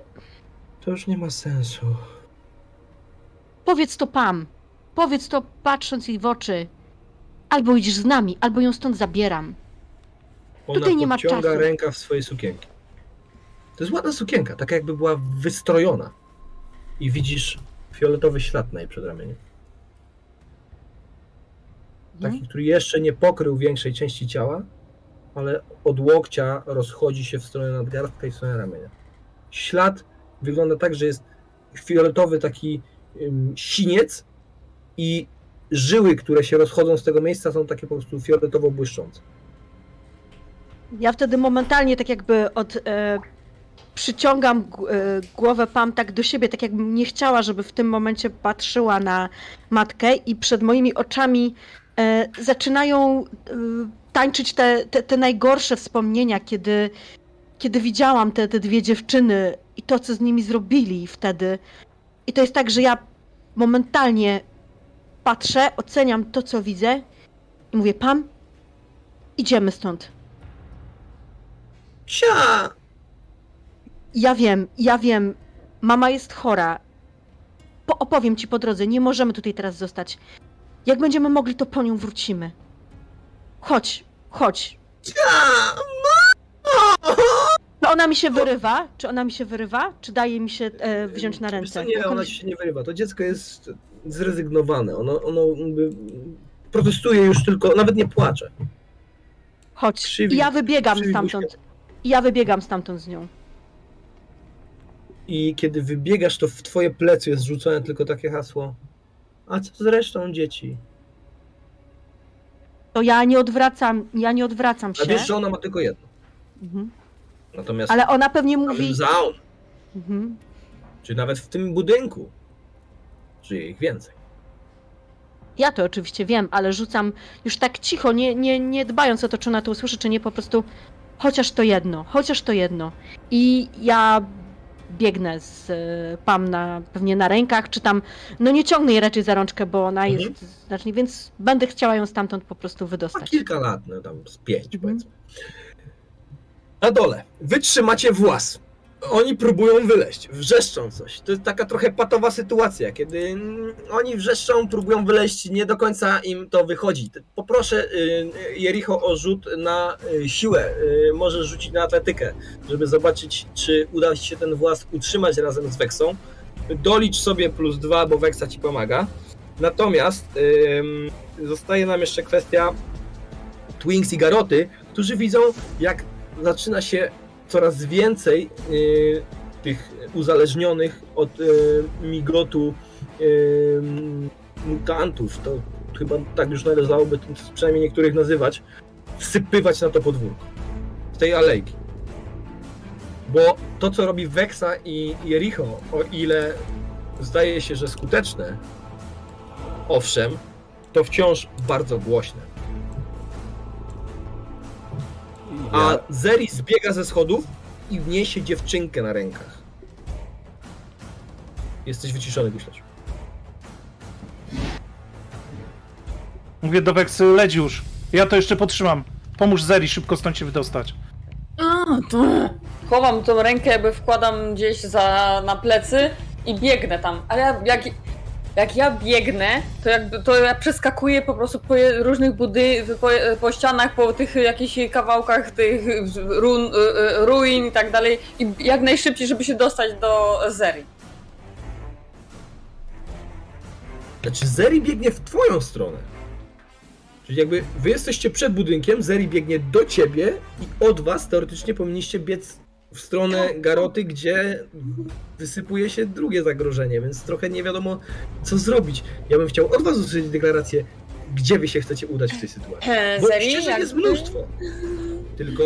To już nie ma sensu. Powiedz to Pam. Powiedz to patrząc jej w oczy. Albo idziesz z nami, albo ją stąd zabieram. Ona Tutaj nie ma czasu. ręka w swojej sukienki. To jest ładna sukienka, taka jakby była wystrojona. I widzisz fioletowy ślad na jej przedramieniu. Taki, Mhm. który jeszcze nie pokrył większej części ciała, ale od łokcia rozchodzi się w stronę nadgarstka i w stronę ramienia. Ślad wygląda tak, że jest fioletowy taki ym, siniec i żyły, które się rozchodzą z tego miejsca są takie po prostu fioletowo błyszczące. Ja wtedy momentalnie tak jakby od. E, przyciągam g- e, głowę Pam tak do siebie, tak jakbym nie chciała, żeby w tym momencie patrzyła na matkę i przed moimi oczami e, zaczynają e, tańczyć te, te, te najgorsze wspomnienia, kiedy, kiedy widziałam te, te dwie dziewczyny i to, co z nimi zrobili wtedy. I to jest tak, że ja momentalnie patrzę, oceniam to, co widzę i mówię, Pam, idziemy stąd. Cia! Ja wiem, ja wiem. Mama jest chora. Po opowiem ci po drodze, nie możemy tutaj teraz zostać. Jak będziemy mogli, to po nią wrócimy. Chodź, chodź. Cia! Czy ona mi się wyrywa? Czy ona mi się wyrywa? Czy daje mi się e, wziąć na Wiesz co, ręce? nie, ona ci się nie wyrywa. To dziecko jest zrezygnowane. Ono, ono protestuje już tylko, nawet nie płacze. Chodź. krzywi- I ja wybiegam stamtąd. I ja wybiegam stamtąd z nią. I kiedy wybiegasz, to w twoje plecy jest rzucone tylko takie hasło. A co z resztą dzieci? To ja nie odwracam, ja nie odwracam A się. wiesz, że ona ma tylko jedno. Mhm. Natomiast Ale ona pewnie mówi. zaun, Mhm. czy nawet w tym budynku, żyje ich więcej. Ja to oczywiście wiem, ale rzucam już tak cicho, nie, nie, nie dbając o to, czy ona to usłyszy, czy nie, po prostu chociaż to jedno, chociaż to jedno. I ja biegnę z e, Pam na, pewnie na rękach, czy tam, no nie ciągnę jej raczej za rączkę, bo ona Mhm. jest znacznie, więc będę chciała ją stamtąd po prostu Ma wydostać. kilka lat, no tam z pięć Mhm. powiedzmy. Na dole. Wy trzymacie włas. Oni próbują wyleźć, wrzeszczą coś. To jest taka trochę patowa sytuacja, kiedy oni wrzeszczą, próbują wyleźć, nie do końca im to wychodzi. Poproszę y, Jericho o rzut na y, siłę. Y, Możesz rzucić na atletykę, żeby zobaczyć, czy uda się ten włas utrzymać razem z Weksą. Dolicz sobie plus dwa, bo Weksa ci pomaga. Natomiast zostaje nam jeszcze kwestia Twinks i Garoty, którzy widzą, jak zaczyna się coraz więcej y, tych uzależnionych od y, migotu y, mutantów, to chyba tak już należałoby przynajmniej niektórych nazywać, wsypywać na to podwórko. Z tej alejki. Bo to, co robi Vexa i Jericho, o ile zdaje się, że skuteczne, owszem, to wciąż bardzo głośne. A Zeri zbiega ze schodów i niesie dziewczynkę na rękach. Jesteś wyciszony, Guślarz. Mówię do Weksy, leć już. Ja to jeszcze potrzymam. Pomóż Zeri szybko stąd się wydostać. A, to... Chowam tą rękę, jakby wkładam gdzieś za, na plecy i biegnę tam. Ale ja, jak, jak ja biegnę, to, jakby, to ja przeskakuję po prostu po różnych budy, po, po ścianach, po tych jakichś kawałkach tych run, ruin i tak dalej. I jak najszybciej, żeby się dostać do Zeri. Znaczy, Zeri biegnie w twoją stronę. Czyli jakby wy jesteście przed budynkiem, Zeri biegnie do ciebie i od was teoretycznie powinniście biec w stronę Garoty, gdzie wysypuje się drugie zagrożenie, więc trochę nie wiadomo co zrobić. Ja bym chciał od was usłyszeć deklarację, gdzie wy się chcecie udać w tej sytuacji. Bo Zeri, ścieżek jest mnóstwo. Tylko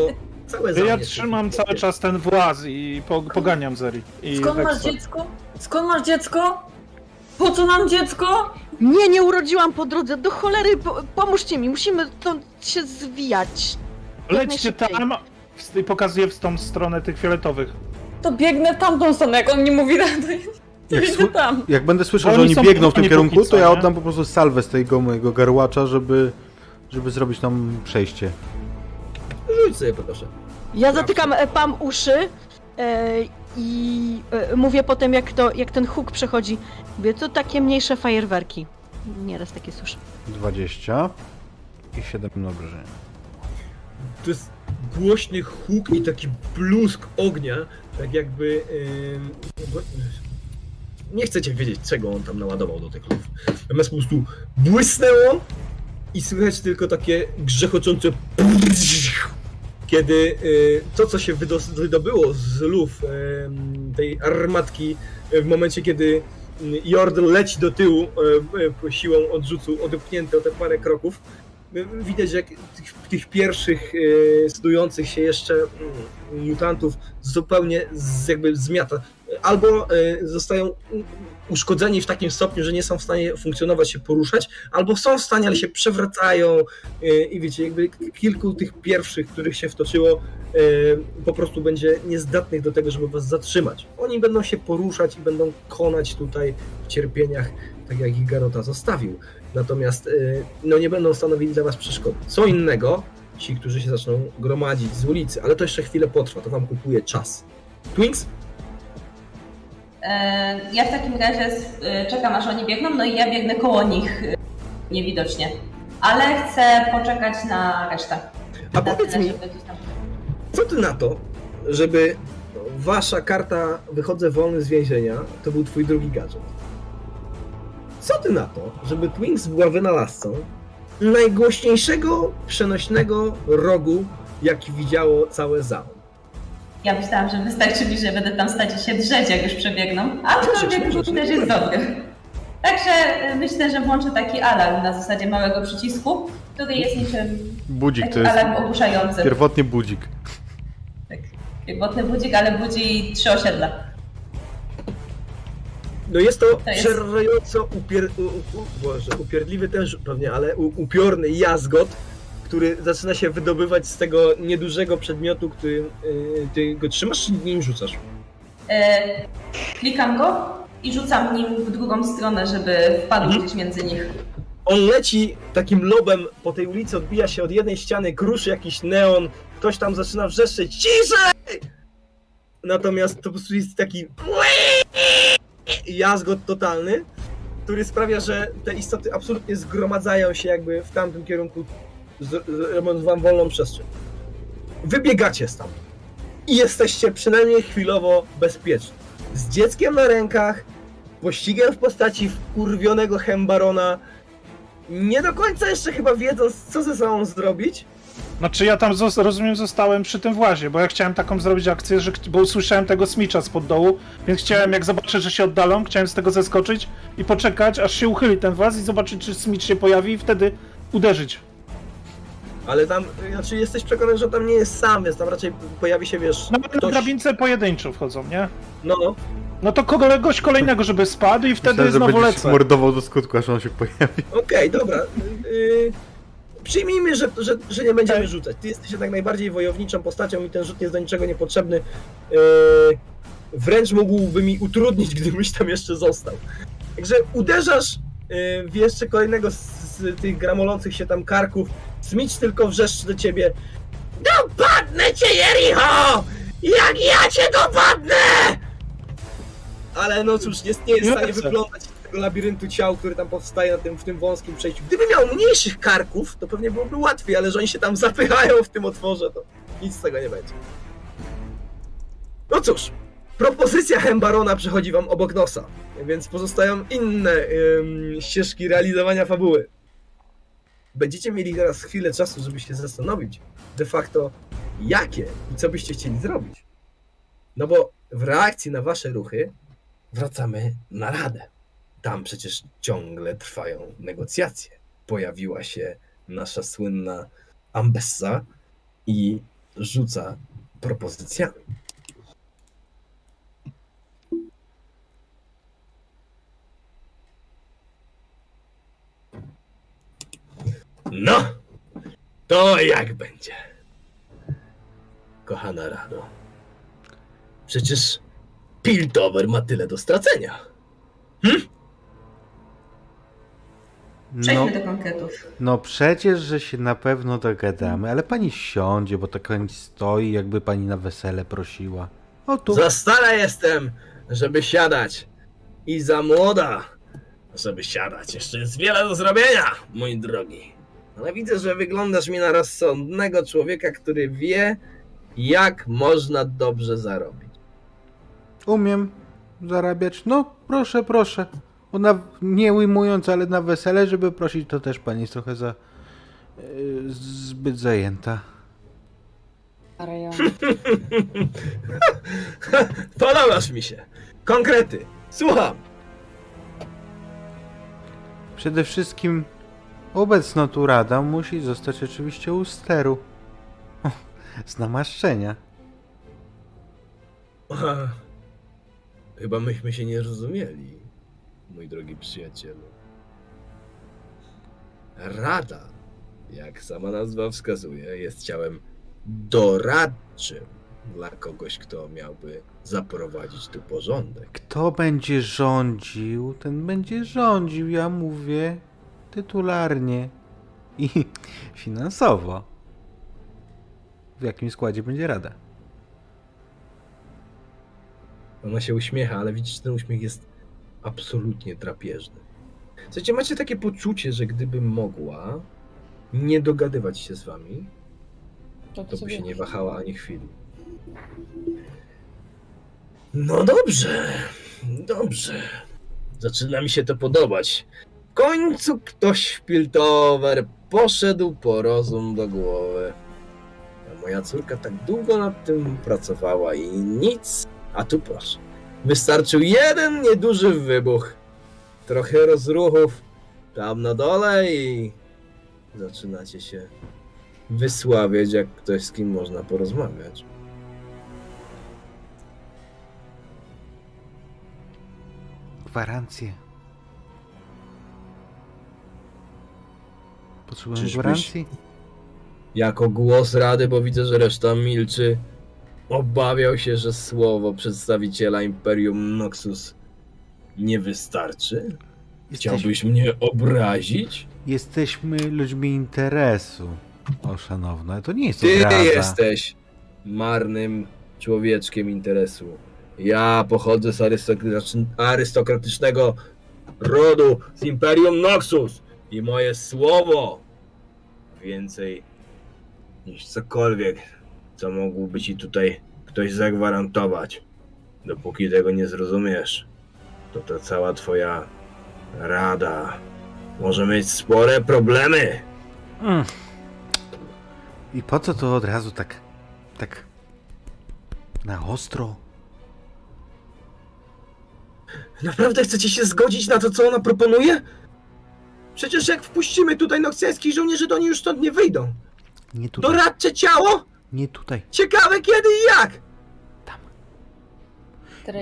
całe Ja trzymam cały czas ten właz i po, poganiam Zeri. I Skąd masz Weksę. dziecko? Skąd masz dziecko? Po co nam dziecko? Nie, nie urodziłam po drodze, do cholery, po, pomóżcie mi, musimy stąd się zwijać. Lećcie tam i pokazuję w tą stronę tych fioletowych. To biegnę w tamtą stronę, jak on nie mówi, to, to Jak tam. jak będę słyszał, że oni biegną w tym kierunku, co, to ja nie? oddam po prostu salwę z tego mojego garłacza, żeby, żeby zrobić tam przejście. Rzuć sobie proszę. Ja zatykam e, Pam uszy e, i e, mówię potem, jak, to, jak ten huk przechodzi. Mówię, to takie mniejsze fajerwerki. Nieraz takie słyszę. 20 i 7 na obrażenia. to jest głośny huk i taki blusk ognia, tak jakby... nie chcecie wiedzieć, czego on tam naładował do tych luf. Natomiast po prostu błysnęło i słychać tylko takie grzechoczące kiedy y, to, co się wydobyło z luf tej armatki w momencie, kiedy y, Jordl leci do tyłu y, y, siłą odrzucu, odepchnięty o te parę kroków, widać jak tych, tych pierwszych y, studiujących się jeszcze mm, mutantów zupełnie z, jakby zmiata. Albo y, zostają uszkodzeni w takim stopniu, że nie są w stanie funkcjonować, się poruszać, albo są w stanie, ale się przewracają y, i wiecie, jakby kilku tych pierwszych, których się wtoczyło, po prostu będzie niezdatnych do tego, żeby was zatrzymać. Oni będą się poruszać i będą konać tutaj w cierpieniach, tak jak ich Garota zostawił. Natomiast y, no nie będą stanowili dla was przeszkody. Co innego ci, którzy się zaczną gromadzić z ulicy, ale to jeszcze chwilę potrwa, to wam kupuje czas. Twinks? E, Ja w takim razie e, czekam aż oni biegną, no i ja biegnę koło nich e, niewidocznie. Ale chcę poczekać na resztę. A Na powiedz tyle, mi, co ty na to, żeby wasza karta wychodzę wolny z więzienia, to był twój drugi gadżet. Co ty na to, żeby Twinks była wynalazcą najgłośniejszego przenośnego rogu, jaki widziało całe zaon? Ja myślałam, że wystarczy mi, że będę tam stać i się drzeć, jak już przebiegną. A Możesz, przebieg możesz, też nie jest dobry. Także e, myślę, że włączę taki alarm na zasadzie małego przycisku, który jest niczym Budzik to jest alarm ogłuszający. pierwotnie budzik. Tak. Pierwotny budzik, ale budzi trzy osiedla. No jest to, To jest- przerażająco upier... u, u, Boże, upierdliwy też pewnie, ale u, upiorny jazgot, który zaczyna się wydobywać z tego niedużego przedmiotu, który y, ty go trzymasz, czy nim rzucasz? E, klikam go i rzucam nim w drugą stronę, żeby wpadł Mhm. gdzieś między nich. On leci takim lobem po tej ulicy, odbija się od jednej ściany, kruszy jakiś neon, ktoś tam zaczyna wrzeszczeć ciszej! Natomiast to po prostu jest taki jazgot totalny, który sprawia, że te istoty absolutnie zgromadzają się jakby w tamtym kierunku, robiąc wam wolną przestrzeń. Wybiegacie stamtąd i jesteście przynajmniej chwilowo bezpieczni. Z dzieckiem na rękach, pościgiem w postaci wkurwionego hembarona, nie do końca jeszcze chyba wiedząc, co ze sobą zrobić. Znaczy ja tam, zos- rozumiem, zostałem przy tym włazie, bo ja chciałem taką zrobić akcję, że, bo usłyszałem tego smicza spod dołu, więc chciałem, jak zobaczę, że się oddalą, chciałem z tego zeskoczyć i poczekać, aż się uchyli ten właz i zobaczyć, czy smicz się pojawi i wtedy uderzyć. Ale tam, znaczy jesteś przekonany, że tam nie jest sam, więc tam raczej pojawi się, wiesz, No ale na ktoś... drabince pojedynczo wchodzą, nie? No, no. No to kogoś kolejnego, żeby spadł i wtedy Myślałem, że znowu będziesz lecę. mordował do skutku, aż on się pojawi. Okej, dobra. Yy, przyjmijmy, że, że, że nie będziemy Tak. rzucać. Ty jesteś jednak najbardziej wojowniczą postacią i ten rzut jest do niczego niepotrzebny. Yy, wręcz mógłby mi utrudnić, gdybyś tam jeszcze został. Także uderzasz yy, w jeszcze kolejnego z, z tych gramolących się tam karków. Smicz tylko wrzeszczy do ciebie. Dopadnę cię, Jericho! Jak ja cię dopadnę! Ale no cóż, jest, nie jest w stanie Lecę. Tego labiryntu ciał, który tam powstaje na tym, w tym wąskim przejściu. Gdyby miał mniejszych karków, to pewnie byłoby łatwiej, ale że oni się tam zapychają w tym otworze, to nic z tego nie będzie. No cóż, propozycja Hembarona przechodzi wam obok nosa, więc pozostają inne ym, ścieżki realizowania fabuły. Będziecie mieli teraz chwilę czasu, żeby się zastanowić de facto jakie i co byście chcieli zrobić. No bo w reakcji na wasze ruchy wracamy na radę. Tam przecież ciągle trwają negocjacje. Pojawiła się nasza słynna Ambessa i rzuca propozycjami. No, to jak będzie? Kochana Rado. Przecież Piltover ma tyle do stracenia. Przejdźmy No, do konkretów. no przecież, że się na pewno dogadamy, ale pani siądzie, bo tak pani stoi, jakby pani na wesele prosiła. O tu. Za stara jestem, żeby siadać. I za młoda, żeby siadać. Jeszcze jest wiele do zrobienia, mój drogi. Ale widzę, że wyglądasz mi na rozsądnego człowieka, który wie, jak można dobrze zarobić. Umiem zarabiać. No, proszę, proszę. Ona nie ujmując, ale na wesele, żeby prosić, to też pani jest trochę za. yy, zbyt zajęta. Podobasz mi się. Konkrety. Słucham. Przede wszystkim obecna tu rada musi zostać oczywiście u steru. Z namaszczenia. Chyba myśmy się nie rozumieli, mój drogi przyjacielu. Rada, jak sama nazwa wskazuje, jest ciałem doradczym dla kogoś, kto miałby zaprowadzić tu porządek. Kto będzie rządził, ten będzie rządził, ja mówię tytularnie i finansowo. W jakim składzie będzie rada? Ona się uśmiecha, ale widzisz, ten uśmiech jest absolutnie drapieżny. Słuchajcie, macie takie poczucie, że gdyby mogła nie dogadywać się z wami, To to by się nie wahała ani chwili. No dobrze, dobrze. Zaczyna mi się to podobać. W końcu ktoś w Piltover poszedł po rozum do głowy. A moja córka tak długo nad tym pracowała i nic. A tu proszę. Wystarczył jeden nieduży wybuch. Trochę rozruchów tam na dole i zaczynacie się wysławiać, jak ktoś z kim można porozmawiać. gwarancję. Potrzebujemy Czyżbyś- gwarancji? Jako głos rady, bo widzę, że reszta milczy. Obawiał się, że słowo przedstawiciela Imperium Noxus nie wystarczy? Chciałbyś mnie obrazić? Jesteśmy ludźmi interesu. O, szanowna, to nie jest Ty obraza. jesteś marnym człowieczkiem interesu. Ja pochodzę z arystokratycz- arystokratycznego rodu, z Imperium Noxus i moje słowo więcej niż cokolwiek, co mógłby ci tutaj ktoś zagwarantować. Dopóki tego nie zrozumiesz, to ta cała twoja rada może mieć spore problemy. Mm. I po co to od razu tak, tak na ostro? Naprawdę chcecie się zgodzić na to, co ona proponuje? Przecież jak wpuścimy tutaj noksjańskich żołnierzy, to oni już stąd nie wyjdą. Nie tutaj, Doradcze ciało? Nie tutaj. Ciekawe kiedy i jak!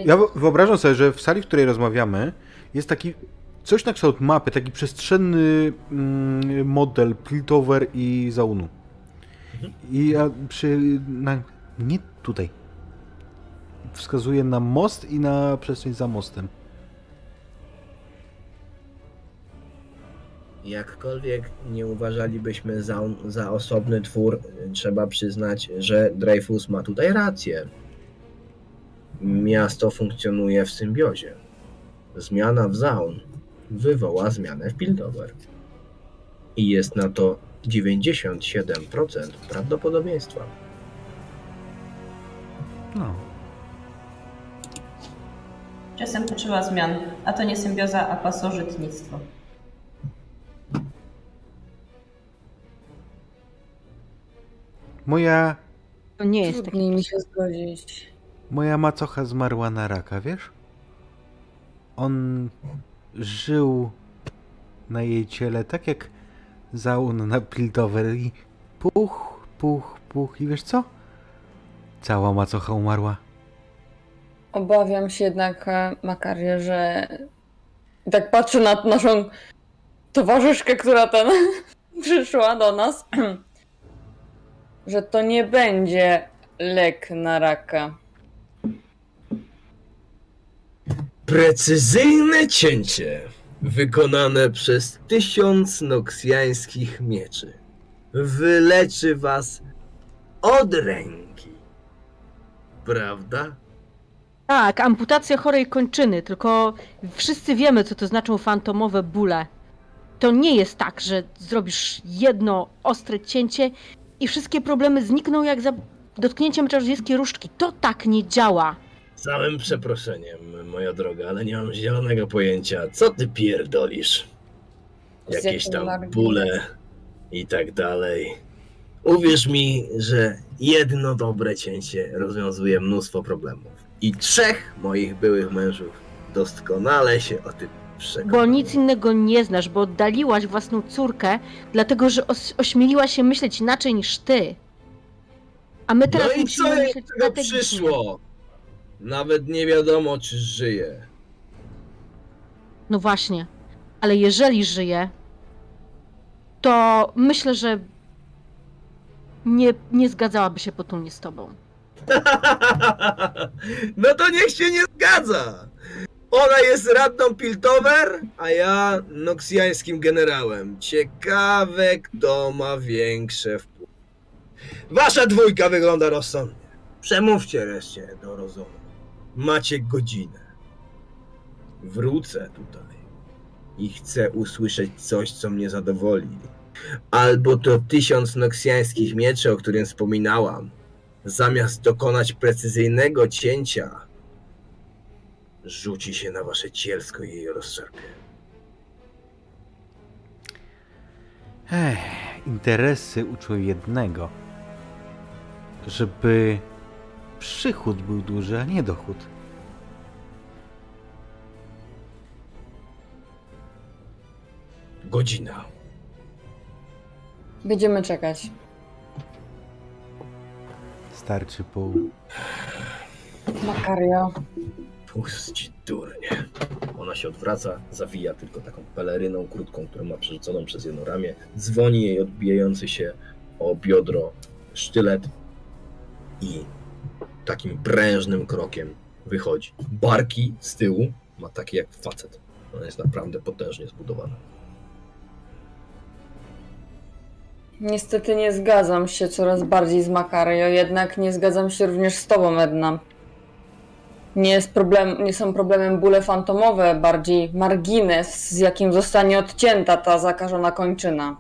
Ja wo- wyobrażam sobie, że w sali, w której rozmawiamy, jest taki coś na kształt mapy, taki przestrzenny mm, model Piltover i Zaunu. I ja przy... Na, nie tutaj. Wskazuje na most i na przestrzeń za mostem. Jakkolwiek nie uważalibyśmy za, za osobny twór, trzeba przyznać, że Dreyfus ma tutaj rację. Miasto funkcjonuje w symbiozie. Zmiana w Zaun wywoła zmianę w Piltover. I jest na to 97% prawdopodobieństwa. No. Czasem potrzeba zmian, a to nie symbioza, a pasożytnictwo. Moja, To nie jest taki. Trudniej mi się zgodzić. moja macocha zmarła na raka, wiesz? On żył na jej ciele tak jak Zaun na Piltover i puch, puch, puch i wiesz co? Cała macocha umarła. Obawiam się jednak, e, Makarie, że tak patrzę na naszą towarzyszkę, która ten przyszła do nas, że to nie będzie lek na raka. Precyzyjne cięcie wykonane przez tysiąc noksjańskich mieczy wyleczy was od ręki. Prawda? Tak, amputacja chorej kończyny, tylko wszyscy wiemy, co to znaczą fantomowe bóle. To nie jest tak, że zrobisz jedno ostre cięcie i wszystkie problemy znikną jak za dotknięciem czarodziejskiej różdżki. To tak nie działa. Z całym przeproszeniem, moja droga, ale nie mam zielonego pojęcia, co ty pierdolisz. Jakieś tam bóle i tak dalej. Uwierz mi, że jedno dobre cięcie rozwiązuje mnóstwo problemów. I trzech moich byłych mężów doskonale się o tym przekonało. Bo nic innego nie znasz, bo oddaliłaś własną córkę, dlatego że os- ośmieliła się myśleć inaczej niż ty. A my teraz No i musimy co myśleć tego przyszło? Nawet nie wiadomo, czy żyje. No właśnie. Ale jeżeli żyje, to myślę, że nie, nie zgadzałaby się potulnie z tobą. No to niech się nie zgadza. Ona jest radną Piltover, a ja noksjańskim generałem. Ciekawe, kto ma większe wpływy. Wasza dwójka wygląda rozsądnie. Przemówcie reszcie do rozumu. Macie godzinę. Wrócę tutaj i chcę usłyszeć coś, co mnie zadowoli. Albo to tysiąc noksjańskich mieczy, o którym wspominałam, zamiast dokonać precyzyjnego cięcia, rzuci się na wasze cielsko i je rozszarpie. Ech, interesy uczą jednego. Żeby przychód był duży, a nie dochód. Godzina. Będziemy czekać. Starczy pół. Makario. Puść durnie. Ona się odwraca, zawija tylko taką peleryną krótką, którą ma przerzuconą przez jedno ramię. Dzwoni jej odbijający się o biodro sztylet i takim prężnym krokiem wychodzi. Barki z tyłu ma takie jak facet. Ona jest naprawdę potężnie zbudowana. Niestety nie zgadzam się coraz bardziej z Makario, jednak nie zgadzam się również z tobą, Edna. Nie, jest problem, nie są problemem bóle fantomowe, bardziej margines, z jakim zostanie odcięta ta zakażona kończyna.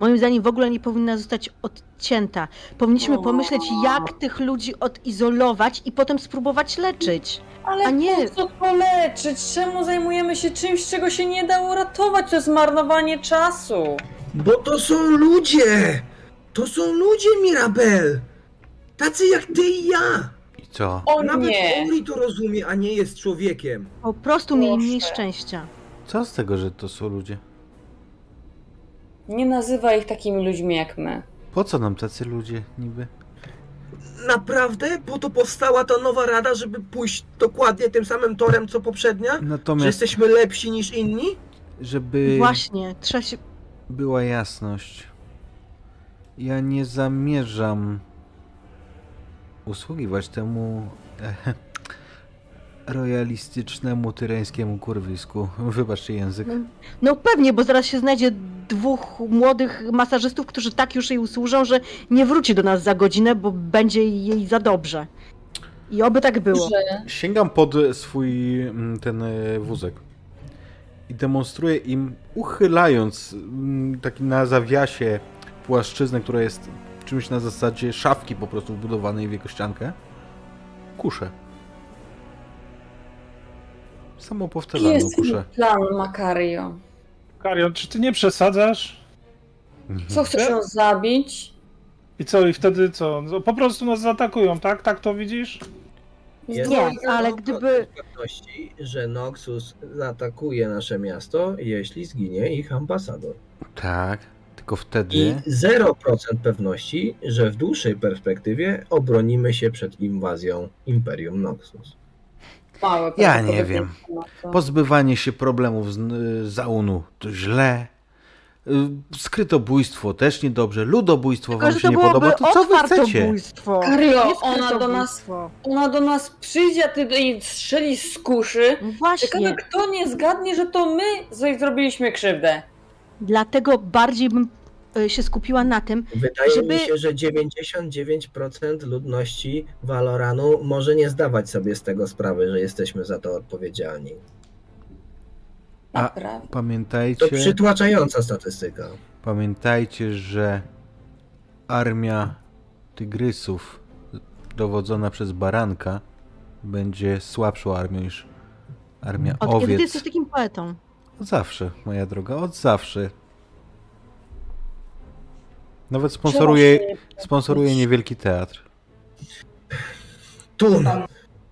Moim zdaniem w ogóle nie powinna zostać odcięta. Powinniśmy O. pomyśleć, jak tych ludzi odizolować i potem spróbować leczyć. Ale A nie. po co to leczyć? Czemu zajmujemy się czymś, czego się nie da uratować? To jest marnowanie czasu. Bo to są ludzie! To są ludzie, Mirabel! Tacy jak ty i ja! Co? O Nawet nie! Ori to rozumie, a nie jest człowiekiem. Po prostu mieli Proszę. mniej szczęścia. Co z tego, że to są ludzie? Nie nazywaj ich takimi ludźmi jak my. Po co nam tacy ludzie niby? Naprawdę? Po to powstała ta nowa rada, żeby pójść dokładnie tym samym torem, co poprzednia? Że Natomiast, jesteśmy lepsi niż inni? żeby Właśnie, trzeba się... była jasność, ja nie zamierzam usługiwać temu e, royalistycznemu tyrańskiemu kurwisku. Wybaczcie język. No pewnie, bo zaraz się znajdzie dwóch młodych masażystów, którzy tak już jej usłużą, że nie wróci do nas za godzinę, bo będzie jej za dobrze. I oby tak było. Że Sięgam pod swój mm, ten e, wózek i demonstruję im, uchylając mm, taki na zawiasie płaszczyznę, która jest czymś na zasadzie szafki po prostu wbudowanej w jego ściankę, kuszę. Samą powtarzalną kuszę. plan, Makario. Karion, czy ty nie przesadzasz? Co chcesz ją zabić? I co, i wtedy co? No, Po prostu nas zaatakują, tak? Tak to widzisz? Jest Nie, ale gdyby- pewności, że Noxus zaatakuje nasze miasto, jeśli zginie ich ambasador. Tak, tylko I wtedy... 0% pewności, że w dłuższej perspektywie obronimy się przed inwazją Imperium Noxus. Małe Ja nie to. Pozbywanie się problemów z z zaunu to źle. Y, Skrytobójstwo też niedobrze. Ludobójstwo Tylko, wam się nie podoba. To co wy chcecie? Nie ona do nas, ona do nas przyjdzie, a ty do jej strzeli z kuszy. No Ciekawe, Właśnie, kto nie zgadnie, że to my zrobiliśmy krzywdę. Dlatego bardziej bym y, się skupiła na tym, Wydaje Żeby- mi się, że 99% ludności Valoranu może nie zdawać sobie z tego sprawy, że jesteśmy za to odpowiedzialni. A- Naprawdę. To Pamiętajcie, przytłaczająca statystyka. pamiętajcie, że armia tygrysów dowodzona przez baranka będzie słabszą armią niż armia od kiedy ty owiec. jesteś takim poetą. Od zawsze, moja droga, od zawsze. Nawet sponsoruje, się- sponsoruje niewielki teatr. Tun,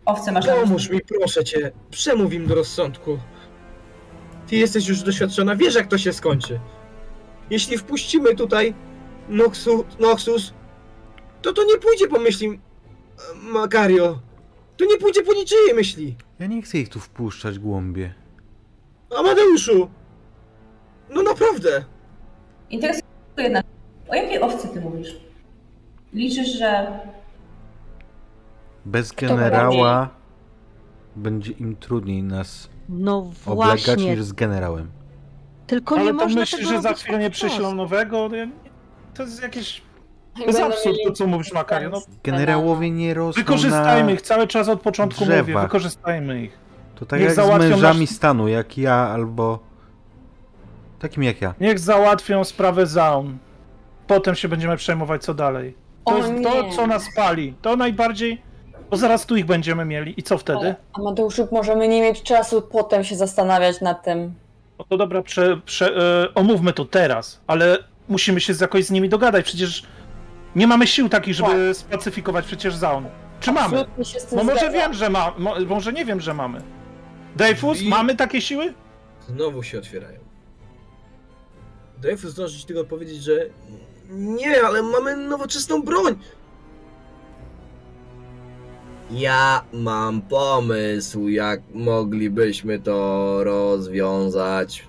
Owce masz pomóż mi, proszę cię. Przemów im do rozsądku. Ty jesteś już doświadczona, wiesz jak to się skończy. Jeśli wpuścimy tutaj Noxu, Noxus, to to nie pójdzie po myśli e, Makario. To nie pójdzie po niczyjej myśli. Ja nie chcę ich tu wpuszczać głąbie. Amadeuszu! No naprawdę! Interesuje mnie jedna. O jakiej owcy ty mówisz? Liczysz, że Bez generała będzie im trudniej nas No oblegać niż z generałem. tylko nie Ale to można myślisz, tego że za chwilę nie przyślą nowego? Nie- To jest jakieś... I To jest absurd, to co mówisz, Makario. No, Generałowie nie rosną wykorzystajmy na... ich, cały czas od początku mówię, drzewach. wykorzystajmy ich. To tak Niech jak z załatwią mężami nasz- stanu, jak ja albo... Takim jak ja. Niech załatwią sprawę Zaun. Potem się będziemy przejmować co dalej. To O jest to, nie. co nas pali. To najbardziej... Bo zaraz tu ich będziemy mieli. I co wtedy? Ale, Amadeuszu, możemy nie mieć czasu potem się zastanawiać nad tym. No to dobra, prze, prze, e, omówmy to teraz, ale musimy się jakoś z nimi dogadać. Przecież nie mamy sił takich, żeby spacyfikować przecież Zaun. Czy mamy? Absolutnie No może zgadzam. wiem, że ma, mo, może nie wiem, że mamy. Dreyfus, I- mamy takie siły? Znowu się otwierają. Dreyfus zdąży ci tylko powiedzieć, że nie, ale mamy nowoczesną broń. Ja mam pomysł, jak moglibyśmy to rozwiązać.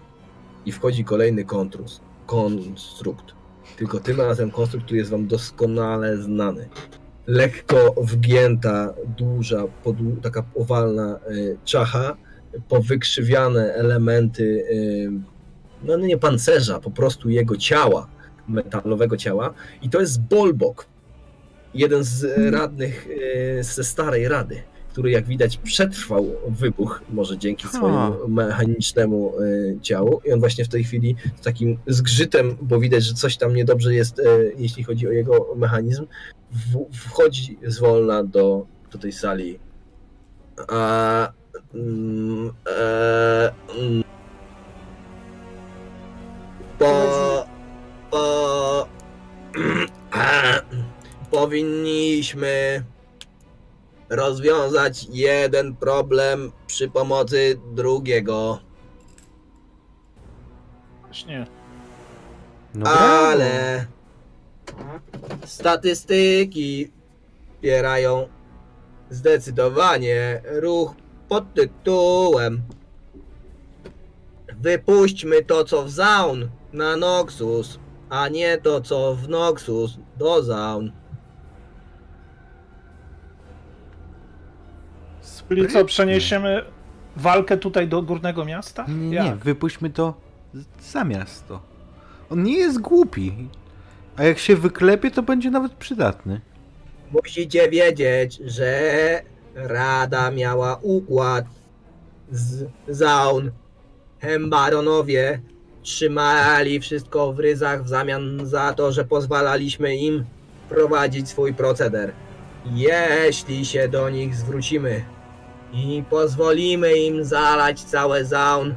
I wchodzi kolejny kontrus, konstrukt. Tylko tym razem konstrukt, który jest wam doskonale znany. Lekko wgięta, duża, taka owalna y, czacha, powykrzywiane elementy, y, no nie pancerza, po prostu jego ciała, metalowego ciała. I to jest Bolbok, jeden z e, radnych e, ze starej rady, który jak widać przetrwał wybuch, może dzięki swojemu mechanicznemu e, ciału. I on właśnie w tej chwili z takim zgrzytem, bo widać, że coś tam niedobrze jest, jeśli chodzi o jego mechanizm, wchodzi zwolna do, do tej sali. A, mm, e, mm, po, po, powinniśmy rozwiązać jeden problem przy pomocy drugiego, Właśnie. No ale statystyki wspierają zdecydowanie ruch pod tytułem Wypuśćmy to, co w Zaun na Noxus, a nie to, co w Noxus do Zaun. Czyli co, przeniesiemy walkę tutaj do górnego miasta? Nie, nie, wypuśćmy to za miasto. On nie jest głupi. A jak się wyklepie, to będzie nawet przydatny. Musicie wiedzieć, że Rada miała układ z Zaun. Hembaronowie trzymali wszystko w ryzach w zamian za to, że pozwalaliśmy im prowadzić swój proceder. Jeśli się do nich zwrócimy i pozwolimy im zalać całe Zaun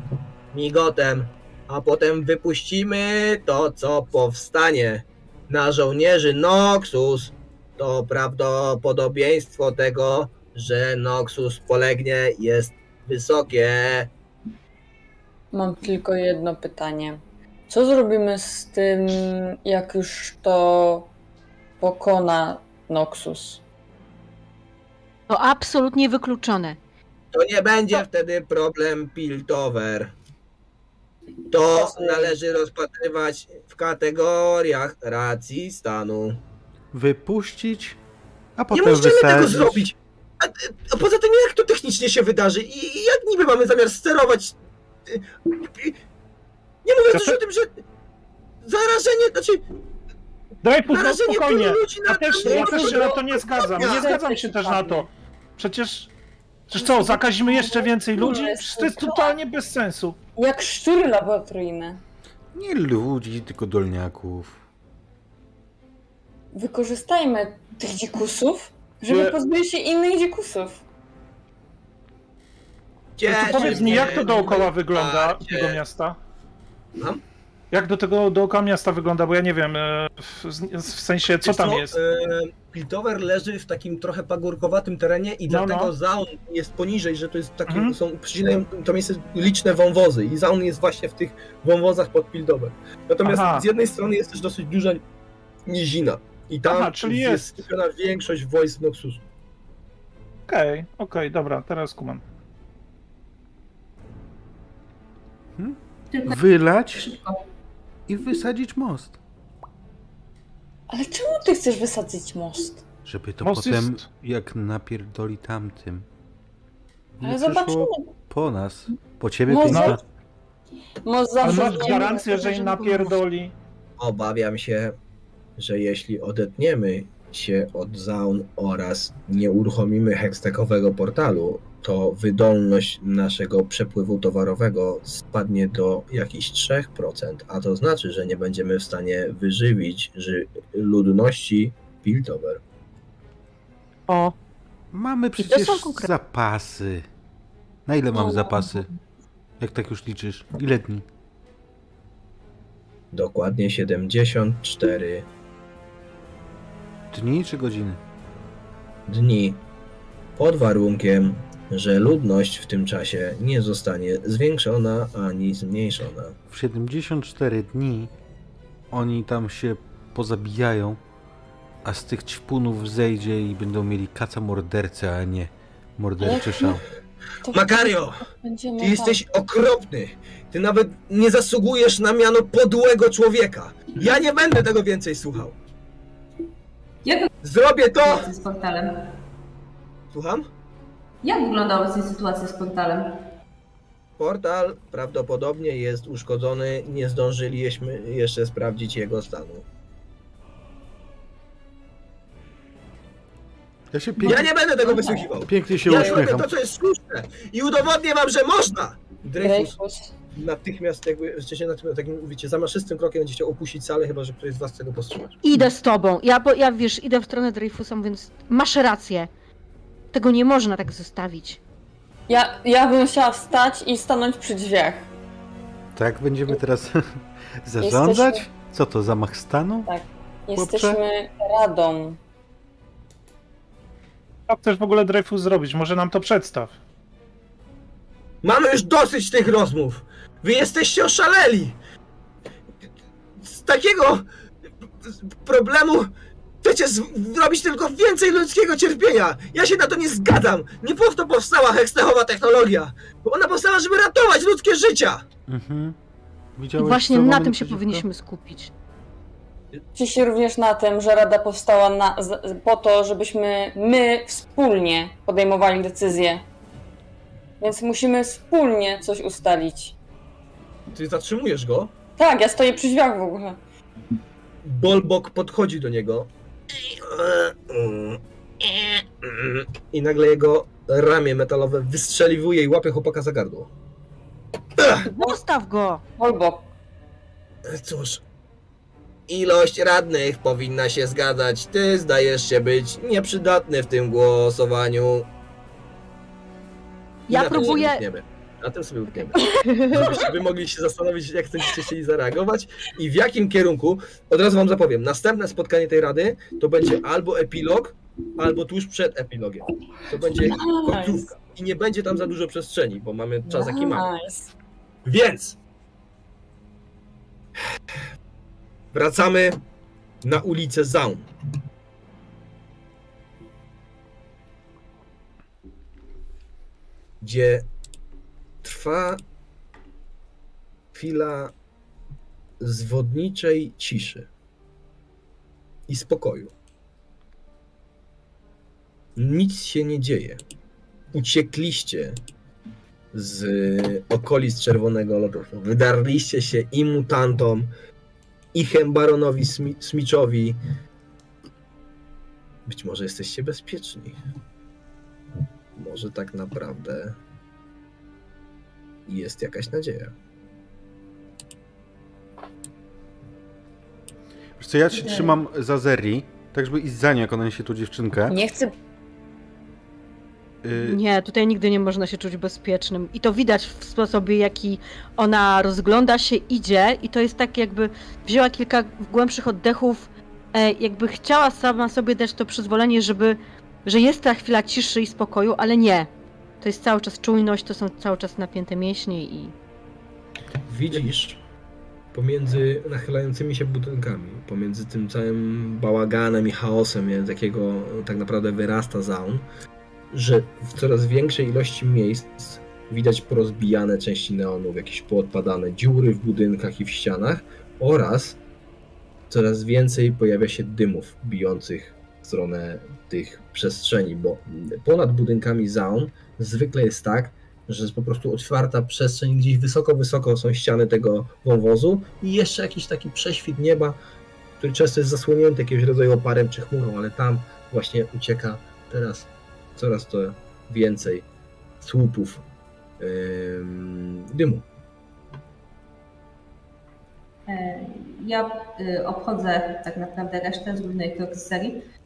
migotem, a potem wypuścimy to, co powstanie na żołnierzy Noxus, to prawdopodobieństwo tego, że Noxus polegnie jest wysokie. Mam tylko jedno pytanie. Co zrobimy z tym, jak już to pokona Noxus? To absolutnie wykluczone. To nie będzie wtedy problem Piltover. To należy rozpatrywać w kategoriach racji stanu. Wypuścić, a Nie potem możemy tego wysadzić. zrobić. A, a poza tym jak to technicznie się wydarzy i jak niby mamy zamiar sterować? y, y, Nie mówiąc już o tym, że zarażenie, znaczy Daj pół, no narażenie spokojnie. Ja też, na ja też się na to nie zgadzam. Nie zgadzam się też na to. Przecież... Przecież co, zakazimy jeszcze więcej ludzi? Przecież to jest totalnie bez sensu. Jak szczury laboratoryjne. Nie ludzi, tylko dolniaków. Wykorzystajmy tych dzikusów, żeby Nie. pozbyć się innych dzikusów. No to powiedz mi, jak to dookoła wygląda tego miasta? Mam? Jak do tego dookoła miasta wygląda? Bo ja nie wiem, e, w, w sensie co Wiesz tam co, jest. e, Piltover leży w takim trochę pagórkowatym terenie i No, dlatego no. Zaun jest poniżej, że to jest takie, Mhm. są, przycinają to miejsce liczne wąwozy i Zaun jest właśnie w tych wąwozach pod Piltover. Natomiast Aha. z jednej strony jest też dosyć duża nizina i tam Aha, czyli jest jest. skupiona większość wojsk Noxusu. Okej, okej, dobra, teraz kumam. Tylko Wylać i wysadzić most. Ale czemu ty chcesz wysadzić most? Żeby to Most potem, jest- jak napierdoli tamtym, nie Ale zobaczymy. po nas. Po ciebie, Most zawsze- Most Ale zawsze... masz gwarancję, że im napierdoli. Obawiam się, że jeśli odetniemy się od Zaun oraz nie uruchomimy hextekowego portalu, to wydolność naszego przepływu towarowego spadnie do jakichś 3%, a to znaczy, że nie będziemy w stanie wyżywić ży- ludności Piltover. O, Mamy przecież zapasy. Na ile mamy zapasy? Jak tak już liczysz? Ile dni? Dokładnie 74 Dni czy godziny? dni, pod warunkiem, że ludność w tym czasie nie zostanie zwiększona ani zmniejszona. W 74 dni oni tam się pozabijają a z tych ćpunów zejdzie i będą mieli kaca mordercę, a nie morderczy szał. To Makario, ty jesteś okropny. Ty nawet nie zasługujesz na miano podłego człowieka. Ja nie będę tego więcej słuchał. Jak Zrobię to! sytuacja z portalem? Słucham? Jak wygląda obecnie sytuacja z portalem? Portal prawdopodobnie jest uszkodzony. Nie zdążyliśmy jeszcze sprawdzić jego stanu. Ja się pięknie, Ja nie będę tego wysłuchiwał. pięknie się Ja robię uśmiecham. to, co jest słuszne i udowodnię wam, że można! Dreyfus Dreyfus. Natychmiast, jakby, wcześniej natychmiast takim, mówicie, zamaszystym krokiem będzie chciał opuścić salę, chyba że ktoś z was chce go powstrzymać. Idę z tobą. Ja, bo, ja wiesz, idę w stronę Dreyfusa, mówiąc, masz rację. Tego nie można tak zostawić. Ja, ja bym chciała wstać i stanąć przy drzwiach. Tak będziemy teraz zarządzać? Jesteśmy- Co to, zamach stanu? Jesteśmy radą. Co chcesz w ogóle Dreyfus zrobić? Może nam to przedstaw. Mamy już dosyć tych rozmów! Wy jesteście oszaleli! Z takiego problemu chcecie zrobić tylko więcej ludzkiego cierpienia! Ja się na to nie zgadzam! Nie po to powstała hekstechowa technologia! Bo ona powstała, żeby ratować ludzkie życia! Mhm. I właśnie na tym się przeciwko? powinniśmy skupić. Czy się również na tym, że Rada powstała na, z, po to, żebyśmy my wspólnie podejmowali decyzje. Więc musimy wspólnie coś ustalić. Ty zatrzymujesz go, Tak, ja stoję przy drzwiach w ogóle. Bolbok podchodzi do niego i nagle jego ramię metalowe wystrzeliwuje i łapie chłopaka za gardło. Zostaw go! Albo Cóż, ilość radnych powinna się zgadzać. Ty zdajesz się być nieprzydatny w tym głosowaniu. I Ja próbuję-. Na tym sobie utniemy. Żebyście wy mogli się zastanowić, jak będziecie chcieli zareagować i w jakim kierunku. Od razu wam zapowiem. Następne spotkanie tej rady to będzie albo epilog, albo tuż przed epilogiem. To będzie końcówka. I nie będzie tam za dużo przestrzeni, bo mamy czas jaki mamy. Więc wracamy na ulicę Zaun. Gdzie trwa chwila zwodniczej ciszy i spokoju. Nic się nie dzieje. Uciekliście z okolic Czerwonego Lotosu. Wydarliście się i mutantom, i Hembaronowi Smi- Smiczowi. Być może jesteście bezpieczni. Może tak naprawdę jest jakaś nadzieja. Wiesz co, ja się trzymam za Zeri, tak żeby iść za nią, jak ona niesie tu dziewczynkę. Nie chcę. Y, Nie, tutaj nigdy nie można się czuć bezpiecznym. I to widać w sposobie, jaki ona rozgląda się, idzie i to jest tak jakby wzięła kilka głębszych oddechów, e, jakby chciała sama sobie dać to przyzwolenie, żeby, że jest ta chwila ciszy i spokoju, ale nie. To jest cały czas czujność, to są cały czas napięte mięśnie i Widzisz pomiędzy nachylającymi się budynkami, pomiędzy tym całym bałaganem i chaosem, z jakiego tak naprawdę wyrasta Zaun, że w coraz większej ilości miejsc widać porozbijane części neonów, jakieś poodpadane dziury w budynkach i w ścianach oraz coraz więcej pojawia się dymów bijących w stronę tych przestrzeni, bo ponad budynkami Zaun zwykle jest tak, że jest po prostu otwarta przestrzeń, gdzieś wysoko, wysoko są ściany tego wąwozu i jeszcze jakiś taki prześwit nieba, który często jest zasłonięty jakiegoś rodzaju oparem czy chmurą, ale tam właśnie ucieka teraz coraz to więcej słupów ym, dymu. E, Ja y, obchodzę tak naprawdę resztę, z serii. E,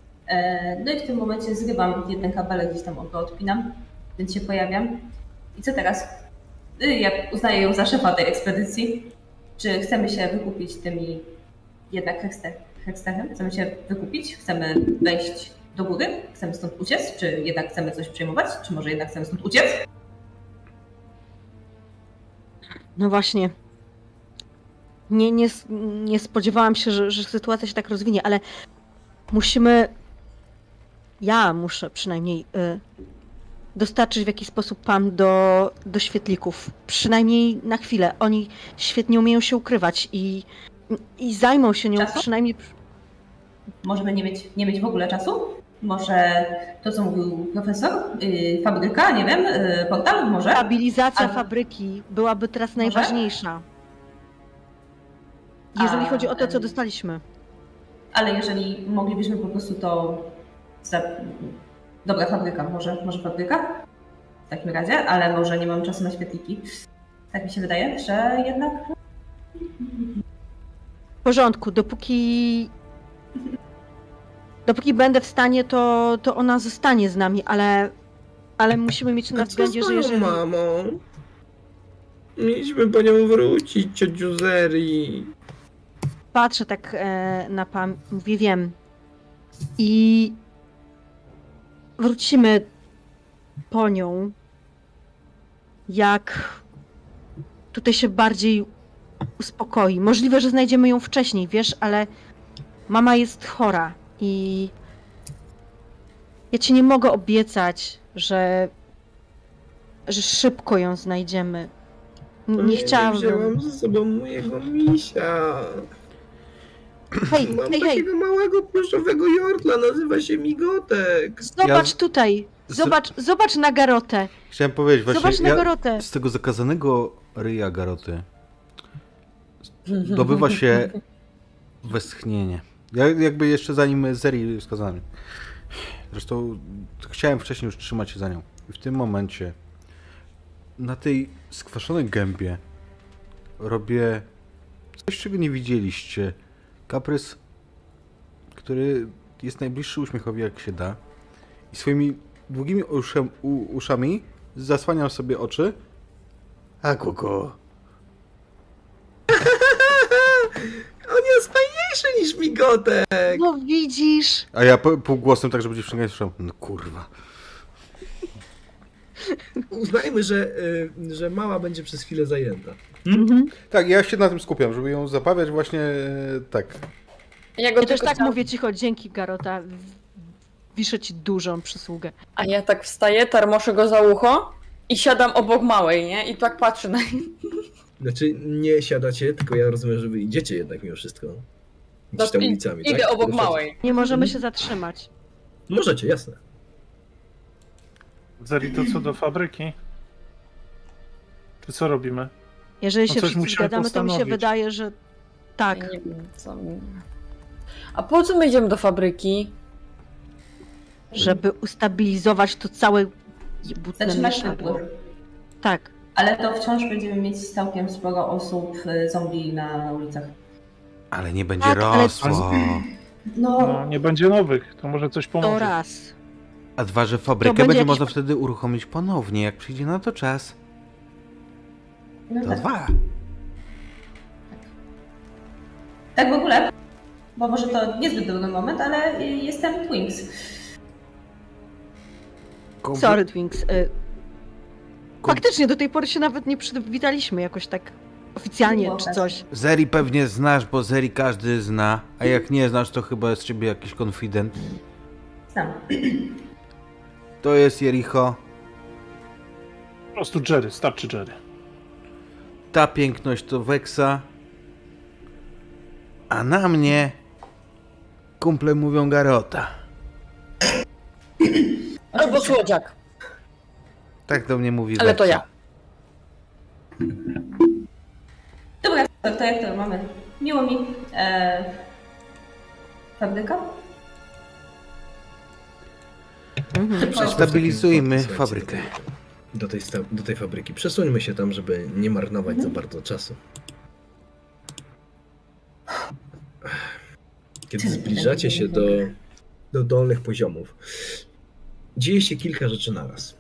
No i w tym momencie zrywam jeden kabelek, gdzieś tam go odpinam, więc się pojawiam. I co teraz? Y, Ja uznaję ją za szefa tej ekspedycji. Czy chcemy się wykupić tymi jednak heksterem? Chcemy się wykupić? Chcemy wejść do góry? Chcemy stąd uciec? Czy jednak chcemy coś przejmować? Czy może jednak chcemy stąd uciec? No właśnie. Nie, nie, nie spodziewałam się, że, że sytuacja się tak rozwinie, ale musimy. Ja muszę przynajmniej y, dostarczyć w jakiś sposób Pam do, do świetlików. Przynajmniej na chwilę. Oni świetnie umieją się ukrywać i, i zajmą się nią Czasu? przynajmniej. Możemy nie mieć, nie mieć w ogóle czasu? Może to, co mówił profesor? Yy, fabryka, nie wiem, yy, portal może? Stabilizacja Ale- fabryki byłaby teraz najważniejsza. Jeżeli A, chodzi o to, co dostaliśmy. Ale jeżeli moglibyśmy po prostu to... Za... Dobra, fabryka, może, może fabryka? W takim razie, ale może nie mam czasu na świetliki. Tak mi się wydaje, że jednak... W porządku, dopóki. Dopóki będę w stanie, to, to ona zostanie z nami, ale. Ale musimy mieć na względzie, że jeżeli. mamą? Mieliśmy po nią wrócić, ciociu Zeri. Patrzę tak e, na pan, mówię, wiem. I wrócimy po nią, jak tutaj się bardziej uspokoi. Możliwe, że znajdziemy ją wcześniej, wiesz, ale mama jest chora i ja ci nie mogę obiecać, że, że szybko ją znajdziemy. Nie chciałabym. Wzięłam ze sobą mojego misia. Hej, Mam hej, hej, takiego małego pluszowego jortla, nazywa się Migotek. zobacz Ja- tutaj. Zobacz, zobacz na Garotę. Chciałem powiedzieć właśnie, Zobacz na ja, Garotę. z tego zakazanego ryja Garoty dobywa się westchnienie. Ja jakby jeszcze zanim Zeri skazany. Zresztą chciałem wcześniej już trzymać się za nią. I w tym momencie na tej skwaszonej gębie robię coś, czego nie widzieliście. Kaprys, który jest najbliższy uśmiechowi jak się da. I swoimi długimi uszem, u, uszami zasłaniam sobie oczy. A kuku. On jest fajniejszy niż Migotek. No widzisz. A ja po- półgłosem, tak żeby dziewczynka nie słyszała. No kurwa. Uznajmy, że, y, że mała będzie przez chwilę zajęta. Mhm. Tak, ja się na tym skupiam, żeby ją zabawiać właśnie e, tak. Ja, go Ja też tak chciałam- mówię cicho, dzięki Garota. Wiszę ci dużą przysługę. A ja tak wstaję, tarmoszę go za ucho i siadam obok małej, nie? I tak patrzę na Znaczy, nie siadacie, tylko ja rozumiem, że wy idziecie jednak mimo wszystko. Gdzieś tam No, ulicami, Idę tak? obok małej. Nie możemy Mhm. się zatrzymać. Możecie, jasne. Zeri, to co do fabryki? Czy co robimy? Jeżeli No się coś wszyscy zgadzamy, to mi się wydaje, że tak. Nie wiem, co... A po co my idziemy do fabryki? Żeby ustabilizować to całe jebutne wypływ. Tak. Ale to wciąż będziemy mieć całkiem sporo osób y, zombie na, ulicach. Ale nie będzie Tak, ale- rosło. No, No, nie będzie nowych, to może coś To pomoże. raz. A dwa, że fabrykę będzie będzie jakiś- można wtedy uruchomić ponownie, jak przyjdzie na to czas. No To tak. dwa. tak w ogóle, bo może to niezbyt dobry moment, ale jestem Twinks. Komple- Sorry, Twinks. Y, faktycznie do tej pory się nawet nie przywitaliśmy jakoś tak oficjalnie czy tak. coś. Zeri pewnie znasz, bo Zeri każdy zna, a jak nie znasz, to chyba jest z ciebie jakiś konfident. Znam. To jest Jericho. Po prostu Jerry, starczy Jerry. Ta piękność to Weksa. A na mnie kumple mówią Garota. Albo słodziak. Tak do mnie mówi Ale to Weksa. ja. Dobra, to jak to mamy? Miło mi. E, fabryka? Mhm. Szybko. Stabilizujmy Słuchajcie, fabrykę. Do tej, do tej fabryki. Przesuńmy się tam, żeby nie marnować za bardzo czasu. Kiedy zbliżacie się do, do dolnych poziomów, dzieje się kilka rzeczy naraz.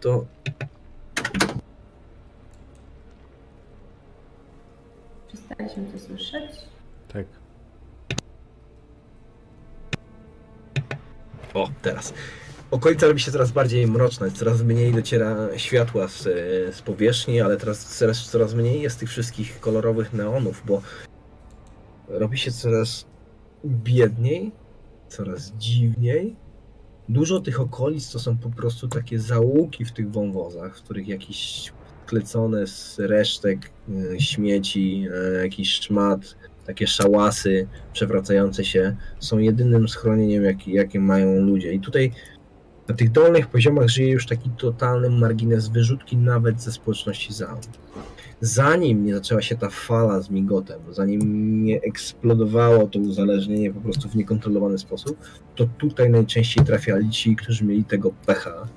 To Przestaliśmy to słyszeć. Tak. O, teraz. Okolica robi się coraz bardziej mroczna, coraz mniej dociera światła z, z powierzchni, ale teraz coraz, coraz mniej jest tych wszystkich kolorowych neonów, bo robi się coraz biedniej coraz dziwniej. Dużo tych okolic to są po prostu takie zaułki w tych wąwozach, w których jakieś klecone z resztek y, śmieci, y, jakiś szmat, takie szałasy przewracające się są jedynym schronieniem, jaki, jakie mają ludzie. I tutaj na tych dolnych poziomach żyje już taki totalny margines wyrzutki nawet ze społeczności Zaun. Zanim nie zaczęła się ta fala z migotem, zanim nie eksplodowało to uzależnienie po prostu w niekontrolowany sposób, to tutaj najczęściej trafiali ci, którzy mieli tego pecha,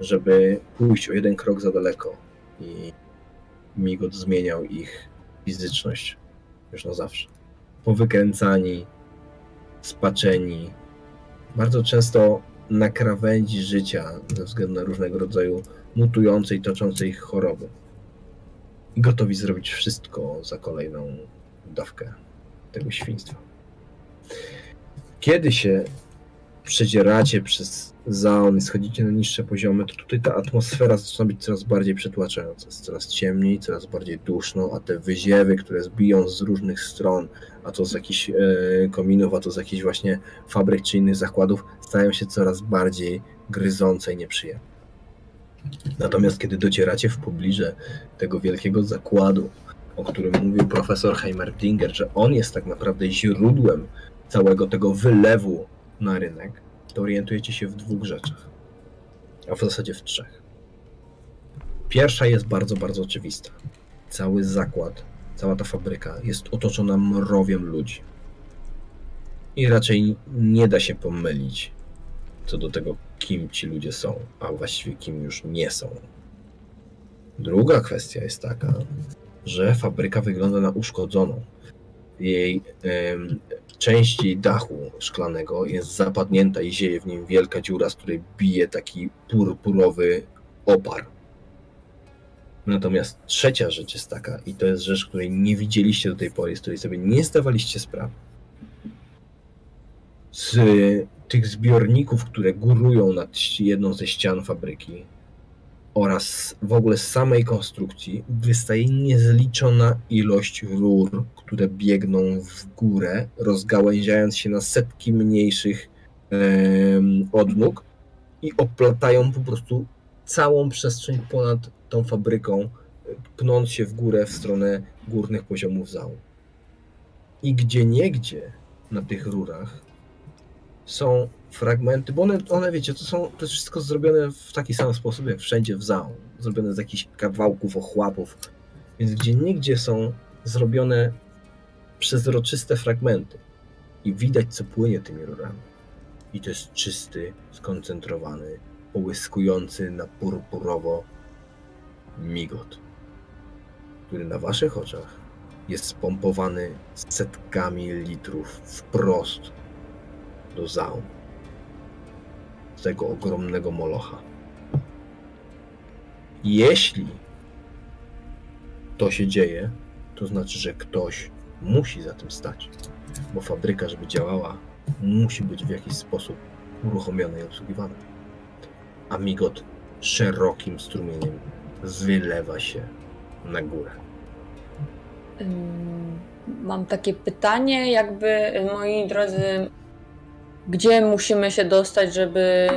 żeby pójść o jeden krok za daleko i migot zmieniał ich fizyczność już na zawsze. Powykręcani, spaczeni, bardzo często na krawędzi życia ze względu na różnego rodzaju mutujące i toczące ich choroby. I gotowi zrobić wszystko za kolejną dawkę tego świństwa. Kiedy się przedzieracie przez zaon i schodzicie na niższe poziomy, to tutaj ta atmosfera zaczyna być coraz bardziej przytłaczająca. Jest coraz ciemniej, coraz bardziej duszno, a te wyziewy, które zbiją z różnych stron, a to z jakichś e, kominów, a to z jakichś właśnie fabryk czy innych zakładów, stają się coraz bardziej gryzące i nieprzyjemne. Natomiast kiedy docieracie w pobliże tego wielkiego zakładu, o którym mówił profesor Heimerdinger, że on jest tak naprawdę źródłem całego tego wylewu na rynek, to orientujecie się w dwóch rzeczach, a w zasadzie w trzech. Pierwsza jest bardzo, bardzo oczywista. Cały zakład, cała ta fabryka jest otoczona mrowiem ludzi. I raczej nie da się pomylić co do tego, kim ci ludzie są, a właściwie kim już nie są. Druga kwestia jest taka, że fabryka wygląda na uszkodzoną. Jej em, część jej dachu szklanego jest zapadnięta i zieje w nim wielka dziura, z której bije taki purpurowy opar. Natomiast trzecia rzecz jest taka, i to jest rzecz, której nie widzieliście do tej pory, z której sobie nie zdawaliście sprawy. Z tych zbiorników, które górują nad jedną ze ścian fabryki oraz w ogóle z samej konstrukcji wystaje niezliczona ilość rur, które biegną w górę, rozgałęziając się na setki mniejszych odnóg i oplatają po prostu całą przestrzeń ponad tą fabryką, pnąc się w górę w stronę górnych poziomów zału. I gdzie niegdzie na tych rurach są fragmenty, bo one, one wiecie, to, są, to jest wszystko zrobione w taki sam sposób jak wszędzie w zału. Zrobione z jakichś kawałków, ochłapów. Więc gdzie nigdzie są zrobione przezroczyste fragmenty i widać, co płynie tymi rurami. I to jest czysty, skoncentrowany, połyskujący na purpurowo migot, który na waszych oczach jest spompowany setkami litrów wprost do zału. Z tego ogromnego molocha. Jeśli to się dzieje, to znaczy, że ktoś musi za tym stać. Bo fabryka, żeby działała, musi być w jakiś sposób uruchomiona i obsługiwana. A migot szerokim strumieniem wylewa się na górę. Mam takie pytanie, jakby y, moi drodzy, gdzie musimy się dostać, żeby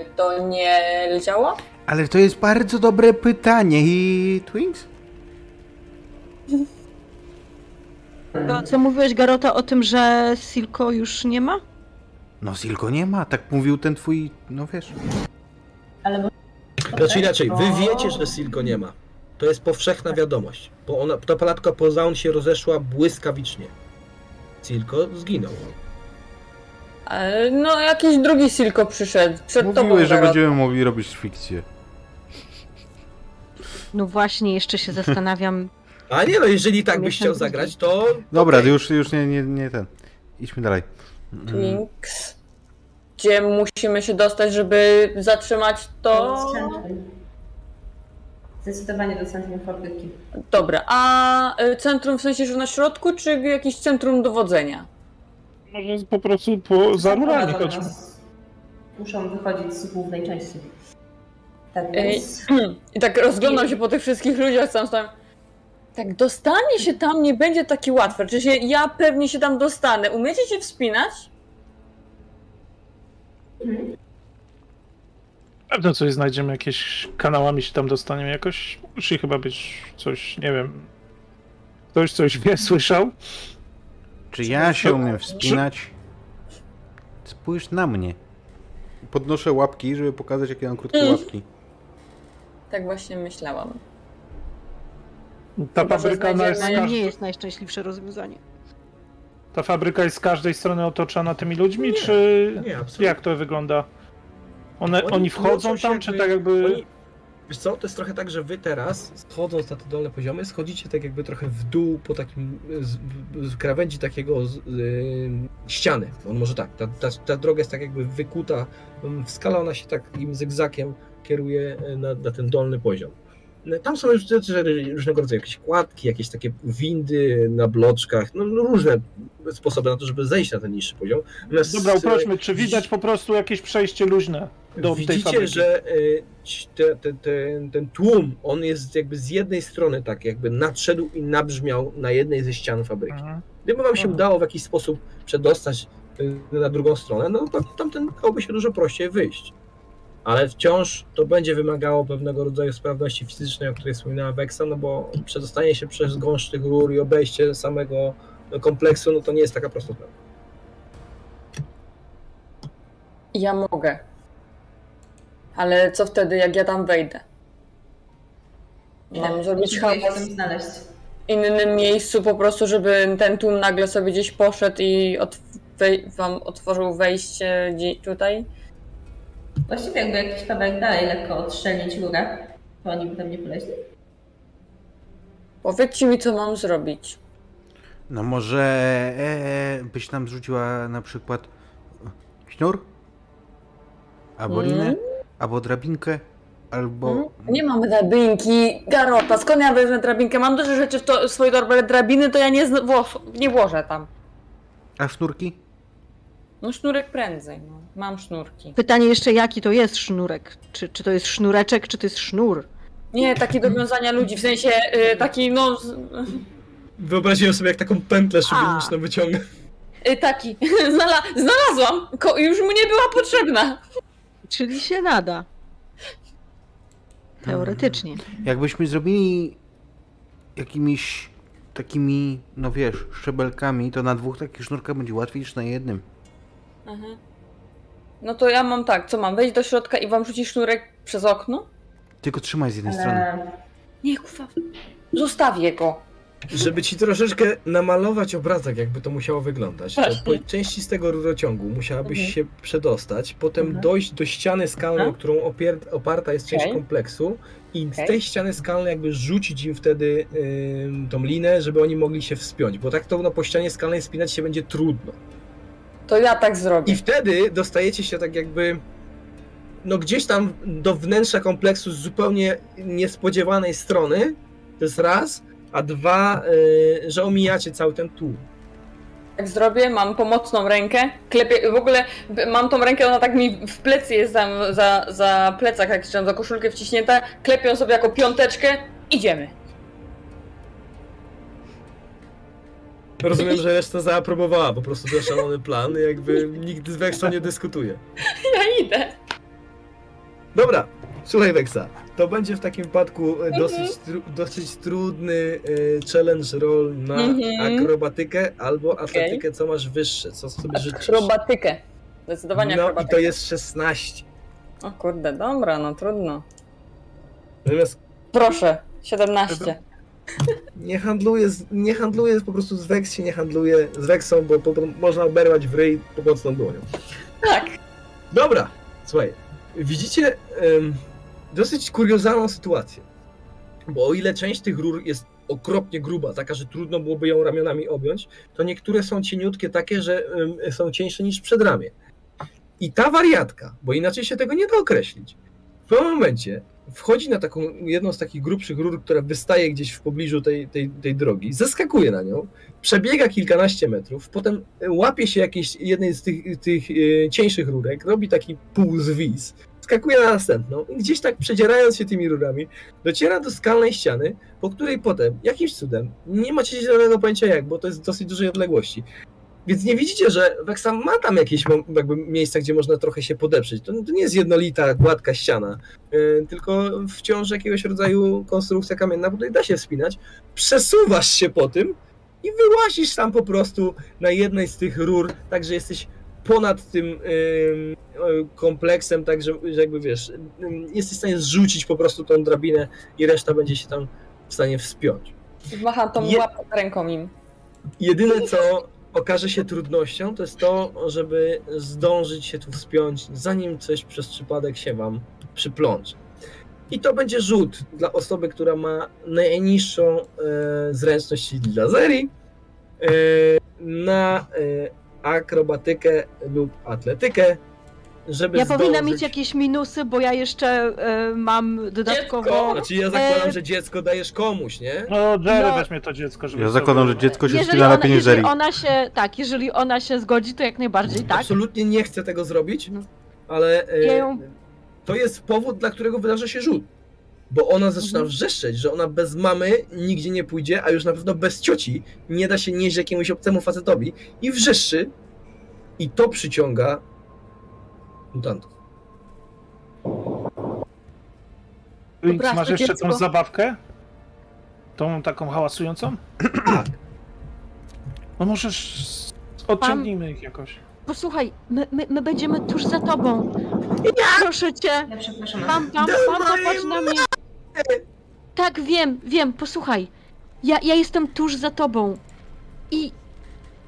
y, to nie leciało? Ale to jest bardzo dobre pytanie i Twins? To, co mówiłeś, Garota, o tym, że Silko już nie ma? No Silko nie ma, tak mówił ten twój, no wiesz. Ale może... Znaczy inaczej, wy wiecie, że Silko nie ma. To jest powszechna wiadomość, bo ona, ta palatka po zaun się rozeszła błyskawicznie. Silko zginął. E, No, jakiś drugi Silko przyszedł. Przed tobą. Mówiłeś, że będziemy mogli robić fikcję. No właśnie, jeszcze się zastanawiam. A nie no, jeżeli tak byś chciał zagrać, to... Dobra, okej. już, już nie, nie, nie ten. Idźmy dalej. Mm, Twinks. Gdzie musimy się dostać, żeby zatrzymać to? Zdecydowanie do centrum fabryki. Dobra, a y, centrum w sensie, że na środku, czy jakieś centrum dowodzenia? Może po prostu po, za rurami chodźmy. Muszą wychodzić z głównej części. Tak Ej, więc... I tak rozglądam się po tych wszystkich ludziach, sam tam. Tak, dostanie się tam nie będzie takie łatwe. Czy się, ja pewnie się tam dostanę. Umiecie się wspinać? Pewno coś znajdziemy, jakieś kanałami się tam dostaniemy jakoś. Musi chyba być coś, nie wiem. Ktoś coś wie, słyszał? Czy ja się umiem wspinać? Spójrz na mnie. Podnoszę łapki, żeby pokazać, jakie mam krótkie Mm. łapki. Tak właśnie myślałam. Ta Chyba, fabryka, z znajdziemy- Ale nie jest najszczęśliwsze rozwiązanie. Ta fabryka jest z każdej strony otoczona tymi ludźmi, czy Nie, absolutnie. jak to wygląda? One, oni, Oni wchodzą tam, czy jakby- tak jakby... Oni, wiesz co, to jest trochę tak, że wy teraz, schodząc na te dolne poziomy, schodzicie tak jakby trochę w dół po takim z, z krawędzi takiego z, y, ściany. On może tak, ta, ta, ta droga jest tak jakby wykuta mm, w skala, ona się takim zygzakiem kieruje e, na, na ten dolny poziom. Tam są już rzeczy, różnego rodzaju jakieś kładki, jakieś takie windy na bloczkach, no, no różne sposoby na to, żeby zejść na ten niższy poziom. Natomiast, Dobra, e, uprośmy, czy widać po prostu jakieś przejście luźne do tej Widzicie, fabryki? że ci- te, te, ten, ten tłum, on jest jakby z jednej strony tak jakby nadszedł i nabrzmiał na jednej ze ścian fabryki. Mhm. Gdyby wam się Mhm. udało w jakiś sposób przedostać y, na drugą stronę, no to tamten dałoby się dużo prościej wyjść. Ale wciąż to będzie wymagało pewnego rodzaju sprawności fizycznej, o której wspominała Vexa, no bo przedostanie się przez gąszcz tych rur i obejście samego kompleksu, no to nie jest taka prosta sprawa. Ja mogę. Ale co wtedy, jak ja tam wejdę? Mam zrobić Próbuję się hałas znaleźć. w innym miejscu po prostu, żeby ten tłum nagle sobie gdzieś poszedł i otw- wej- wam otworzył wejście tutaj? Właściwie jakby jakiś kawałek dalej lekko odstrzelić rurę, to oni by tam nie poleźli. Powiedzcie mi, co mam zrobić. No może e, byś nam zrzuciła na przykład sznur? Albo linę? Mm. Albo drabinkę? Albo... Mm, Nie mam drabinki, Garota, skąd ja wezmę drabinkę? Mam dużo rzeczy w, to, w swojej torbie, ale drabiny to ja nie, wło- nie włożę tam. A sznurki? No sznurek prędzej, no. Mam sznurki. Pytanie jeszcze, jaki to jest sznurek? Czy, czy to jest sznureczek, czy to jest sznur? Nie, taki do wiązania ludzi, w sensie y, taki, no, z, Wyobraziłem sobie, jak taką pętlę szubieniczną wyciągnę. y, taki. Znala, znalazłam, Ko, już mu nie była potrzebna. Czyli się nada. Teoretycznie. Jakbyśmy zrobili jakimiś takimi, no wiesz, szczebelkami, to na dwóch takich sznurkach będzie łatwiej niż na jednym. Mhm. No to ja mam tak, co mam, wejść do środka i wam rzucić sznurek przez okno? Tylko trzymaj z jednej strony. Ale Nie, kuwa. Zostawię go. Żeby ci troszeczkę namalować obrazek, jakby to musiało wyglądać, to po części z tego rurociągu musiałabyś Mhm. się przedostać, potem Mhm. dojść do ściany skalnej, o którą opier- oparta jest część Okej. kompleksu i Okej. z tej ściany skalnej jakby rzucić im wtedy ym, tą linę, żeby oni mogli się wspiąć, bo tak to no, po ścianie skalnej spinać się będzie trudno. To ja tak zrobię. I wtedy dostajecie się tak jakby no gdzieś tam do wnętrza kompleksu z zupełnie niespodziewanej strony, to jest raz, a dwa, y, że omijacie cały ten tłum. Tak zrobię, mam pomocną rękę, klepię, w ogóle mam tą rękę, ona tak mi w plecy jest za, za, za plecak, jak trzymam za koszulkę wciśnięta, klepię sobie jako piąteczkę, idziemy. Rozumiem, że reszta zaaprobowała po prostu ten szalony plan, jakby nikt z Wexa nie dyskutuje. Ja idę. Dobra, słuchaj Wexa, to będzie w takim wypadku e, Mhm. dosyć, tru, dosyć trudny e, challenge roll na Mhm. akrobatykę albo atletykę, co masz wyższe, co sobie życzysz. Akrobatykę. Zdecydowanie No i akrobatykę. to jest 16. O kurde, dobra, no trudno. Natomiast Proszę, 17. nie handluję, z, nie handluję po prostu z Vex się nie handluje z Vexą, bo po, można oberwać w ryj pomocną dłonią. Tak. Dobra, słuchaj, widzicie dosyć kuriozalną sytuację. Bo o ile część tych rur jest okropnie gruba, taka, że trudno byłoby ją ramionami objąć, to niektóre są cieniutkie takie, że są cieńsze niż przedramię. I ta wariatka, bo inaczej się tego nie da określić, w pewnym momencie wchodzi na taką jedną z takich grubszych rur, która wystaje gdzieś w pobliżu tej, tej, tej drogi, zeskakuje na nią, przebiega kilkanaście metrów, potem łapie się jakiejś jednej z tych, tych e, cieńszych rurek, robi taki półzwis, skakuje na następną i gdzieś tak przedzierając się tymi rurami, dociera do skalnej ściany, po której potem jakimś cudem, nie macie zielonego pojęcia jak, bo to jest dosyć dużej odległości, Więc nie widzicie, że Wexa ma tam jakieś jakby miejsca, gdzie można trochę się podeprzeć. To, to nie jest jednolita, gładka ściana, yy, tylko wciąż jakiegoś rodzaju konstrukcja kamienna, bo tutaj da się wspinać. Przesuwasz się po tym i wyłazisz tam po prostu na jednej z tych rur, tak że jesteś ponad tym yy, kompleksem, tak że, że jakby wiesz, yy, jesteś w stanie zrzucić po prostu tą drabinę i reszta będzie się tam w stanie wspiąć. Macham tą Je- ręką im. Jedyne, co okaże się trudnością, to jest to, żeby zdążyć się tu wspiąć, zanim coś przez przypadek się wam przyplącze. I to będzie rzut dla osoby, która ma najniższą e, zręczność dla Zeri e, na e, akrobatykę lub atletykę, żeby Ja zdążyć... powinna mieć jakieś minusy, bo ja jeszcze e, mam dodatkowo. Znaczy ja zakładam, E, że dziecko dajesz komuś, nie? No, Jerry No. weźmie to dziecko, żeby... Ja sobie- zakładam, że dziecko się Jeżeli ona, lepiej niż jeżeli ona się. Tak, jeżeli ona się zgodzi, to jak najbardziej tak. Absolutnie nie chcę tego zrobić, Mhm. ale ją- to jest powód, dla którego wydarza się rzut. Bo ona zaczyna Mhm. wrzeszczeć, że ona bez mamy nigdzie nie pójdzie, a już na pewno bez cioci nie da się nieść jakiemuś obcemu facetowi i wrzeszczy i to przyciąga mutantów. Winx, Dobra, masz jeszcze dziecko. tą zabawkę? Tą taką hałasującą? Tak. No możesz... Odciągnijmy ich jakoś. Posłuchaj, my, my, my będziemy tuż za tobą. Proszę cię. Ja przepraszam. Pam, pam, patrz na mnie. Tak, wiem, wiem, posłuchaj. Ja, ja jestem tuż za tobą. I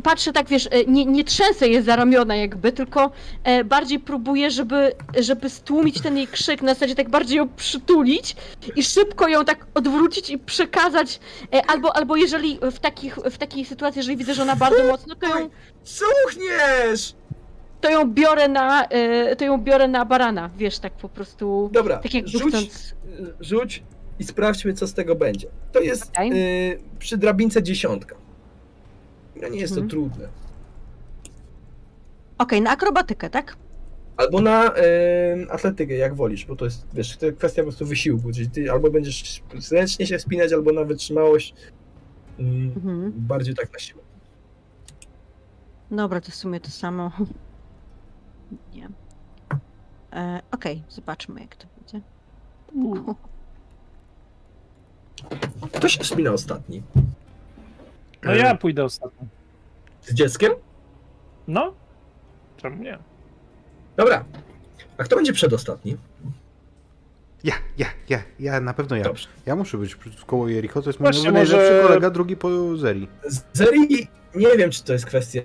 patrzę tak, wiesz, e, nie, nie trzęsę jej za ramiona jakby, tylko e, bardziej próbuję, żeby, żeby stłumić ten jej krzyk, na zasadzie tak bardziej ją przytulić i szybko ją tak odwrócić i przekazać, e, albo, albo jeżeli w, takich, w takiej sytuacji, jeżeli widzę, że ona bardzo mocno, to ją, Cuchniesz! to ją biorę na, to ją biorę na barana, wiesz, tak po prostu, Dobra, tak jak rzuć, chcąc. rzuć i sprawdźmy, co z tego będzie. To jest Okej. y, przy drabince dziesiątka. No nie jest to Mhm. trudne. Okej, na akrobatykę, tak? Albo na y, atletykę, jak wolisz, bo to jest, wiesz, to kwestia po prostu wysiłku, czyli ty albo będziesz ręcznie się wspinać, albo na wytrzymałość mm, Mhm. bardziej tak na siłę. Dobra, to w sumie to samo. Nie. E, Okej, zobaczmy jak to będzie. Kto się wspina ostatni? No ja pójdę ostatnio. Z dzieckiem? No? Czemu nie? Dobra. A kto będzie przedostatni? Ja, ja, ja, ja, na pewno ja. Dobrze. Ja muszę być koło Jericho, to jest mój Właśnie, najlepszy może- kolega, drugi po Zeri. Zeri nie wiem, czy to jest kwestia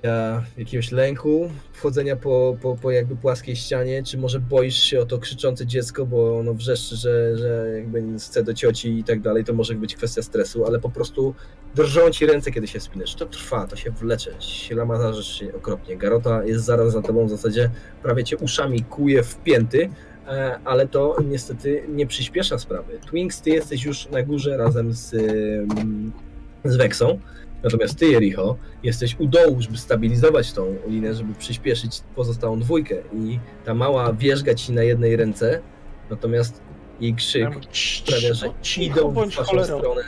jakiegoś lęku, wchodzenia po, po, po jakby płaskiej ścianie, czy może boisz się o to krzyczące dziecko, bo ono wrzeszczy, że, że jakby chce do cioci i tak dalej, to może być kwestia stresu, ale po prostu drżą ci ręce, kiedy się spinasz. To trwa, to się wlecze, ślamazarzesz się okropnie. Garota jest zaraz za tobą, w zasadzie prawie cię uszami kuje w pięty, e, ale to niestety nie przyspiesza sprawy. Twinks, ty jesteś już na górze razem z, ym, z Vexą, natomiast ty, Jericho, jesteś u dołu, żeby stabilizować tą linę, żeby przyspieszyć pozostałą dwójkę i ta mała wierzga ci na jednej ręce, natomiast jej krzyk sprawia, że Cicho idą w waszą stronę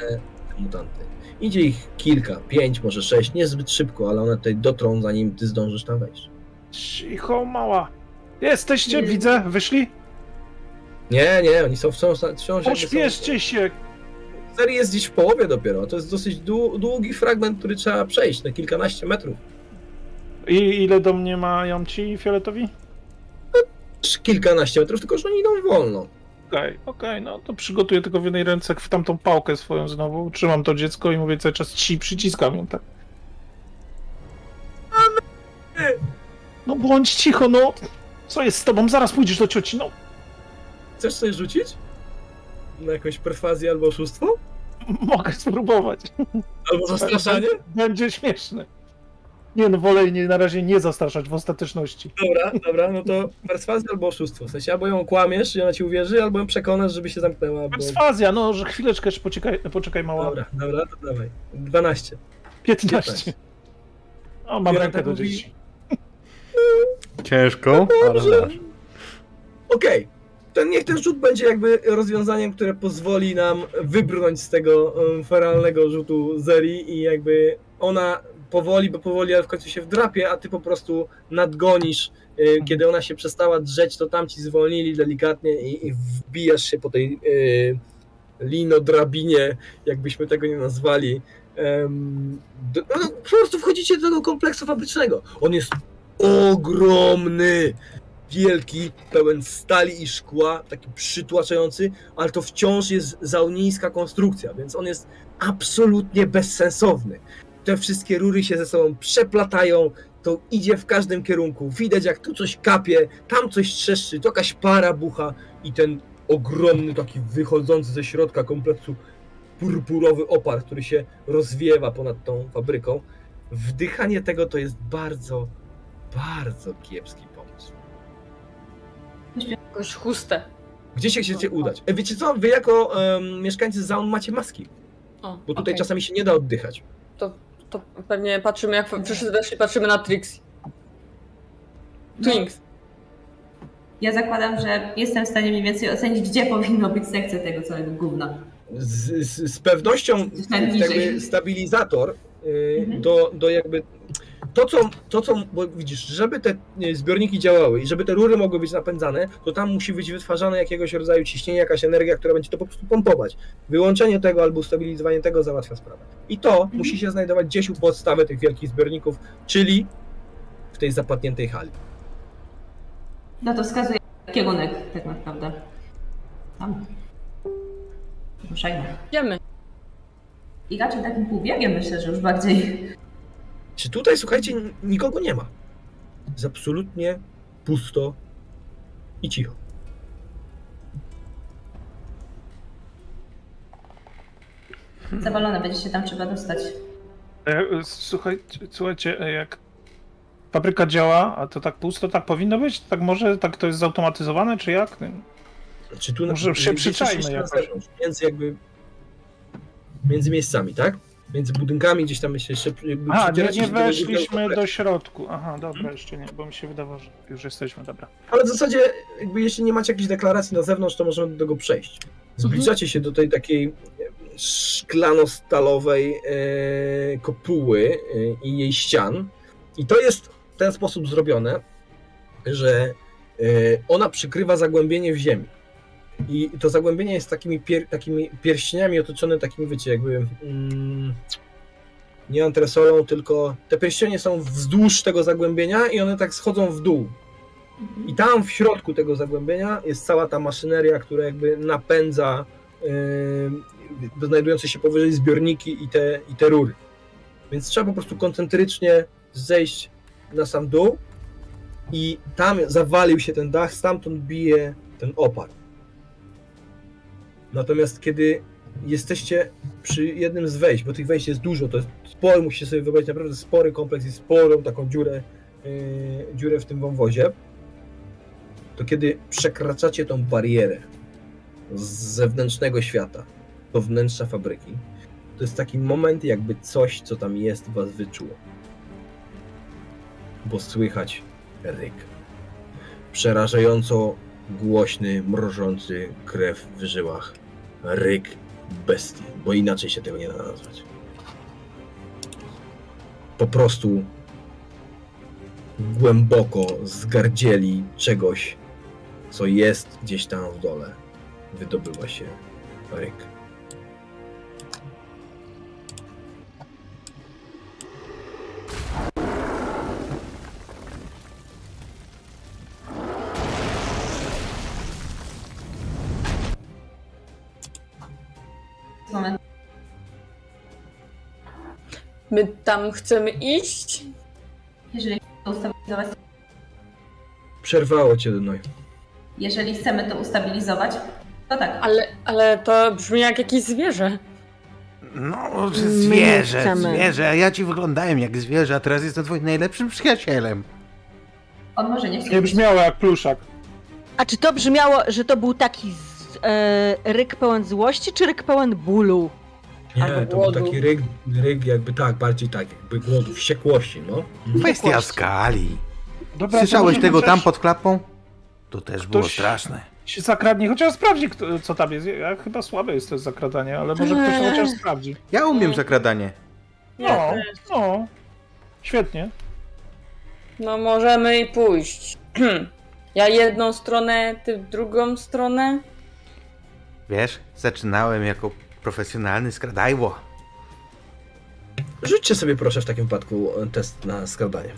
mutanty. Idzie ich kilka, pięć, może sześć, niezbyt szybko, ale one tutaj dotrą, zanim ty zdążysz tam wejść. Cicho, mała. Jesteście, widzę, wyszli? Nie, nie, oni są wciąż... wciąż jakby są- Pośpieszcie się. Serii jest gdzieś w połowie dopiero, to jest dosyć dłu- długi fragment, który trzeba przejść na kilkanaście metrów. I ile do mnie mają ci fioletowi? Też Kilkanaście metrów, tylko że oni idą wolno. Okej, okej, no to przygotuję tylko w jednej ręce w tamtą pałkę swoją znowu. Trzymam to dziecko i mówię cały czas ci, przyciskam ją tak. No bądź cicho, no. Co jest z tobą? Zaraz pójdziesz do cioci, no. Chcesz coś rzucić? Na jakąś perfazję albo oszustwo? Mogę spróbować. Albo zastraszanie? Będzie śmieszne. Nie no, wolę jej na razie nie zastraszać w ostateczności. Dobra, dobra, no to perswazja albo oszustwo. W sensie albo ją kłamiesz i ona ci uwierzy, albo ją przekonasz, żeby się zamknęła. Bo... Perswazja, no, że chwileczkę jeszcze poczekaj, poczekaj mała. Dobra, dobra, to dawaj. 12. 15. O, mam Jolanta rękę do dzieci. Ciężko, ale Dobrze. dasz. To niech ten rzut będzie jakby rozwiązaniem, które pozwoli nam wybrnąć z tego feralnego rzutu Zeri i jakby ona powoli, bo powoli, ale w końcu się wdrapie, a ty po prostu nadgonisz. Y, Kiedy ona się przestała drzeć, to tamci zwolnili delikatnie i, i wbijasz się po tej y, linodrabinie, jakbyśmy tego nie nazwali. Em, do, no, po prostu wchodzicie do tego kompleksu fabrycznego. On jest ogromny, wielki, pełen stali i szkła, taki przytłaczający, ale to wciąż jest zaunijska konstrukcja, więc on jest absolutnie bezsensowny. Te wszystkie rury się ze sobą przeplatają, to idzie w każdym kierunku. Widać, jak tu coś kapie, tam coś trzeszczy, to jakaś para bucha i ten ogromny, taki wychodzący ze środka kompleksu purpurowy opar, który się rozwiewa ponad tą fabryką. Wdychanie tego to jest bardzo, bardzo kiepski. Jakąś chustę. Gdzie się chcecie udać? E, wiecie co, wy jako em, mieszkańcy Zaun macie maski, O, bo tutaj okej. czasami się nie da oddychać. To, to pewnie patrzymy, jak wszyscy weszli, patrzymy na Trixie. Twinks. Ja zakładam, że jestem w stanie mniej więcej ocenić, gdzie powinno być sekcja tego całego gówna. Z, z, z pewnością jakby stabilizator y, Mhm. do, do jakby to co, to co, bo widzisz, żeby te zbiorniki działały i żeby te rury mogły być napędzane, to tam musi być wytwarzane jakiegoś rodzaju ciśnienie, jakaś energia, która będzie to po prostu pompować. Wyłączenie tego albo ustabilizowanie tego załatwia sprawę. I to Mhm. musi się znajdować gdzieś u podstawy tych wielkich zbiorników, czyli w tej zapadniętej hali. No to wskazuje kierunek tak naprawdę. Tam. Ruszajmy. Idziemy. I raczej takim półbiegiem myślę, że już bardziej. Czy tutaj, słuchajcie, nikogo nie ma? Jest absolutnie pusto i cicho. Zawalone będzie się tam trzeba dostać. E, Słuchaj, słuchajcie, e, jak fabryka działa, a to tak pusto, tak powinno być? Tak może, tak to jest zautomatyzowane, czy jak? Czy tu Może się wiecie, przyczajmy na jakoś. Między jakby. Między miejscami, tak? Między budynkami gdzieś tam się jeszcze. jakby A, nie, nie do weszliśmy kompleksu. do środku. Aha, dobra, jeszcze nie, bo mi się wydawało, że już jesteśmy, dobra. Ale w zasadzie, jakby jeśli nie macie jakiejś deklaracji na zewnątrz, to możemy do tego przejść. Zbliżacie się do tej takiej szklano-stalowej e, kopuły e, i jej ścian. I to jest w ten sposób zrobione, że e, ona przykrywa zagłębienie w ziemi. I to zagłębienie jest takimi, pier, takimi pierścieniami otoczone takimi, wiecie, jakby mm, nie antresolą, tylko te pierścienie są wzdłuż tego zagłębienia i one tak schodzą w dół. I tam w środku tego zagłębienia jest cała ta maszyneria, która jakby napędza yy, znajdujące się powyżej zbiorniki i te, i te rury. Więc trzeba po prostu koncentrycznie zejść na sam dół i tam zawalił się ten dach, stamtąd bije ten opar. Natomiast kiedy jesteście przy jednym z wejść, bo tych wejść jest dużo, to jest spory, musicie sobie wyobrazić naprawdę spory kompleks i sporą taką dziurę, yy, dziurę w tym wąwozie, to kiedy przekraczacie tą barierę z zewnętrznego świata do wnętrza fabryki, to jest taki moment, jakby coś, co tam jest, was wyczuło. Bo słychać ryk. Przerażająco głośny, mrożący krew w żyłach. Ryk bestii, bo inaczej się tego nie da nazwać. Po prostu głęboko zgardzieli czegoś, co jest gdzieś tam w dole. Wydobyła się ryk. My tam chcemy iść? Jeżeli to ustabilizować, Przerwało cię, Dunoj. jeżeli chcemy to ustabilizować, to tak. Ale, ale to brzmi jak jakieś zwierzę. No, zwierzę, chcemy. zwierzę, a ja ci wyglądałem jak zwierzę, a teraz jestem twoim najlepszym przyjacielem. On może nie. Nie brzmiało jak pluszak. A czy to brzmiało, że to był taki z, e, ryk pełen złości, czy ryk pełen bólu? Nie, Albo to był głodu. taki ryk, ryk jakby tak, bardziej tak, jakby głodu, wściekłości, no. Kwestia skali. Dobra, Słyszałeś tego może tam chociaż pod klapą? To też było Ktoś- straszne. się zakradnie, chociaż sprawdzi, kto, co tam jest. Ja chyba słaby jest to zakradanie, ale może ktoś to chociaż sprawdzi. Ja umiem zakradanie. No, no. Świetnie. No możemy i pójść. Ja jedną stronę, ty w drugą stronę. Wiesz, zaczynałem jako profesjonalny skradajło. Rzućcie sobie proszę w takim wypadku e, test na skradanie.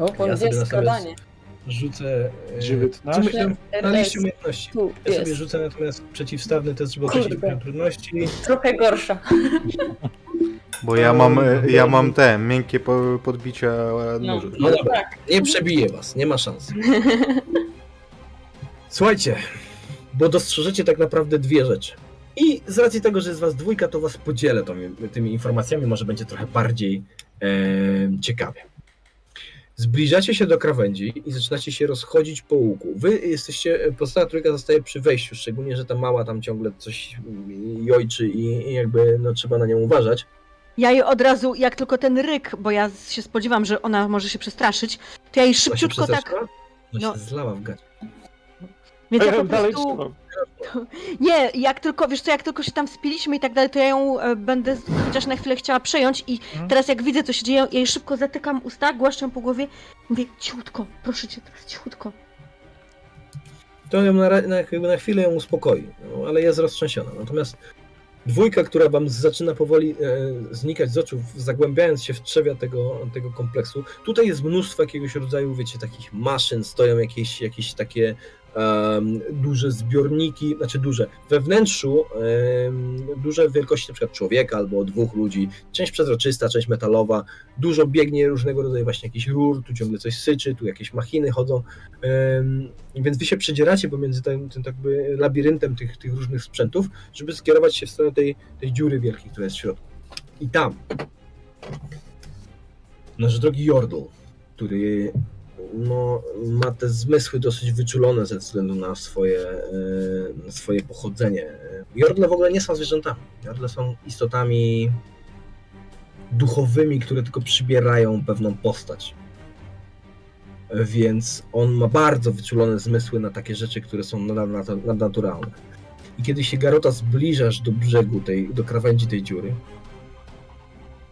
O, Ja ja sobie skradanie. Rzucę... e, 19. Co myślę? Na liście umiejętności. Tu Ja sobie rzucę natomiast przeciwstawny test, żeby określić trudności. Trochę gorsza. Bo ja mam, e, ja mam te miękkie po- podbicia e, No. nóżek. No dobra, Tak. nie przebije was, nie ma szans. Słuchajcie, bo dostrzeżecie tak naprawdę dwie rzeczy. I z racji tego, że jest was dwójka, to was podzielę tą, tymi informacjami, może będzie trochę bardziej e, ciekawie. Zbliżacie się do krawędzi i zaczynacie się rozchodzić po łuku. Wy jesteście, pozostała trójka zostaje przy wejściu, szczególnie, że ta mała tam ciągle coś jojczy i, i jakby no, trzeba na nią uważać. Ja jej od razu, jak tylko ten ryk, bo ja się spodziewam, że ona może się przestraszyć, to ja jej szybciutko tak. Ona no. się zlała w gacie. Więc ja po Dalej prostu. trzymam. Nie, jak tylko, wiesz co, jak tylko się tam spiliśmy i tak dalej, to ja ją e, będę chociaż na chwilę chciała przejąć i Mhm. teraz jak widzę, co się dzieje, ja jej szybko zatykam usta, głaszczę po głowie mówię, cichutko, proszę cię teraz, cichutko. to ją na, na, jakby na chwilę ją uspokoi, no, ale jest roztrzęsiona. Natomiast dwójka, która wam zaczyna powoli e, znikać z oczu, zagłębiając się w trzewia tego, tego kompleksu, tutaj jest mnóstwo jakiegoś rodzaju, wiecie, takich maszyn, stoją jakieś, jakieś takie duże zbiorniki, znaczy duże, we wnętrzu duże wielkości przykład człowieka albo dwóch ludzi, część przezroczysta, część metalowa, dużo biegnie różnego rodzaju właśnie jakichś rur, tu ciągle coś syczy, tu jakieś machiny chodzą, Więc wy się przedzieracie pomiędzy tym, tym jakby labiryntem tych, tych różnych sprzętów, żeby skierować się w stronę tej, tej dziury wielkiej, która jest w środku. I tam nasz drogi Jordl, który no, ma te zmysły dosyć wyczulone ze względu na swoje, e, na swoje pochodzenie. Jordle w ogóle nie są zwierzętami. Jordle są istotami duchowymi, które tylko przybierają pewną postać więc on ma bardzo wyczulone zmysły na takie rzeczy, które są nadnat- nadnaturalne. I kiedy się Garota zbliżasz do brzegu, tej, do krawędzi tej dziury,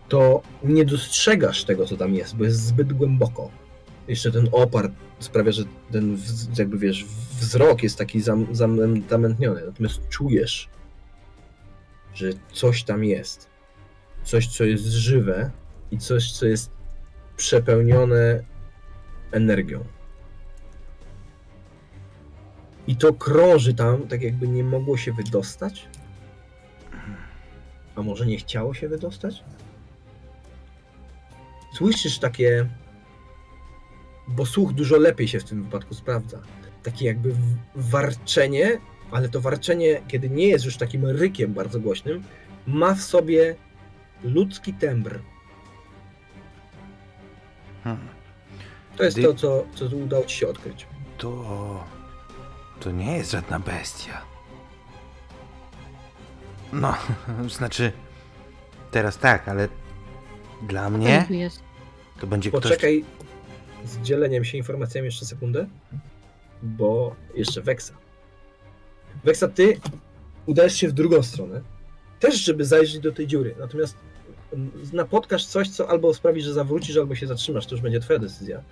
to nie dostrzegasz tego, co tam jest, bo jest zbyt głęboko. Jeszcze ten opar sprawia, że ten, jakby wiesz, wzrok jest taki zam, zam, zamętniony, natomiast czujesz, że coś tam jest. Coś, co jest żywe i coś, co jest przepełnione energią. I to krąży tam, tak jakby nie mogło się wydostać? A może nie chciało się wydostać? Słyszysz takie. Bo słuch dużo lepiej się w tym wypadku sprawdza. Takie jakby warczenie, ale to warczenie, kiedy nie jest już takim rykiem bardzo głośnym, ma w sobie ludzki tembr. Hmm. To jest Dy- to, co, co udało ci się odkryć. To. To nie jest żadna bestia. No, znaczy. Teraz tak, ale. Dla mnie to będzie ktoś. Poczekaj z dzieleniem się informacjami jeszcze sekundę, bo jeszcze Weksa. Weksa, ty udajesz się w drugą stronę, też żeby zajrzeć do tej dziury, natomiast napotkasz coś, co albo sprawi, że zawrócisz, albo się zatrzymasz, to już będzie twoja decyzja.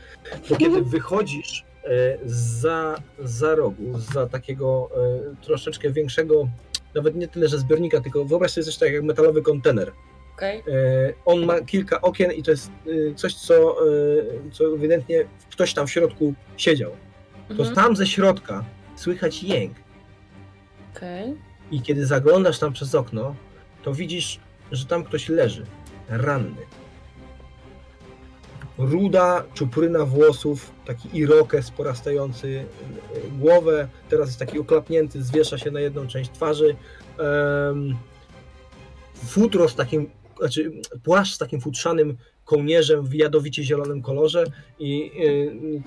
Bo kiedy wychodzisz e, za, za rogu, za takiego e, troszeczkę większego, nawet nie tyle, że zbiornika, tylko wyobraź sobie coś tak jak metalowy kontener, Okej. E, On ma kilka okien i to jest e, coś, co, e, co ewidentnie ktoś tam w środku siedział. To Mhm. tam ze środka słychać jęk. Okej. I kiedy zaglądasz tam przez okno, to widzisz, że tam ktoś leży, ranny. Ruda czupryna włosów, taki irokes porastający głowę, teraz jest taki oklapnięty, zwiesza się na jedną część twarzy. Em, futro z takim, znaczy płaszcz z takim futrzanym kołnierzem w jadowicie zielonym kolorze i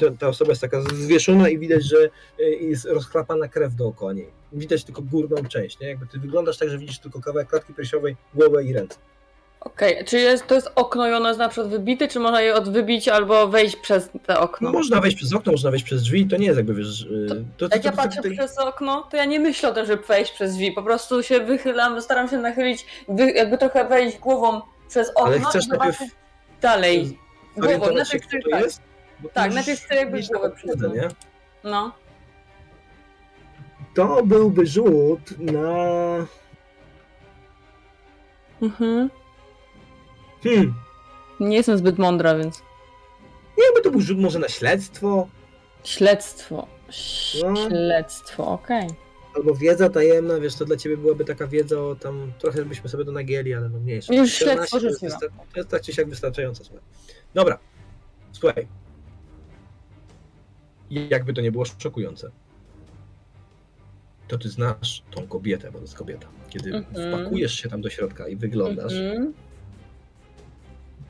y, ta, osoba jest taka zwieszona i widać, że y, jest rozchlapana krew dookoła niej. Widać tylko górną część, nie? Jakby ty wyglądasz tak, że widzisz tylko kawałek klatki piersiowej, głowę i ręce. Okej, czy jest, to jest okno i ono jest na przykład wybite, czy można je odwybić albo wejść przez te okno? No, można wejść przez okno, można wejść przez drzwi, to nie jest jakby, wiesz... y, To, to, Jak ja to- to- patrzę to- przez okno, to ja nie myślę o tym, żeby wejść przez drzwi. Po prostu się wychylam, staram się nachylić, wy, jakby trochę wejść głową przez okno. Ale chcesz i najpierw... zobaczyć- Dalej. Głową, na się, tych kto to tak. jest? Bo Tak, najpierw chcę jakby głowę przyznać. nie? No. To byłby rzut na... Mhm. Hmm, Nie jestem zbyt mądra, więc. jakby to był rzut może na śledztwo, Śledztwo. No. Śledztwo, okej. albo wiedza tajemna, wiesz, to dla ciebie byłaby taka wiedza o tam, trochę byśmy sobie to nagięli, ale no mniejsza. Już 14 śledztwo rzuciłam. to jest tak czy siak wystarczająco, słuchaj. Dobra, słuchaj. Jakby to nie było szokujące, to ty znasz tą kobietę, bo to jest kobieta. Kiedy Mhm. wpakujesz się tam do środka i wyglądasz, Mhm.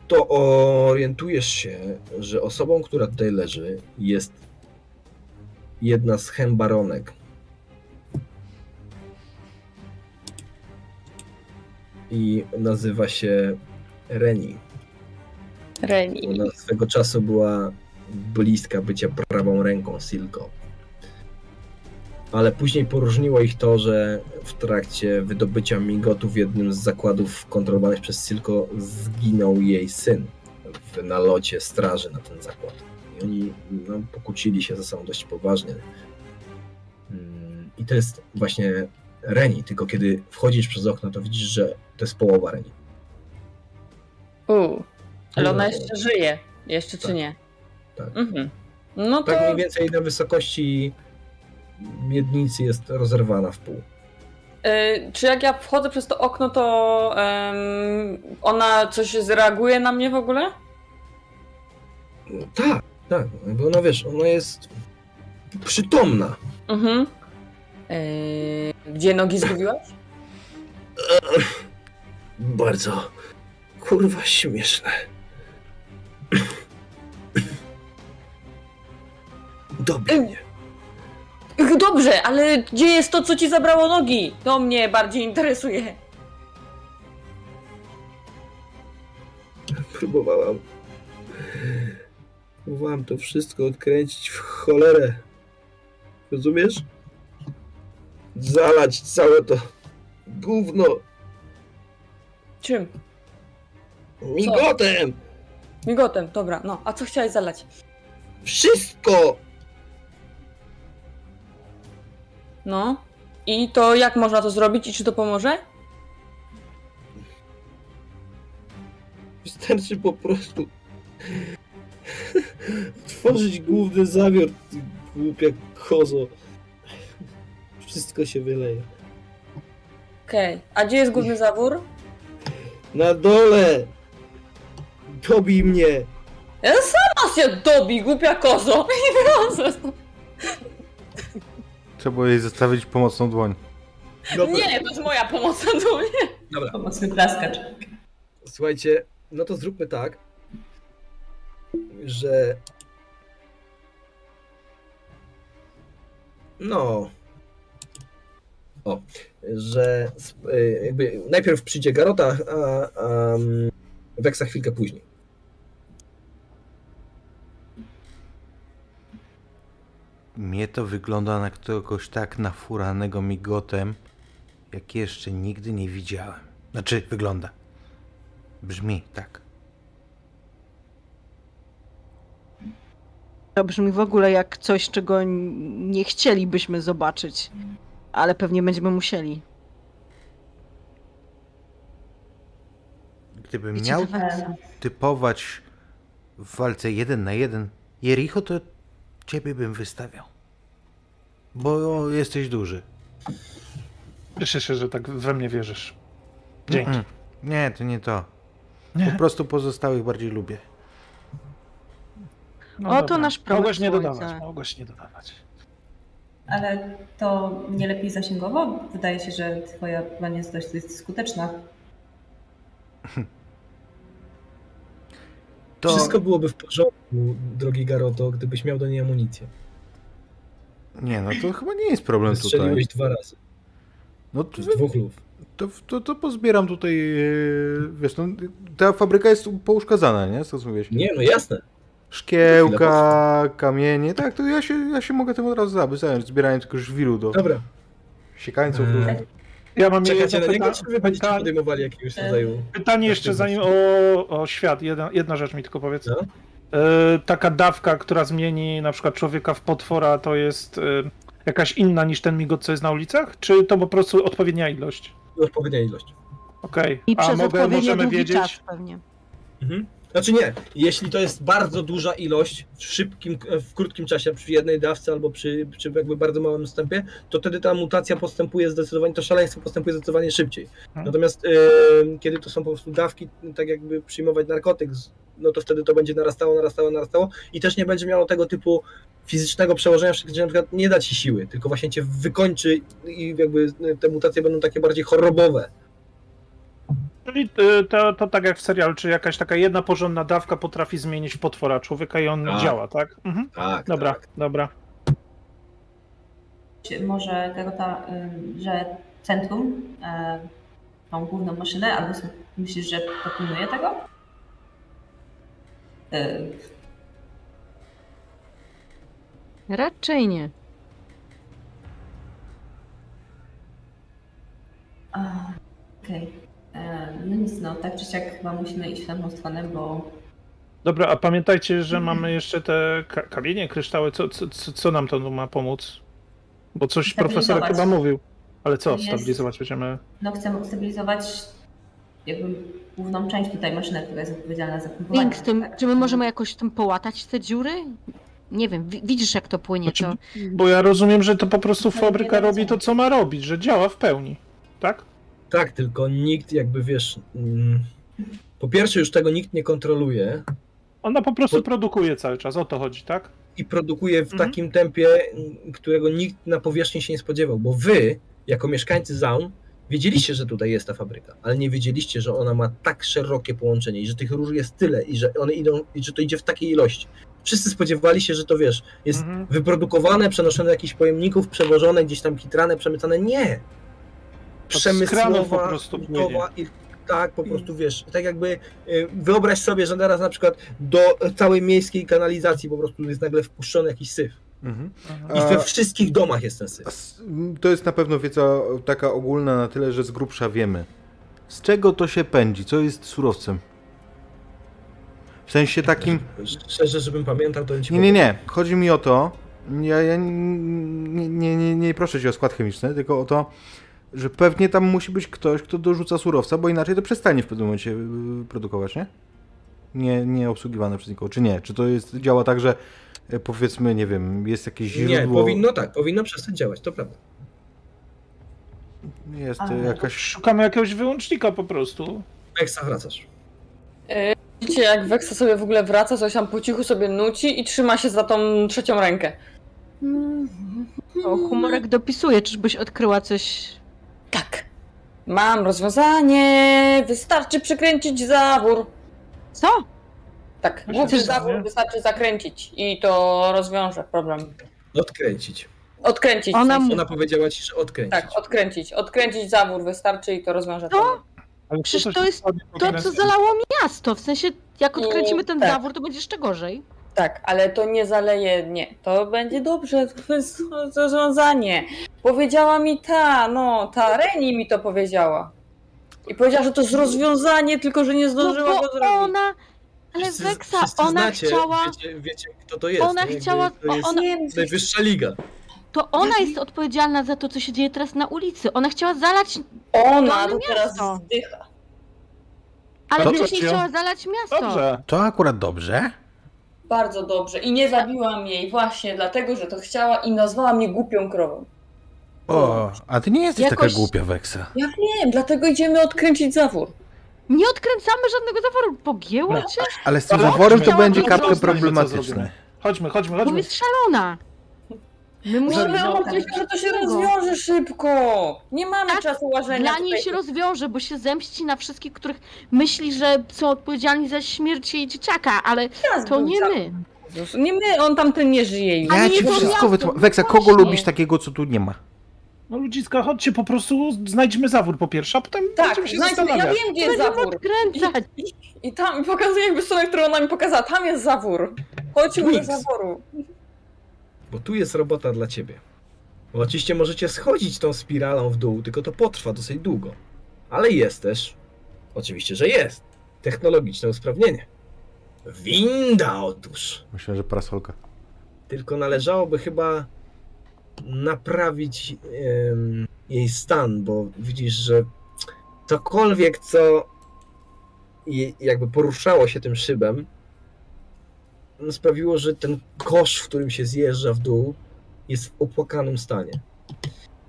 To orientujesz się, że osobą, która tutaj leży, jest jedna z hembaronek. I nazywa się Reni. Reni. Ona swego czasu była bliska bycia prawą ręką Silko. Ale później poróżniło ich to, że w trakcie wydobycia migotu w jednym z zakładów kontrolowanych przez Silko zginął jej syn w nalocie straży na ten zakład. I oni no, pokłócili się ze sobą dość poważnie. Mm, I to jest właśnie Reni, tylko kiedy wchodzisz przez okno, to widzisz, że to jest połowa Reni. U. Ale ona jeszcze żyje. Jeszcze czy Tak. nie? Tak. Mhm. No to. Tak mniej więcej na wysokości miednicy jest rozerwana w pół. Y, czy jak ja wchodzę przez to okno, to ona coś zreaguje na mnie w ogóle? No, tak, tak, bo no wiesz, ona jest przytomna. Mhm. Y, gdzie nogi zgubiłaś? Bardzo kurwa śmieszne. Dobij mnie. Dobrze, ale gdzie jest to, co ci zabrało nogi? To mnie bardziej interesuje. Próbowałam. Próbowałam to wszystko odkręcić w cholerę. Rozumiesz? Zalać całe to gówno Czym? migotem. Migotem, dobra, no. A co chciałeś zalać? Wszystko. No. I to jak można to zrobić i czy to pomoże? Wystarczy po prostu tworzyć główny zawiór, głupia kozo. Wszystko się wyleje. Okej. A gdzie jest główny zawór? Na dole! Dobij mnie! Ja sama się dobi, głupia kozo. Trzeba jej zostawić pomocną dłoń. Dobra, Nie, to jest moja pomoc na dół. dobra. Pomocny plaskacz. Słuchajcie, no to zróbmy tak, że... No... O, że y, jakby najpierw przyjdzie Garota, a, a Weksa chwilkę później. Mnie to wygląda na kogoś tak nafuranego migotem, jak jeszcze nigdy nie widziałem. Znaczy, wygląda. Brzmi tak. To brzmi w ogóle jak coś, czego nie chcielibyśmy zobaczyć. Ale pewnie będziemy musieli. Gdybym miał typować w walce jeden na jeden Jericho, to ciebie bym wystawiał. Bo jesteś duży. Cieszę się, że tak we mnie wierzysz. Dzięki. Mm-mm. Nie, to nie to. Po Nie? prostu pozostałych bardziej lubię. No Oto dobra. nasz problem, Mogłeś nie dodawać, mogłeś nie dodawać. Ale to nie lepiej zasięgowo? Wydaje się, że twoja broń jest dość skuteczna. To Wszystko byłoby w porządku, drogi Garoto, gdybyś miał do niej amunicję. nie, no to chyba nie jest problem tutaj. Strzeliłeś dwa razy, No to, z dwóch luf. to, to, to pozbieram tutaj, e, wiesz, no, ta fabryka jest pouszkadzana, nie? Co mówiłeś? Nie, no jasne. Szkiełka, kamienie, tak, to ja się, ja się mogę tym od razu zająć, zbieraniem tylko żwiru do Dobra. siekańców Eee, różnych. Ja mam Czekacie jedno na niego, czy wy będziecie pytanie, podejmowali jakiegoś E, rodzaju... pytanie jeszcze zanim o, o świat. Jedna, jedna rzecz mi tylko powiedz. No. E, taka dawka, która zmieni na przykład człowieka w potwora, to jest e, jakaś inna niż ten migot, co jest na ulicach? Czy to po prostu odpowiednia ilość? Odpowiednia ilość. Okej. I A przez mogę, odpowiednio możemy długi wiedzieć, czas pewnie. Mhm. Znaczy nie, jeśli to jest bardzo duża ilość w szybkim, w krótkim czasie, przy jednej dawce albo przy, przy jakby bardzo małym wstępie, to wtedy ta mutacja postępuje zdecydowanie, to szaleństwo postępuje zdecydowanie szybciej. Mhm. Natomiast e, kiedy to są po prostu dawki, tak jakby przyjmować narkotyk, no to wtedy to będzie narastało, narastało, narastało i też nie będzie miało tego typu fizycznego przełożenia, że na przykład nie da ci siły, tylko właśnie cię wykończy i jakby te mutacje będą takie bardziej chorobowe. Czyli y, to, to tak jak w serialu, czy jakaś taka jedna porządna dawka potrafi zmienić potwora człowieka i on Tak. działa, tak? Mhm. Tak, Dobra, tak. dobra. Może Garota, y, że centrum, e, tą główną maszynę, albo myślisz, że dopilnuje tego? Y, Raczej nie. Okej. E, No nic, no tak czy siak chyba musimy iść w tamtą stronę, bo Dobra, a pamiętajcie, że mamy jeszcze te ka- kamienie, kryształy. Co, co, co nam to ma pomóc? Bo coś profesor Stabilizować. chyba mówił. Ale co, Jest. stabilizować będziemy? no chcemy ustabilizować jakby główną część tutaj maszyny, która jest odpowiedzialna za pompowanie. Link, z tym, tak? czy my możemy jakoś tym połatać te dziury? Nie wiem, wi- widzisz jak to płynie, Znaczy, to... bo ja rozumiem, że to po prostu No, fabryka robi to, co ma robić, że działa w pełni. Tak? Tak, tylko nikt jakby wiesz. mm, Po pierwsze, już tego nikt nie kontroluje Ona po prostu Bo- produkuje cały czas, o to chodzi, tak? i produkuje w Mhm. takim tempie, mm, którego nikt na powierzchni się nie spodziewał, bo wy, jako mieszkańcy Zaun, wiedzieliście, że tutaj jest ta fabryka, ale nie wiedzieliście, że ona ma tak szerokie połączenie i że tych róż jest tyle i że one idą, i że to idzie w takiej ilości. Wszyscy spodziewali się, że to wiesz, jest Mhm. wyprodukowane, przenoszone do jakichś pojemników, przewożone, gdzieś tam kitrane, przemycane. Nie! Kranów Przemysłowa, po prostu gotowa i tak po prostu wiesz, tak jakby y, wyobraź sobie, że teraz na przykład do całej miejskiej kanalizacji po prostu jest nagle wpuszczony jakiś syf. Mhm. I we wszystkich domach jest ten syf. To jest na pewno wiedza taka ogólna na tyle, że z grubsza wiemy. Z czego to się pędzi? Co jest surowcem? W sensie takim. Szczerze, żebym pamiętał, to Nie, nie, nie. Chodzi mi o to. Ja, ja nie, nie, nie, nie proszę cię o skład chemiczny, tylko o to, że pewnie tam musi być ktoś, kto dorzuca surowca, bo inaczej to przestanie w pewnym momencie y, produkować, nie? Nie, nie obsługiwane przez nikogo. Czy nie? Czy to jest, działa tak, że y, powiedzmy, nie wiem, jest jakieś źródło. Nie, powinno tak, powinno przestać działać, to prawda. Jest Ale- jakaś. Szukamy jakiegoś wyłącznika po prostu. Eksa wracasz. Widzicie, jak Wexa sobie w ogóle wraca, coś tam po cichu sobie nuci i trzyma się za tą trzecią rękę. O, humorek dopisuje, czyżbyś odkryła coś... Tak. Mam rozwiązanie. Wystarczy przykręcić zawór. Co? Tak, że zawór nie. wystarczy zakręcić i to rozwiąże problem. Odkręcić. Odkręcić. Ona w sensie. mu- Ona powiedziała ci, że odkręcić. Tak, odkręcić. Odkręcić zawór wystarczy i to rozwiąże Co? problem. Ale Przecież to jest To, co zalało miasto, w sensie jak I- odkręcimy ten tak. zawór, to będzie jeszcze gorzej. Tak, ale to nie zaleje. Nie, to będzie dobrze. To jest rozwiązanie. Powiedziała mi ta, no, ta Reni mi to powiedziała. I powiedziała, że to jest rozwiązanie, tylko że nie No zdążyła bo go zrobić. ona... Ale Wszyscy- Weksa, wszyscy ona znacie, chciała... Wiecie, wiecie, kto to jest. Ona nie? Chciała- To jest ona- najwyższa liga. To ona jest odpowiedzialna za to, co się dzieje teraz na ulicy. Ona chciała zalać... Ona To teraz zdycha. Ale Dobrze, wcześniej Cio. chciała zalać miasto. Dobrze. To akurat dobrze. Bardzo dobrze. I nie zabiłam jej właśnie dlatego, że to chciała i nazwała mnie głupią krową. O, a ty nie jesteś Jakoś- taka głupia, Weksa. Jak nie, dlatego idziemy odkręcić zawór. Nie odkręcamy żadnego zaworu. Pogięła No. cię? Ale z tym zaworem to będzie co problematyczne. zrobimy. Chodźmy, chodźmy, Bo chodźmy. jest szalona. My musimy... Możemy no, powiedzieć, że to się rozwiąże szybko. Nie mamy Tak, czasu łażenia Dla tutaj. niej się rozwiąże, bo się zemści na wszystkich, których myśli, że są odpowiedzialni za śmierć jej dzieciaka, ale Teraz to nie zawór. my. Nie my, on tamten nie żyje już. Ja nie ci wszystko wytłumaczę. Weksa, kogo właśnie. lubisz takiego, co tu nie ma? No ludziska, chodźcie, po prostu znajdźmy zawór po pierwsze, a potem Tak, będziemy się znajdźmy, ja zastanawiać. wiem, gdzie jest zawór. odkręcać. I tam pokazuję jakby stronę, którą ona mi pokazała. Tam jest zawór. Chodźmy do zaworu. Bo tu jest robota dla ciebie. Bo oczywiście możecie schodzić tą spiralą w dół, tylko to potrwa dosyć długo. Ale jest też, oczywiście, że jest, technologiczne usprawnienie. Winda otóż. Myślę, że parasolka. Tylko należałoby chyba naprawić em, jej stan, bo widzisz, że cokolwiek, co jakby poruszało się tym szybem, sprawiło, że ten kosz, w którym się zjeżdża w dół, jest w opłakanym stanie.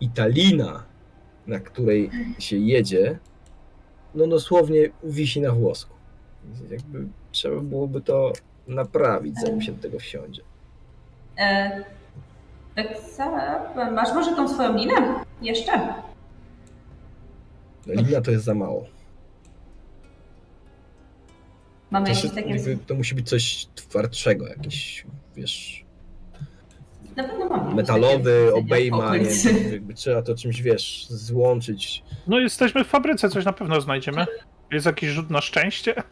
I ta lina, na której się jedzie, no dosłownie wisi na włosku. Jakby trzeba byłoby to naprawić, zanim się do tego wsiądzie. E, Teksa, masz może tą swoją linę? Jeszcze? No, lina to jest za mało. Mamy To, jakieś się, takie... jakby, to musi być coś twardszego, jakiś, wiesz, Na pewno mamy. metalowy, obejma, nie, jakby trzeba to czymś, wiesz, złączyć. No jesteśmy w fabryce, coś na pewno znajdziemy. Jest jakiś rzut na szczęście?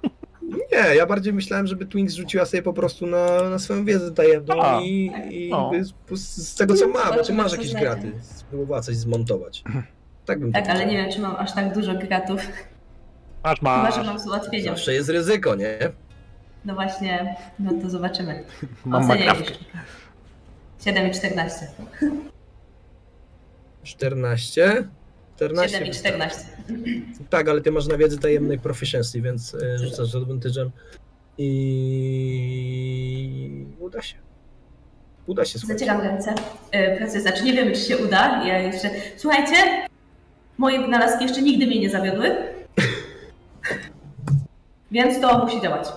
Nie, ja bardziej myślałem, żeby Twinks rzuciła sobie po prostu na, na swoją wiedzę tajemną A, i, i no. z, z tego co ma, bo Zobaczymy, masz jakieś graty, spróbowała coś zmontować. Tak bym Tak, ale nie wiem, czy mam aż tak dużo gratów. Masz, Chyba, masz. że mam z ułatwieniem. Zawsze jest ryzyko, nie? No właśnie, no to zobaczymy. Mam już. 7 i 14. 14? 14? 7 i 14. Tak, ale ty masz na wiedzy tajemnej proficiency, więc y, rzucasz z advantage'em i uda się. Uda się, słuchajcie. Zacieram ręce. E, Pracuję, znaczy nie wiemy, czy się uda. Ja jeszcze... Słuchajcie, moje wynalazki jeszcze nigdy mnie nie zawiodły. Więc to musi działać.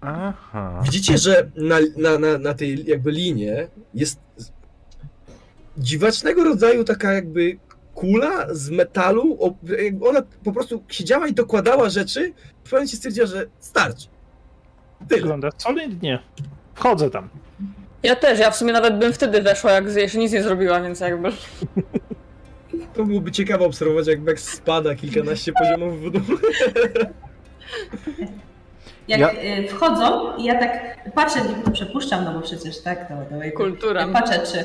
Aha. Widzicie, że na, na, na, na tej jakby linie jest dziwacznego rodzaju taka jakby kula z metalu. jakby Ona po prostu siedziała i dokładała rzeczy. W pewnym momencie stwierdziła, że starczy. Tyle. Wygląda solidnie. Wchodzę tam. Ja też, ja w sumie nawet bym wtedy weszła, jak jeszcze nic nie zrobiła, więc jakby... To byłoby ciekawe obserwować, jak Bex spada kilkanaście poziomów w dół. Jak Ja- e, wchodzą i ja tak patrzę, nie to przepuszczam, no bo przecież tak, to, to jakby- Kultura. Patrzę, czy,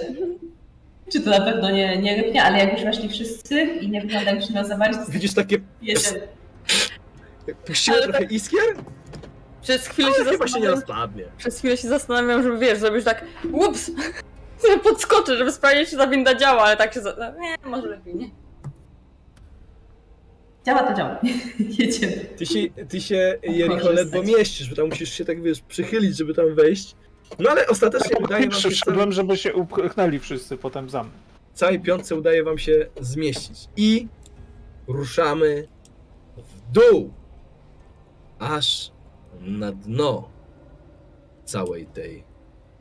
czy to na pewno nie, nie rypnie, ale jak już weszli wszyscy i nie wygląda jak przylosowali, to Widzisz takie, jedziemy. trochę tak- iskier, Przez chwilę się ale chyba się nie zastanawiam, rozpadnie. przez chwilę się zastanawiam, żeby wiesz, zrobić tak, ups, sobie podskoczę, żeby sprawdzić, czy ta winda działa, ale tak się za... Nie, może lepiej nie. Działa to działa. Jedziemy. Ty się, ty się Jericho, ledwo mieścisz, bo tam musisz się tak, wiesz, przychylić, żeby tam wejść. No ale ostatecznie udaje wam się Przyszedłem, żeby się upchnęli wszyscy potem za mną. całej piątce udaje wam się zmieścić. I ruszamy w dół, aż na dno całej tej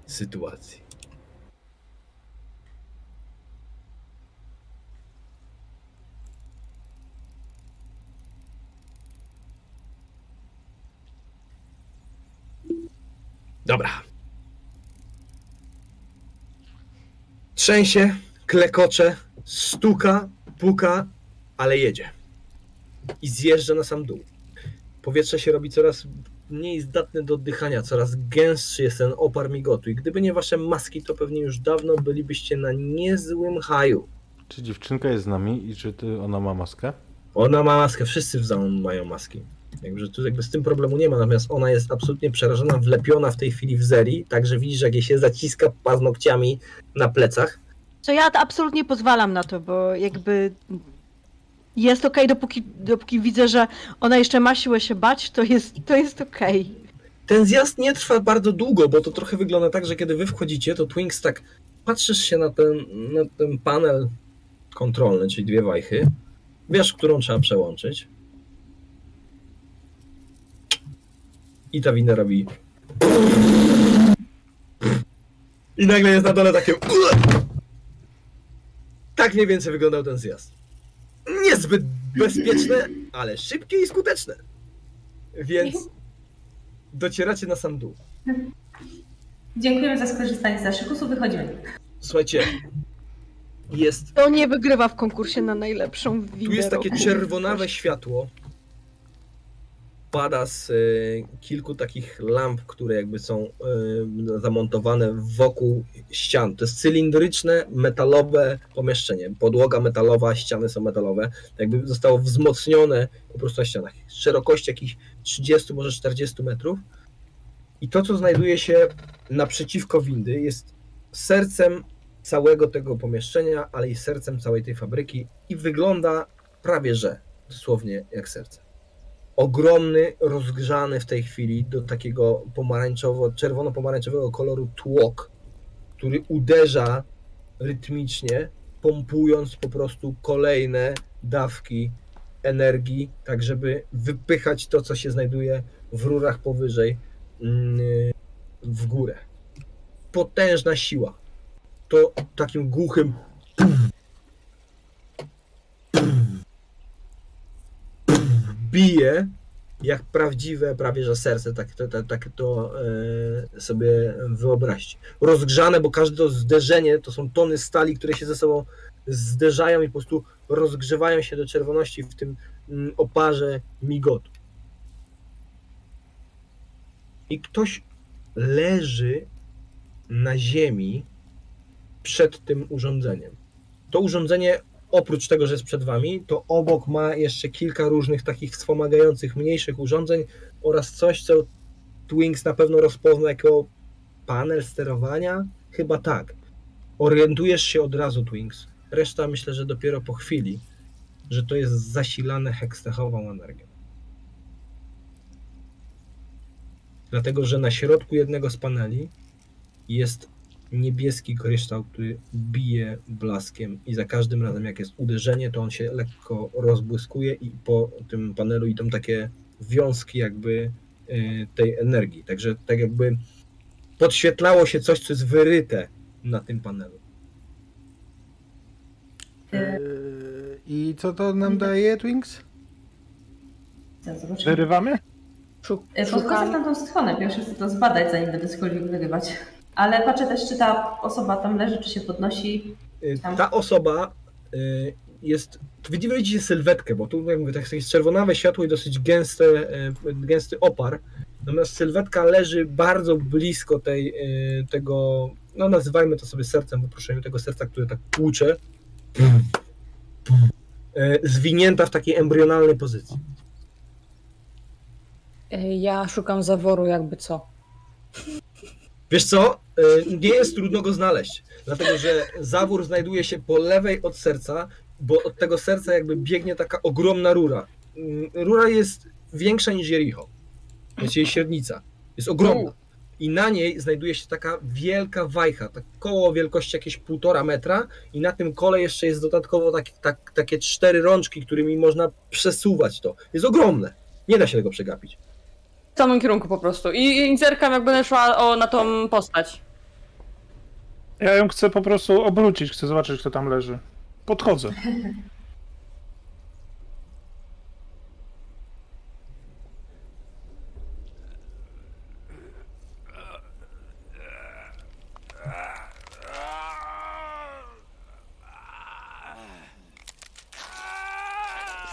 sytuacji. Dobra. Trzęsie, klekocze, stuka, puka, ale jedzie. I zjeżdża na sam dół. Powietrze się robi coraz mniej zdatne do oddychania, coraz gęstszy jest ten opar migotu. I gdyby nie wasze maski, to pewnie już dawno bylibyście na niezłym haju. Czy dziewczynka jest z nami i czy ty, ona ma maskę? Ona ma maskę, wszyscy w zamku mają maski. Jakby, tu jakby z tym problemu nie ma, natomiast ona jest absolutnie przerażona, wlepiona w tej chwili w zeri, także widzisz, jak jej się zaciska paznokciami na plecach. Co ja absolutnie pozwalam na to, bo jakby jest okej, dopóki, dopóki widzę, że ona jeszcze ma siłę się bać, to jest, to jest okej. Ten zjazd nie trwa bardzo długo, bo to trochę wygląda tak, że kiedy wy wchodzicie, to Twinks tak patrzysz się na ten, na ten panel kontrolny, czyli dwie wajchy. Wiesz, którą trzeba przełączyć. I ta winda robi. I nagle jest na dole takie. Tak mniej więcej wyglądał ten zjazd. Niezbyt bezpieczne, ale szybkie i skuteczne. Więc docieracie na sam dół. Dziękujemy za skorzystanie z naszych usług. Wychodzimy. Słuchajcie, jest, To nie wygrywa w konkursie na najlepszą winę tu jest takie czerwonawe światło. Pada z e, kilku takich lamp, które jakby są e, zamontowane wokół ścian. To jest cylindryczne, metalowe pomieszczenie. Podłoga metalowa, ściany są metalowe. Jakby zostało wzmocnione po prostu na ścianach. Szerokość jakichś 30, może 40 metrów. I to, co znajduje się naprzeciwko windy, jest sercem całego tego pomieszczenia, ale i sercem całej tej fabryki i wygląda prawie że dosłownie jak serce. Ogromny, rozgrzany w tej chwili do takiego pomarańczowo, czerwono-pomarańczowego koloru tłok, który uderza rytmicznie, pompując po prostu kolejne dawki energii, tak żeby wypychać to, co się znajduje w rurach powyżej mm, w górę. Potężna siła. To takim głuchym bije jak prawdziwe prawie że serce, tak tak, tak to e, sobie wyobraźcie. Rozgrzane, bo każde to zderzenie to są tony stali, które się ze sobą zderzają i po prostu rozgrzewają się do czerwoności w tym mm, oparze migotu. I ktoś leży na ziemi przed tym urządzeniem. To urządzenie oprócz tego, że jest przed wami, to obok ma jeszcze kilka różnych takich wspomagających mniejszych urządzeń oraz coś, co Twinks na pewno rozpozna jako panel sterowania? Chyba tak. Orientujesz się od razu, Twinks. Reszta myślę, że dopiero po chwili, że to jest zasilane hekstechową energią. Dlatego, że na środku jednego z paneli jest niebieski kryształ, który bije blaskiem i za każdym razem jak jest uderzenie, to on się lekko rozbłyskuje i po tym panelu idą takie wiązki jakby y, tej energii. Także tak jakby podświetlało się coś, co jest wyryte na tym panelu. Yy, I co to nam daje, Twinks? Wyrywamy? E, Podchodzę w tamtą stronę, pierwsze chcę to zbadać, zanim będę cokolwiek wyrywać. Ale patrzę też, czy ta osoba tam leży, czy się podnosi. Y, Tam. Ta osoba y, jest. Widzimy widzicie sylwetkę, bo tu jak mówię, tak jest czerwonawe światło i dosyć gęste, y, gęsty opar. Natomiast sylwetka leży bardzo blisko tej, tego, no nazywajmy to sobie sercem, w uproszczeniu tego serca, które tak tłucze. Y, Zwinięta w takiej embrionalnej pozycji. Ja szukam zaworu, jakby co. Wiesz co? Y, Nie jest trudno go znaleźć, dlatego że zawór znajduje się po lewej od serca, bo od tego serca jakby biegnie taka ogromna rura. Mm, Rura jest większa niż Jericho. Jest jej średnica. Jest ogromna. I na niej znajduje się taka wielka wajcha, tak koło wielkości jakieś półtora metra i na tym kole jeszcze jest dodatkowo tak, takie cztery rączki, którymi można przesuwać to. Jest ogromne. Nie da się tego przegapić. W samym kierunku po prostu. I, i zerkam, jak będę szła o, na tą postać. Ja ją chcę po prostu obrócić, chcę zobaczyć, kto tam leży. Podchodzę.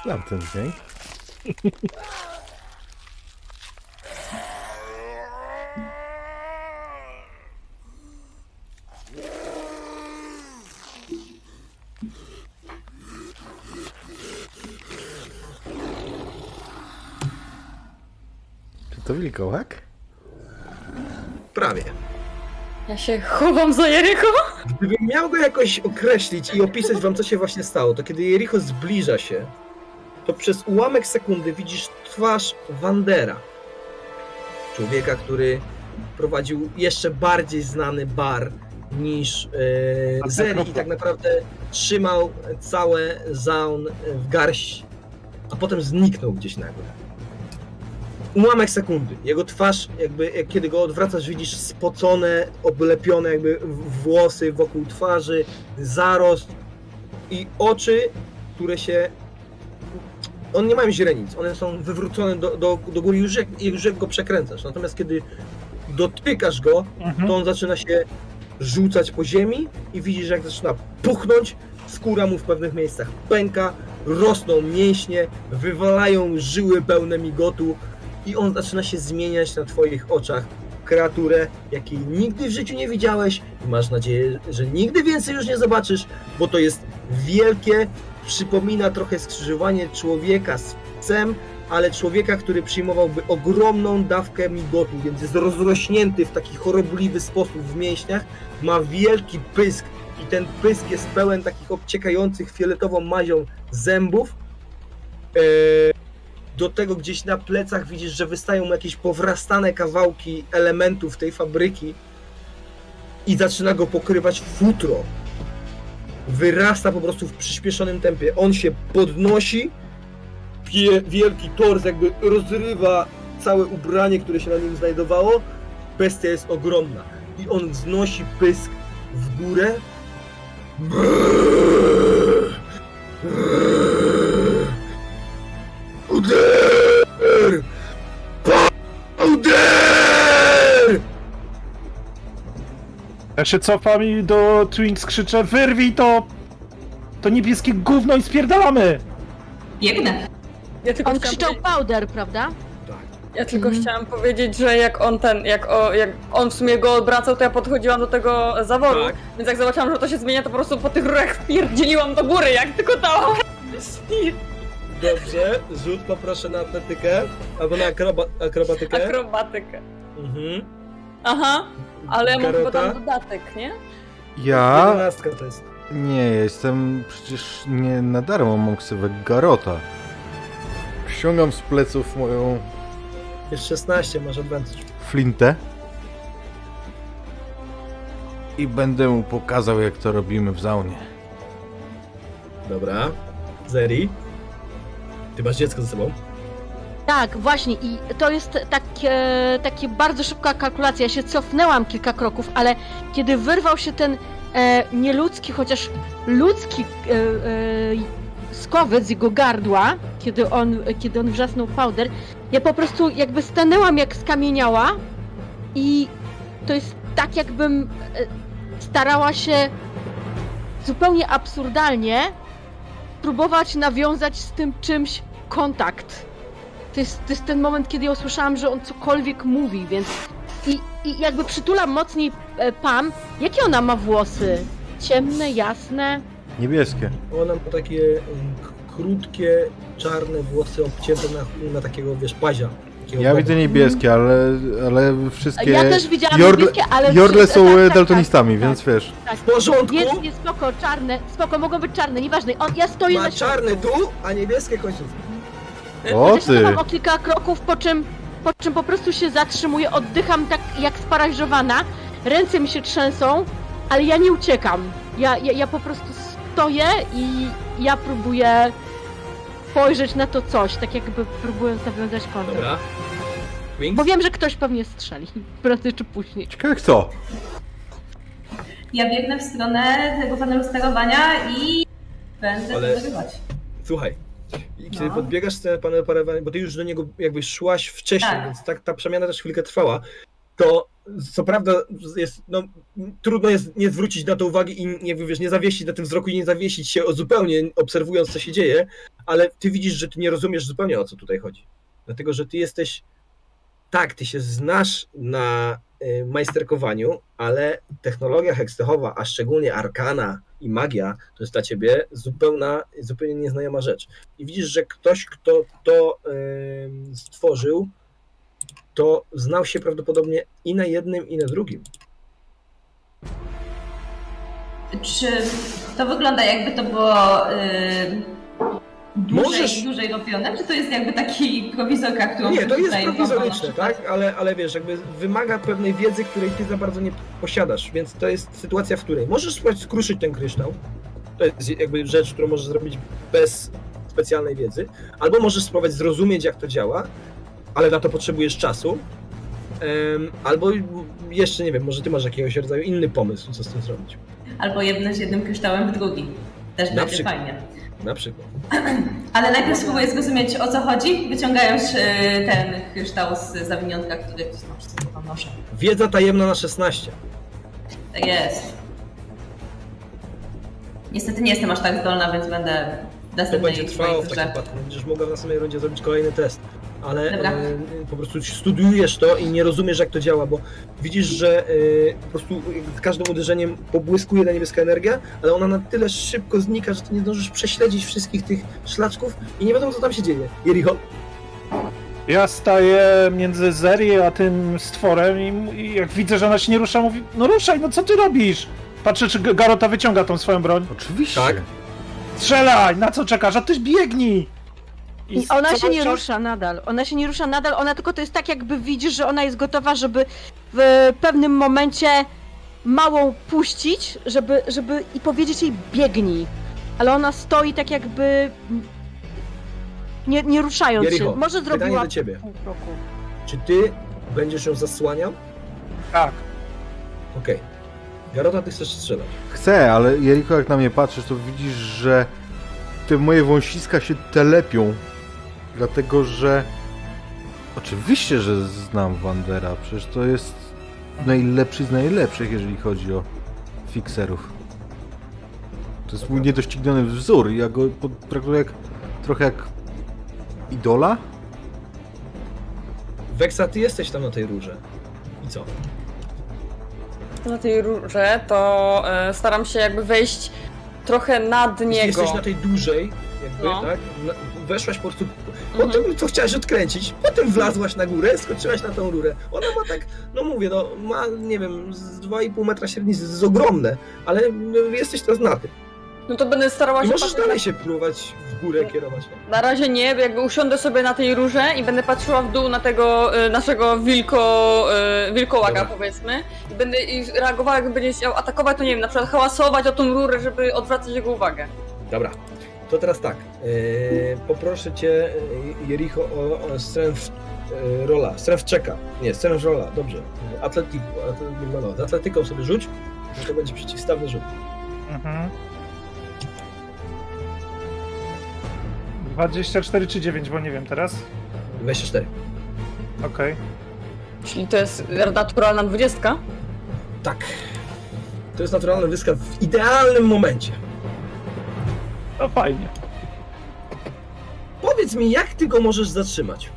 Znam ten dźwięk. Czy to wilkołak? Prawie. Ja się chowam za Jericho. Gdybym miał go jakoś określić i opisać wam, co się właśnie stało, to kiedy Jericho zbliża się, to przez ułamek sekundy widzisz twarz Wandera. Człowieka, który prowadził jeszcze bardziej znany bar niż e, Zeri i tak naprawdę trzymał całe Zaun w garść, a potem zniknął gdzieś nagle. Ułamek sekundy. Jego twarz, jakby jak kiedy go odwracasz, widzisz spocone, oblepione jakby włosy wokół twarzy, zarost i oczy, które się. One nie mają źrenic, one są wywrócone do, do, do góry już jak, już jak go przekręcasz. Natomiast kiedy dotykasz go, Mhm. to on zaczyna się rzucać po ziemi i widzisz, jak zaczyna puchnąć, skóra mu w pewnych miejscach pęka, rosną mięśnie, wywalają żyły pełne migotu i on zaczyna się zmieniać na twoich oczach. Kreaturę, jakiej nigdy w życiu nie widziałeś i masz nadzieję, że nigdy więcej już nie zobaczysz, bo to jest wielkie, przypomina trochę skrzyżowanie człowieka z psem, ale człowieka, który przyjmowałby ogromną dawkę migotu, więc jest rozrośnięty w taki chorobliwy sposób w mięśniach, ma wielki pysk i ten pysk jest pełen takich obciekających fioletową mazią zębów. Eee, do tego gdzieś na plecach widzisz, że wystają jakieś powrastane kawałki elementów tej fabryki i zaczyna go pokrywać futro. Wyrasta po prostu w przyspieszonym tempie. On się podnosi, wie- wielki tors jakby rozrywa całe ubranie, które się na nim znajdowało. Bestia jest ogromna i on wznosi pysk w górę. Uder! Uder! Ja się cofam i do Twinks krzyczę, wyrwij to! To niebieskie gówno i spierdalamy! Biegnę. Ja tylko On chciałam krzyczał powiedzieć- powder, prawda? Ja tylko Mhm. chciałam powiedzieć, że jak on ten, jak, o, jak on w sumie go odwracał, to ja podchodziłam do tego zaworu, Tak. więc jak zobaczyłam, że to się zmienia, to po prostu po tych rurach wpierdzieliłam do góry, jak tylko dałam. Dobrze, rzut poproszę na atletykę albo na akroba, akrobatykę. Akrobatykę. Mhm. Aha, ale ja mam chyba tam dodatek, nie? Ja? Jedenastka to jest. Nie, jestem przecież nie na darmo mam ksywę Garota. Ściągam z pleców moją Jest 16, masz advantage. flintę i będę mu pokazał, jak to robimy w zaunie. Dobra. Zeri. Ty masz dziecko ze sobą? Tak, właśnie i to jest takie, takie bardzo szybka kalkulacja. Ja się cofnęłam kilka kroków, ale kiedy wyrwał się ten e, nieludzki, chociaż ludzki e, e, z jego gardła, kiedy on, kiedy on wrzasnął powder, ja po prostu jakby stanęłam jak skamieniała i to jest tak jakbym e, starała się zupełnie absurdalnie próbować nawiązać z tym czymś kontakt. To jest, to jest ten moment, kiedy ja usłyszałam, że on cokolwiek mówi, więc. I, i jakby przytulam mocniej e, Pam. Jakie ona ma włosy? Ciemne, jasne? Niebieskie. Ona ma takie krótkie, czarne włosy obcięte na, na takiego, wiesz, pazia. Takiego Ja widzę niebieskie, ale, ale wszystkie... Ja też widziałam Jordle- niebieskie, ale. Jordle tak, są tak, e, tak, daltonistami, tak, więc wiesz. tak. W porządku? Jest, jest spoko, czarne. Spoko, mogą być czarne, nieważne. On, ja stoję Ma na środku. czarny tu, a niebieskie końcówki. O Ja się ty! cofam o kilka kroków, po czym, po czym po prostu się zatrzymuję, oddycham tak jak sparaliżowana, ręce mi się trzęsą, ale ja nie uciekam. Ja, ja, ja po prostu stoję i ja próbuję spojrzeć na to coś, tak jakby próbując nawiązać kontakt. Dobra. Wings? Bo wiem, że ktoś pewnie strzeli, prędzej czy później. Ciekawe kto? Ja biegnę w stronę tego panelu sterowania i będę Ale- podrywać. Słuchaj. I kiedy No. podbiegasz z ten panel parowania, bo ty już do niego jakby szłaś wcześniej, Tak. więc tak ta przemiana też chwilkę trwała, to co prawda jest, no, trudno jest nie zwrócić na to uwagi i nie, wiesz, nie zawiesić na tym wzroku i nie zawiesić się o zupełnie obserwując co się dzieje, ale ty widzisz, że ty nie rozumiesz zupełnie o co tutaj chodzi. Dlatego, że ty jesteś, tak, ty się znasz na y, majsterkowaniu, ale technologia hekstechowa, a szczególnie arkana i magia, to jest dla ciebie zupełna, zupełnie nieznajoma rzecz. I widzisz, że ktoś, kto to em, stworzył, to znał się prawdopodobnie i na jednym, i na drugim. Czy to wygląda jakby to było yy, dłużej, Możesz- dłużej robione, czy to jest jakby taki prowizorka, którą Nie, to jest prowizoryczne, tak? Ale, ale wiesz, jakby wymaga pewnej wiedzy, której ty za bardzo nie posiadasz, więc to jest sytuacja, w której możesz spróbować skruszyć ten kryształ. To jest jakby rzecz, którą możesz zrobić bez specjalnej wiedzy, albo możesz spróbować zrozumieć, jak to działa, ale na to potrzebujesz czasu. Albo jeszcze nie wiem, może ty masz jakiegoś rodzaju inny pomysł, co z tym zrobić. Albo jednym z jednym kryształem w drugi. Też Na będzie przykład. fajnie. Na przykład. Ale najpierw spróbuję zrozumieć o co chodzi, wyciągając yy, ten kryształ z zawiniątka, który gdzieś tam wszystko tam noszę. Wiedza tajemna na 16. Tak jest. Niestety nie jestem aż tak zdolna, więc będę To będzie trwało w takim wypadku. Będziesz mogła w następnej rundzie zrobić kolejny test. Ale Dobra. e, po prostu studiujesz to i nie rozumiesz jak to działa, bo widzisz, że e, po prostu z każdym uderzeniem pobłyskuje ta niebieska energia, ale ona na tyle szybko znika, że ty nie zdążysz prześledzić wszystkich tych szlaczków i nie wiadomo co tam się dzieje. Jericho, Ja staję między Zeri a tym stworem i, i jak widzę, że ona się nie rusza, mówi, no ruszaj, no co ty robisz? Patrzę, czy Garota wyciąga tą swoją broń. Oczywiście. Tak. Strzelaj, na co czekasz? A ty biegnij! I ona się nie wciąż- rusza nadal. Ona się nie rusza nadal, ona tylko to jest tak, jakby widzisz, że ona jest gotowa, żeby w pewnym momencie małą puścić, żeby, żeby i powiedzieć jej biegnij. Ale ona stoi tak jakby nie, nie ruszając Jericho, się. Może zrobiła do ciebie. pół kroku. czy ty będziesz ją zasłaniał? Tak. Okej. Garota, ty chcesz strzelać. Chcę, ale Jeriko, jak na mnie patrzysz, to widzisz, że te moje wąsiska się telepią. Dlatego, że oczywiście, że znam Wandera. Przecież to jest najlepszy z najlepszych, jeżeli chodzi o fikserów. To jest mój niedościgniony wzór. Ja go traktuję jak, trochę jak idola. Weksa, ty jesteś tam na tej rurze. I co? Na tej rurze to e, staram się jakby wejść trochę nad niego. Jesteś na tej dużej, jakby, No. tak? Weszłaś po prostu. Mhm. Potem to chciałaś odkręcić, potem wlazłaś na górę, skoczyłaś na tą rurę. Ona ma tak, no mówię, no ma, nie wiem, z 2,5 metra średnicy, jest ogromne, ale no, jesteś teraz na tym. No to będę starała I się możesz patrzeć dalej się próbować w górę kierować. Na razie nie, jakby usiądę sobie na tej rurze i będę patrzyła w dół na tego e, naszego wilko, e, wilkołaga Dobra. powiedzmy i będę i reagowała jakby będzie chciał atakować, to nie wiem, na przykład hałasować o tą rurę, żeby odwracać jego uwagę. Dobra, to teraz tak. E, poproszę cię, e, Jericho, o, o strength e, rola. Strength checka. Nie, strength rola, dobrze. Atletyk, no, no, z atletyką sobie rzuć, to będzie przeciwstawny rzut. Mhm. 24 czy 9, bo nie wiem teraz. 24. Okej. Czyli to jest naturalna dwudziestka. Tak. To jest naturalna wyska w idealnym momencie. No fajnie. Powiedz mi, jak ty go możesz zatrzymać?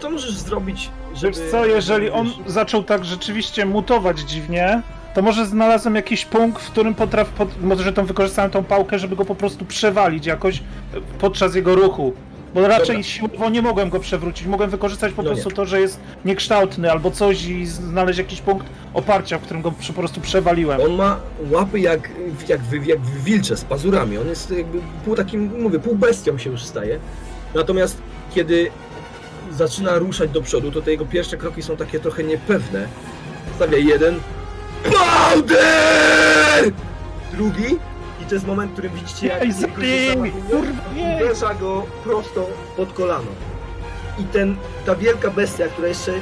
Co możesz zrobić, żeby... Wiesz co, jeżeli on zaczął tak rzeczywiście mutować dziwnie, to może znalazłem jakiś punkt, w którym potraf, pod, może tą wykorzystałem tą pałkę, żeby go po prostu przewalić jakoś e, podczas jego ruchu. Bo raczej Dobra. siłowo nie mogłem go przewrócić. Mogłem wykorzystać po No prostu nie. to, że jest niekształtny albo coś i znaleźć jakiś punkt oparcia, w którym go po prostu przewaliłem. On ma łapy jak, jak, jak wilcze z pazurami. On jest jakby pół takim, mówię, pół bestią się już staje. Natomiast kiedy zaczyna ruszać do przodu, to te jego pierwsze kroki są takie trochę niepewne. Stawia jeden. Powder! Drugi. To jest moment, w którym widzicie, jak Ej, zabij uderza go prosto pod kolano. I ten, ta wielka bestia, która jeszcze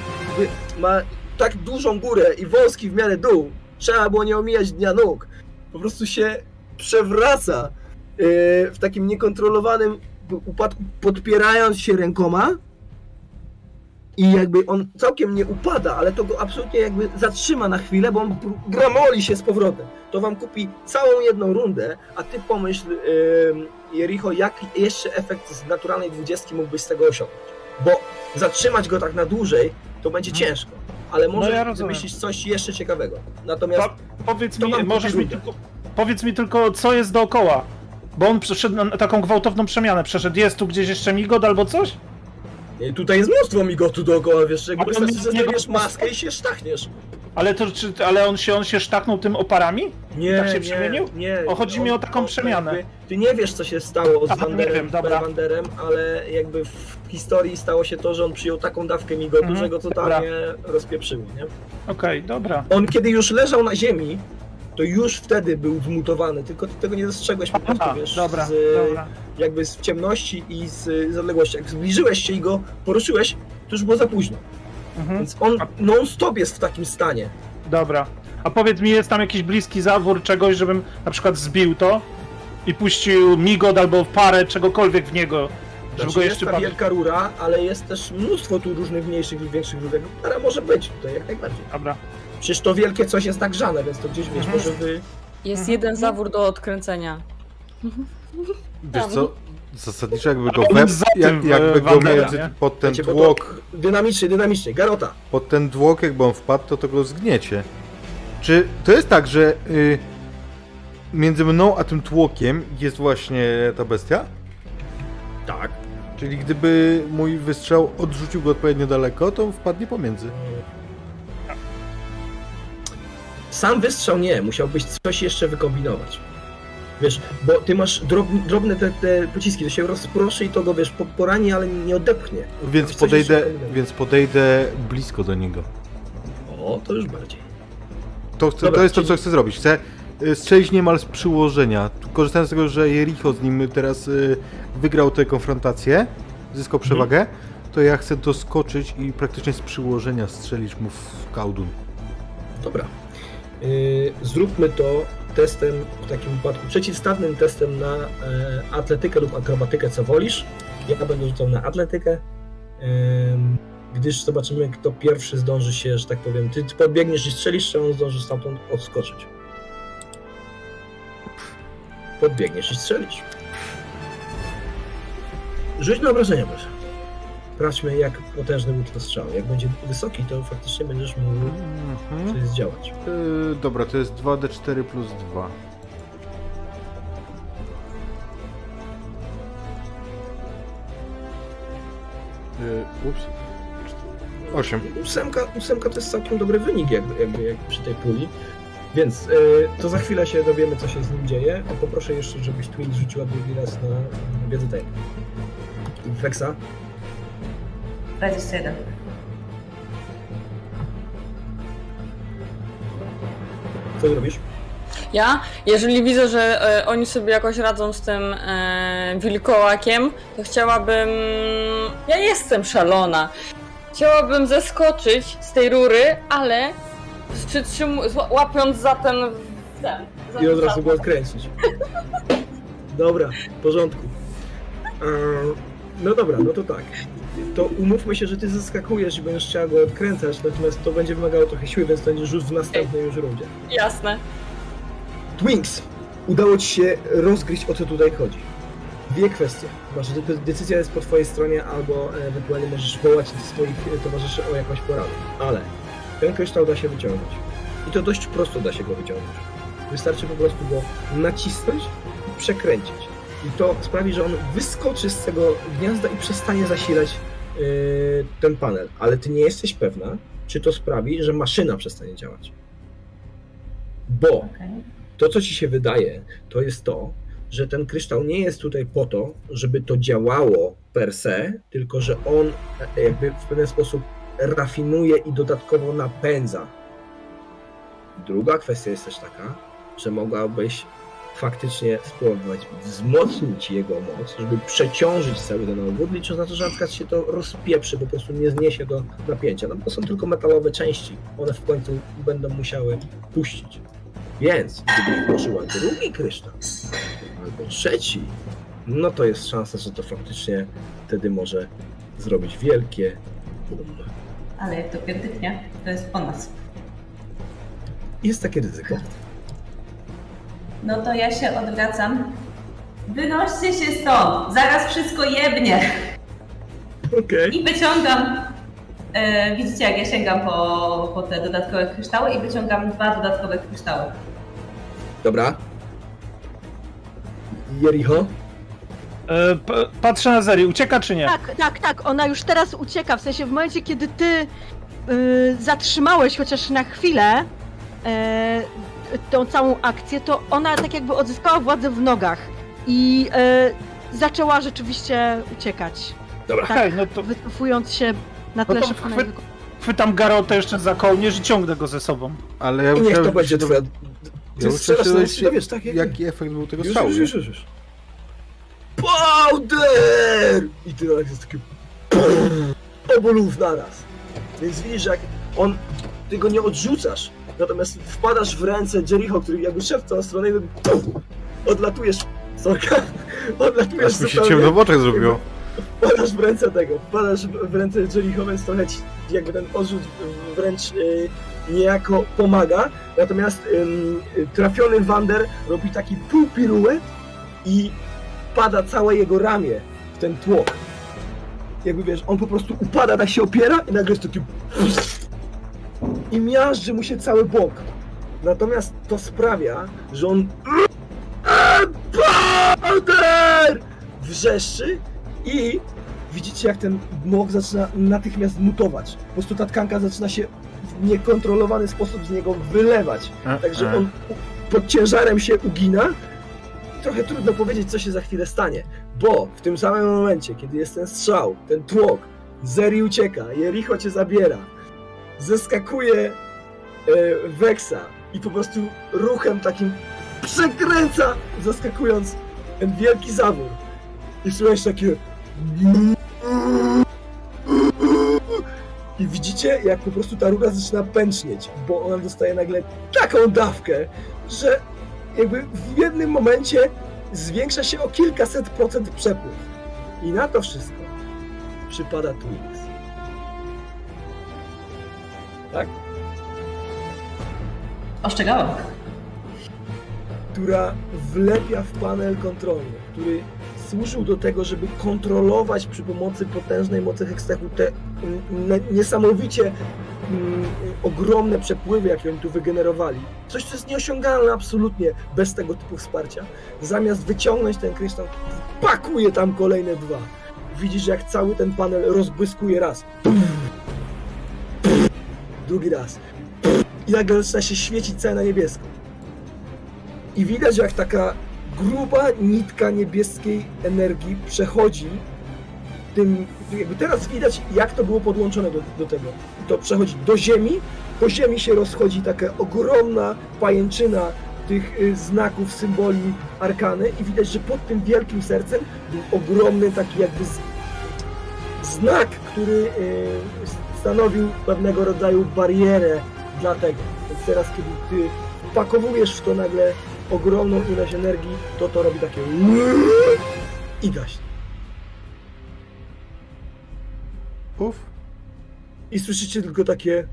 ma tak dużą górę i wąski w miarę dół, trzeba było nie omijać dnia nóg, po prostu się przewraca yy, w takim niekontrolowanym upadku, podpierając się rękoma i jakby on całkiem nie upada, ale to go absolutnie jakby zatrzyma na chwilę, bo on gramoli się z powrotem. To wam kupi całą jedną rundę, a ty pomyśl, yy, Jericho, jak jeszcze efekt z naturalnej dwudziestki mógłbyś z tego osiągnąć. Bo zatrzymać go tak na dłużej, to będzie Mhm. ciężko. Ale możesz ja rozumiem. wymyślić coś jeszcze ciekawego. Natomiast Po, powiedz mi, możesz mi tylko, powiedz mi tylko, co jest dookoła. Bo on przeszedł na taką gwałtowną przemianę. Przeszedł, jest tu gdzieś jeszcze migod albo coś? Tutaj jest mnóstwo migotu dookoła, wiesz, jakby wystarczy, że nie- nie- zdejmiesz maskę i się sztachniesz. Ale to czy, ale on się, on się sztachnął tym oparami? Nie, Tak się nie, przemienił? Nie. O, chodzi mi o taką on przemianę. jakby- Ty nie wiesz, co się stało z Aha, Wanderem, wiem, dobra. Wanderem, ale jakby w historii stało się to, że on przyjął taką dawkę migotu, Mhm, że go totalnie rozpieprzyło, nie? Okej, dobra. On kiedy już leżał na ziemi, to już wtedy był zmutowany, tylko ty tego nie dostrzegłeś po prostu, wiesz, dobra, z, dobra. jakby z ciemności i z, z odległości. Jak zbliżyłeś się i go poruszyłeś, to już było za późno. Mhm, Więc on non-stop jest w takim stanie. dobra. A powiedz mi, jest tam jakiś bliski zawór czegoś, żebym na przykład zbił to i puścił migod albo parę czegokolwiek w niego, żeby Znaczy go jest jeszcze bardziej... wielka rura, ale jest też mnóstwo tu różnych mniejszych lub większych rurek, która może być tutaj jak najbardziej. Dobra. Przecież to wielkie coś jest nagrzane, więc to gdzieś, wiesz, Mhm. może wy... Jest Mhm. jeden zawór do odkręcenia. Wiesz co? Zasadniczo jakby go, wep, jak, jakby go między, pod ten Wiecie, tłok, Dynamicznie, dynamicznie. Garota. pod ten tłok jakby on wpadł, to to go zgniecie. Czy to jest tak, że y, między mną a tym tłokiem jest właśnie ta bestia? Tak. Czyli gdyby mój wystrzał odrzucił go odpowiednio daleko, to wpadnie pomiędzy. Sam wystrzał nie, musiałbyś coś jeszcze wykombinować. Wiesz, bo ty masz drobne, drobne te, te pociski, to się rozproszy i to go, wiesz, po, porani, ale nie odepchnie. Więc podejdę, więc podejdę blisko do niego. O, to już bardziej. To, chcę, Dobra, to jest to, czyli- co chcę zrobić. Chcę y, strzelić niemal z przyłożenia. Korzystając z tego, że Jericho z nim teraz y, wygrał tę konfrontację, zyskał przewagę, to ja chcę doskoczyć i praktycznie z przyłożenia strzelić mu w kałdun. Dobra. Yy, zróbmy to testem, w takim wypadku przeciwstawnym testem na e, atletykę lub akrobatykę, co wolisz. Ja będę rzucał na atletykę, gdyż zobaczymy, kto pierwszy zdąży się, że tak powiem, ty podbiegniesz i strzelisz, czy on zdąży stamtąd odskoczyć. Podbiegniesz i strzelisz. Rzuć na obrażenia, proszę. Sprawdźmy, jak potężny był to strzał. Jak będzie wysoki, to faktycznie będziesz mógł Mhm. coś zdziałać. Y, dobra, to jest 2d4 plus 2. Y, ups. 8. Ósemka, ósemka to jest całkiem dobry wynik jakby, jakby, jak przy tej puli. Więc y, to za chwilę się dowiemy, co się z nim dzieje. A poproszę jeszcze, żebyś Twin rzuciła drugi raz na wiedzę tej. Wexa, 21. co zrobisz? Ja, jeżeli widzę, że e, oni sobie jakoś radzą z tym e, wilkołakiem, to chciałabym. Ja jestem szalona. Chciałabym zeskoczyć z tej rury, ale przytrzym- łapiąc za ten. ten za I od razu go odkręcić. Dobra, w porządku. E, no dobra, no to tak. To umówmy się, że ty zaskakujesz i będziesz chciała go odkręcać, natomiast to będzie wymagało trochę siły, więc to będzie rzut w następnej już rundzie. Jasne. Twinks, udało ci się rozgryźć o co tutaj chodzi. Dwie kwestie. Masz, de- decyzja jest po twojej stronie, albo ewentualnie możesz wołać swoich e, towarzyszy o jakąś poradę. Ale ten kryształ da się wyciągnąć. I to dość prosto da się go wyciągnąć. Wystarczy po prostu go nacisnąć i przekręcić. I to sprawi, że on wyskoczy z tego gniazda i przestanie zasilać yy, ten panel. Ale ty nie jesteś pewna, czy to sprawi, że maszyna przestanie działać. Bo Okej. to, co ci się wydaje, to jest to, że ten kryształ nie jest tutaj po to, żeby to działało per se, tylko że on e, jakby w pewien sposób rafinuje i dodatkowo napędza. Druga kwestia jest też taka, że mogłabyś faktycznie spróbować wzmocnić jego moc, żeby przeciążyć cały ten obwód, licząc na to, że na przykład się to rozpieprzy, po prostu nie zniesie do napięcia. No bo to są tylko metalowe części. One w końcu będą musiały puścić. Więc gdybyś włożyła drugi kryształ, albo trzeci, no to jest szansa, że to faktycznie wtedy może zrobić wielkie boom. Ale jak to pierdyknie, to jest po nas. Jest takie ryzyko. No to ja się odwracam. Wynoście się stąd! Zaraz wszystko jebnie! Okej. I wyciągam. E, widzicie, jak ja sięgam po, po te dodatkowe kryształy i wyciągam dwa dodatkowe kryształy. Dobra. Jericho? E, p- patrzę na Zeri, ucieka czy nie? Tak, tak, tak. Ona już teraz ucieka. W sensie w momencie, kiedy ty y, zatrzymałeś chociaż na chwilę e, tą całą akcję, to ona tak jakby odzyskała władzę w nogach i e, zaczęła rzeczywiście uciekać. Dobra. Okej, no to Wycofując się na No tle to szybko chwy- chwytam Garotę jeszcze za kołnierz i ciągnę go ze sobą. Ale ja niech to będzie twoja... Ty Ja strzelasz na się wiesz, tak? Jak... Jaki efekt był tego Już, strzału? już, już, już, już. Powder! I ty tak jest taki... Obolów naraz. Więc widzisz, jak on... Ty go nie odrzucasz, natomiast wpadasz w ręce Jericho, który jakby szedł w tą stronę i puf, odlatujesz... Sorka. Odlatujesz Aż mi się ciemno w oczach zrobiło. wpadasz w ręce tego, wpadasz w ręce Jericho, więc trochę ci jakby ten odrzut wręcz y, niejako pomaga. Natomiast ym, y, trafiony Wander robi taki pół piruet i wpada całe jego ramię w ten tłok. Jakby wiesz, on po prostu upada, tak się opiera i nagle jest taki... I miażdży mu się cały bok. Natomiast to sprawia, że on... Powder! Wrzeszczy i widzicie jak ten mok zaczyna natychmiast mutować. Po prostu ta tkanka zaczyna się w niekontrolowany sposób z niego wylewać. Także on pod ciężarem się ugina. Trochę trudno powiedzieć, co się za chwilę stanie, bo w tym samym momencie, kiedy jest ten strzał, ten tłok, Zeri ucieka, Jericho cię zabiera, zeskakuje Weksa i po prostu ruchem takim przekręca, zaskakując ten wielki zawór. I słychać takie... I widzicie, jak po prostu ta rura zaczyna pęcznieć, bo ona dostaje nagle taką dawkę, że jakby w jednym momencie zwiększa się o kilkaset procent przepływ. I na to wszystko przypada Twix. Tak? Ostrzegałam. która wlepia w panel kontrolny, który służył do tego, żeby kontrolować przy pomocy potężnej mocy hekstechu te mm, niesamowicie mm, ogromne przepływy, jakie oni tu wygenerowali. Coś, co jest nieosiągalne absolutnie bez tego typu wsparcia. Zamiast wyciągnąć ten kryształ, pakuje tam kolejne dwa. Widzisz, jak cały ten panel rozbłyskuje raz. Drugi raz. I nagle zaczyna się świecić całe na niebiesko. I widać, jak taka gruba nitka niebieskiej energii przechodzi tym, jakby teraz widać, jak to było podłączone do, do tego. I to przechodzi do ziemi, po ziemi się rozchodzi taka ogromna pajęczyna tych y, znaków, symboli arkany i widać, że pod tym wielkim sercem był ogromny taki jakby z, znak, który y, stanowił pewnego rodzaju barierę dla tego. Więc teraz, kiedy ty wpakowujesz w to nagle ogromną ilość energii, to to robi takie i gaśnie. Uf. I słyszycie tylko takie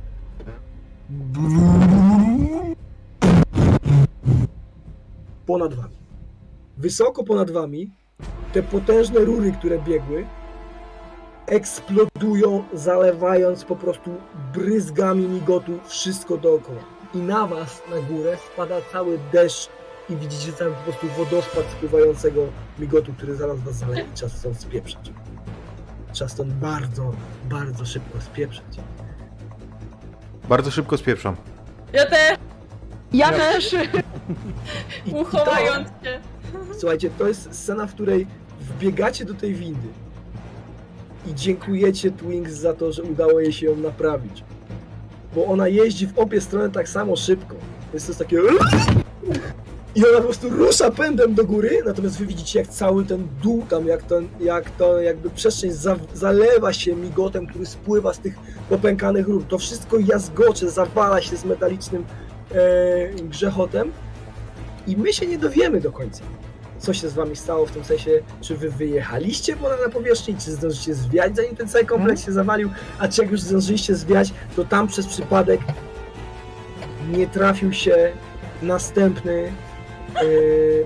ponad wami. Wysoko ponad wami te potężne rury, które biegły, eksplodują, zalewając po prostu bryzgami migotu wszystko dookoła. I na was, na górę, spada cały deszcz i widzicie tam po prostu wodospad spływającego migotu, który zaraz was zaleje i czas stąd spieprzać. Czas stąd bardzo, bardzo szybko spieprzać. Bardzo szybko spieprzam. Ja też, Ja też! I, i uchowając się. Słuchajcie, to jest scena, w której wbiegacie do tej windy i dziękujecie Twinks za to, że udało jej się ją naprawić. Bo ona jeździ w obie strony tak samo szybko. Więc to jest takie... I ona po prostu rusza pędem do góry, natomiast wy widzicie jak cały ten dół tam, jak, ten, jak to jakby przestrzeń za, zalewa się migotem, który spływa z tych popękanych rur. To wszystko jazgocze, zawala się z metalicznym e, grzechotem i my się nie dowiemy do końca, co się z wami stało w tym sensie, czy wy wyjechaliście ponad na powierzchni, czy zdążycie zwiać, zanim ten cały kompleks się zawalił, a czy jak już zdążyliście zwiać, to tam przez przypadek nie trafił się następny e,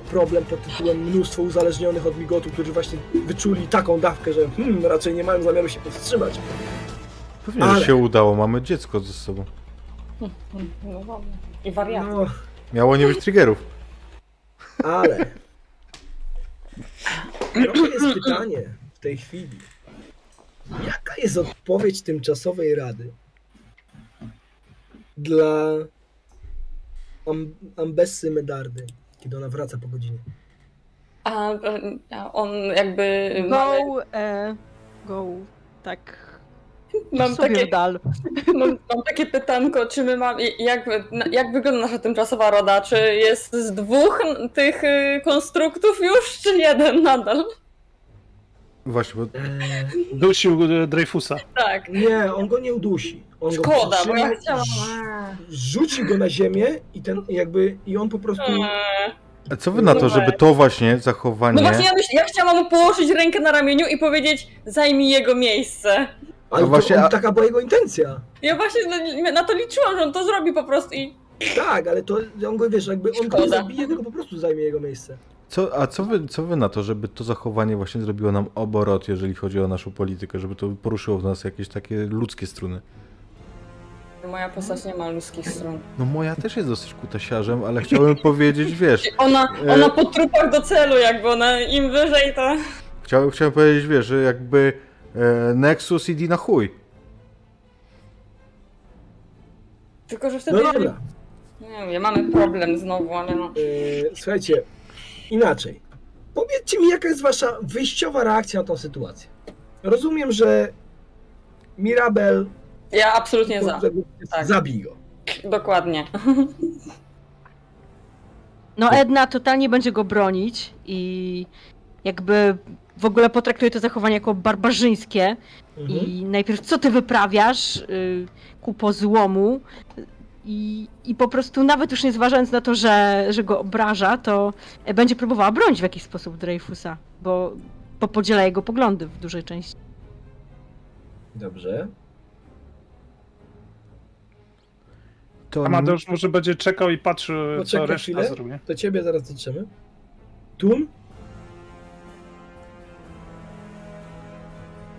problem pod tytułem mnóstwo uzależnionych od migotu, którzy właśnie wyczuli taką dawkę, że hmm, raczej nie mają zamiaru się powstrzymać. Pewnie, Ale- że się udało, mamy dziecko ze sobą. No. I wariat. No, Miało nie być triggerów. Ale trochę jest pytanie w tej chwili. Jaka jest odpowiedź tymczasowej rady dla Am Ambessy Medardy, kiedy ona wraca po godzinie? A, a on jakby... Go, e, go, tak. Mam takie, mam, mam takie pytanko, czy my mamy... Jak, jak wygląda nasza tymczasowa roda? Czy jest z dwóch tych y, konstruktów już, czy jeden nadal? Właśnie, bo Eee, Dusił e, Dreyfusa. Tak. nie, on go nie udusi. On go Szkoda, bo ja chciałam... Rzuci go na ziemię i ten jakby i on po prostu Eee. a co wy na to, żeby to właśnie zachowanie... No właśnie ja, myśl, ja chciałam mu położyć rękę na ramieniu i powiedzieć zajmij jego miejsce. Ale A właśnie, to, on, a- taka była jego intencja. Ja właśnie na, na to liczyłam, że on to zrobi po prostu i... Tak, ale to on go wiesz, jakby on go zabije, tylko po prostu zajmie jego miejsce. Co, a co wy, co wy na to, żeby to zachowanie właśnie zrobiło nam oborot, jeżeli chodzi o naszą politykę, żeby to poruszyło w nas jakieś takie ludzkie struny? Moja postać nie ma ludzkich stron. No moja też jest dosyć kutasiarzem, ale chciałbym powiedzieć, wiesz, Ona, E. ona po trupach do celu, jakby ona im wyżej, to... chciałem, chciałem powiedzieć, wiesz, że jakby Nexus idzie na chuj. Tylko, że wtedy... No dobra. Nie wiem, mamy problem znowu, ale no... Yy, słuchajcie, inaczej. Powiedzcie mi, jaka jest wasza wyjściowa reakcja na tą sytuację. Rozumiem, że Mirabel Ja absolutnie za. Tak. zabij go. Dokładnie. No Edna totalnie będzie go bronić i jakby w ogóle potraktuje to zachowanie jako barbarzyńskie Mhm. i najpierw co ty wyprawiasz y, ku po złomu i, i po prostu nawet już nie zważając na to, że, że go obraża, to będzie próbowała bronić w jakiś sposób Dreyfusa, bo, bo podziela jego poglądy w dużej części. Dobrze. To Amadeusz może będzie czekał i patrzył, co Poczekaj reszta chwilę. zrobi. Do ciebie zaraz dotrzemy. Tun?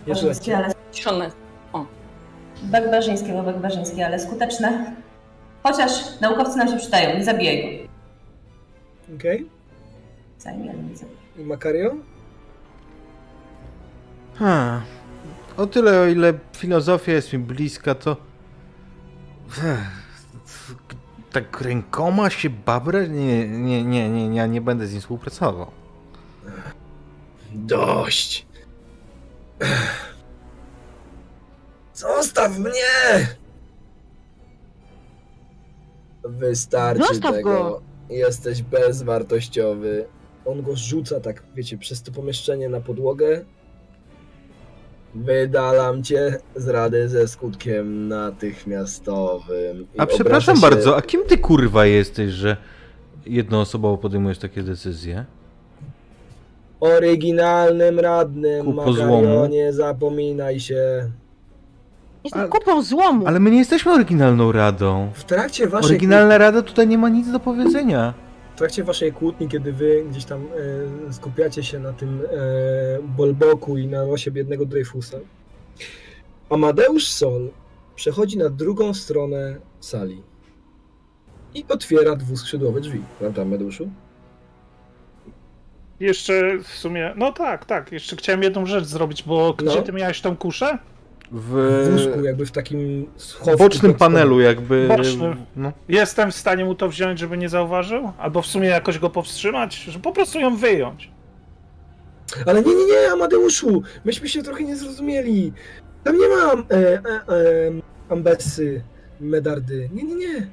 Barbarzyńskie, ale... Bo ale skuteczne. Chociaż naukowcy nam się przydają, nie zabijaj go. Okej. Zajmie, ale nie zabijaj. Makario? Ha. O tyle, o ile filozofia jest mi bliska, to... Tak rękoma się babrać? Nie, nie, nie, nie, ja nie będę z nim współpracował. Dość. Zostaw mnie! Wystarczy Zostaw tego. go. Jesteś bezwartościowy. On go rzuca tak, wiecie, przez to pomieszczenie na podłogę. Wydalam cię z rady ze skutkiem natychmiastowym. I A przepraszam się- bardzo, a kim ty kurwa jesteś, że jednoosobowo podejmujesz takie decyzje? Oryginalnym radnym, Ku Makario, pozłomu. nie zapominaj się. Jestem Ale- kupą złomu. Ale my nie jesteśmy oryginalną radą. W trakcie waszej Oryginalna rada tutaj nie ma nic do powiedzenia. W trakcie waszej kłótni, kiedy wy gdzieś tam e, skupiacie się na tym e, Bolboku i na losie biednego Dreyfusa, Amadeusz Sol przechodzi na drugą stronę sali i otwiera dwuskrzydłowe drzwi. Prawda, Amadeuszzu? Jeszcze w sumie, no tak, tak, jeszcze chciałem jedną rzecz zrobić, bo gdzie No. ty miałeś tą kuszę? W W wózku, jakby w takim schowku. bocznym panelu jakby... Bocznym. No. Jestem w stanie mu to wziąć, żeby nie zauważył? Albo w sumie jakoś go powstrzymać? Że po prostu ją wyjąć. Ale nie, nie, nie, Amadeuszu! Myśmy się trochę nie zrozumieli. Tam nie ma e, e, e, ambesy, medardy. Nie, nie, nie.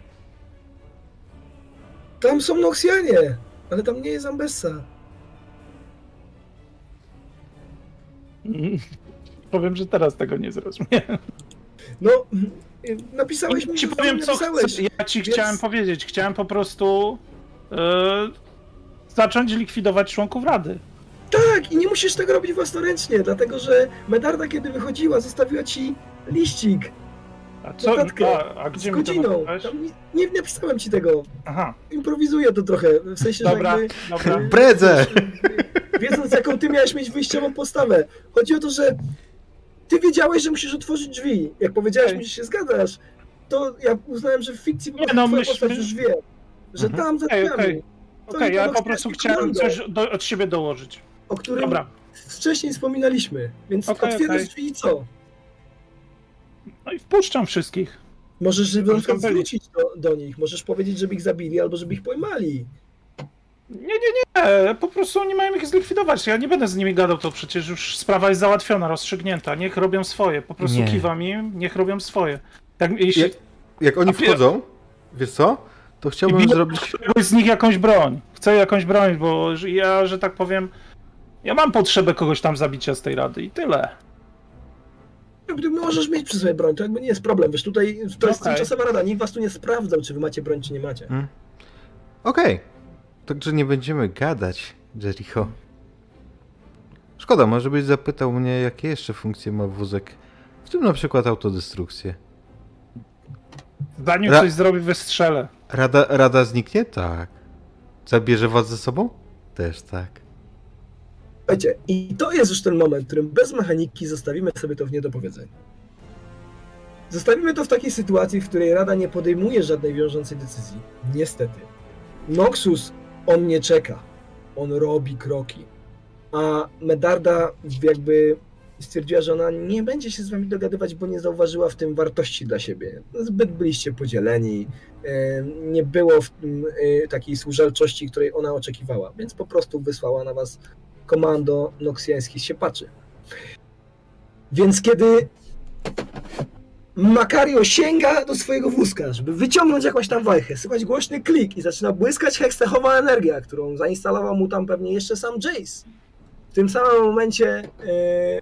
Tam są Noxianie, ale tam nie jest ambessa. Powiem, że teraz tego nie zrozumiałem. No, y, napisałeś mi, ci powiem, co napisałeś. chcę. Ja ci więc- chciałem powiedzieć. Chciałem po prostu e, zacząć likwidować członków Rady. Tak, i nie musisz tego robić własnoręcznie, dlatego że Medarda, kiedy wychodziła, zostawiła ci liścik A, co, a, a z gdzie to godziną. Tam nie, nie napisałem ci tego. Aha, Improwizuję to trochę, w sensie, dobra, że jakby... dobra. y, Bredzę! Wiedząc, jaką ty miałeś mieć wyjściową postawę. Chodzi o to, że ty wiedziałeś, że musisz otworzyć drzwi. Jak powiedziałeś mi, że się zgadzasz, to ja uznałem, że w fikcji po Nie, prostu no, twoja myśl- postać już wie, że Mhm. tam za Okej, drzwiami, okej. To Okej, i ja po prostu chciałem coś do, od siebie dołożyć. o którym Dobra, wcześniej wspominaliśmy. Więc Okej, otwierasz okej. drzwi i co? No i wpuszczam wszystkich. Możesz żeby na przykład wrócić do, do nich, możesz powiedzieć, żeby ich zabili albo żeby ich pojmali. Nie, nie, nie, po prostu oni mają ich zlikwidować. Ja nie będę z nimi gadał, to przecież już sprawa jest załatwiona, rozstrzygnięta. Niech robią swoje. Po prostu Nie. kiwam im, niech robią swoje. Tak, jeśli Jak, jak oni A wchodzą, wiesz co? To chciałbym zrobić... z nich jakąś broń. Chcę jakąś broń, bo ja, że tak powiem, ja mam potrzebę kogoś tam zabicia z tej rady i tyle. Jakby Możesz mieć przy sobie broń, to jakby nie jest problem. Wiesz, tutaj to jest Okej. tymczasowa rada, nikt was tu nie sprawdzał, czy wy macie broń, czy nie macie. Okej. Także nie będziemy gadać, Jericho. Szkoda, może byś zapytał mnie, jakie jeszcze funkcje ma wózek. W tym na przykład autodestrukcję. Zanim Ra- coś zrobi, wystrzelę. Rada, rada zniknie? Tak. Zabierze was ze sobą? Też tak. Słuchajcie, i to jest już ten moment, w którym bez mechaniki zostawimy sobie to w niedopowiedzeniu. Zostawimy to w takiej sytuacji, w której Rada nie podejmuje żadnej wiążącej decyzji. Niestety. Noxus, on nie czeka. On robi kroki. A Medarda jakby stwierdziła, że ona nie będzie się z wami dogadywać, bo nie zauważyła w tym wartości dla siebie. Zbyt byliście podzieleni, e, nie było w tym e, takiej służalczości, której ona oczekiwała, więc po prostu wysłała na was komando noksjańskich siepaczy. Więc kiedy Makario sięga do swojego wózka, żeby wyciągnąć jakąś tam wajchę, słychać głośny klik i zaczyna błyskać hekstechowa energia, którą zainstalował mu tam pewnie jeszcze sam Jace. W tym samym momencie e, e,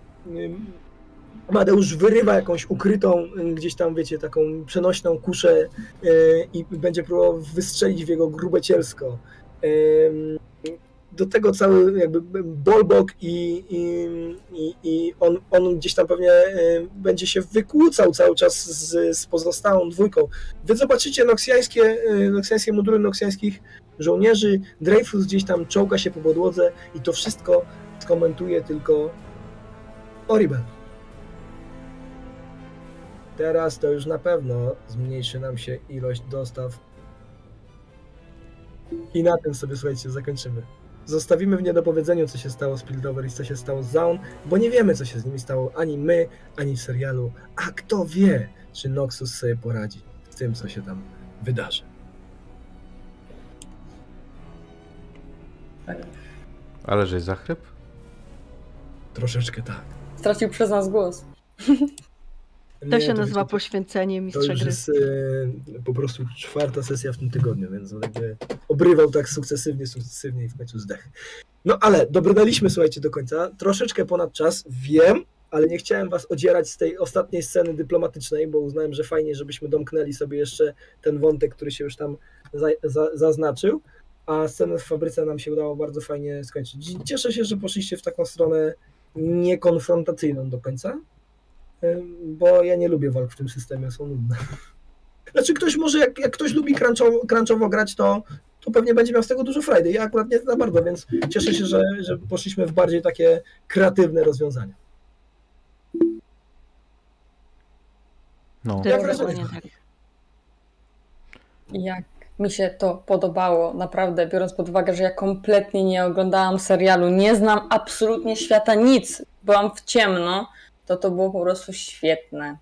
Amadeusz wyrywa jakąś ukrytą, e, gdzieś tam, wiecie, taką przenośną kuszę e, i będzie próbował wystrzelić w jego grube cielsko. E, do tego cały jakby bolbok i, i, i, on, on gdzieś tam pewnie e, będzie się wykłócał cały czas z, z pozostałą dwójką. Wy zobaczycie noksjańskie, e, noksjańskie moduły noksjańskich żołnierzy, Dreyfus gdzieś tam czołga się po podłodze i to wszystko skomentuje tylko Oribel. Teraz to już na pewno zmniejszy nam się ilość dostaw i na tym sobie, słuchajcie, zakończymy. Zostawimy w niedopowiedzeniu, co się stało z Piltover i co się stało z Zaun, bo nie wiemy, co się z nimi stało ani my, ani w serialu. A kto wie, czy Noxus sobie poradzi z tym, co się tam wydarzy. Ale żeś zachryp? Troszeczkę tak. Stracił przez nas głos. To się nazywa wiecie, poświęcenie To mistrza już gry. jest e, po prostu czwarta sesja w tym tygodniu, więc on jakby obrywał tak sukcesywnie, sukcesywnie i w końcu zdech. No ale dobrnęliśmy, słuchajcie, do końca. Troszeczkę ponad czas, wiem, ale nie chciałem was odzierać z tej ostatniej sceny dyplomatycznej, bo uznałem, że fajnie, żebyśmy domknęli sobie jeszcze ten wątek, który się już tam za, za, zaznaczył, a scenę w fabryce nam się udało bardzo fajnie skończyć. Cieszę się, że poszliście w taką stronę niekonfrontacyjną do końca, bo ja nie lubię walk w tym systemie, są nudne. Znaczy ktoś może, jak, jak ktoś lubi crunchowo, crunchowo grać, to, to pewnie będzie miał z tego dużo frajdy. Ja akurat nie za bardzo, więc cieszę się, że, że poszliśmy w bardziej takie kreatywne rozwiązania. No. To Jak jest wrażenie? tak. Jak mi się to podobało, naprawdę, biorąc pod uwagę, że ja kompletnie nie oglądałam serialu, nie znam absolutnie świata nic, byłam w ciemno, to to było po prostu świetne.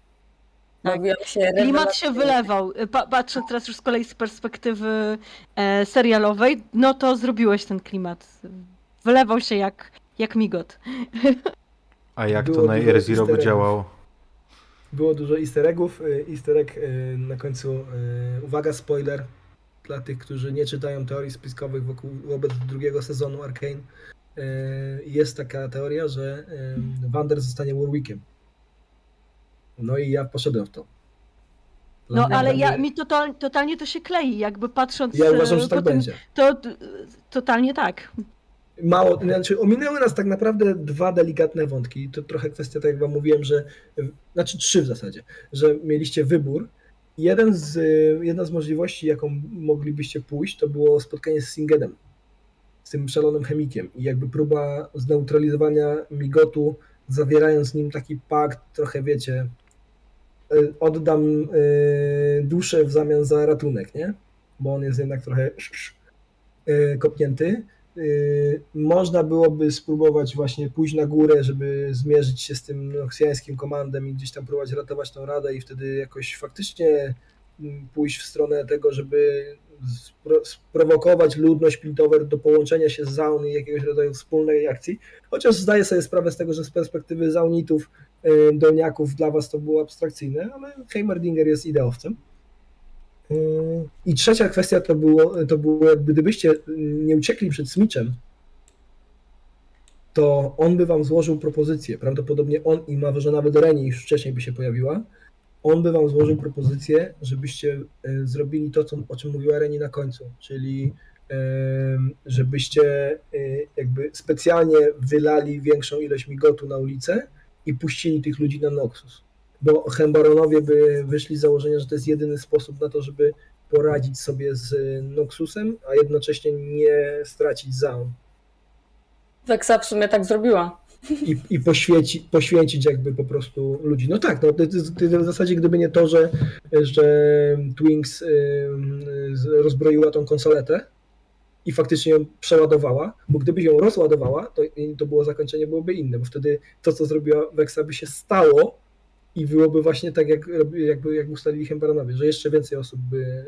Tak. Się Klimat się wylewał. Pa, patrząc teraz już z kolei z perspektywy e, serialowej, no to zrobiłeś ten klimat. Wylewał się jak, jak migot. A jak Było to na Air Zero by działało? Było dużo easter eggów. y, Easter egg y, na końcu, uwaga, spoiler dla tych, którzy nie czytają teorii spiskowych wokół, wobec drugiego sezonu Arkane. Y, Jest taka teoria, że y, Wander zostanie Warwickiem. No i ja poszedłem w to. Dla No ale ja, mi total, totalnie to się klei, jakby patrząc Ja uważam, e, że tak tym, będzie. to totalnie tak. Mało, znaczy ominęły nas tak naprawdę dwa delikatne wątki. To trochę kwestia, tak jak wam mówiłem, że, znaczy trzy w zasadzie, że mieliście wybór. Jeden z, jedna z możliwości, jaką moglibyście pójść, to było spotkanie z Singedem, tym szalonym chemikiem i jakby próba zneutralizowania Migotu, zawierając nim taki pakt, trochę wiecie, y, oddam y, duszę w zamian za ratunek, nie? Bo on jest jednak trochę y, kopnięty. Można byłoby spróbować właśnie pójść na górę, żeby zmierzyć się z tym noksjańskim komandem i gdzieś tam próbować ratować tą radę i wtedy jakoś faktycznie pójść w stronę tego, żeby sprowokować ludność Piltover do połączenia się z Zaun i jakiegoś rodzaju wspólnej akcji. Chociaż zdaję sobie sprawę z tego, że z perspektywy Zaunitów, y, dolniaków dla was to było abstrakcyjne, ale Heimerdinger jest ideowcem. Yy, I trzecia kwestia to było, to było jakby gdybyście nie uciekli przed Smitchem, to on by wam złożył propozycję. Prawdopodobnie on i ma, że nawet Reni już wcześniej by się pojawiła. On by wam złożył propozycję, żebyście y, zrobili to, co, o czym mówiła Reni na końcu, czyli y, żebyście y, jakby specjalnie wylali większą ilość migotu na ulicę i puścili tych ludzi na Noxus bo Hembaronowie by wyszli z założenia, że to jest jedyny sposób na to, żeby poradzić sobie z Noxusem, a jednocześnie nie stracić Zaun. Wexa w sumie tak zrobiła. I, i poświęci, poświęcić jakby po prostu ludzi. No tak, no, to, to, to w zasadzie gdyby nie to, że, że Twinks rozbroiła tą konsoletę i faktycznie ją przeładowała, bo gdyby ją rozładowała, to, to było zakończenie byłoby inne, bo wtedy to, co zrobiła Vexa by się stało i byłoby właśnie tak, jak, jakby, jak ustalili Hembaranowie, że jeszcze więcej osób by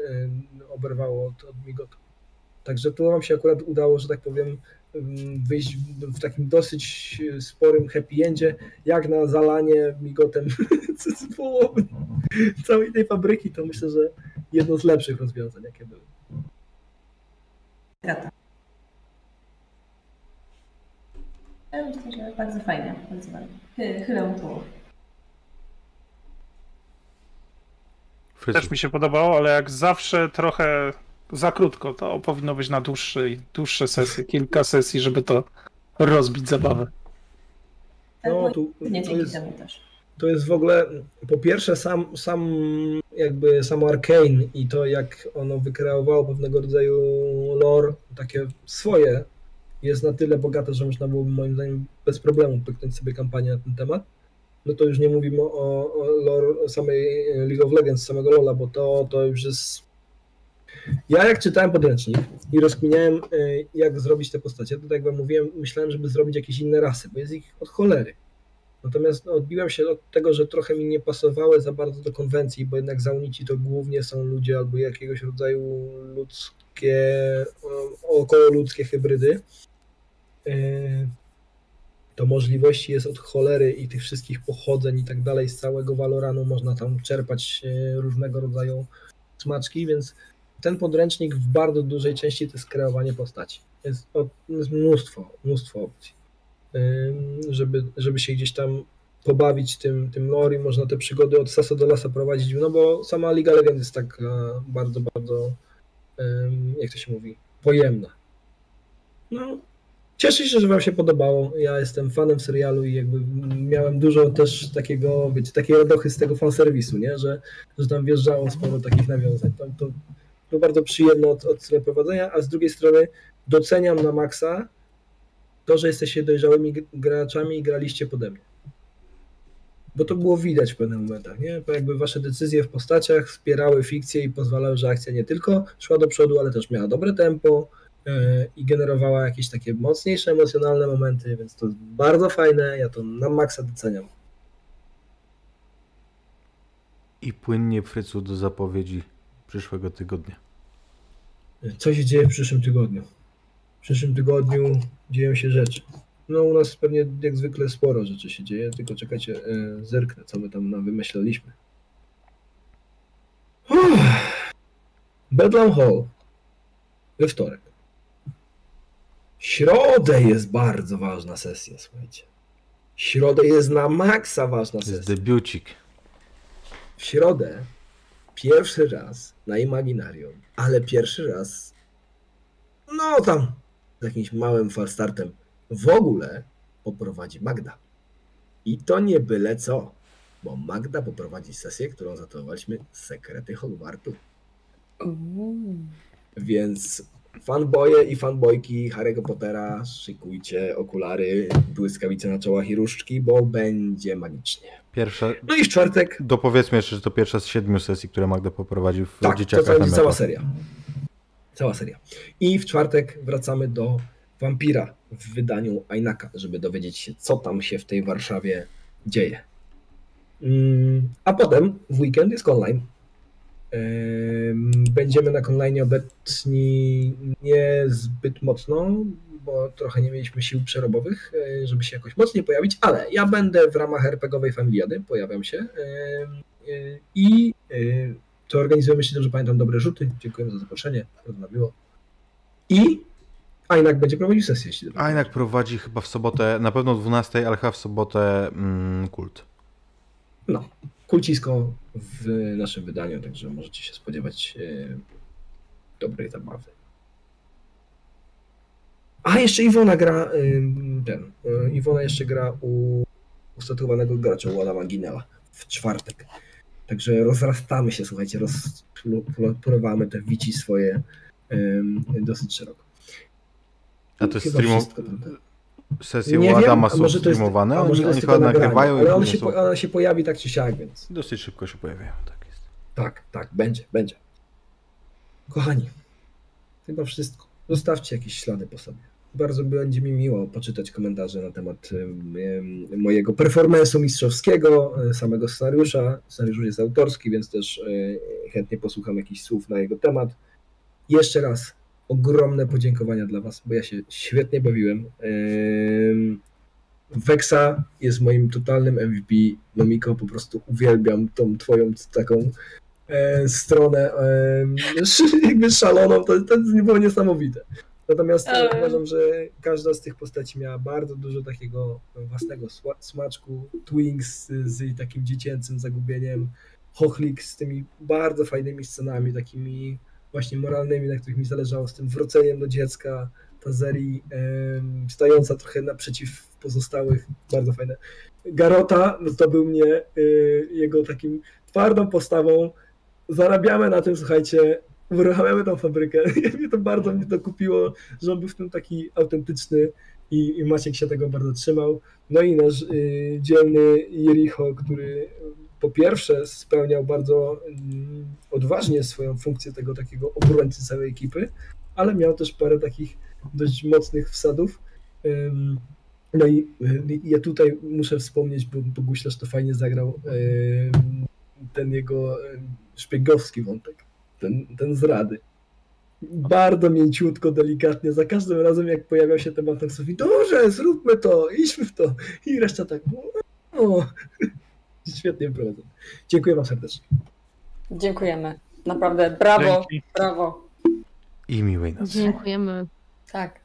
oberwało od, od Migotu. Także tu nam się akurat udało, że tak powiem, wyjść w takim dosyć sporym happy endzie, jak na zalanie migotem z połowy całej tej fabryki, to myślę, że jedno z lepszych rozwiązań, jakie były. Ja myślę, że bardzo fajnie, bardzo fajnie. Chylę. Frycu, Też mi się podobało, ale jak zawsze trochę za krótko. To powinno być na dłuższej, dłuższe sesje, kilka sesji, żeby to rozbić zabawę. No, Ale tu, to, jest, to jest w ogóle, po pierwsze sam, sam jakby samo Arkane i to jak ono wykreowało pewnego rodzaju lore, takie swoje, jest na tyle bogate, że można byłoby moim zdaniem bez problemu pyknąć sobie kampanię na ten temat. No to już nie mówimy o, o lore samej League of Legends, samego Lola, bo to, to już jest... Ja jak czytałem podręcznik i rozkminiałem y, jak zrobić te postacie, to tak jak wam mówiłem, myślałem, żeby zrobić jakieś inne rasy, bo jest ich od cholery. Natomiast no, odbiłem się od tego, że trochę mi nie pasowały za bardzo do konwencji, bo jednak zaunici to głównie są ludzie albo jakiegoś rodzaju ludzkie, o- około ludzkie hybrydy. Yy, To możliwości jest od cholery i tych wszystkich pochodzeń i tak dalej z całego Valoranu można tam czerpać yy, różnego rodzaju smaczki, więc ten podręcznik w bardzo dużej części to jest kreowanie postaci. Jest, jest mnóstwo, mnóstwo opcji żeby, żeby się gdzieś tam pobawić tym, tym lore i można te przygody od sasa do lasa prowadzić, no bo sama Liga Legend jest tak bardzo, bardzo, jak to się mówi, pojemna. No, cieszę się, że wam się podobało. Ja jestem fanem serialu i jakby miałem dużo też takiego, wiecie, takiej radochy z tego fanserwisu, nie? Że, że tam wjeżdżało sporo takich nawiązań. To, to, to bardzo przyjemne od, od strony prowadzenia, a z drugiej strony doceniam na maksa to, że jesteście dojrzałymi graczami i graliście pode mnie. Bo to było widać w pewnych momentach, nie? Bo jakby wasze decyzje w postaciach wspierały fikcję i pozwalały, że akcja nie tylko szła do przodu, ale też miała dobre tempo yy, i generowała jakieś takie mocniejsze emocjonalne momenty, więc to jest bardzo fajne, ja to na maksa doceniam. I płynnie Frycu do zapowiedzi przyszłego tygodnia. Co się dzieje w przyszłym tygodniu? W przyszłym tygodniu dzieją się rzeczy. No u nas pewnie jak zwykle sporo rzeczy się dzieje, tylko czekajcie, yy, zerknę, co my tam na wymyślaliśmy. Uff. Bedlam Hall we wtorek. W środę jest bardzo ważna sesja, słuchajcie. Środę jest na maksa ważna To jest sesja. debiucik. W środę pierwszy raz na Imaginarium, ale pierwszy raz no tam z jakimś małym falstartem w ogóle poprowadzi Magda. I to nie byle co, bo Magda poprowadzi sesję, którą zatytułowaliśmy Sekrety Hogwartu. Więc fanboje i fanbojki Harry'ego Pottera, szykujcie okulary, błyskawice na czołach i różdżki, bo będzie magicznie. Pierwsza, No i w czwartek dopowiedzmy jeszcze, że to pierwsza z siedmiu sesji, które Magda poprowadził w Tak, to Dzieciakach cała, MFA. cała seria. Cała seria. I w czwartek wracamy do Wampira w wydaniu Ainaka, żeby dowiedzieć się, co tam się w tej Warszawie dzieje. Mm, A potem w weekend jest online. Będziemy na online obecni niezbyt mocno, bo trochę nie mieliśmy sił przerobowych, y, żeby się jakoś mocniej pojawić, ale ja będę w ramach RPGowej Familiady, pojawiam się. Y, I y, to organizujemy, jeśli dobrze pamiętam, dobre rzuty. Dziękuję za zaproszenie, bardzo miło. I Ainak będzie prowadził sesję, jeśli dobrze Ainak prowadzi chyba w sobotę, na pewno o 12, ale chyba w sobotę mm, kult. No, kulcisko w naszym wydaniu, także możecie się spodziewać e, dobrej zabawy. A jeszcze Iwona gra, ym, ten, y, Iwona jeszcze gra u ustatuowanego gracza, u Adama Ginela w czwartek. Także rozrastamy się, słuchajcie, rozpływamy te wici swoje dosyć szeroko. A to jest streamo... sesje Nie u wiem, Adama a są jest, streamowane, może oni, oni jest chyba nagrywają i ale ona później się, są... ona się pojawi tak czy siak, więc Dosyć szybko się pojawiają, tak jest. tak, tak, będzie, będzie. Kochani, chyba wszystko. Zostawcie jakieś ślady po sobie. Bardzo będzie mi miło poczytać komentarze na temat em, em, mojego performance'u mistrzowskiego, e, samego scenariusza. Scenariusz jest autorski, więc też e, chętnie posłucham jakichś słów na jego temat. Jeszcze raz ogromne podziękowania dla Was, bo ja się świetnie bawiłem. Em, Wexa jest moim totalnym MVP. Momiko, po prostu uwielbiam tą Twoją taką e, stronę jakby szaloną. To, to było niesamowite. Natomiast e, Ale- uważam, że każda z tych postaci miała bardzo dużo takiego własnego smaczku. Twinks z takim dziecięcym zagubieniem, Hochlik z tymi bardzo fajnymi scenami, takimi właśnie moralnymi, na których mi zależało, z tym wróceniem do dziecka, ta Zeri em, stająca trochę naprzeciw pozostałych, bardzo fajne. Garota, no to był mnie y, jego takim twardą postawą. Zarabiamy na tym, słuchajcie, uruchamiamy tą fabrykę. mnie to bardzo mnie to kupiło, że on był w tym taki autentyczny i, i Maciek się tego bardzo trzymał. No i nasz y, dzielny Jericho, który po pierwsze spełniał bardzo mm, odważnie swoją funkcję tego takiego obrońcy całej ekipy, ale miał też parę takich dość mocnych wsadów. No i y, ja tutaj muszę wspomnieć, bo, bo Guślarz to fajnie zagrał, ten jego szpiegowski wątek, ten, ten z rady. Bardzo mięciutko, delikatnie, za każdym razem jak pojawiał się temat tak sobie, dobrze, zróbmy to, idźmy w to. I reszta tak, no, świetnie prowadzą. Dziękuję wam serdecznie. Dziękujemy. Naprawdę, brawo, Dzięki. brawo. I miłej nocy. Dziękujemy. Tak.